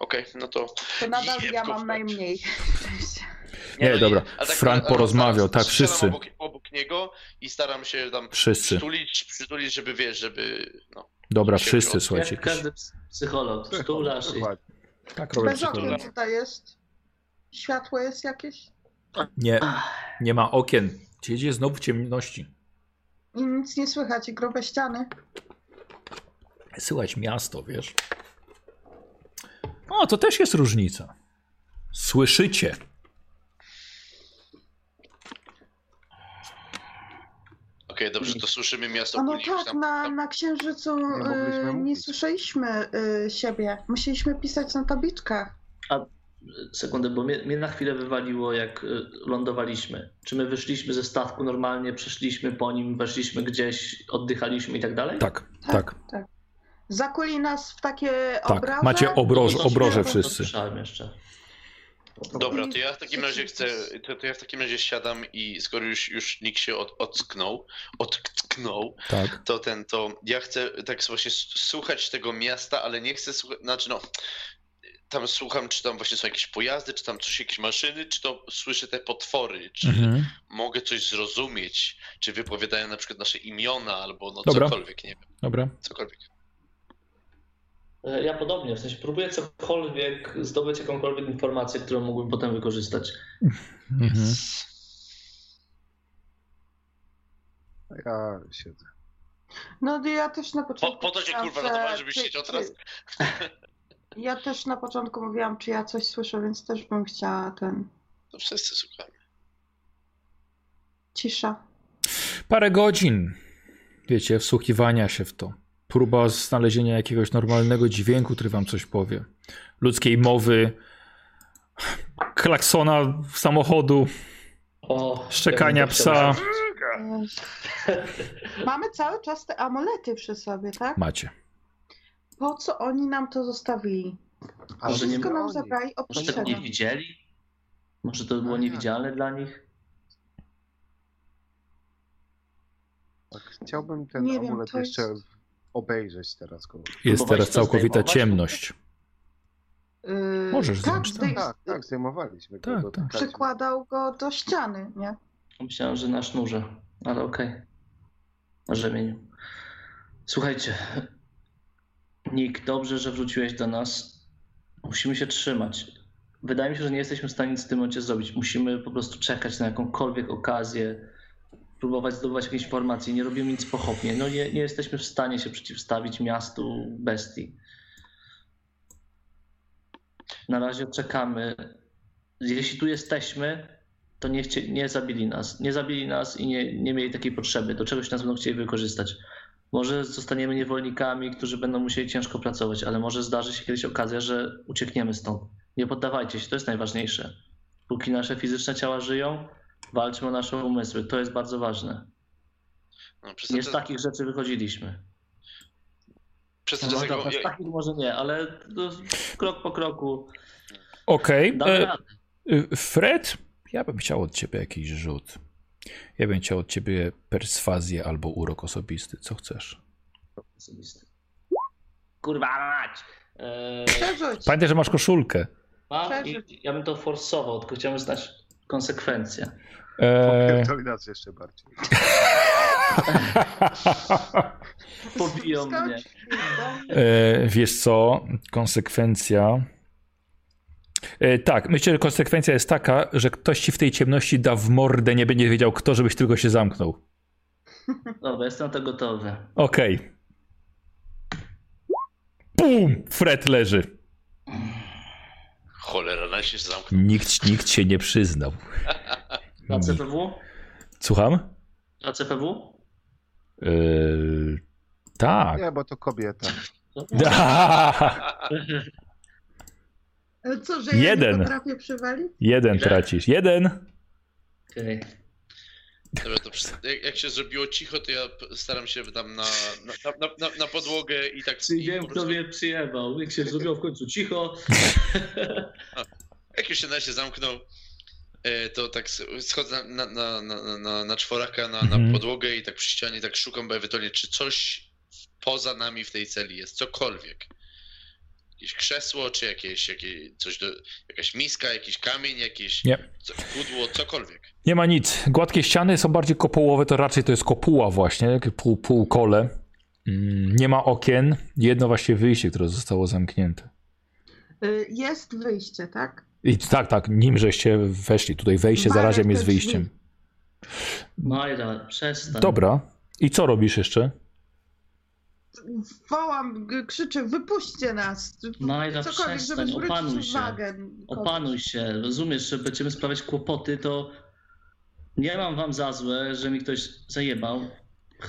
[SPEAKER 3] Okej, no to...
[SPEAKER 2] To nadal ja mam najmniej.
[SPEAKER 1] Nie,
[SPEAKER 3] no
[SPEAKER 1] dobra.
[SPEAKER 3] tak,
[SPEAKER 1] Frank porozmawiał, tak,
[SPEAKER 3] strzelam
[SPEAKER 1] wszyscy.
[SPEAKER 3] Obok, obok niego i staram się tam
[SPEAKER 1] Wszyscy.
[SPEAKER 3] przytulić, przytulić, żeby wiesz, żeby... No.
[SPEAKER 1] Dobra, wszyscy, słuchajcie.
[SPEAKER 4] Jak każdy ps- psycholog, stulasz i...
[SPEAKER 1] Tak,
[SPEAKER 2] Bez okien tutaj jest. Światło jest jakieś?
[SPEAKER 1] Nie, nie ma okien. Siedzie znowu w ciemności.
[SPEAKER 2] I nic nie słychać, i grube ściany.
[SPEAKER 1] Słychać miasto, wiesz. O, to też jest różnica. Słyszycie.
[SPEAKER 3] Okej, dobrze, to słyszymy miasto
[SPEAKER 2] A no
[SPEAKER 3] już
[SPEAKER 2] tak,
[SPEAKER 3] tam-
[SPEAKER 2] na,
[SPEAKER 3] tam-
[SPEAKER 2] na Księżycu
[SPEAKER 5] mogliśmy
[SPEAKER 2] y, nie
[SPEAKER 5] mówić.
[SPEAKER 2] słyszeliśmy y, siebie. Musieliśmy pisać na tabliczkach.
[SPEAKER 4] Sekundę, bo mnie, mnie na chwilę wywaliło, jak y, lądowaliśmy. Czy my wyszliśmy ze statku normalnie, przeszliśmy po nim, weszliśmy gdzieś, oddychaliśmy i tak dalej?
[SPEAKER 1] Tak, tak,
[SPEAKER 2] Zakuli nas w takie
[SPEAKER 1] tak.
[SPEAKER 2] obrazy.
[SPEAKER 1] Macie obroż, obroże wszyscy.
[SPEAKER 4] Słyszałem jeszcze.
[SPEAKER 3] Dobra, to ja w takim razie chcę, to, to ja w takim razie siadam i skoro już, już nikt się od, ocknął, ocknął,
[SPEAKER 1] Tak.
[SPEAKER 3] to ten, to ja chcę tak właśnie słuchać tego miasta, ale nie chcę słuchać, znaczy no, tam słucham, czy tam właśnie są jakieś pojazdy, czy tam coś, jakieś maszyny, czy to słyszę te potwory, czy
[SPEAKER 1] Mhm.
[SPEAKER 3] mogę coś zrozumieć, czy wypowiadają na przykład nasze imiona, albo no
[SPEAKER 1] Dobra.
[SPEAKER 3] cokolwiek, nie wiem,
[SPEAKER 1] Dobra.
[SPEAKER 3] cokolwiek.
[SPEAKER 4] E, Ja podobnie, w sensie próbuję cokolwiek, zdobyć jakąkolwiek informację, którą mógłbym potem wykorzystać.
[SPEAKER 1] Mhm.
[SPEAKER 5] Ja siedzę.
[SPEAKER 2] No ja też na
[SPEAKER 3] Po,
[SPEAKER 2] początku.
[SPEAKER 3] po to cię kurwa
[SPEAKER 2] że
[SPEAKER 3] ratowałem, żebyś
[SPEAKER 2] czy-
[SPEAKER 3] siedział
[SPEAKER 2] czy-
[SPEAKER 3] teraz.
[SPEAKER 2] Ja też na początku mówiłam, czy ja coś słyszę, więc też bym chciała ten.
[SPEAKER 3] To wszyscy słuchamy.
[SPEAKER 2] Cisza.
[SPEAKER 1] Parę godzin, wiecie, wsłuchiwania się w to. Próba znalezienia jakiegoś normalnego dźwięku, który wam coś powie. Ludzkiej mowy, klaksona samochodu,
[SPEAKER 4] O,
[SPEAKER 1] szczekania
[SPEAKER 4] ja
[SPEAKER 1] psa.
[SPEAKER 2] Mamy cały czas te amulety przy sobie, tak?
[SPEAKER 1] Macie.
[SPEAKER 2] Po co oni nam to zostawili?
[SPEAKER 5] A
[SPEAKER 4] Może nie
[SPEAKER 2] Wszystko nam
[SPEAKER 5] broni.
[SPEAKER 2] zabrali oprócz
[SPEAKER 4] Może tego nie widzieli? Może to było niewidzialne dla nich?
[SPEAKER 5] Tak, chciałbym ten
[SPEAKER 2] Nie wiem,
[SPEAKER 5] amulet
[SPEAKER 2] to
[SPEAKER 5] jeszcze
[SPEAKER 2] jest-
[SPEAKER 5] obejrzeć teraz go.
[SPEAKER 1] Jest
[SPEAKER 4] Próbowałeś
[SPEAKER 1] teraz
[SPEAKER 4] to
[SPEAKER 1] całkowita
[SPEAKER 4] zdejmować?
[SPEAKER 1] ciemność.
[SPEAKER 2] Yy,
[SPEAKER 1] Możesz
[SPEAKER 2] tak,
[SPEAKER 1] zdjąć, tak.
[SPEAKER 2] zdej-
[SPEAKER 5] Tak, tak, zdejmowaliśmy go.
[SPEAKER 1] Tak,
[SPEAKER 5] dotykaliśmy.
[SPEAKER 2] przykładał go do ściany, nie?
[SPEAKER 4] Myślałem, że na sznurze, ale okej. Na rzemieniu. Słuchajcie, Nick, dobrze, że wróciłeś do nas. Musimy się trzymać. Wydaje mi się, że nie jesteśmy w stanie nic w tym momencie zrobić. Musimy po prostu czekać na jakąkolwiek okazję. Próbować zdobywać jakieś informacje, nie robimy nic pochopnie. No nie, nie jesteśmy w stanie się przeciwstawić miastu bestii. Na razie czekamy. Jeśli tu jesteśmy, to nie, chcie, nie zabili nas. Nie zabili nas i nie, nie mieli takiej potrzeby. Do czegoś nas będą chcieli wykorzystać. Może zostaniemy niewolnikami, którzy będą musieli ciężko pracować, ale może zdarzy się kiedyś okazja, że uciekniemy stąd. Nie poddawajcie się, to jest najważniejsze. Póki nasze fizyczne ciała żyją, walczmy o nasze umysły. To jest bardzo ważne.
[SPEAKER 3] No, przez
[SPEAKER 4] Nie z takich rzeczy wychodziliśmy.
[SPEAKER 3] przez
[SPEAKER 4] No,
[SPEAKER 3] czas
[SPEAKER 4] dobra,
[SPEAKER 3] jak,
[SPEAKER 4] z takich może nie, ale to krok po kroku
[SPEAKER 1] Okej.
[SPEAKER 4] damy
[SPEAKER 1] e, Fred, ja bym chciał od ciebie jakiś rzut. Ja bym chciał od ciebie perswazję albo urok osobisty. Co chcesz?
[SPEAKER 4] Osobisty. Kurwa mać! Eee.
[SPEAKER 1] Pamiętaj, że masz koszulkę.
[SPEAKER 4] mam i ja bym to forsował, tylko chciałbym znać konsekwencje.
[SPEAKER 1] E,
[SPEAKER 5] To nas jeszcze bardziej.
[SPEAKER 4] Pobiją mnie.
[SPEAKER 1] e, wiesz co? Konsekwencja. E, tak, myślę, że konsekwencja jest taka, że ktoś ci w tej ciemności da w mordę, nie będzie wiedział kto, żebyś tylko się zamknął.
[SPEAKER 4] Dobra, jestem na to gotowy.
[SPEAKER 1] Okej. Bum! Fred leży.
[SPEAKER 3] Cholera, na się zamknął.
[SPEAKER 1] Nikt, nikt się nie przyznał.
[SPEAKER 4] Na CPW?
[SPEAKER 1] Słucham?
[SPEAKER 4] Na CPW?
[SPEAKER 1] Yy, tak.
[SPEAKER 5] Nie, bo to kobieta.
[SPEAKER 2] Ale Co, że ja
[SPEAKER 1] Jeden.
[SPEAKER 2] nie potrafię przywalić?
[SPEAKER 1] Jeden
[SPEAKER 4] Ile?
[SPEAKER 1] tracisz. Jeden.
[SPEAKER 4] Okej.
[SPEAKER 3] Dobra, to przy, jak, jak się zrobiło cicho, to ja staram się tam na, na, na, na, na podłogę i tak...
[SPEAKER 4] Czyli wiem, kto mnie przyjebał. Jak się zrobiło w końcu cicho.
[SPEAKER 3] Jak już się na się zamknął, e, to tak schodzę na, na, na, na, na czworaka, na,
[SPEAKER 1] Mhm.
[SPEAKER 3] na podłogę i tak przy ścianie tak szukam ewentualnie, czy coś poza nami w tej celi jest, cokolwiek. Jakieś krzesło, czy jakieś, jakieś coś do, jakaś miska, jakiś kamień, jakieś
[SPEAKER 1] Nie.
[SPEAKER 3] co, pudło, cokolwiek.
[SPEAKER 1] Nie ma nic. Gładkie ściany są bardziej kopułowe, to raczej to jest kopuła właśnie, pół, półkole. Mm, Nie ma okien. Jedno właśnie wyjście, które zostało zamknięte.
[SPEAKER 2] Y, Jest wyjście, tak?
[SPEAKER 1] I tak, tak, nim żeście weszli. Tutaj wejście zarazem jest wyjściem.
[SPEAKER 4] Majra, przestań.
[SPEAKER 1] Dobra. I co robisz jeszcze?
[SPEAKER 2] Wołam, krzyczę, wypuśćcie nas. Cokolwiek, żeby
[SPEAKER 4] przestań, opanuj się.
[SPEAKER 2] uwagę.
[SPEAKER 4] Opanuj się. Rozumiesz, że będziemy sprawiać kłopoty, to nie mam wam za złe, że mi ktoś zajebał.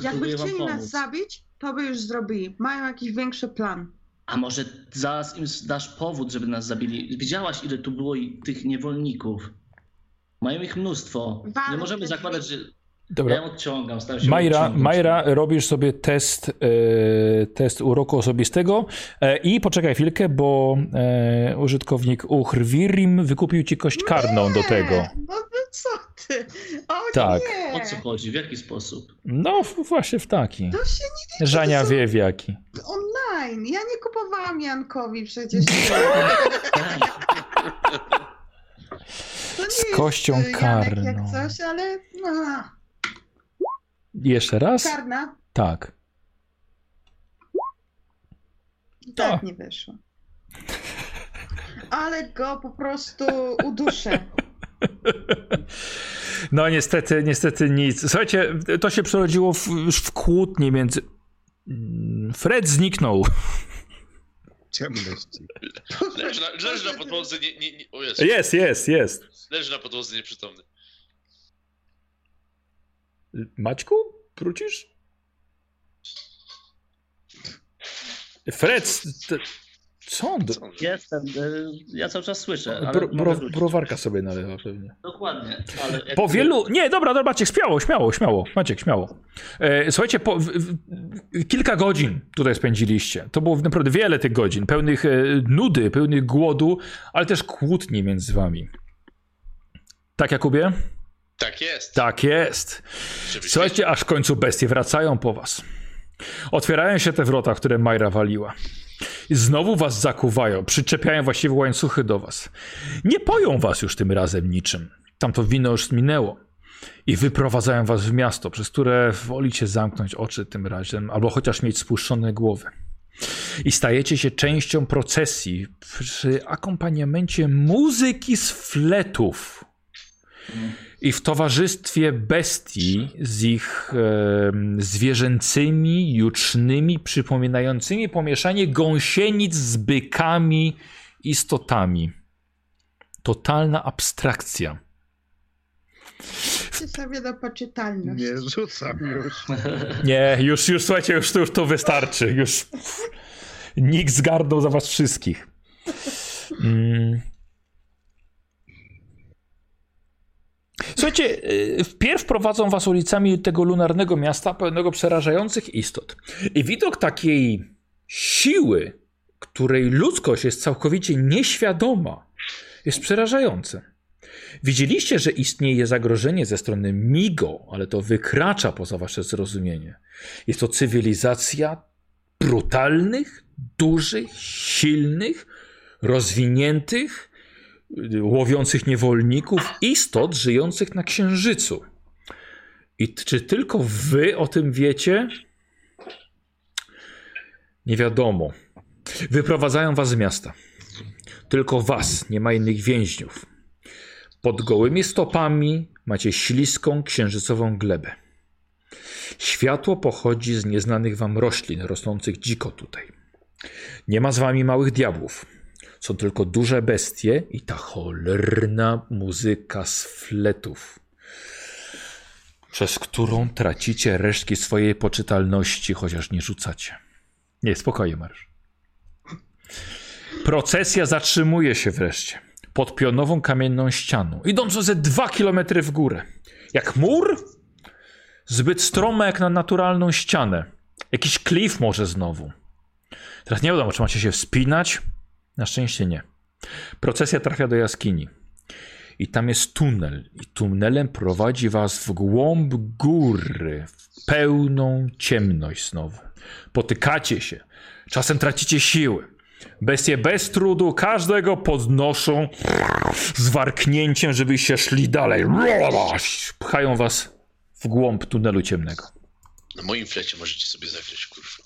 [SPEAKER 2] Jakby chcieli nas zabić, to by już zrobili. Mają jakiś większy plan.
[SPEAKER 4] A może zaraz im dasz powód, żeby nas zabili? Widziałaś, ile tu było tych niewolników. Mają ich mnóstwo. Nie możemy zakładać, że... Ja
[SPEAKER 1] Dobra.
[SPEAKER 4] ją odciągam, staram się
[SPEAKER 1] Majra. Majra, robisz sobie test, e, test uroku osobistego e, i poczekaj chwilkę, bo e, użytkownik Uchrwirim wykupił ci kość karną do tego.
[SPEAKER 2] Nie, No, no co ty? O
[SPEAKER 1] Tak.
[SPEAKER 2] nie!
[SPEAKER 4] O co chodzi? W jaki sposób?
[SPEAKER 1] No właśnie w taki.
[SPEAKER 2] To się nie
[SPEAKER 1] Żania
[SPEAKER 2] to są-
[SPEAKER 1] wie w jaki.
[SPEAKER 2] online. Ja nie kupowałam Jankowi przecież.
[SPEAKER 1] Z
[SPEAKER 2] jest,
[SPEAKER 1] kością
[SPEAKER 2] Janek
[SPEAKER 1] karną.
[SPEAKER 2] Jak coś, ale no,
[SPEAKER 1] Jeszcze raz?
[SPEAKER 2] karna.
[SPEAKER 1] Tak.
[SPEAKER 2] I tak nie wyszło. Ale go po prostu uduszę.
[SPEAKER 1] No niestety, niestety nic. Słuchajcie, to się przerodziło w, już w kłótni między... Mm, Fred zniknął.
[SPEAKER 5] Ciemności.
[SPEAKER 3] Leży na, leży na podłodze, nie, nie, nie, o Jezu,
[SPEAKER 1] Jest, jest, jest.
[SPEAKER 3] leży na podłodze nieprzytomny.
[SPEAKER 1] Maćku, wrócisz? Fred,
[SPEAKER 3] robi?
[SPEAKER 4] Jestem, y, ja cały czas słyszę, ale
[SPEAKER 1] Bro, bro, browarka sobie nalewa pewnie.
[SPEAKER 4] Dokładnie,
[SPEAKER 1] Po wielu. Nie, dobra, dobra, Maciek, śmiało, śmiało, śmiało. Maciek, śmiało. E, słuchajcie, po, w, w, kilka godzin tutaj spędziliście. To było naprawdę wiele tych godzin, pełnych e, nudy, pełnych głodu, ale też kłótni między wami. Tak, Jakubie?
[SPEAKER 3] Tak jest.
[SPEAKER 1] Tak jest. Słuchajcie, aż w końcu bestie wracają po was. Otwierają się te wrota, które Majra waliła. Znowu was zakuwają, przyczepiają właściwie łańcuchy do was. Nie poją was już tym razem niczym. Tamto wino już minęło. I wyprowadzają was w miasto, przez które wolicie zamknąć oczy tym razem, albo chociaż mieć spuszczone głowy. I stajecie się częścią procesji przy akompaniamencie muzyki z fletów. I w towarzystwie bestii z ich e, zwierzęcymi, jucznymi, przypominającymi pomieszanie gąsienic z bykami, istotami. Totalna abstrakcja.
[SPEAKER 2] Sobie na poczytalność.
[SPEAKER 5] Nie rzucam już.
[SPEAKER 1] Nie, już, już słuchajcie, już, już to wystarczy. Już nikt zgarnął za was wszystkich. Mm. Słuchajcie, y, wpierw prowadzą was ulicami tego lunarnego miasta pełnego przerażających istot. I widok takiej siły, której ludzkość jest całkowicie nieświadoma, jest przerażający. Widzieliście, że istnieje zagrożenie ze strony Migo, ale to wykracza poza wasze zrozumienie. Jest to cywilizacja brutalnych, dużych, silnych, rozwiniętych, łowiących niewolników, istot żyjących na księżycu. I czy tylko wy o tym wiecie? Nie wiadomo. Wyprowadzają was z miasta. Tylko was, nie ma innych więźniów. Pod gołymi stopami macie śliską, księżycową glebę. Światło pochodzi z nieznanych wam roślin, rosnących dziko tutaj. Nie ma z wami małych diabłów. Są tylko duże bestie i ta cholerna muzyka z fletów, przez którą tracicie resztki swojej poczytalności, chociaż nie rzucacie. Nie, spokojnie, marsz. Procesja zatrzymuje się wreszcie pod pionową kamienną ścianą, idącą ze dwa kilometry w górę. Jak mur? Zbyt stroma jak na naturalną ścianę. Jakiś klif może znowu. Teraz nie wiadomo, czy macie się wspinać. Na szczęście nie. Procesja trafia do jaskini. I tam jest tunel. I tunelem prowadzi was w głąb góry, w pełną ciemność znowu. Potykacie się. Czasem tracicie siły. Bestie bez trudu każdego podnoszą z warknięciem, żebyście szli dalej. Pchają was w głąb tunelu ciemnego.
[SPEAKER 3] Na moim flecie możecie sobie zagrać, kurwa.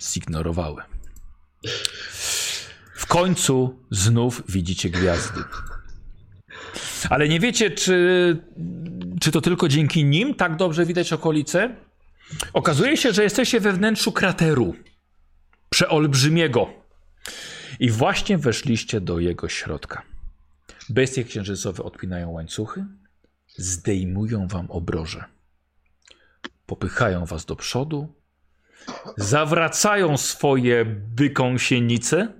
[SPEAKER 1] zignorowały. W końcu znów widzicie gwiazdy. Ale nie wiecie, czy, czy to tylko dzięki nim tak dobrze widać okolice? Okazuje się, że jesteście we wnętrzu krateru. Przeolbrzymiego. I właśnie weszliście do jego środka. Bestie księżycowe odpinają łańcuchy, zdejmują wam obroże. Popychają was do przodu, zawracają swoje bykąsienice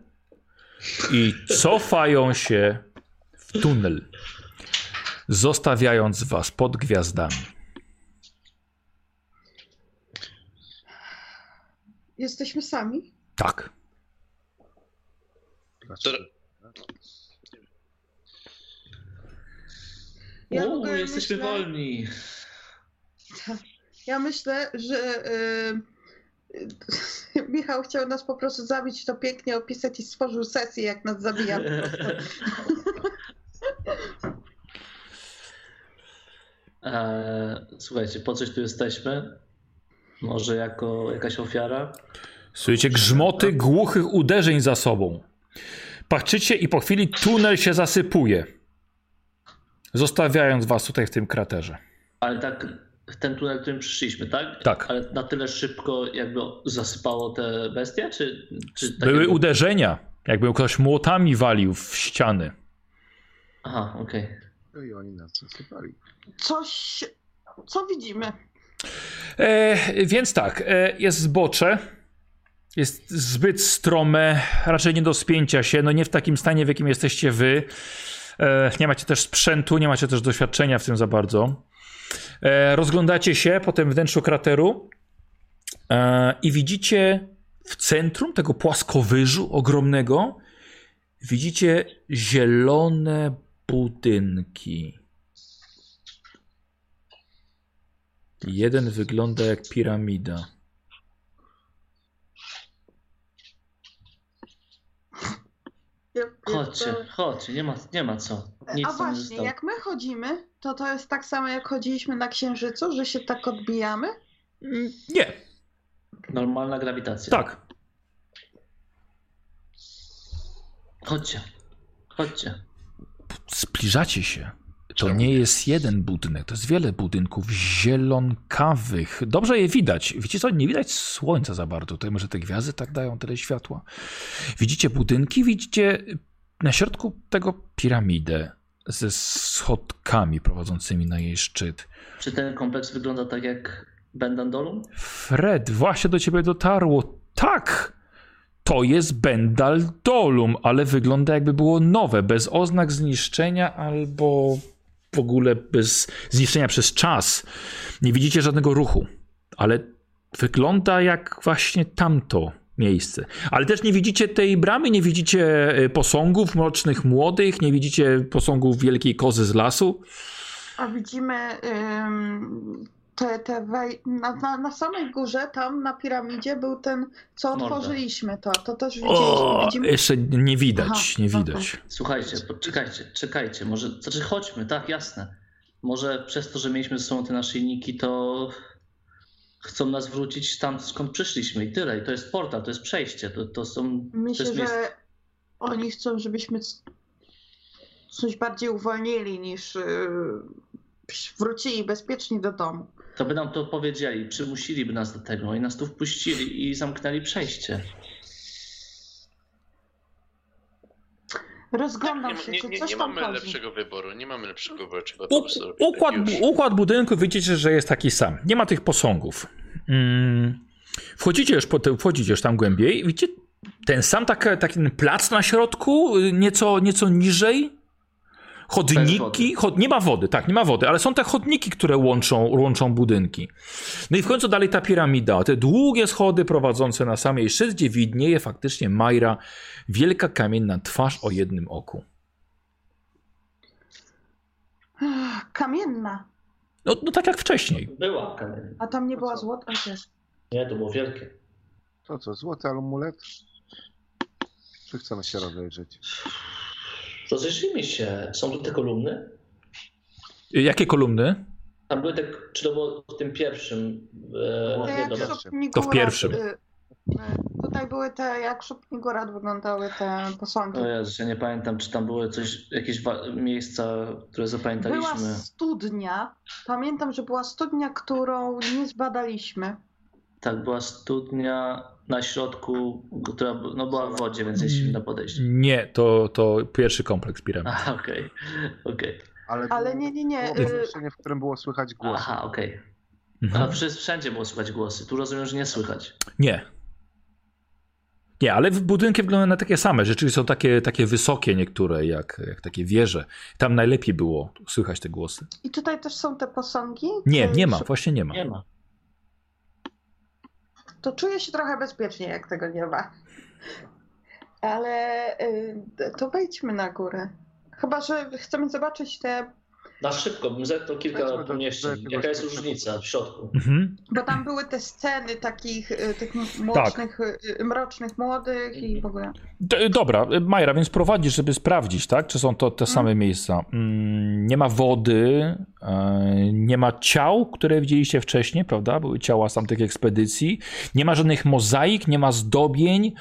[SPEAKER 1] i cofają się w tunel, zostawiając was pod gwiazdami.
[SPEAKER 2] Jesteśmy sami?
[SPEAKER 1] Tak.
[SPEAKER 2] Ja ogóle
[SPEAKER 4] jesteśmy
[SPEAKER 2] myślę-
[SPEAKER 4] wolni.
[SPEAKER 2] Ja myślę, że y, Michał chciał nas po prostu zabić, to pięknie opisać i stworzył sesję, jak nas zabija.
[SPEAKER 4] Eee, słuchajcie, po coś tu jesteśmy? Może jako jakaś ofiara?
[SPEAKER 1] Słyszycie grzmoty głuchych uderzeń za sobą. Patrzycie i po chwili tunel się zasypuje, zostawiając was tutaj w tym kraterze.
[SPEAKER 4] Ale tak, ten tunel, którym przyszliśmy, tak?
[SPEAKER 1] Tak.
[SPEAKER 4] Ale na tyle szybko jakby zasypało te bestie, czy... czy
[SPEAKER 1] Były
[SPEAKER 4] jakby...
[SPEAKER 1] uderzenia, jakby ktoś młotami walił w ściany.
[SPEAKER 4] Aha, okej.
[SPEAKER 5] No i oni nas zasypali.
[SPEAKER 2] Coś, co widzimy?
[SPEAKER 1] E, więc tak, e, jest zbocze. Jest zbyt strome, raczej nie do spięcia się. No nie w takim stanie, w jakim jesteście wy. E, nie macie też sprzętu, nie macie też doświadczenia w tym za bardzo. E, rozglądacie się po tym wnętrzu krateru e, i widzicie w centrum tego płaskowyżu ogromnego widzicie zielone budynki. Jeden wygląda jak piramida.
[SPEAKER 2] Ja,
[SPEAKER 4] Chodźcie,
[SPEAKER 2] to-
[SPEAKER 4] chodźcie, nie ma, nie ma co. Nic
[SPEAKER 2] A właśnie,
[SPEAKER 4] zostało.
[SPEAKER 2] jak my chodzimy, to to jest tak samo jak chodziliśmy na Księżycu, że się tak odbijamy?
[SPEAKER 1] Mm, Nie,
[SPEAKER 4] Normalna grawitacja.
[SPEAKER 1] tak.
[SPEAKER 4] Chodźcie, chodźcie.
[SPEAKER 1] zbliżacie się. To nie jest jeden budynek, to jest wiele budynków zielonkawych. Dobrze je widać. Widzicie co? Nie widać słońca za bardzo. Tutaj może te gwiazdy tak dają tyle światła. Widzicie budynki, widzicie na środku tego piramidę ze schodkami prowadzącymi na jej szczyt.
[SPEAKER 4] Czy ten kompleks wygląda tak jak Bendandolum?
[SPEAKER 1] Fred, właśnie do ciebie dotarło. Tak! To jest Bendal Dolum, ale wygląda jakby było nowe, bez oznak zniszczenia albo w ogóle bez zniszczenia przez czas. Nie widzicie żadnego ruchu, ale wygląda jak właśnie tamto miejsce. Ale też nie widzicie tej bramy, nie widzicie e, posągów mrocznych młodych, nie widzicie posągów wielkiej kozy z lasu.
[SPEAKER 2] A widzimy te, te wej... na, na, na samej górze, tam na piramidzie był ten, co
[SPEAKER 4] Morda.
[SPEAKER 2] otworzyliśmy to. To też widzieliśmy.
[SPEAKER 1] O,
[SPEAKER 2] Widzimy...
[SPEAKER 1] jeszcze nie widać,
[SPEAKER 2] Aha,
[SPEAKER 1] nie widać.
[SPEAKER 4] Słuchajcie, poczekajcie, czekajcie, może, znaczy chodźmy, tak, jasne. Może przez to, że mieliśmy ze sobą te naszyjniki, to chcą nas wrócić tam, skąd przyszliśmy i tyle. I to jest portal, to jest przejście, to, to są... to
[SPEAKER 2] Myślę,
[SPEAKER 4] miejsce-
[SPEAKER 2] że oni chcą, żebyśmy coś bardziej uwolnili niż yy, wrócili bezpiecznie do domu.
[SPEAKER 4] To by nam to powiedzieli, przymusiliby nas do tego i nas tu wpuścili i zamknęli przejście.
[SPEAKER 2] Rozglądam
[SPEAKER 3] Nie,
[SPEAKER 2] się,
[SPEAKER 3] nie,
[SPEAKER 2] czy
[SPEAKER 3] nie,
[SPEAKER 2] coś
[SPEAKER 3] nie
[SPEAKER 2] tam
[SPEAKER 3] mamy
[SPEAKER 2] chodzi.
[SPEAKER 3] lepszego wyboru, nie mamy lepszego wyboru,
[SPEAKER 1] U, układ,
[SPEAKER 3] tak
[SPEAKER 1] układ budynku widzicie, że jest taki sam. Nie ma tych posągów. Mm, wchodzicie, już po te, wchodzicie już tam głębiej. Widzicie ten sam taki, plac na środku, y, nieco, nieco niżej. Chodniki, chod, nie ma wody, tak, nie ma wody, ale są te chodniki, które łączą, łączą budynki. No i w końcu dalej ta piramida, te długie schody prowadzące na samej szczyt, gdzie widnieje faktycznie Majra, wielka kamienna twarz o jednym oku.
[SPEAKER 2] Kamienna.
[SPEAKER 1] No, no tak jak wcześniej.
[SPEAKER 4] Była kamienna.
[SPEAKER 2] A tam nie była złota też.
[SPEAKER 4] Nie, to było wielkie.
[SPEAKER 5] To co, złoty amulet? Czy chcemy się rozejrzeć?
[SPEAKER 4] Rozejrzyjmy się. Są tu te kolumny?
[SPEAKER 1] Jakie kolumny?
[SPEAKER 4] Tam były te, czy to było w tym pierwszym? E,
[SPEAKER 2] jak
[SPEAKER 4] dobra.
[SPEAKER 1] To w pierwszym.
[SPEAKER 2] y, y, Tutaj były te, jak szupnigurad wyglądały te posągi.
[SPEAKER 4] O Jezus, ja nie pamiętam, czy tam były coś, jakieś miejsca, które
[SPEAKER 2] Była
[SPEAKER 4] zapamiętaliśmy.
[SPEAKER 2] studnia. Pamiętam, że była studnia, którą nie zbadaliśmy.
[SPEAKER 4] Tak, była studnia na środku, która no, była w wodzie, więc jeśli na podejść.
[SPEAKER 1] Nie, to, to pierwszy kompleks piramid.
[SPEAKER 4] Aha, okej, okej.
[SPEAKER 5] Ale,
[SPEAKER 2] Ale nie, nie, nie.
[SPEAKER 5] Było
[SPEAKER 2] y,
[SPEAKER 5] pomieszczenie, w którym było słychać głos.
[SPEAKER 4] Aha, okej.
[SPEAKER 1] Mhm.
[SPEAKER 4] A wszędzie, było słychać głosy. Tu rozumiem, że nie słychać.
[SPEAKER 1] Nie. Nie, ale w- budynki wyglądają na takie same. Rzeczywiście są takie, takie wysokie niektóre, jak, jak takie wieże. Tam najlepiej było słychać te głosy.
[SPEAKER 2] I tutaj też są te posągi?
[SPEAKER 1] Nie,
[SPEAKER 2] Czy-
[SPEAKER 1] nie ma, właśnie nie ma.
[SPEAKER 4] Nie ma.
[SPEAKER 2] To czuję się trochę bezpiecznie, jak tego nie ma. Ale y, to wejdźmy na górę. Chyba, że chcemy zobaczyć te.
[SPEAKER 4] Na szybko, bym zepnął kilka
[SPEAKER 5] Wejdźmy do- do
[SPEAKER 4] pomieszczeń. Jaka jest różnica w środku?
[SPEAKER 1] Mhm.
[SPEAKER 2] Bo tam były te sceny takich y, tych mrocznych, y, mrocznych młodych i w ogóle.
[SPEAKER 1] D- Dobra, Majra, więc prowadzisz, żeby sprawdzić, tak? Czy są to te same miejsca. Mm, Nie ma wody, e, nie ma ciał, które widzieliście wcześniej, prawda? Były ciała z tamtych ekspedycji. Nie ma żadnych mozaik, nie ma zdobień,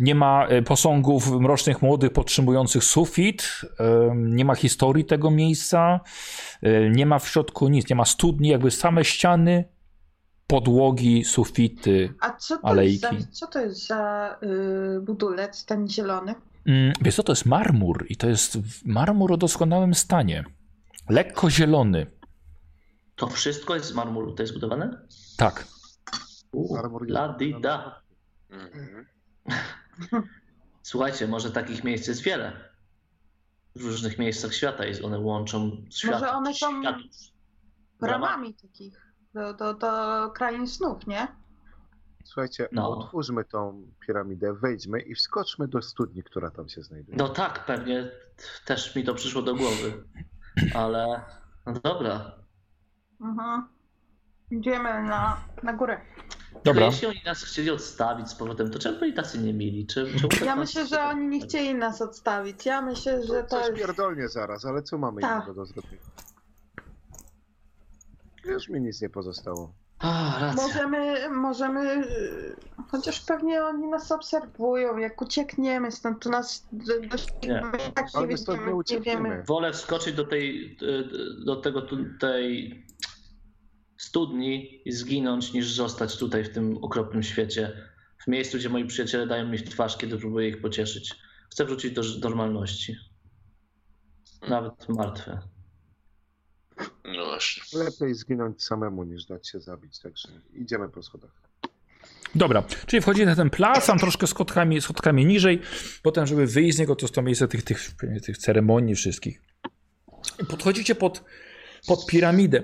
[SPEAKER 1] nie ma e, posągów mrocznych młodych podtrzymujących sufit, e, nie ma historii tego miejsca, e, nie ma w środku nic, nie ma studni, jakby same ściany, podłogi, sufity,
[SPEAKER 2] A co to
[SPEAKER 1] Alejki.
[SPEAKER 2] jest za, co to jest za y, budulec ten zielony?
[SPEAKER 1] Mm, Wiesz co, to jest marmur i to jest w- marmur o doskonałym stanie. Lekko zielony.
[SPEAKER 4] To wszystko jest z marmuru, to jest zbudowane?
[SPEAKER 1] Tak.
[SPEAKER 4] La di da.
[SPEAKER 3] Mhm.
[SPEAKER 4] Słuchajcie, może takich miejsc jest wiele. W różnych miejscach świata jest, one łączą świat.
[SPEAKER 2] Może one są
[SPEAKER 4] światów.
[SPEAKER 2] bramami takich do, do, do krain snów, nie?
[SPEAKER 5] Słuchajcie,
[SPEAKER 4] No.
[SPEAKER 5] otwórzmy tą piramidę, wejdźmy i wskoczmy do studni, która tam się znajduje.
[SPEAKER 4] No tak, pewnie też mi to przyszło do głowy. Ale no dobra.
[SPEAKER 2] Mhm. Idziemy na, na górę.
[SPEAKER 1] Dobra.
[SPEAKER 4] jeśli oni nas chcieli odstawić z powrotem, to czemu byli tacy nie mili? Czy, czemu tak
[SPEAKER 2] Ja
[SPEAKER 4] nas-
[SPEAKER 2] myślę, że oni nie chcieli nas odstawić. Ja myślę, że to
[SPEAKER 5] Coś
[SPEAKER 2] jest...
[SPEAKER 5] pierdolnie zaraz, ale co mamy
[SPEAKER 2] Tak.
[SPEAKER 5] innego do zrobienia? Już mi nic nie pozostało.
[SPEAKER 4] A, racja.
[SPEAKER 2] Możemy, możemy, y, chociaż pewnie oni nas obserwują, jak uciekniemy stąd, to nas do, do,
[SPEAKER 4] Nie.
[SPEAKER 2] tak nie,
[SPEAKER 5] nie
[SPEAKER 2] nie wiemy.
[SPEAKER 4] Wolę wskoczyć do tej, do tego, tej studni i zginąć, niż zostać tutaj w tym okropnym świecie. W miejscu, gdzie moi przyjaciele dają mi w twarz, kiedy próbuję ich pocieszyć. Chcę wrócić do normalności. Nawet martwe.
[SPEAKER 3] No właśnie.
[SPEAKER 5] Lepiej zginąć samemu niż dać się zabić, także idziemy po schodach.
[SPEAKER 1] Dobra, czyli wchodzicie na ten plac, tam troszkę schodkami, schodkami niżej, potem, żeby wyjść z niego, to jest to miejsce tych, tych, tych ceremonii wszystkich. Podchodzicie pod, pod piramidę.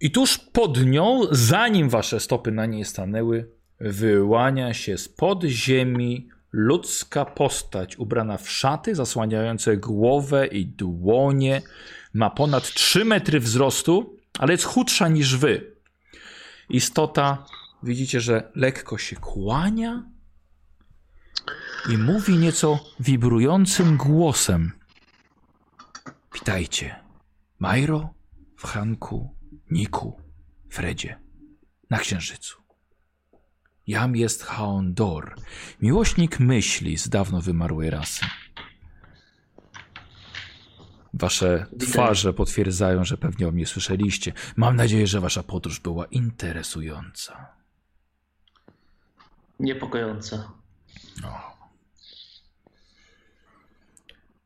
[SPEAKER 1] I tuż pod nią, zanim wasze stopy na niej stanęły, wyłania się spod ziemi ludzka postać ubrana w szaty zasłaniające głowę i dłonie. Ma ponad 3 metry wzrostu, ale jest chudsza niż wy. Istota, widzicie, że lekko się kłania i mówi nieco wibrującym głosem. Witajcie, Majro, Franku, Niku, Fredzie, na Księżycu. Jam jest Haondor, miłośnik myśli z dawno wymarłej rasy. Wasze twarze potwierdzają, że pewnie o mnie słyszeliście. Mam nadzieję, że wasza podróż była interesująca.
[SPEAKER 4] Niepokojące.
[SPEAKER 1] O.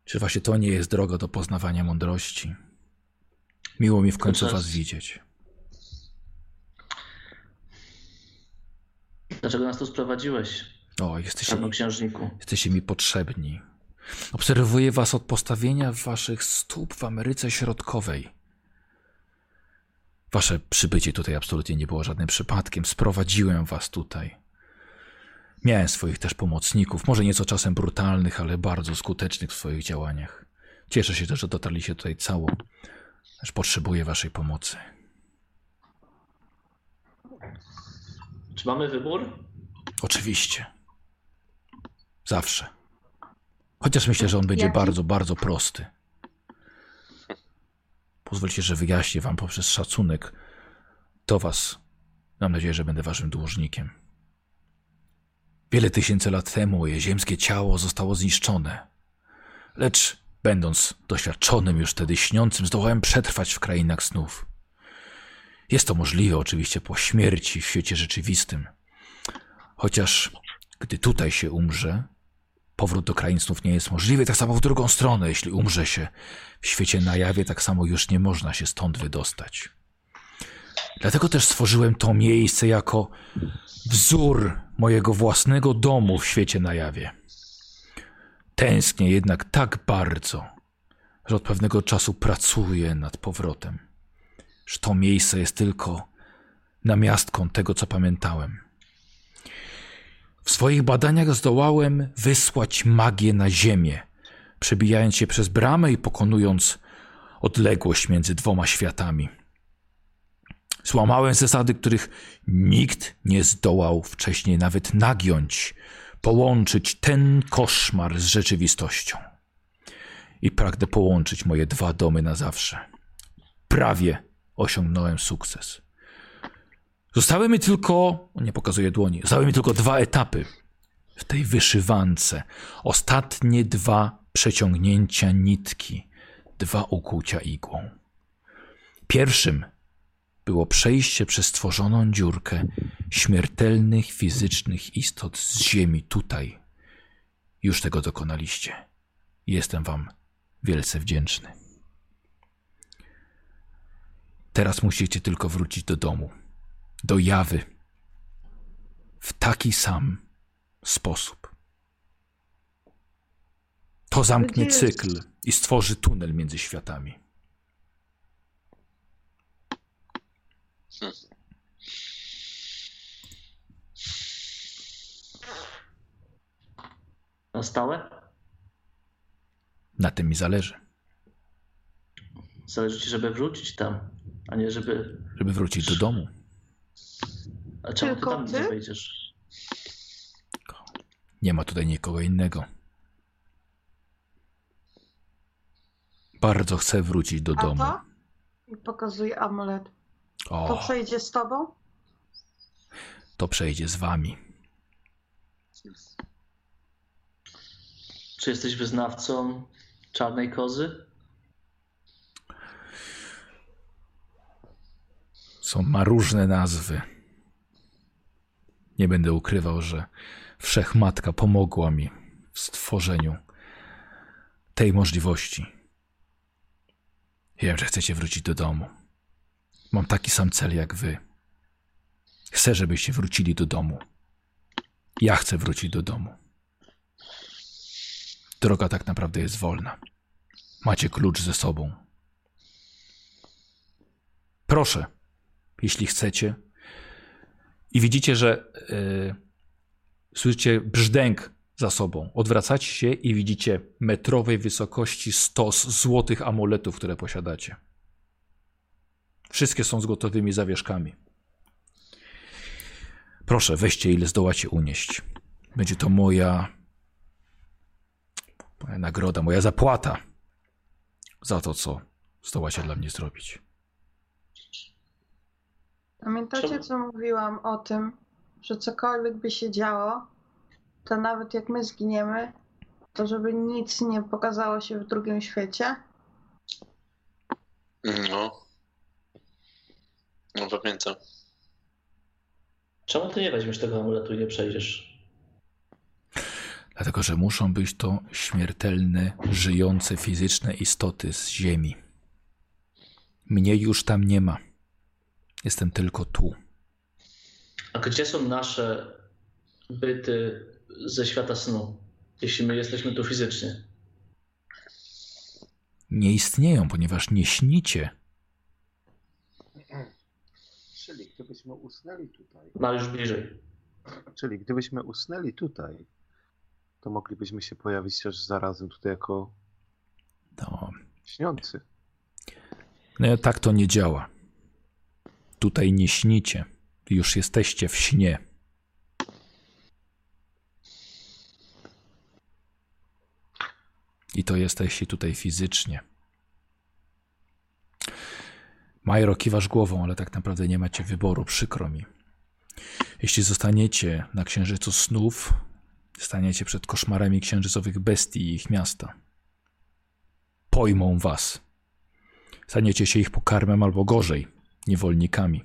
[SPEAKER 1] Czy właśnie to nie jest droga do poznawania mądrości? Miło mi w końcu was widzieć.
[SPEAKER 4] Dlaczego nas tu sprowadziłeś,
[SPEAKER 1] O, jesteście,
[SPEAKER 4] czarnoksiężniku?
[SPEAKER 1] jesteście mi potrzebni. Obserwuję was od postawienia waszych stóp w Ameryce Środkowej. Wasze przybycie tutaj absolutnie nie było żadnym przypadkiem. Sprowadziłem was tutaj. Miałem swoich też pomocników, może nieco czasem brutalnych, ale bardzo skutecznych w swoich działaniach. Cieszę się też, że dotarliście tutaj cało, lecz potrzebuję waszej pomocy.
[SPEAKER 4] Czy mamy wybór?
[SPEAKER 1] Oczywiście. Zawsze. Chociaż myślę, że on będzie
[SPEAKER 2] Jaki?
[SPEAKER 1] bardzo, bardzo prosty. Pozwólcie, że wyjaśnię wam poprzez szacunek do was. Mam nadzieję, że będę waszym dłużnikiem. Wiele tysięcy lat temu moje ziemskie ciało zostało zniszczone. Lecz, będąc doświadczonym już wtedy śniącym, zdołałem przetrwać w krainach snów. Jest to możliwe oczywiście po śmierci w świecie rzeczywistym. Chociaż gdy tutaj się umrze, powrót do krain snów nie jest możliwy, tak samo w drugą stronę, jeśli umrze się w świecie na jawie, tak samo już nie można się stąd wydostać. Dlatego też stworzyłem to miejsce jako wzór mojego własnego domu w świecie na jawie. Tęsknię jednak tak bardzo, że od pewnego czasu pracuję nad powrotem. Że to miejsce jest tylko namiastką tego, co pamiętałem. W swoich badaniach zdołałem wysłać magię na Ziemię, przebijając się przez bramę i pokonując odległość między dwoma światami. Złamałem zasady, których nikt nie zdołał wcześniej nawet nagiąć, połączyć ten koszmar z rzeczywistością. I pragnę połączyć moje dwa domy na zawsze. Prawie osiągnąłem sukces. Zostały mi tylko, nie pokazuję dłoni, zostały mi tylko dwa etapy w tej wyszywance. Ostatnie dwa przeciągnięcia nitki, dwa ukłucia igłą. Pierwszym było przejście przez stworzoną dziurkę śmiertelnych fizycznych istot z ziemi tutaj. Już tego dokonaliście. Jestem wam wielce wdzięczny. Teraz musicie tylko wrócić do domu do jawy w taki sam sposób. To zamknie cykl i stworzy tunel między światami.
[SPEAKER 4] Na stałe?
[SPEAKER 1] Na tym mi zależy,
[SPEAKER 4] Zależy ci, żeby wrócić tam, a nie żeby...
[SPEAKER 1] żeby wrócić do domu.
[SPEAKER 4] A czemu ty
[SPEAKER 2] Tylko
[SPEAKER 4] tam
[SPEAKER 2] ty?
[SPEAKER 4] nie wejdziesz?
[SPEAKER 1] Nie ma tutaj nikogo innego. Bardzo chcę wrócić do
[SPEAKER 2] A
[SPEAKER 1] domu.
[SPEAKER 2] to? I pokazuje amulet. To
[SPEAKER 1] O,
[SPEAKER 2] przejdzie z tobą?
[SPEAKER 1] to przejdzie z wami.
[SPEAKER 4] Czy jesteś wyznawcą czarnej kozy?
[SPEAKER 1] Są, ma różne nazwy. Nie będę ukrywał, że Wszechmatka pomogła mi w stworzeniu tej możliwości. Wiem, że chcecie wrócić do domu. Mam taki sam cel jak wy. Chcę, żebyście wrócili do domu. Ja chcę wrócić do domu. Droga tak naprawdę jest wolna. Macie klucz ze sobą. Proszę, jeśli chcecie. I widzicie, że yy, słyszycie brzdęk za sobą. Odwracacie się i widzicie metrowej wysokości stos złotych amuletów, które posiadacie. Wszystkie są z gotowymi zawieszkami. Proszę, weźcie ile zdołacie unieść. Będzie to moja, moja nagroda, moja zapłata za to, co zdołacie dla mnie zrobić.
[SPEAKER 2] Pamiętacie, co mówiłam o tym, że cokolwiek by się działo, to nawet jak my zginiemy, to żeby nic nie pokazało się w drugim świecie?
[SPEAKER 3] No. No pamiętam.
[SPEAKER 4] Czemu ty nie weźmiesz tego amuletu i nie przejdziesz?
[SPEAKER 1] Dlatego, że muszą być to śmiertelne, żyjące fizyczne istoty z Ziemi. Mnie już tam nie ma. Jestem tylko tu.
[SPEAKER 4] A gdzie są nasze byty ze świata snu, jeśli my jesteśmy tu fizycznie?
[SPEAKER 1] Nie istnieją, ponieważ nie śnicie.
[SPEAKER 5] Czyli gdybyśmy usnęli tutaj,
[SPEAKER 4] Mariusz bliżej.
[SPEAKER 5] czyli gdybyśmy usnęli tutaj, to moglibyśmy się pojawić też zarazem tutaj jako
[SPEAKER 1] No,
[SPEAKER 5] śniący.
[SPEAKER 1] no tak to nie działa. Tutaj nie śnicie. Już jesteście w śnie. I to jesteście tutaj fizycznie. Majro, kiwasz głową, ale tak naprawdę nie macie wyboru, przykro mi. Jeśli zostaniecie na księżycu snów, staniecie przed koszmarami księżycowych bestii i ich miasta. Pojmą was. Staniecie się ich pokarmem albo gorzej, niewolnikami.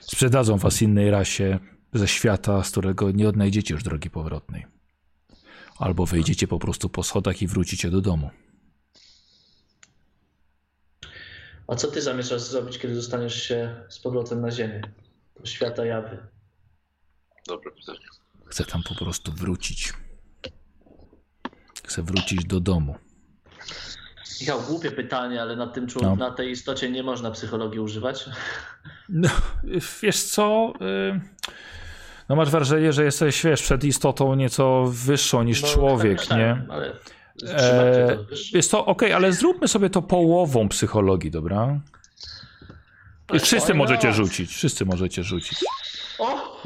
[SPEAKER 1] Sprzedadzą was innej rasie ze świata, z którego nie odnajdziecie już drogi powrotnej. Albo wejdziecie po prostu po schodach i wrócicie do domu.
[SPEAKER 4] A co ty zamierzasz zrobić, kiedy dostaniesz się z powrotem na Ziemię? Do świata jawy.
[SPEAKER 3] Dobre pytanie.
[SPEAKER 1] Chcę tam po prostu wrócić. Chcę wrócić do domu.
[SPEAKER 4] Michał, głupie pytanie, ale na, tym człowiek,
[SPEAKER 1] No.
[SPEAKER 4] na tej istocie nie można psychologii używać.
[SPEAKER 1] No, wiesz co? y, No masz wrażenie, że jesteś, wiesz, przed istotą nieco wyższą niż
[SPEAKER 4] No,
[SPEAKER 1] człowiek,
[SPEAKER 4] tak, tak,
[SPEAKER 1] nie?
[SPEAKER 4] Ale
[SPEAKER 1] Eee,
[SPEAKER 4] to, wiesz.
[SPEAKER 1] Jest to okej, ale zróbmy sobie to połową psychologii, dobra? Wszyscy możecie rzucić, wszyscy możecie rzucić.
[SPEAKER 4] O!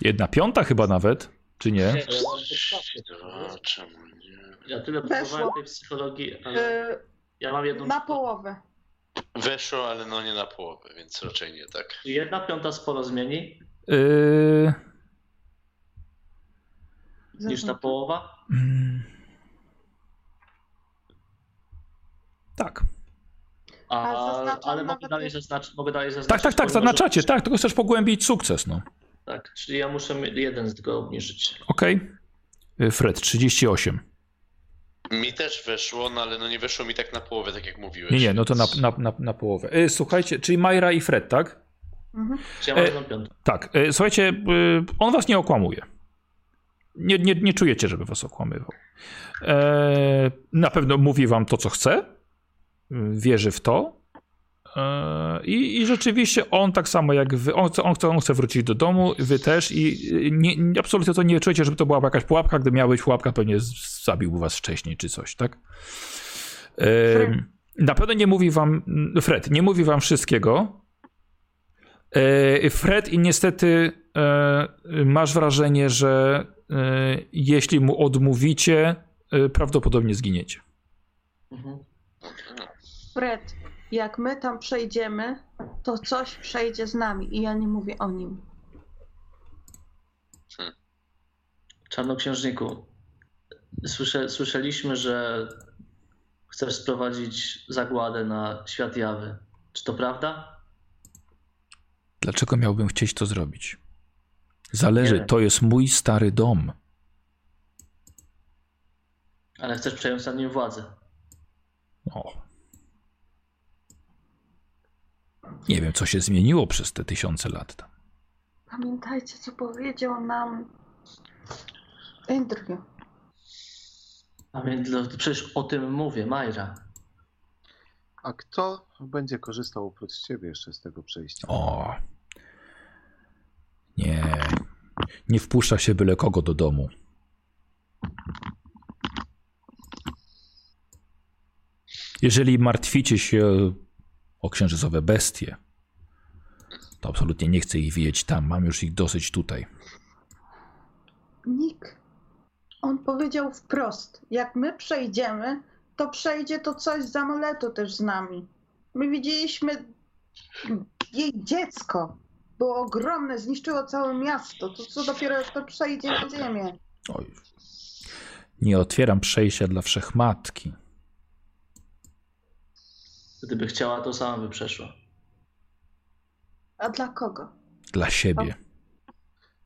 [SPEAKER 1] Jedna piąta chyba nawet, czy nie?
[SPEAKER 3] Czemu nie?
[SPEAKER 4] Ja tyle próbowałem tej psychologii, ale
[SPEAKER 2] Yy,
[SPEAKER 4] ja mam jedną.
[SPEAKER 2] na połowę.
[SPEAKER 3] Weszło, ale no nie na połowę, więc raczej nie tak.
[SPEAKER 4] Jedna piąta sporo zmieni
[SPEAKER 1] Yy,
[SPEAKER 4] niż ta połowa.
[SPEAKER 1] mm. Tak.
[SPEAKER 4] A, ale mogę dalej, zaznacz, mogę dalej zaznaczyć.
[SPEAKER 1] Tak, tak, tak, zaznaczacie, tak, tylko chcesz pogłębić sukces, no.
[SPEAKER 4] Tak, czyli ja muszę jeden z tego obniżyć.
[SPEAKER 1] Okej. Y, Fred, 38.
[SPEAKER 3] Mi też weszło, no ale no nie weszło mi tak na połowę, tak jak mówiłeś.
[SPEAKER 1] Nie, nie, no to na, na, na, na połowę. Y, Słuchajcie, czyli Majra i Fred, tak?
[SPEAKER 2] Mhm.
[SPEAKER 4] Czy ja mam
[SPEAKER 1] E? Tak. Y, Słuchajcie, on was nie okłamuje. Nie, nie, nie czujecie, żeby was okłamywał. E, Na pewno mówi wam to, co chce. Wierzy w to. E, I, I rzeczywiście on tak samo jak wy, on chce, on, chce, on chce wrócić do domu, wy też i nie, nie, absolutnie to nie czujecie, żeby to była jakaś pułapka. Gdy miała być pułapka, pewnie zabiłby was wcześniej czy coś, tak? E, Na pewno nie mówi wam, Fred, nie mówi wam wszystkiego. E, Fred i niestety masz wrażenie, że jeśli mu odmówicie, prawdopodobnie zginiecie.
[SPEAKER 4] Mhm.
[SPEAKER 2] Fred, jak my tam przejdziemy, to coś przejdzie z nami i ja nie mówię o nim.
[SPEAKER 4] Czarnoksiężniku, słysze, słyszeliśmy, że chcesz sprowadzić zagładę na świat jawy. Czy to prawda?
[SPEAKER 1] Dlaczego miałbym chcieć to zrobić? Zależy, to jest mój stary dom.
[SPEAKER 4] Ale chcesz przejąć nad nim władzę.
[SPEAKER 1] O. Nie wiem, co się zmieniło przez te tysiące lat tam.
[SPEAKER 2] Pamiętajcie, co powiedział nam Andrew.
[SPEAKER 4] A więc no, przecież o tym mówię, Majra.
[SPEAKER 5] A kto będzie korzystał oprócz ciebie jeszcze z tego przejścia?
[SPEAKER 1] O. Nie. Nie wpuszcza się byle kogo do domu. Jeżeli martwicie się o księżycowe bestie, to absolutnie nie chcę ich widzieć tam. Mam już ich dosyć tutaj.
[SPEAKER 2] Nick, on powiedział wprost, jak my przejdziemy, to przejdzie to coś z amuletu też z nami. My widzieliśmy jej dziecko. Było ogromne, zniszczyło całe miasto. To co dopiero jak to przejdzie na ziemię.
[SPEAKER 1] Oj. Nie otwieram przejścia dla wszechmatki.
[SPEAKER 4] Gdyby chciała, to sama by przeszła.
[SPEAKER 2] A dla kogo?
[SPEAKER 1] Dla siebie.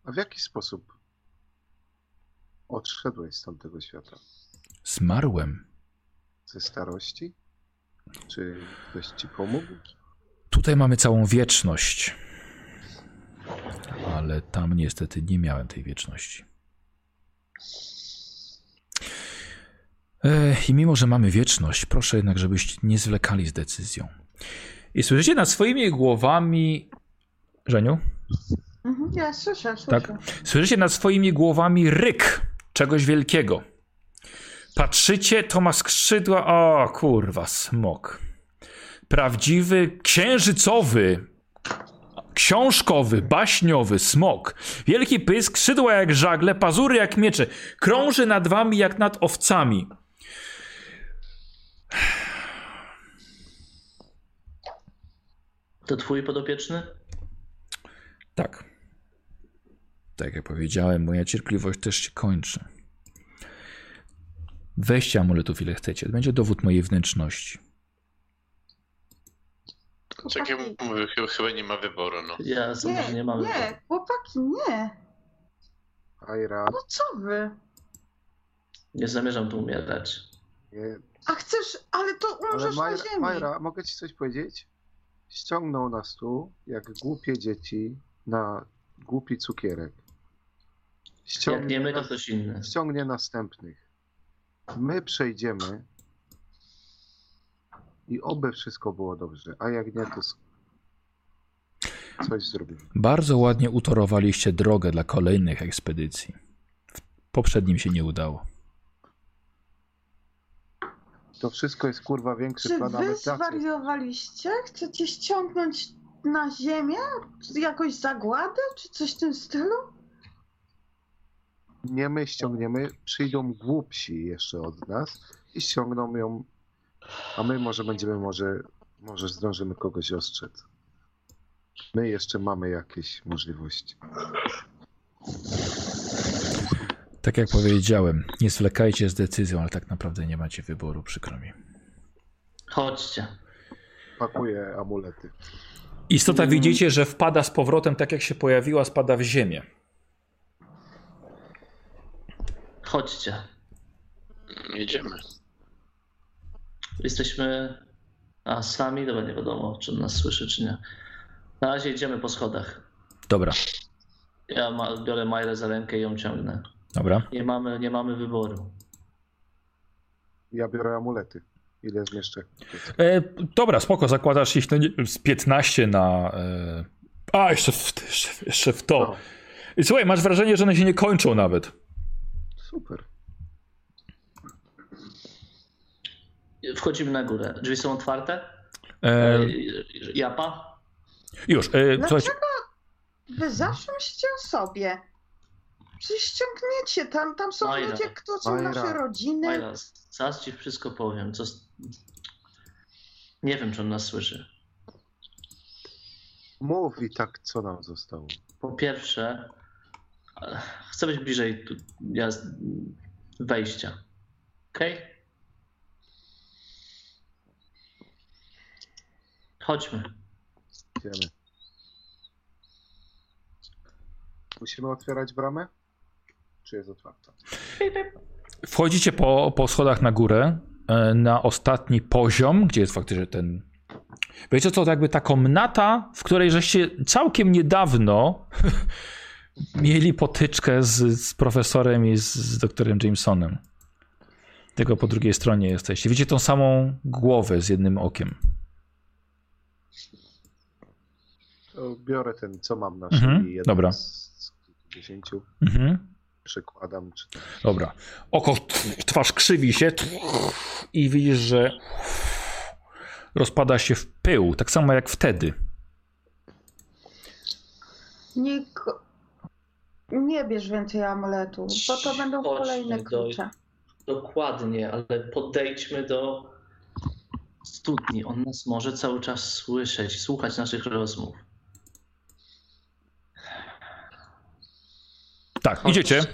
[SPEAKER 5] A w jaki sposób odszedłeś z tamtego świata?
[SPEAKER 1] Zmarłem.
[SPEAKER 5] Ze starości? Czy ktoś ci pomógł?
[SPEAKER 1] Tutaj mamy całą wieczność. Ale tam niestety nie miałem tej wieczności. I mimo, że mamy wieczność, proszę jednak, żebyście nie zwlekali z decyzją. I słyszycie nad swoimi głowami. Żeniu?
[SPEAKER 2] Mhm, ja słyszę, słyszę.
[SPEAKER 1] Tak. Słyszycie nad swoimi głowami ryk czegoś wielkiego. Patrzycie, to ma skrzydła. O, kurwa, smok. Prawdziwy, księżycowy, książkowy, baśniowy smok. Wielki pysk, skrzydła jak żagle, pazury jak miecze. Krąży nad wami jak nad owcami.
[SPEAKER 4] To twój podopieczny?
[SPEAKER 1] Tak. Tak jak powiedziałem, moja cierpliwość też się kończy. Weźcie amuletów ile chcecie. To będzie dowód mojej wnętrzności.
[SPEAKER 3] Tak jak mówię, chyba, nie ma wyboru, no.
[SPEAKER 4] Ja sądzę, że
[SPEAKER 2] Nie,
[SPEAKER 4] nie mamy.
[SPEAKER 2] nie, chłopaki, nie.
[SPEAKER 5] Ajra,
[SPEAKER 2] No co wy?
[SPEAKER 4] Nie zamierzam tu umierać.
[SPEAKER 2] A chcesz, ale to
[SPEAKER 5] ale
[SPEAKER 2] umrzesz na
[SPEAKER 5] Majra,
[SPEAKER 2] ziemi.
[SPEAKER 5] Majra, mogę ci coś powiedzieć? Ściągnął nas tu, jak głupie dzieci, na głupi cukierek.
[SPEAKER 4] Jak nie my, to
[SPEAKER 5] nas-
[SPEAKER 4] ktoś inny.
[SPEAKER 5] ściągnie następnych. My przejdziemy i oby wszystko było dobrze, a jak nie, to coś zrobimy.
[SPEAKER 1] Bardzo ładnie utorowaliście drogę dla kolejnych ekspedycji. W poprzednim się nie udało.
[SPEAKER 5] To wszystko jest kurwa większy
[SPEAKER 2] Czy
[SPEAKER 5] plan
[SPEAKER 2] wy zwariowaliście? Chcecie ściągnąć na ziemię jakąś zagładę, czy coś w tym stylu?
[SPEAKER 5] Nie my ściągniemy, przyjdą głupsi jeszcze od nas i ściągną ją, a my może będziemy, może, może zdążymy kogoś ostrzec. My jeszcze mamy jakieś możliwości.
[SPEAKER 1] Tak jak powiedziałem, nie zwlekajcie z decyzją, ale tak naprawdę nie macie wyboru, przykro mi.
[SPEAKER 4] Chodźcie.
[SPEAKER 5] Pakuję amulety.
[SPEAKER 1] Istota widzicie, że wpada z powrotem, tak jak się pojawiła, spada w ziemię.
[SPEAKER 4] Chodźcie.
[SPEAKER 3] Jedziemy.
[SPEAKER 4] Jesteśmy. A sami? Dobra, nie wiadomo, czy on nas słyszy, czy nie. Na razie idziemy po schodach.
[SPEAKER 1] Dobra,
[SPEAKER 4] Ja ma, biorę Majrę za rękę i ją ciągnę.
[SPEAKER 1] Dobra.
[SPEAKER 4] Nie mamy, nie mamy wyboru.
[SPEAKER 5] Ja biorę amulety. Ile zmieszczę?
[SPEAKER 1] E, dobra, spoko, zakładasz ich no, z 15 na... E... A, jeszcze w, jeszcze, jeszcze w to.
[SPEAKER 5] O,
[SPEAKER 1] I słuchaj, masz wrażenie, że one się nie kończą nawet.
[SPEAKER 5] super.
[SPEAKER 4] Wchodzimy na górę. Drzwi są otwarte?
[SPEAKER 1] E,
[SPEAKER 4] Japa?
[SPEAKER 1] już, e,
[SPEAKER 2] Dlaczego
[SPEAKER 1] słuchajcie,
[SPEAKER 2] wy zawsze myślicie o sobie? Przecież ściągniecie, tam, tam są
[SPEAKER 4] Majra,
[SPEAKER 2] ludzie, którzy są
[SPEAKER 5] Majra,
[SPEAKER 2] nasze rodziny.
[SPEAKER 4] Majra, zaraz ci wszystko powiem. Co... Nie wiem, czy on nas słyszy.
[SPEAKER 5] Mów i tak, co nam zostało.
[SPEAKER 4] Po pierwsze, Chcę być bliżej tu, ja, wejścia. Okej? Chodźmy.
[SPEAKER 5] Idziemy. Musimy otwierać bramę? Czy jest otwarta?
[SPEAKER 1] Wchodzicie po, po schodach na górę, e, na ostatni poziom, gdzie jest faktycznie ten. Wiecie co, to jakby ta komnata, w której żeście całkiem niedawno mieli potyczkę z, z profesorem i z, z doktorem Jamesonem. Tylko po drugiej stronie jesteście. Widzicie tą samą głowę z jednym okiem.
[SPEAKER 5] To biorę ten, co mam na
[SPEAKER 1] Mhm,
[SPEAKER 5] szyi. jeden
[SPEAKER 1] dobra.
[SPEAKER 5] Z kilkudziesięciu.
[SPEAKER 1] Mhm.
[SPEAKER 5] Przykładam. Czy
[SPEAKER 1] Dobra. Oko, twarz krzywi się i widzisz, że rozpada się w pył, tak samo jak wtedy.
[SPEAKER 2] Nie, nie bierz więcej amuletu, bo to będą
[SPEAKER 4] Chodźmy
[SPEAKER 2] kolejne
[SPEAKER 4] do-
[SPEAKER 2] klucze.
[SPEAKER 4] Dokładnie, ale podejdźmy do studni. On nas może cały czas słyszeć, słuchać naszych rozmów.
[SPEAKER 1] Tak,
[SPEAKER 4] Chodź.
[SPEAKER 1] idziecie.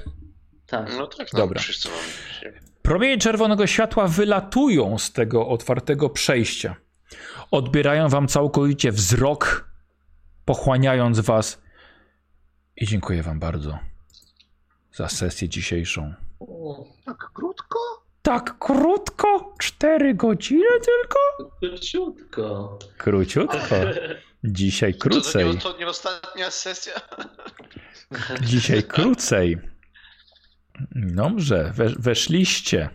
[SPEAKER 4] Tak.
[SPEAKER 3] No tak, no,
[SPEAKER 1] Dobra.
[SPEAKER 3] wszyscy mamy.
[SPEAKER 1] Promienie czerwonego światła wylatują z tego otwartego przejścia. Odbierają wam całkowicie wzrok, pochłaniając was. I dziękuję wam bardzo za sesję dzisiejszą.
[SPEAKER 4] O,
[SPEAKER 5] Tak krótko?
[SPEAKER 1] Tak krótko? Cztery godziny tylko?
[SPEAKER 4] króciutko.
[SPEAKER 1] Króciutko. Dzisiaj
[SPEAKER 3] To, to,
[SPEAKER 1] krócej.
[SPEAKER 3] nie, to nie ostatnia sesja?
[SPEAKER 1] Dzisiaj krócej. Dobrze, we, weszliście.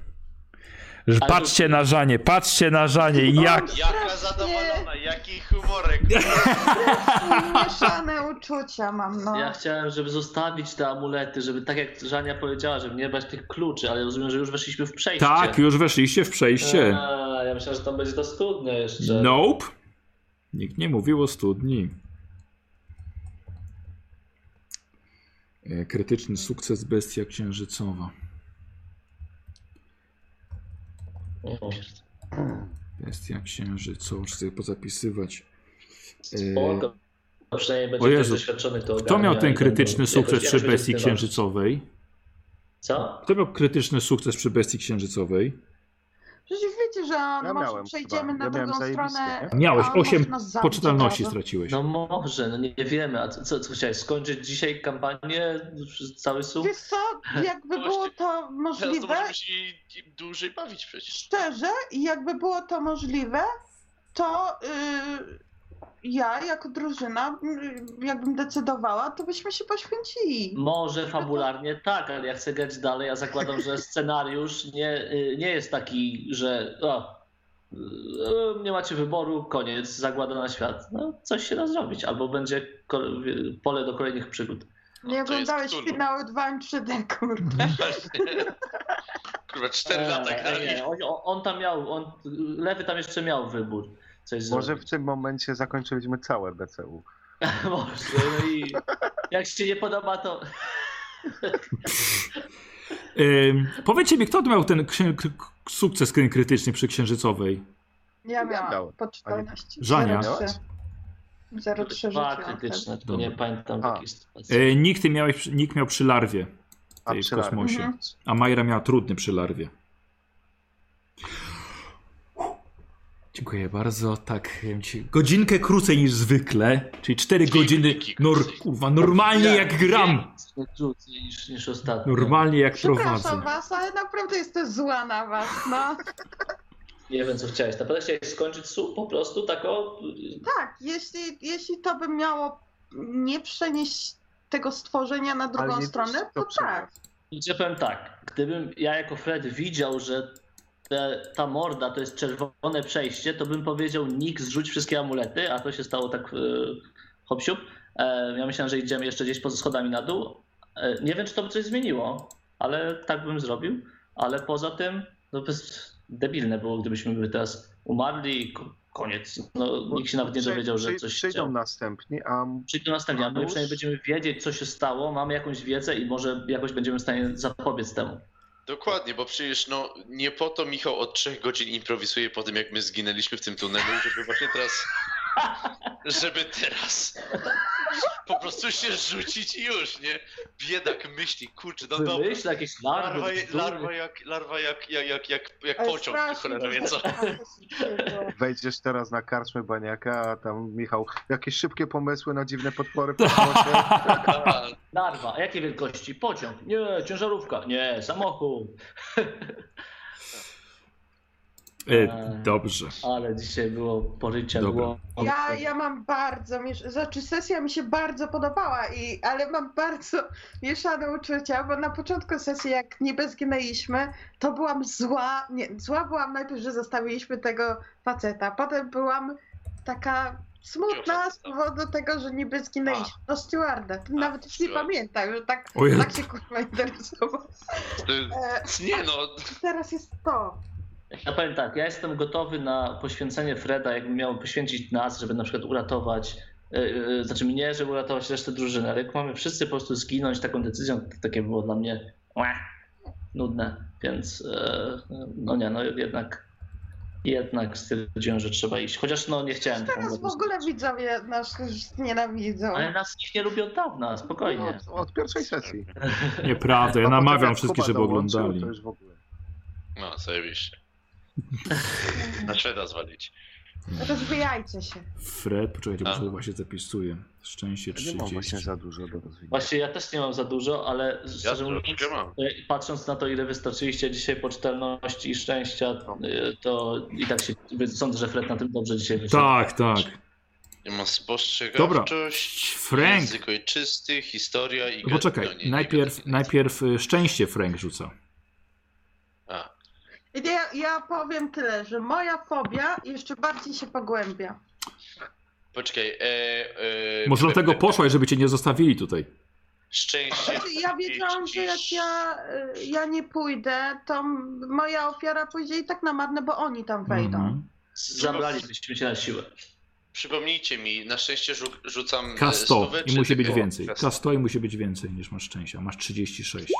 [SPEAKER 1] Patrzcie na Żanie, patrzcie na Żanie, jak...
[SPEAKER 3] Jaka zadowolona, jaki humorek.
[SPEAKER 2] Mieszane uczucia mam, no.
[SPEAKER 4] Ja chciałem, żeby zostawić te amulety, żeby tak jak Żania powiedziała, żeby nie brać tych kluczy, ale rozumiem, że już weszliśmy w przejście.
[SPEAKER 1] Tak, już weszliście w przejście.
[SPEAKER 4] A, ja myślałem, że tam będzie to studnia jeszcze.
[SPEAKER 1] Nope. Nikt nie mówił o studni. E, Krytyczny sukces bestia księżycowa.
[SPEAKER 4] O,
[SPEAKER 1] Bestia księżycowa. Muszę sobie pozapisywać. E,
[SPEAKER 4] Spoko. Przynajmniej będzie
[SPEAKER 1] O Jezu.
[SPEAKER 4] doświadczony to
[SPEAKER 1] Kto miał ten krytyczny sukces
[SPEAKER 4] jakoś-
[SPEAKER 1] przy bestii księżycowej?
[SPEAKER 4] Co?
[SPEAKER 1] Kto miał krytyczny sukces przy bestii księżycowej?
[SPEAKER 2] Przecież że
[SPEAKER 5] Ja
[SPEAKER 2] może
[SPEAKER 5] miałem
[SPEAKER 2] przejdziemy
[SPEAKER 5] chyba.
[SPEAKER 2] na
[SPEAKER 5] Ja
[SPEAKER 2] drugą stronę.
[SPEAKER 5] nie?
[SPEAKER 1] Miałeś
[SPEAKER 2] a on
[SPEAKER 1] 8
[SPEAKER 2] może nas zabić
[SPEAKER 1] poczytalności straciłeś.
[SPEAKER 4] No może, no nie wiemy. A co, co, chciałeś? Skończyć dzisiaj kampanię? Cały sum?
[SPEAKER 2] Wiesz co, jakby
[SPEAKER 3] No
[SPEAKER 2] było to
[SPEAKER 3] Teraz to
[SPEAKER 2] możliwe,
[SPEAKER 3] możemy się dłużej bawić przecież.
[SPEAKER 2] szczerze, jakby było to możliwe, to yy, ja jako drużyna, yy, jakbym decydowała, to byśmy się poświęcili.
[SPEAKER 4] Może fabularnie tak, ale ja chcę grać dalej. Ja zakładam, że scenariusz nie, y, nie jest taki, że o, y, nie macie wyboru, koniec, zagłada na świat. No, coś się da zrobić, albo będzie ko- pole do kolejnych przygód.
[SPEAKER 2] Nie
[SPEAKER 3] jest
[SPEAKER 2] oglądałeś finały 2 i 3D, kurde.
[SPEAKER 3] Kurwa, 4 lata
[SPEAKER 4] Eee,
[SPEAKER 3] grali.
[SPEAKER 4] nie, on, on tam miał, on, lewy tam jeszcze miał wybór. Coś
[SPEAKER 5] Może w
[SPEAKER 4] zrobić.
[SPEAKER 5] tym momencie zakończyliśmy całe BCU.
[SPEAKER 4] Może, no i jak ci się nie podoba, to
[SPEAKER 1] Ym, powiedzcie mi, kto miał ten sukces kry- krytyczny przy księżycowej?
[SPEAKER 2] Ja miałam
[SPEAKER 5] miałem.
[SPEAKER 2] poczytalności.
[SPEAKER 1] Żania?
[SPEAKER 2] 0,3. 0,3
[SPEAKER 4] dwa krytyczne, tylko nie pamiętam
[SPEAKER 5] A.
[SPEAKER 4] takiej sytuacji.
[SPEAKER 1] E, nikt, ty miałeś, nikt miał przy larwie
[SPEAKER 5] A
[SPEAKER 1] tej w
[SPEAKER 5] przy
[SPEAKER 1] kosmosie,
[SPEAKER 2] Mhm.
[SPEAKER 1] a Majra miała trudny przy larwie. Dziękuję bardzo. Tak, wiem ci, godzinkę krócej niż zwykle, czyli 4
[SPEAKER 3] Dwie
[SPEAKER 1] godziny. Nor, kurwa, normalnie jak gram.
[SPEAKER 4] Krócej niż, niż ostatnio.
[SPEAKER 1] Normalnie jak
[SPEAKER 2] Przepraszam
[SPEAKER 1] prowadzę.
[SPEAKER 2] was, ale naprawdę jestem zła na was, no.
[SPEAKER 4] Nie wiem, co chciałeś. Naprawdę chciałeś skończyć sum po prostu tak o...
[SPEAKER 2] Tak, jeśli, jeśli to by miało nie przenieść tego stworzenia na drugą stronę,
[SPEAKER 5] to
[SPEAKER 2] to tak.
[SPEAKER 4] Ja powiem tak, gdybym ja jako Fred widział, że ta morda to jest czerwone przejście, to bym powiedział Nick zrzuć wszystkie amulety, a to się stało tak yy, hop siup. E, ja myślałem, że idziemy jeszcze gdzieś poza schodami na dół. E, nie wiem, czy to by coś zmieniło, ale tak bym zrobił. Ale poza tym, no bez, debilne było, gdybyśmy byli teraz umarli i ko- koniec. No, nikt się nawet nie dowiedział, że coś
[SPEAKER 5] Przyjdą
[SPEAKER 4] chciał.
[SPEAKER 5] następni, a
[SPEAKER 4] Przyjdą następnie, a my przynajmniej będziemy wiedzieć, co się stało, mamy jakąś wiedzę i może jakoś będziemy w stanie zapobiec temu.
[SPEAKER 3] Dokładnie, bo przecież no nie po to Michał od 3 godzin improwizuje po tym, jak my zginęliśmy w tym tunelu, żeby właśnie teraz żeby teraz po prostu się rzucić i już, nie? Biedak myśli, kurczę, no dobra.
[SPEAKER 4] Jakieś larwy.
[SPEAKER 3] Larwa, larwa jak, larwa jak, jak, jak, jak, jak pociąg, cholera wie co.
[SPEAKER 5] Wejdziesz teraz na karczmę baniaka, a tam Michał, jakieś szybkie pomysły na dziwne?
[SPEAKER 3] A,
[SPEAKER 4] Larwa. A jakiej wielkości? Pociąg. Nie, ciężarówka. Nie, samochód.
[SPEAKER 1] E, dobrze.
[SPEAKER 4] Ale dzisiaj było porycia było.
[SPEAKER 2] Ja, ja mam bardzo, znaczy sesja mi się bardzo podobała, i, ale mam bardzo mieszane uczucia, bo na początku sesji jak niby zginęliśmy, to byłam zła, nie, zła byłam najpierw, że zostawiliśmy tego faceta, potem byłam taka smutna z powodu tego, że niby zginęliśmy. No Stewarda,
[SPEAKER 3] A,
[SPEAKER 2] nawet już nie pamiętam, że tak, tak się kurwa interesował.
[SPEAKER 3] y,
[SPEAKER 2] E,
[SPEAKER 3] nie no,
[SPEAKER 2] teraz jest to.
[SPEAKER 4] Ja powiem tak, ja jestem gotowy na poświęcenie Freda, jakby miał poświęcić nas, żeby na przykład uratować, yy, znaczy mnie, żeby uratować resztę drużyny, ale jak mamy wszyscy po prostu zginąć taką decyzją, to takie było dla mnie łe, nudne, więc yy, no nie, no jednak jednak stwierdziłem, że trzeba iść, chociaż no nie chciałem.
[SPEAKER 2] Teraz w ogóle widzowie nas nienawidzą.
[SPEAKER 4] Ale nas nikt nie lubi od dawna, spokojnie.
[SPEAKER 5] Od, od pierwszej sesji.
[SPEAKER 1] Nieprawda, ja namawiam wszystkich, żeby oglądali.
[SPEAKER 3] No zajebiście. Na Szweda zwalić.
[SPEAKER 2] Rozwijajcie się.
[SPEAKER 1] Fred, poczekajcie, bo sobie właśnie zapisuję. Szczęście
[SPEAKER 5] Ja Nie mam właśnie
[SPEAKER 1] 30.
[SPEAKER 5] za dużo do rozwijania.
[SPEAKER 4] Właśnie ja też nie mam za dużo, ale
[SPEAKER 3] Ja
[SPEAKER 4] szczerze mówiąc. Y, Patrząc na to, ile wystarczyliście dzisiaj poczytalności i szczęścia, y, to i tak się sądzę, że Fred na tym dobrze dzisiaj wyszedł.
[SPEAKER 1] Tak, tak.
[SPEAKER 3] Ja mam spostrzegawczość,
[SPEAKER 1] Frank.
[SPEAKER 3] język ojczysty, historia i...
[SPEAKER 1] No Poczekaj,
[SPEAKER 3] no, nie, nie
[SPEAKER 1] najpierw, najpierw y, szczęście Frank rzuca.
[SPEAKER 2] Ja, ja powiem tyle, że moja fobia jeszcze bardziej się pogłębia.
[SPEAKER 3] poczekaj, e, e,
[SPEAKER 1] Może
[SPEAKER 3] e,
[SPEAKER 1] dlatego
[SPEAKER 3] e,
[SPEAKER 1] poszłaś, żeby cię nie zostawili tutaj.
[SPEAKER 3] Szczęście...
[SPEAKER 2] Znaczy, Ja wiedziałam, że jak ja, y, ja nie pójdę, to moja ofiara pójdzie i tak na marne, bo oni tam wejdą.
[SPEAKER 1] Mhm.
[SPEAKER 4] Zabralibyśmy cię na siłę.
[SPEAKER 3] Przypomnijcie mi, na szczęście rzu rzucam e,
[SPEAKER 1] K100
[SPEAKER 3] stówę,
[SPEAKER 1] i musi być więcej.
[SPEAKER 3] K100?
[SPEAKER 1] K100 i musi być więcej niż masz szczęścia. Masz 36.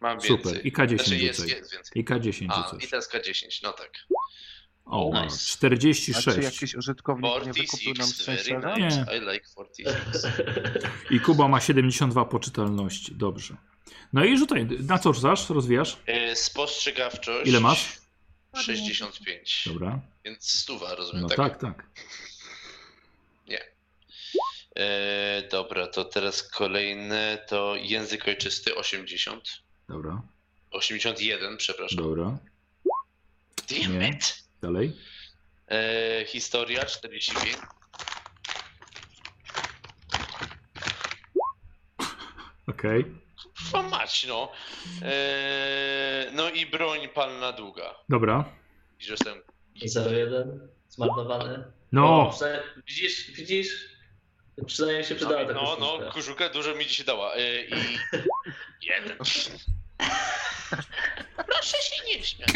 [SPEAKER 3] Mam więcej.
[SPEAKER 1] Super. I K10
[SPEAKER 3] Znaczy jest, jest więcej.
[SPEAKER 1] I K10
[SPEAKER 3] A, i teraz K10, no tak.
[SPEAKER 1] O,
[SPEAKER 3] nice.
[SPEAKER 1] masz
[SPEAKER 5] A czy
[SPEAKER 1] 46.
[SPEAKER 5] jakiś użytkownik nie wykupił nam
[SPEAKER 3] 46, nice.
[SPEAKER 1] Nie.
[SPEAKER 3] I like 46.
[SPEAKER 1] I Kuba ma 72 poczytalności. Dobrze. No i rzucaj. Na co rzucasz? Rozwijasz?
[SPEAKER 3] E, Spostrzegawczość...
[SPEAKER 1] Ile masz?
[SPEAKER 3] 65.
[SPEAKER 1] Dobra.
[SPEAKER 3] Więc stuwa, rozumiem,
[SPEAKER 1] No
[SPEAKER 3] tak?
[SPEAKER 1] tak, tak.
[SPEAKER 3] E, dobra, to teraz kolejne to język ojczysty 80.
[SPEAKER 1] Dobra.
[SPEAKER 3] 81, przepraszam.
[SPEAKER 1] Dobra.
[SPEAKER 3] Damn
[SPEAKER 1] Nie.
[SPEAKER 3] it.
[SPEAKER 1] Dalej.
[SPEAKER 3] E, historia 45.
[SPEAKER 1] Okej.
[SPEAKER 3] Kurwa mać, no. E, no i broń palna długa.
[SPEAKER 1] Dobra.
[SPEAKER 3] I że jestem...
[SPEAKER 4] 0-1, zmarnowany.
[SPEAKER 1] No.
[SPEAKER 4] O, widzisz, widzisz? Przynajmniej się przydała
[SPEAKER 3] No, no,
[SPEAKER 4] sztuczka.
[SPEAKER 3] kurzuka dużo mi dzisiaj dała. E, I jeden. Proszę się nie śmiać.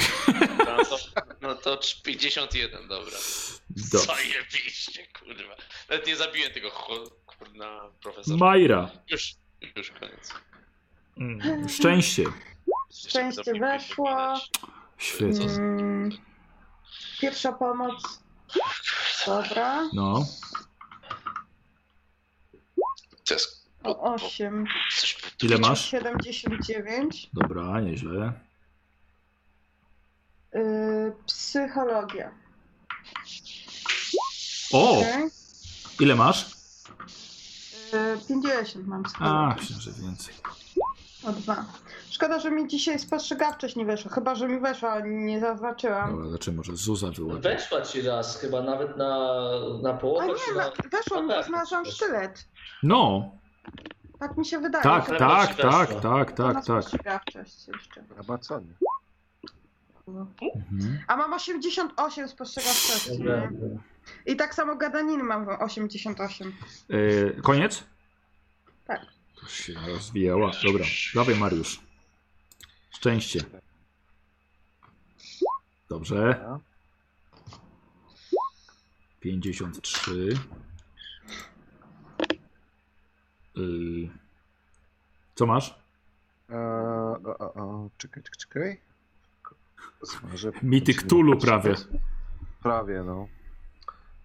[SPEAKER 3] No to, no to 51, dobra.
[SPEAKER 1] Dobrze.
[SPEAKER 3] Zajebiście, kurwa. Nawet nie zabiłem tego kurna profesora.
[SPEAKER 1] Majra.
[SPEAKER 3] Już, już koniec.
[SPEAKER 1] Mm, Szczęście.
[SPEAKER 2] Szczęście weszło.
[SPEAKER 1] Świetnie.
[SPEAKER 2] Mm, pierwsza pomoc. Dobra.
[SPEAKER 1] No.
[SPEAKER 3] Jest...
[SPEAKER 2] O 8.
[SPEAKER 3] Coś
[SPEAKER 1] Ile masz?
[SPEAKER 2] 79.
[SPEAKER 1] Dobra, nieźle.
[SPEAKER 2] Yy, psychologia.
[SPEAKER 1] O!
[SPEAKER 2] Okej.
[SPEAKER 1] Ile masz?
[SPEAKER 2] Yy, 50 mam
[SPEAKER 1] A, myślę, że więcej.
[SPEAKER 2] O dwa. Szkoda, że mi dzisiaj spostrzegawczość nie weszła. Chyba, że mi weszła, nie zaznaczyłam.
[SPEAKER 1] Dobra, zaczynamy może Zuza wyłapie.
[SPEAKER 4] Weszła ci raz, chyba nawet na, na
[SPEAKER 2] A
[SPEAKER 4] połowę.
[SPEAKER 2] nie,
[SPEAKER 4] czy
[SPEAKER 2] no,
[SPEAKER 4] na...
[SPEAKER 2] weszło mi,
[SPEAKER 4] No
[SPEAKER 2] bo
[SPEAKER 4] tak,
[SPEAKER 2] znalazłam sztylet.
[SPEAKER 1] No,
[SPEAKER 2] Tak mi się wydaje.
[SPEAKER 1] tak,
[SPEAKER 2] że
[SPEAKER 1] tak, tak, tak,
[SPEAKER 2] na
[SPEAKER 1] tak, tak.
[SPEAKER 2] spostrzegawczość jeszcze.
[SPEAKER 5] Chyba co nie?
[SPEAKER 1] Mhm.
[SPEAKER 2] A mam 88 spostrzegawczości. Nie? I tak samo gadaniny mam 88.
[SPEAKER 1] E, koniec?
[SPEAKER 2] Tak.
[SPEAKER 1] To się rozwijała. Dobra, dawaj Mariusz. Szczęście. Dobrze.
[SPEAKER 5] Dobra.
[SPEAKER 1] 53. Y, Co masz?
[SPEAKER 5] Eee, o, o, o, czekaj, czekaj.
[SPEAKER 1] Mityk Tulu prawie.
[SPEAKER 5] Prawie, no.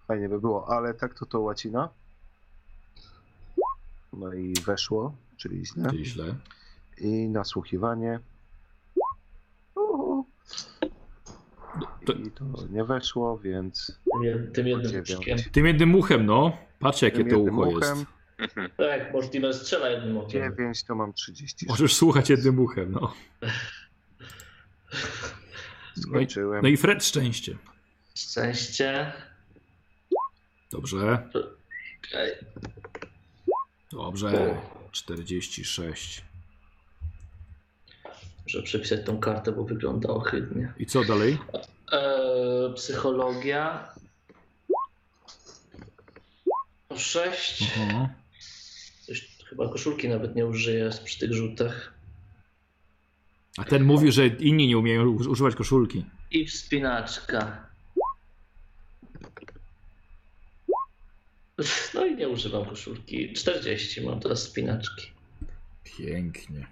[SPEAKER 5] Fajnie by było, ale tak to to łacina. No i weszło, czyli źle.
[SPEAKER 1] Czyli źle.
[SPEAKER 5] I nasłuchiwanie. Uhu.
[SPEAKER 1] To-
[SPEAKER 5] I to nie weszło, więc
[SPEAKER 4] Tym, jed- tym jednym.
[SPEAKER 1] Tym jednym muchem, no. Patrzcie, jakie
[SPEAKER 5] tym
[SPEAKER 1] to ucho
[SPEAKER 5] uchem.
[SPEAKER 1] jest.
[SPEAKER 4] Tak, Mortimer strzela jednym okiem.
[SPEAKER 5] 9 to mam 30.
[SPEAKER 1] Możesz słuchać jednym uchem, no.
[SPEAKER 5] Skończyłem.
[SPEAKER 1] No i Fred szczęście.
[SPEAKER 4] Szczęście.
[SPEAKER 1] Dobrze. Dobrze. 46.
[SPEAKER 4] Muszę przepisać tą kartę, bo wygląda ohydnie.
[SPEAKER 1] I co dalej?
[SPEAKER 4] Eee, psychologia. 6.
[SPEAKER 1] Mhm.
[SPEAKER 4] Coś, chyba koszulki nawet nie użyję przy tych rzutach.
[SPEAKER 1] A ten mówi, że inni nie umieją używać koszulki.
[SPEAKER 4] I wspinaczka. No i nie używam koszulki. 40 mam teraz spinaczki.
[SPEAKER 1] Pięknie.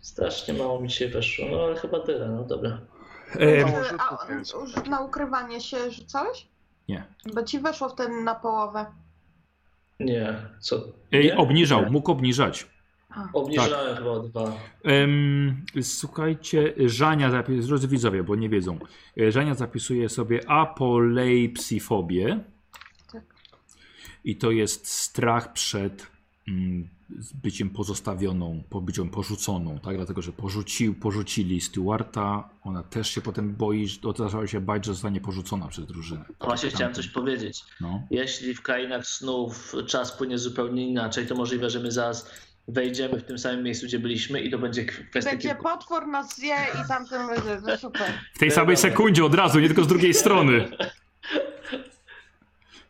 [SPEAKER 4] Strasznie mało mi dzisiaj weszło, no ale chyba tyle, no dobra.
[SPEAKER 1] E,
[SPEAKER 2] A na ukrywanie się rzucałeś?
[SPEAKER 1] nie.
[SPEAKER 2] Bo ci weszło wtedy na połowę.
[SPEAKER 4] Nie, co?
[SPEAKER 1] Ej,
[SPEAKER 4] Nie?
[SPEAKER 1] obniżał, mógł obniżać.
[SPEAKER 2] A.
[SPEAKER 4] Obniżałem chyba o dwa.
[SPEAKER 1] Em, słuchajcie, Żania zapisuje, drodzy widzowie, bo nie wiedzą. E, Żania zapisuje sobie apoleipsifobię.
[SPEAKER 2] Tak.
[SPEAKER 1] I to jest strach przed mm, z byciem pozostawioną, po byciem porzuconą, tak? Dlatego, że porzucił, porzucili Stewarta. Ona też się potem boi, że- zaczęła się bać, że zostanie porzucona przez drużynę.
[SPEAKER 4] No Właśnie chciałem coś powiedzieć.
[SPEAKER 1] No.
[SPEAKER 4] Jeśli w krainach snów czas płynie zupełnie inaczej, to możliwe, że my zaraz wejdziemy w tym samym miejscu, gdzie byliśmy i to będzie kwestia
[SPEAKER 2] Będzie
[SPEAKER 4] kilku...
[SPEAKER 2] potwór nas zje i tamten będzie. No super.
[SPEAKER 1] W tej samej sekundzie od razu, nie tylko z drugiej strony.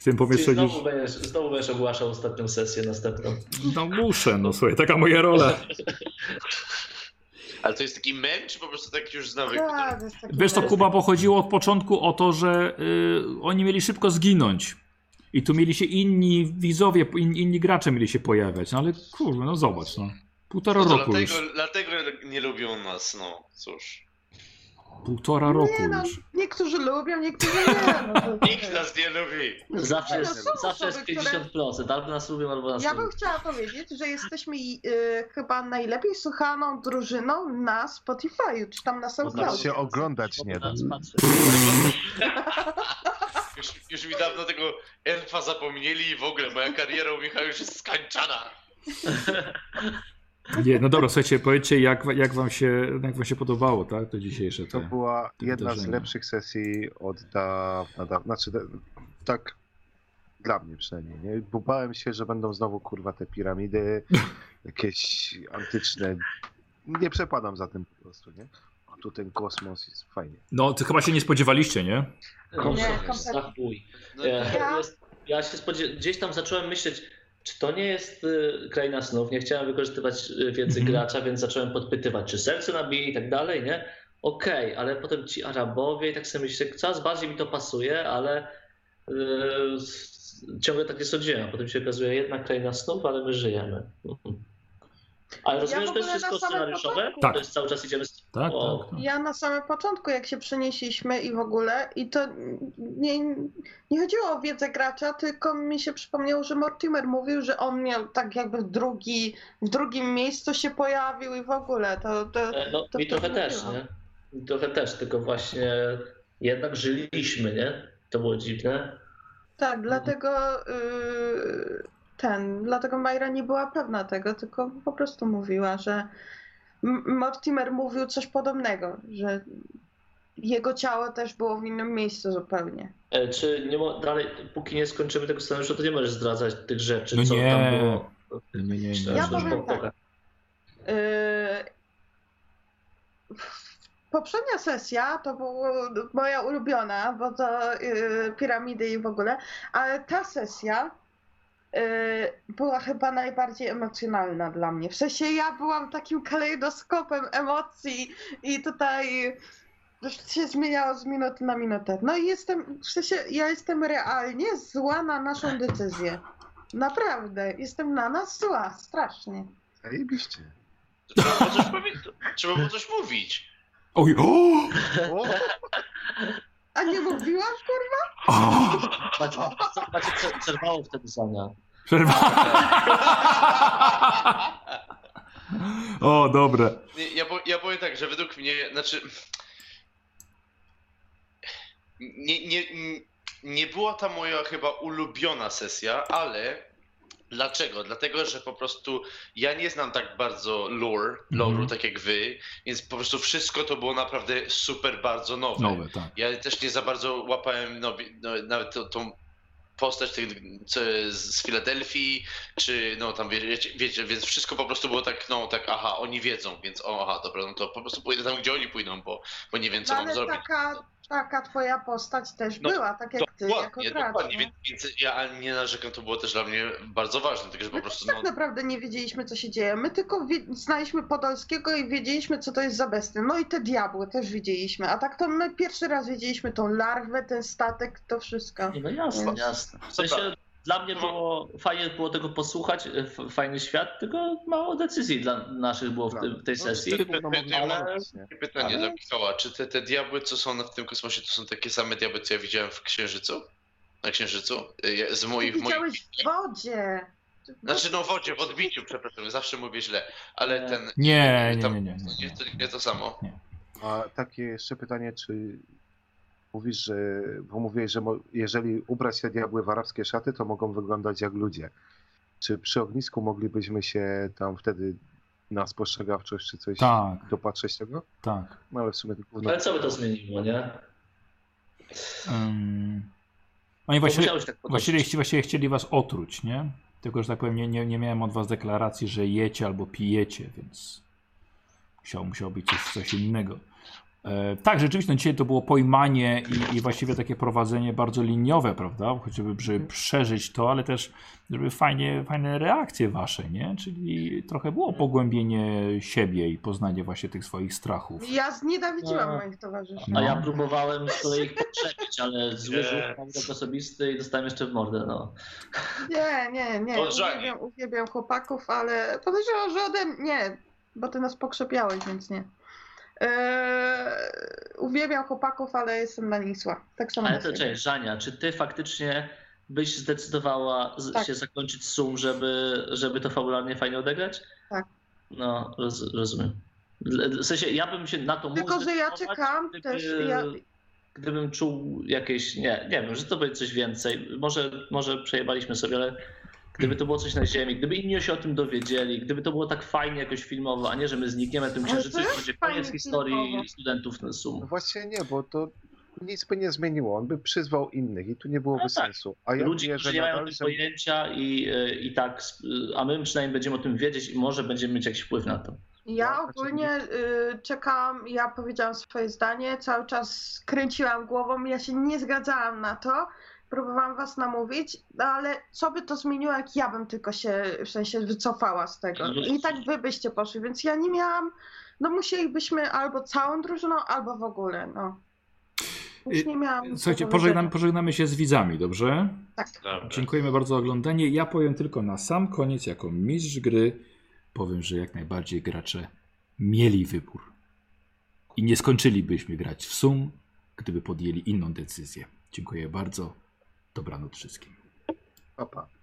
[SPEAKER 1] W tym
[SPEAKER 4] Czyli
[SPEAKER 1] pomieszczeniu.
[SPEAKER 4] znowu będziesz, znowu będziesz ogłaszał ostatnią sesję następną.
[SPEAKER 1] No muszę, no słuchaj, taka moja rola.
[SPEAKER 3] Ale to jest taki mem, czy po prostu tak już z nawyku?
[SPEAKER 2] Tak, to
[SPEAKER 1] Wiesz co,
[SPEAKER 2] mem.
[SPEAKER 1] Kuba, pochodziło od początku o to, że y, oni mieli szybko zginąć. I tu mieli się inni widzowie, in, inni gracze mieli się pojawiać. No ale kurwa, no zobacz, no. Półtora
[SPEAKER 3] No to
[SPEAKER 1] roku
[SPEAKER 3] dlatego,
[SPEAKER 1] już.
[SPEAKER 3] dlatego nie lubią nas, no cóż.
[SPEAKER 1] Półtora roku
[SPEAKER 2] Nie no,
[SPEAKER 1] już.
[SPEAKER 2] niektórzy lubią, niektórzy nie. No, to-
[SPEAKER 3] Nikt nas nie lubi.
[SPEAKER 4] Zawsze
[SPEAKER 2] no,
[SPEAKER 4] jest,
[SPEAKER 2] są
[SPEAKER 4] zawsze jest
[SPEAKER 2] osoby, które-
[SPEAKER 4] 50%. Albo nas lubią, albo nas
[SPEAKER 2] Ja bym chciała powiedzieć, że jesteśmy y, chyba najlepiej słuchaną drużyną na Spotify'u, czy tam na
[SPEAKER 5] Nas
[SPEAKER 2] SoundCloudzie.
[SPEAKER 5] się oglądać nie da.
[SPEAKER 4] Nas patrzy.
[SPEAKER 3] Już, już mi dawno tego elfa zapomnieli i w ogóle moja kariera u Michała już jest skończona.
[SPEAKER 1] Nie, no dobra, słuchajcie, powiedzcie, jak, jak, wam się, jak wam się podobało, tak? To dzisiejsze
[SPEAKER 5] To
[SPEAKER 1] te.
[SPEAKER 5] była
[SPEAKER 1] te
[SPEAKER 5] jedna z
[SPEAKER 1] wydarzenia.
[SPEAKER 5] lepszych sesji od dawna, dawna. Znaczy, da- tak dla mnie przynajmniej, nie? Bo bałem się, że będą znowu kurwa te piramidy, jakieś antyczne. Nie przepadam za tym po prostu, nie? A tu ten kosmos jest fajnie.
[SPEAKER 1] No, to chyba się nie spodziewaliście, nie?
[SPEAKER 2] kompletnie.
[SPEAKER 4] Zachuj.
[SPEAKER 3] No,
[SPEAKER 4] Ja,
[SPEAKER 2] ja
[SPEAKER 4] się spodziew... gdzieś tam zacząłem myśleć, czy to nie jest y, kraina snów. Nie chciałem wykorzystywać y, wiedzy
[SPEAKER 1] Mhm.
[SPEAKER 4] gracza, więc zacząłem podpytywać, czy serce nabije i tak dalej, nie? Okej, ale potem ci Arabowie i tak sobie myślę, coraz bardziej mi to pasuje, ale y, s- ciągle takie sądziłem. A potem się okazuje, jednak kraina snów, ale my żyjemy. Mhm. Ale rozumiem,
[SPEAKER 2] w
[SPEAKER 4] że to jest wszystko scenariuszowe?
[SPEAKER 1] Tak.
[SPEAKER 4] To jest cały czas idziemy z...
[SPEAKER 1] Tak,
[SPEAKER 4] O.
[SPEAKER 1] tak. tak.
[SPEAKER 2] Ja na samym początku, jak się przenieśliśmy i w ogóle, i to nie, nie chodziło o wiedzę gracza, tylko mi się przypomniało, że Mortimer mówił, że on miał tak jakby drugi, w drugim miejscu się pojawił i w ogóle. To, to,
[SPEAKER 4] E, No,
[SPEAKER 2] to
[SPEAKER 4] mi trochę też, nie? Mi trochę też, tylko właśnie jednak żyliśmy, nie? To było dziwne.
[SPEAKER 2] tak, dlatego yy, ten, dlatego Majra nie była pewna tego, tylko po prostu mówiła, że Mortimer mówił coś podobnego, że jego ciało też było w innym miejscu zupełnie.
[SPEAKER 4] E, Czy nie mo- dalej, póki nie skończymy tego scenariusza, to nie możesz zdradzać tych rzeczy,
[SPEAKER 1] No
[SPEAKER 4] co
[SPEAKER 1] nie.
[SPEAKER 4] tam było.
[SPEAKER 1] Nie, nie, nie.
[SPEAKER 2] Ja powiem tak. Yy, Poprzednia sesja to była moja ulubiona, bo to yy, piramidy i w ogóle, ale ta sesja yy, była chyba najbardziej emocjonalna dla mnie. W sensie ja byłam takim kalejdoskopem emocji i tutaj się zmieniało z minuty na minutę. No i jestem, w sensie ja jestem realnie zła na naszą decyzję. Naprawdę, jestem na nas zła, strasznie.
[SPEAKER 5] Zajebiście.
[SPEAKER 3] Trzeba było coś, powie- trzeba było coś mówić.
[SPEAKER 1] Oj, o!
[SPEAKER 5] O!
[SPEAKER 2] A nie mówiłam, kurwa?
[SPEAKER 1] O,
[SPEAKER 4] Macie, macie prze- przerwało wtedy Zania.
[SPEAKER 1] przerwa. O, dobre.
[SPEAKER 3] Nie, ja, po, ja powiem tak, że według mnie, znaczy. Nie, nie, nie była ta moja chyba ulubiona sesja, ale dlaczego? Dlatego, że po prostu ja nie znam tak bardzo lore, lore'u,
[SPEAKER 1] Mhm.
[SPEAKER 3] tak jak wy, więc po prostu wszystko to było naprawdę super bardzo nowe.
[SPEAKER 1] Nowe, tak.
[SPEAKER 3] Ja też nie za bardzo łapałem no, no, nawet tą, tą postać tych, co, z Filadelfii, czy no tam wiecie, wiecie, więc wszystko po prostu było tak, no tak, aha, oni wiedzą, więc o, aha, dobra, no to po prostu pójdę tam, gdzie oni pójdą, bo, bo nie wiem, co
[SPEAKER 2] No,
[SPEAKER 3] mam
[SPEAKER 2] ale
[SPEAKER 3] zrobić.
[SPEAKER 2] taka, taka twoja postać też
[SPEAKER 3] No,
[SPEAKER 2] była, tak jak ty, jako
[SPEAKER 3] Dokładnie, więc, więc ja nie narzekam, to było też dla mnie bardzo ważne, tylko że po
[SPEAKER 2] My
[SPEAKER 3] prostu,
[SPEAKER 2] tak
[SPEAKER 3] no,
[SPEAKER 2] naprawdę nie wiedzieliśmy, co się dzieje. My tylko wie- znaliśmy Podolskiego i wiedzieliśmy, co to jest za bestia. No i te diabły też widzieliśmy. A tak to my pierwszy raz wiedzieliśmy tą larwę, ten statek, to wszystko.
[SPEAKER 4] No jasne,
[SPEAKER 2] No.
[SPEAKER 4] jasne. W sensie dla mnie było fajnie było tego posłuchać, f- fajny świat, tylko mało decyzji dla naszych było w, tym, w tej
[SPEAKER 5] No,
[SPEAKER 4] sesji.
[SPEAKER 5] no,
[SPEAKER 3] Ale-
[SPEAKER 5] nie?
[SPEAKER 3] pytanie
[SPEAKER 4] ale-
[SPEAKER 3] dla Michała, czy te, te diabły, co są w tym kosmosie, to są takie same diabły, co ja widziałem w Księżycu? Na Księżycu? Ja- Z moich, moich
[SPEAKER 2] widziałeś w wodzie.
[SPEAKER 3] Znaczy no w wodzie, w odbiciu, przepraszam, zawsze mówię źle, ale
[SPEAKER 4] Nie.
[SPEAKER 3] ten...
[SPEAKER 1] Nie, nie, nie, nie, nie.
[SPEAKER 3] Nie, to, nie to samo.
[SPEAKER 5] A takie jeszcze pytanie, czy mówisz, że, bo mówiłeś, że jeżeli ubrać te diabły w arabskie szaty, to mogą wyglądać jak ludzie. Czy przy ognisku moglibyśmy się tam wtedy na spostrzegawczość czy coś
[SPEAKER 1] Tak,
[SPEAKER 5] dopatrzeć tego?
[SPEAKER 1] tak.
[SPEAKER 5] No ale w sumie to.
[SPEAKER 4] Ale co by to zmieniło, nie?
[SPEAKER 1] Um, oni właściwie,
[SPEAKER 4] tak
[SPEAKER 1] właściwie chcieli was otruć, nie? Tylko, że tak powiem, nie, nie, nie miałem od was deklaracji, że jecie albo pijecie, więc musiało, musiało być coś, coś innego. E, tak, rzeczywiście, no dzisiaj to było pojmanie i, i właściwie takie prowadzenie bardzo liniowe, prawda? Chociażby, żeby przeżyć to, ale też, żeby fajnie, fajne reakcje wasze, nie? Czyli trochę było pogłębienie siebie i poznanie właśnie tych swoich strachów.
[SPEAKER 2] Ja znienawidziłam
[SPEAKER 4] A.
[SPEAKER 2] moich towarzyszy.
[SPEAKER 1] No.
[SPEAKER 4] A ja próbowałem z kolei ich podczepić, ale zły rzut osobisty i dostałem jeszcze w mordę, no.
[SPEAKER 2] Nie, nie, nie. Uwielbiam, uwielbiam chłopaków, ale podejrzewam, że ode mnie. Nie, bo ty nas pokrzepiałeś, więc nie. Eee, uwielbiam chłopaków, ale jestem na nich zła. Tak samo
[SPEAKER 4] Ale to cześć, Żania, czy ty faktycznie byś zdecydowała
[SPEAKER 2] Tak.
[SPEAKER 4] się zakończyć sum, żeby, żeby to fabularnie fajnie odegrać?
[SPEAKER 2] Tak.
[SPEAKER 4] No, roz, rozumiem. W sensie, ja bym się na to mógł
[SPEAKER 2] Tylko, że ja czekam
[SPEAKER 4] gdyby,
[SPEAKER 2] też. Ja,
[SPEAKER 4] Gdybym czuł jakieś, nie, nie wiem, że to będzie coś więcej. Może, może przejebaliśmy sobie, ale gdyby to było coś na ziemi, gdyby inni się o tym dowiedzieli, gdyby to było tak fajnie jakoś filmowo, a nie, że my znikniemy tym księżycu
[SPEAKER 2] to
[SPEAKER 4] i będzie
[SPEAKER 2] fajnie
[SPEAKER 4] koniec historii
[SPEAKER 2] filmowo.
[SPEAKER 4] studentów na
[SPEAKER 5] No
[SPEAKER 4] sum.
[SPEAKER 5] właśnie nie, bo to nic by nie zmieniło. On by przyzwał innych i tu nie byłoby
[SPEAKER 4] No tak.
[SPEAKER 5] sensu. A ja
[SPEAKER 4] Ludzie,
[SPEAKER 5] mówię,
[SPEAKER 4] którzy
[SPEAKER 5] że
[SPEAKER 4] nie mają tym pojęcia i, y, i tak, a my przynajmniej będziemy o tym wiedzieć i może będziemy mieć jakiś wpływ na to.
[SPEAKER 2] ja
[SPEAKER 5] No,
[SPEAKER 2] ogólnie y, czekałam, ja powiedziałam swoje zdanie, cały czas kręciłam głową, ja się nie zgadzałam na to. Próbowałam was namówić, no ale co by to zmieniło, jak ja bym tylko się w sensie wycofała z tego. I tak wy byście poszli, więc ja nie miałam. No musielibyśmy albo całą drużyną, albo w ogóle, no. Już nie miałam.
[SPEAKER 1] Y, Słuchajcie, pożegnamy, pożegnamy się z widzami, dobrze?
[SPEAKER 2] Tak.
[SPEAKER 3] Dobra.
[SPEAKER 1] Dziękujemy bardzo za oglądanie. Ja powiem tylko na sam koniec, jako mistrz gry, powiem, że jak najbardziej gracze mieli wybór. I nie skończylibyśmy grać w sum, gdyby podjęli inną decyzję. Dziękuję bardzo. Dobranoc wszystkim.
[SPEAKER 5] papa.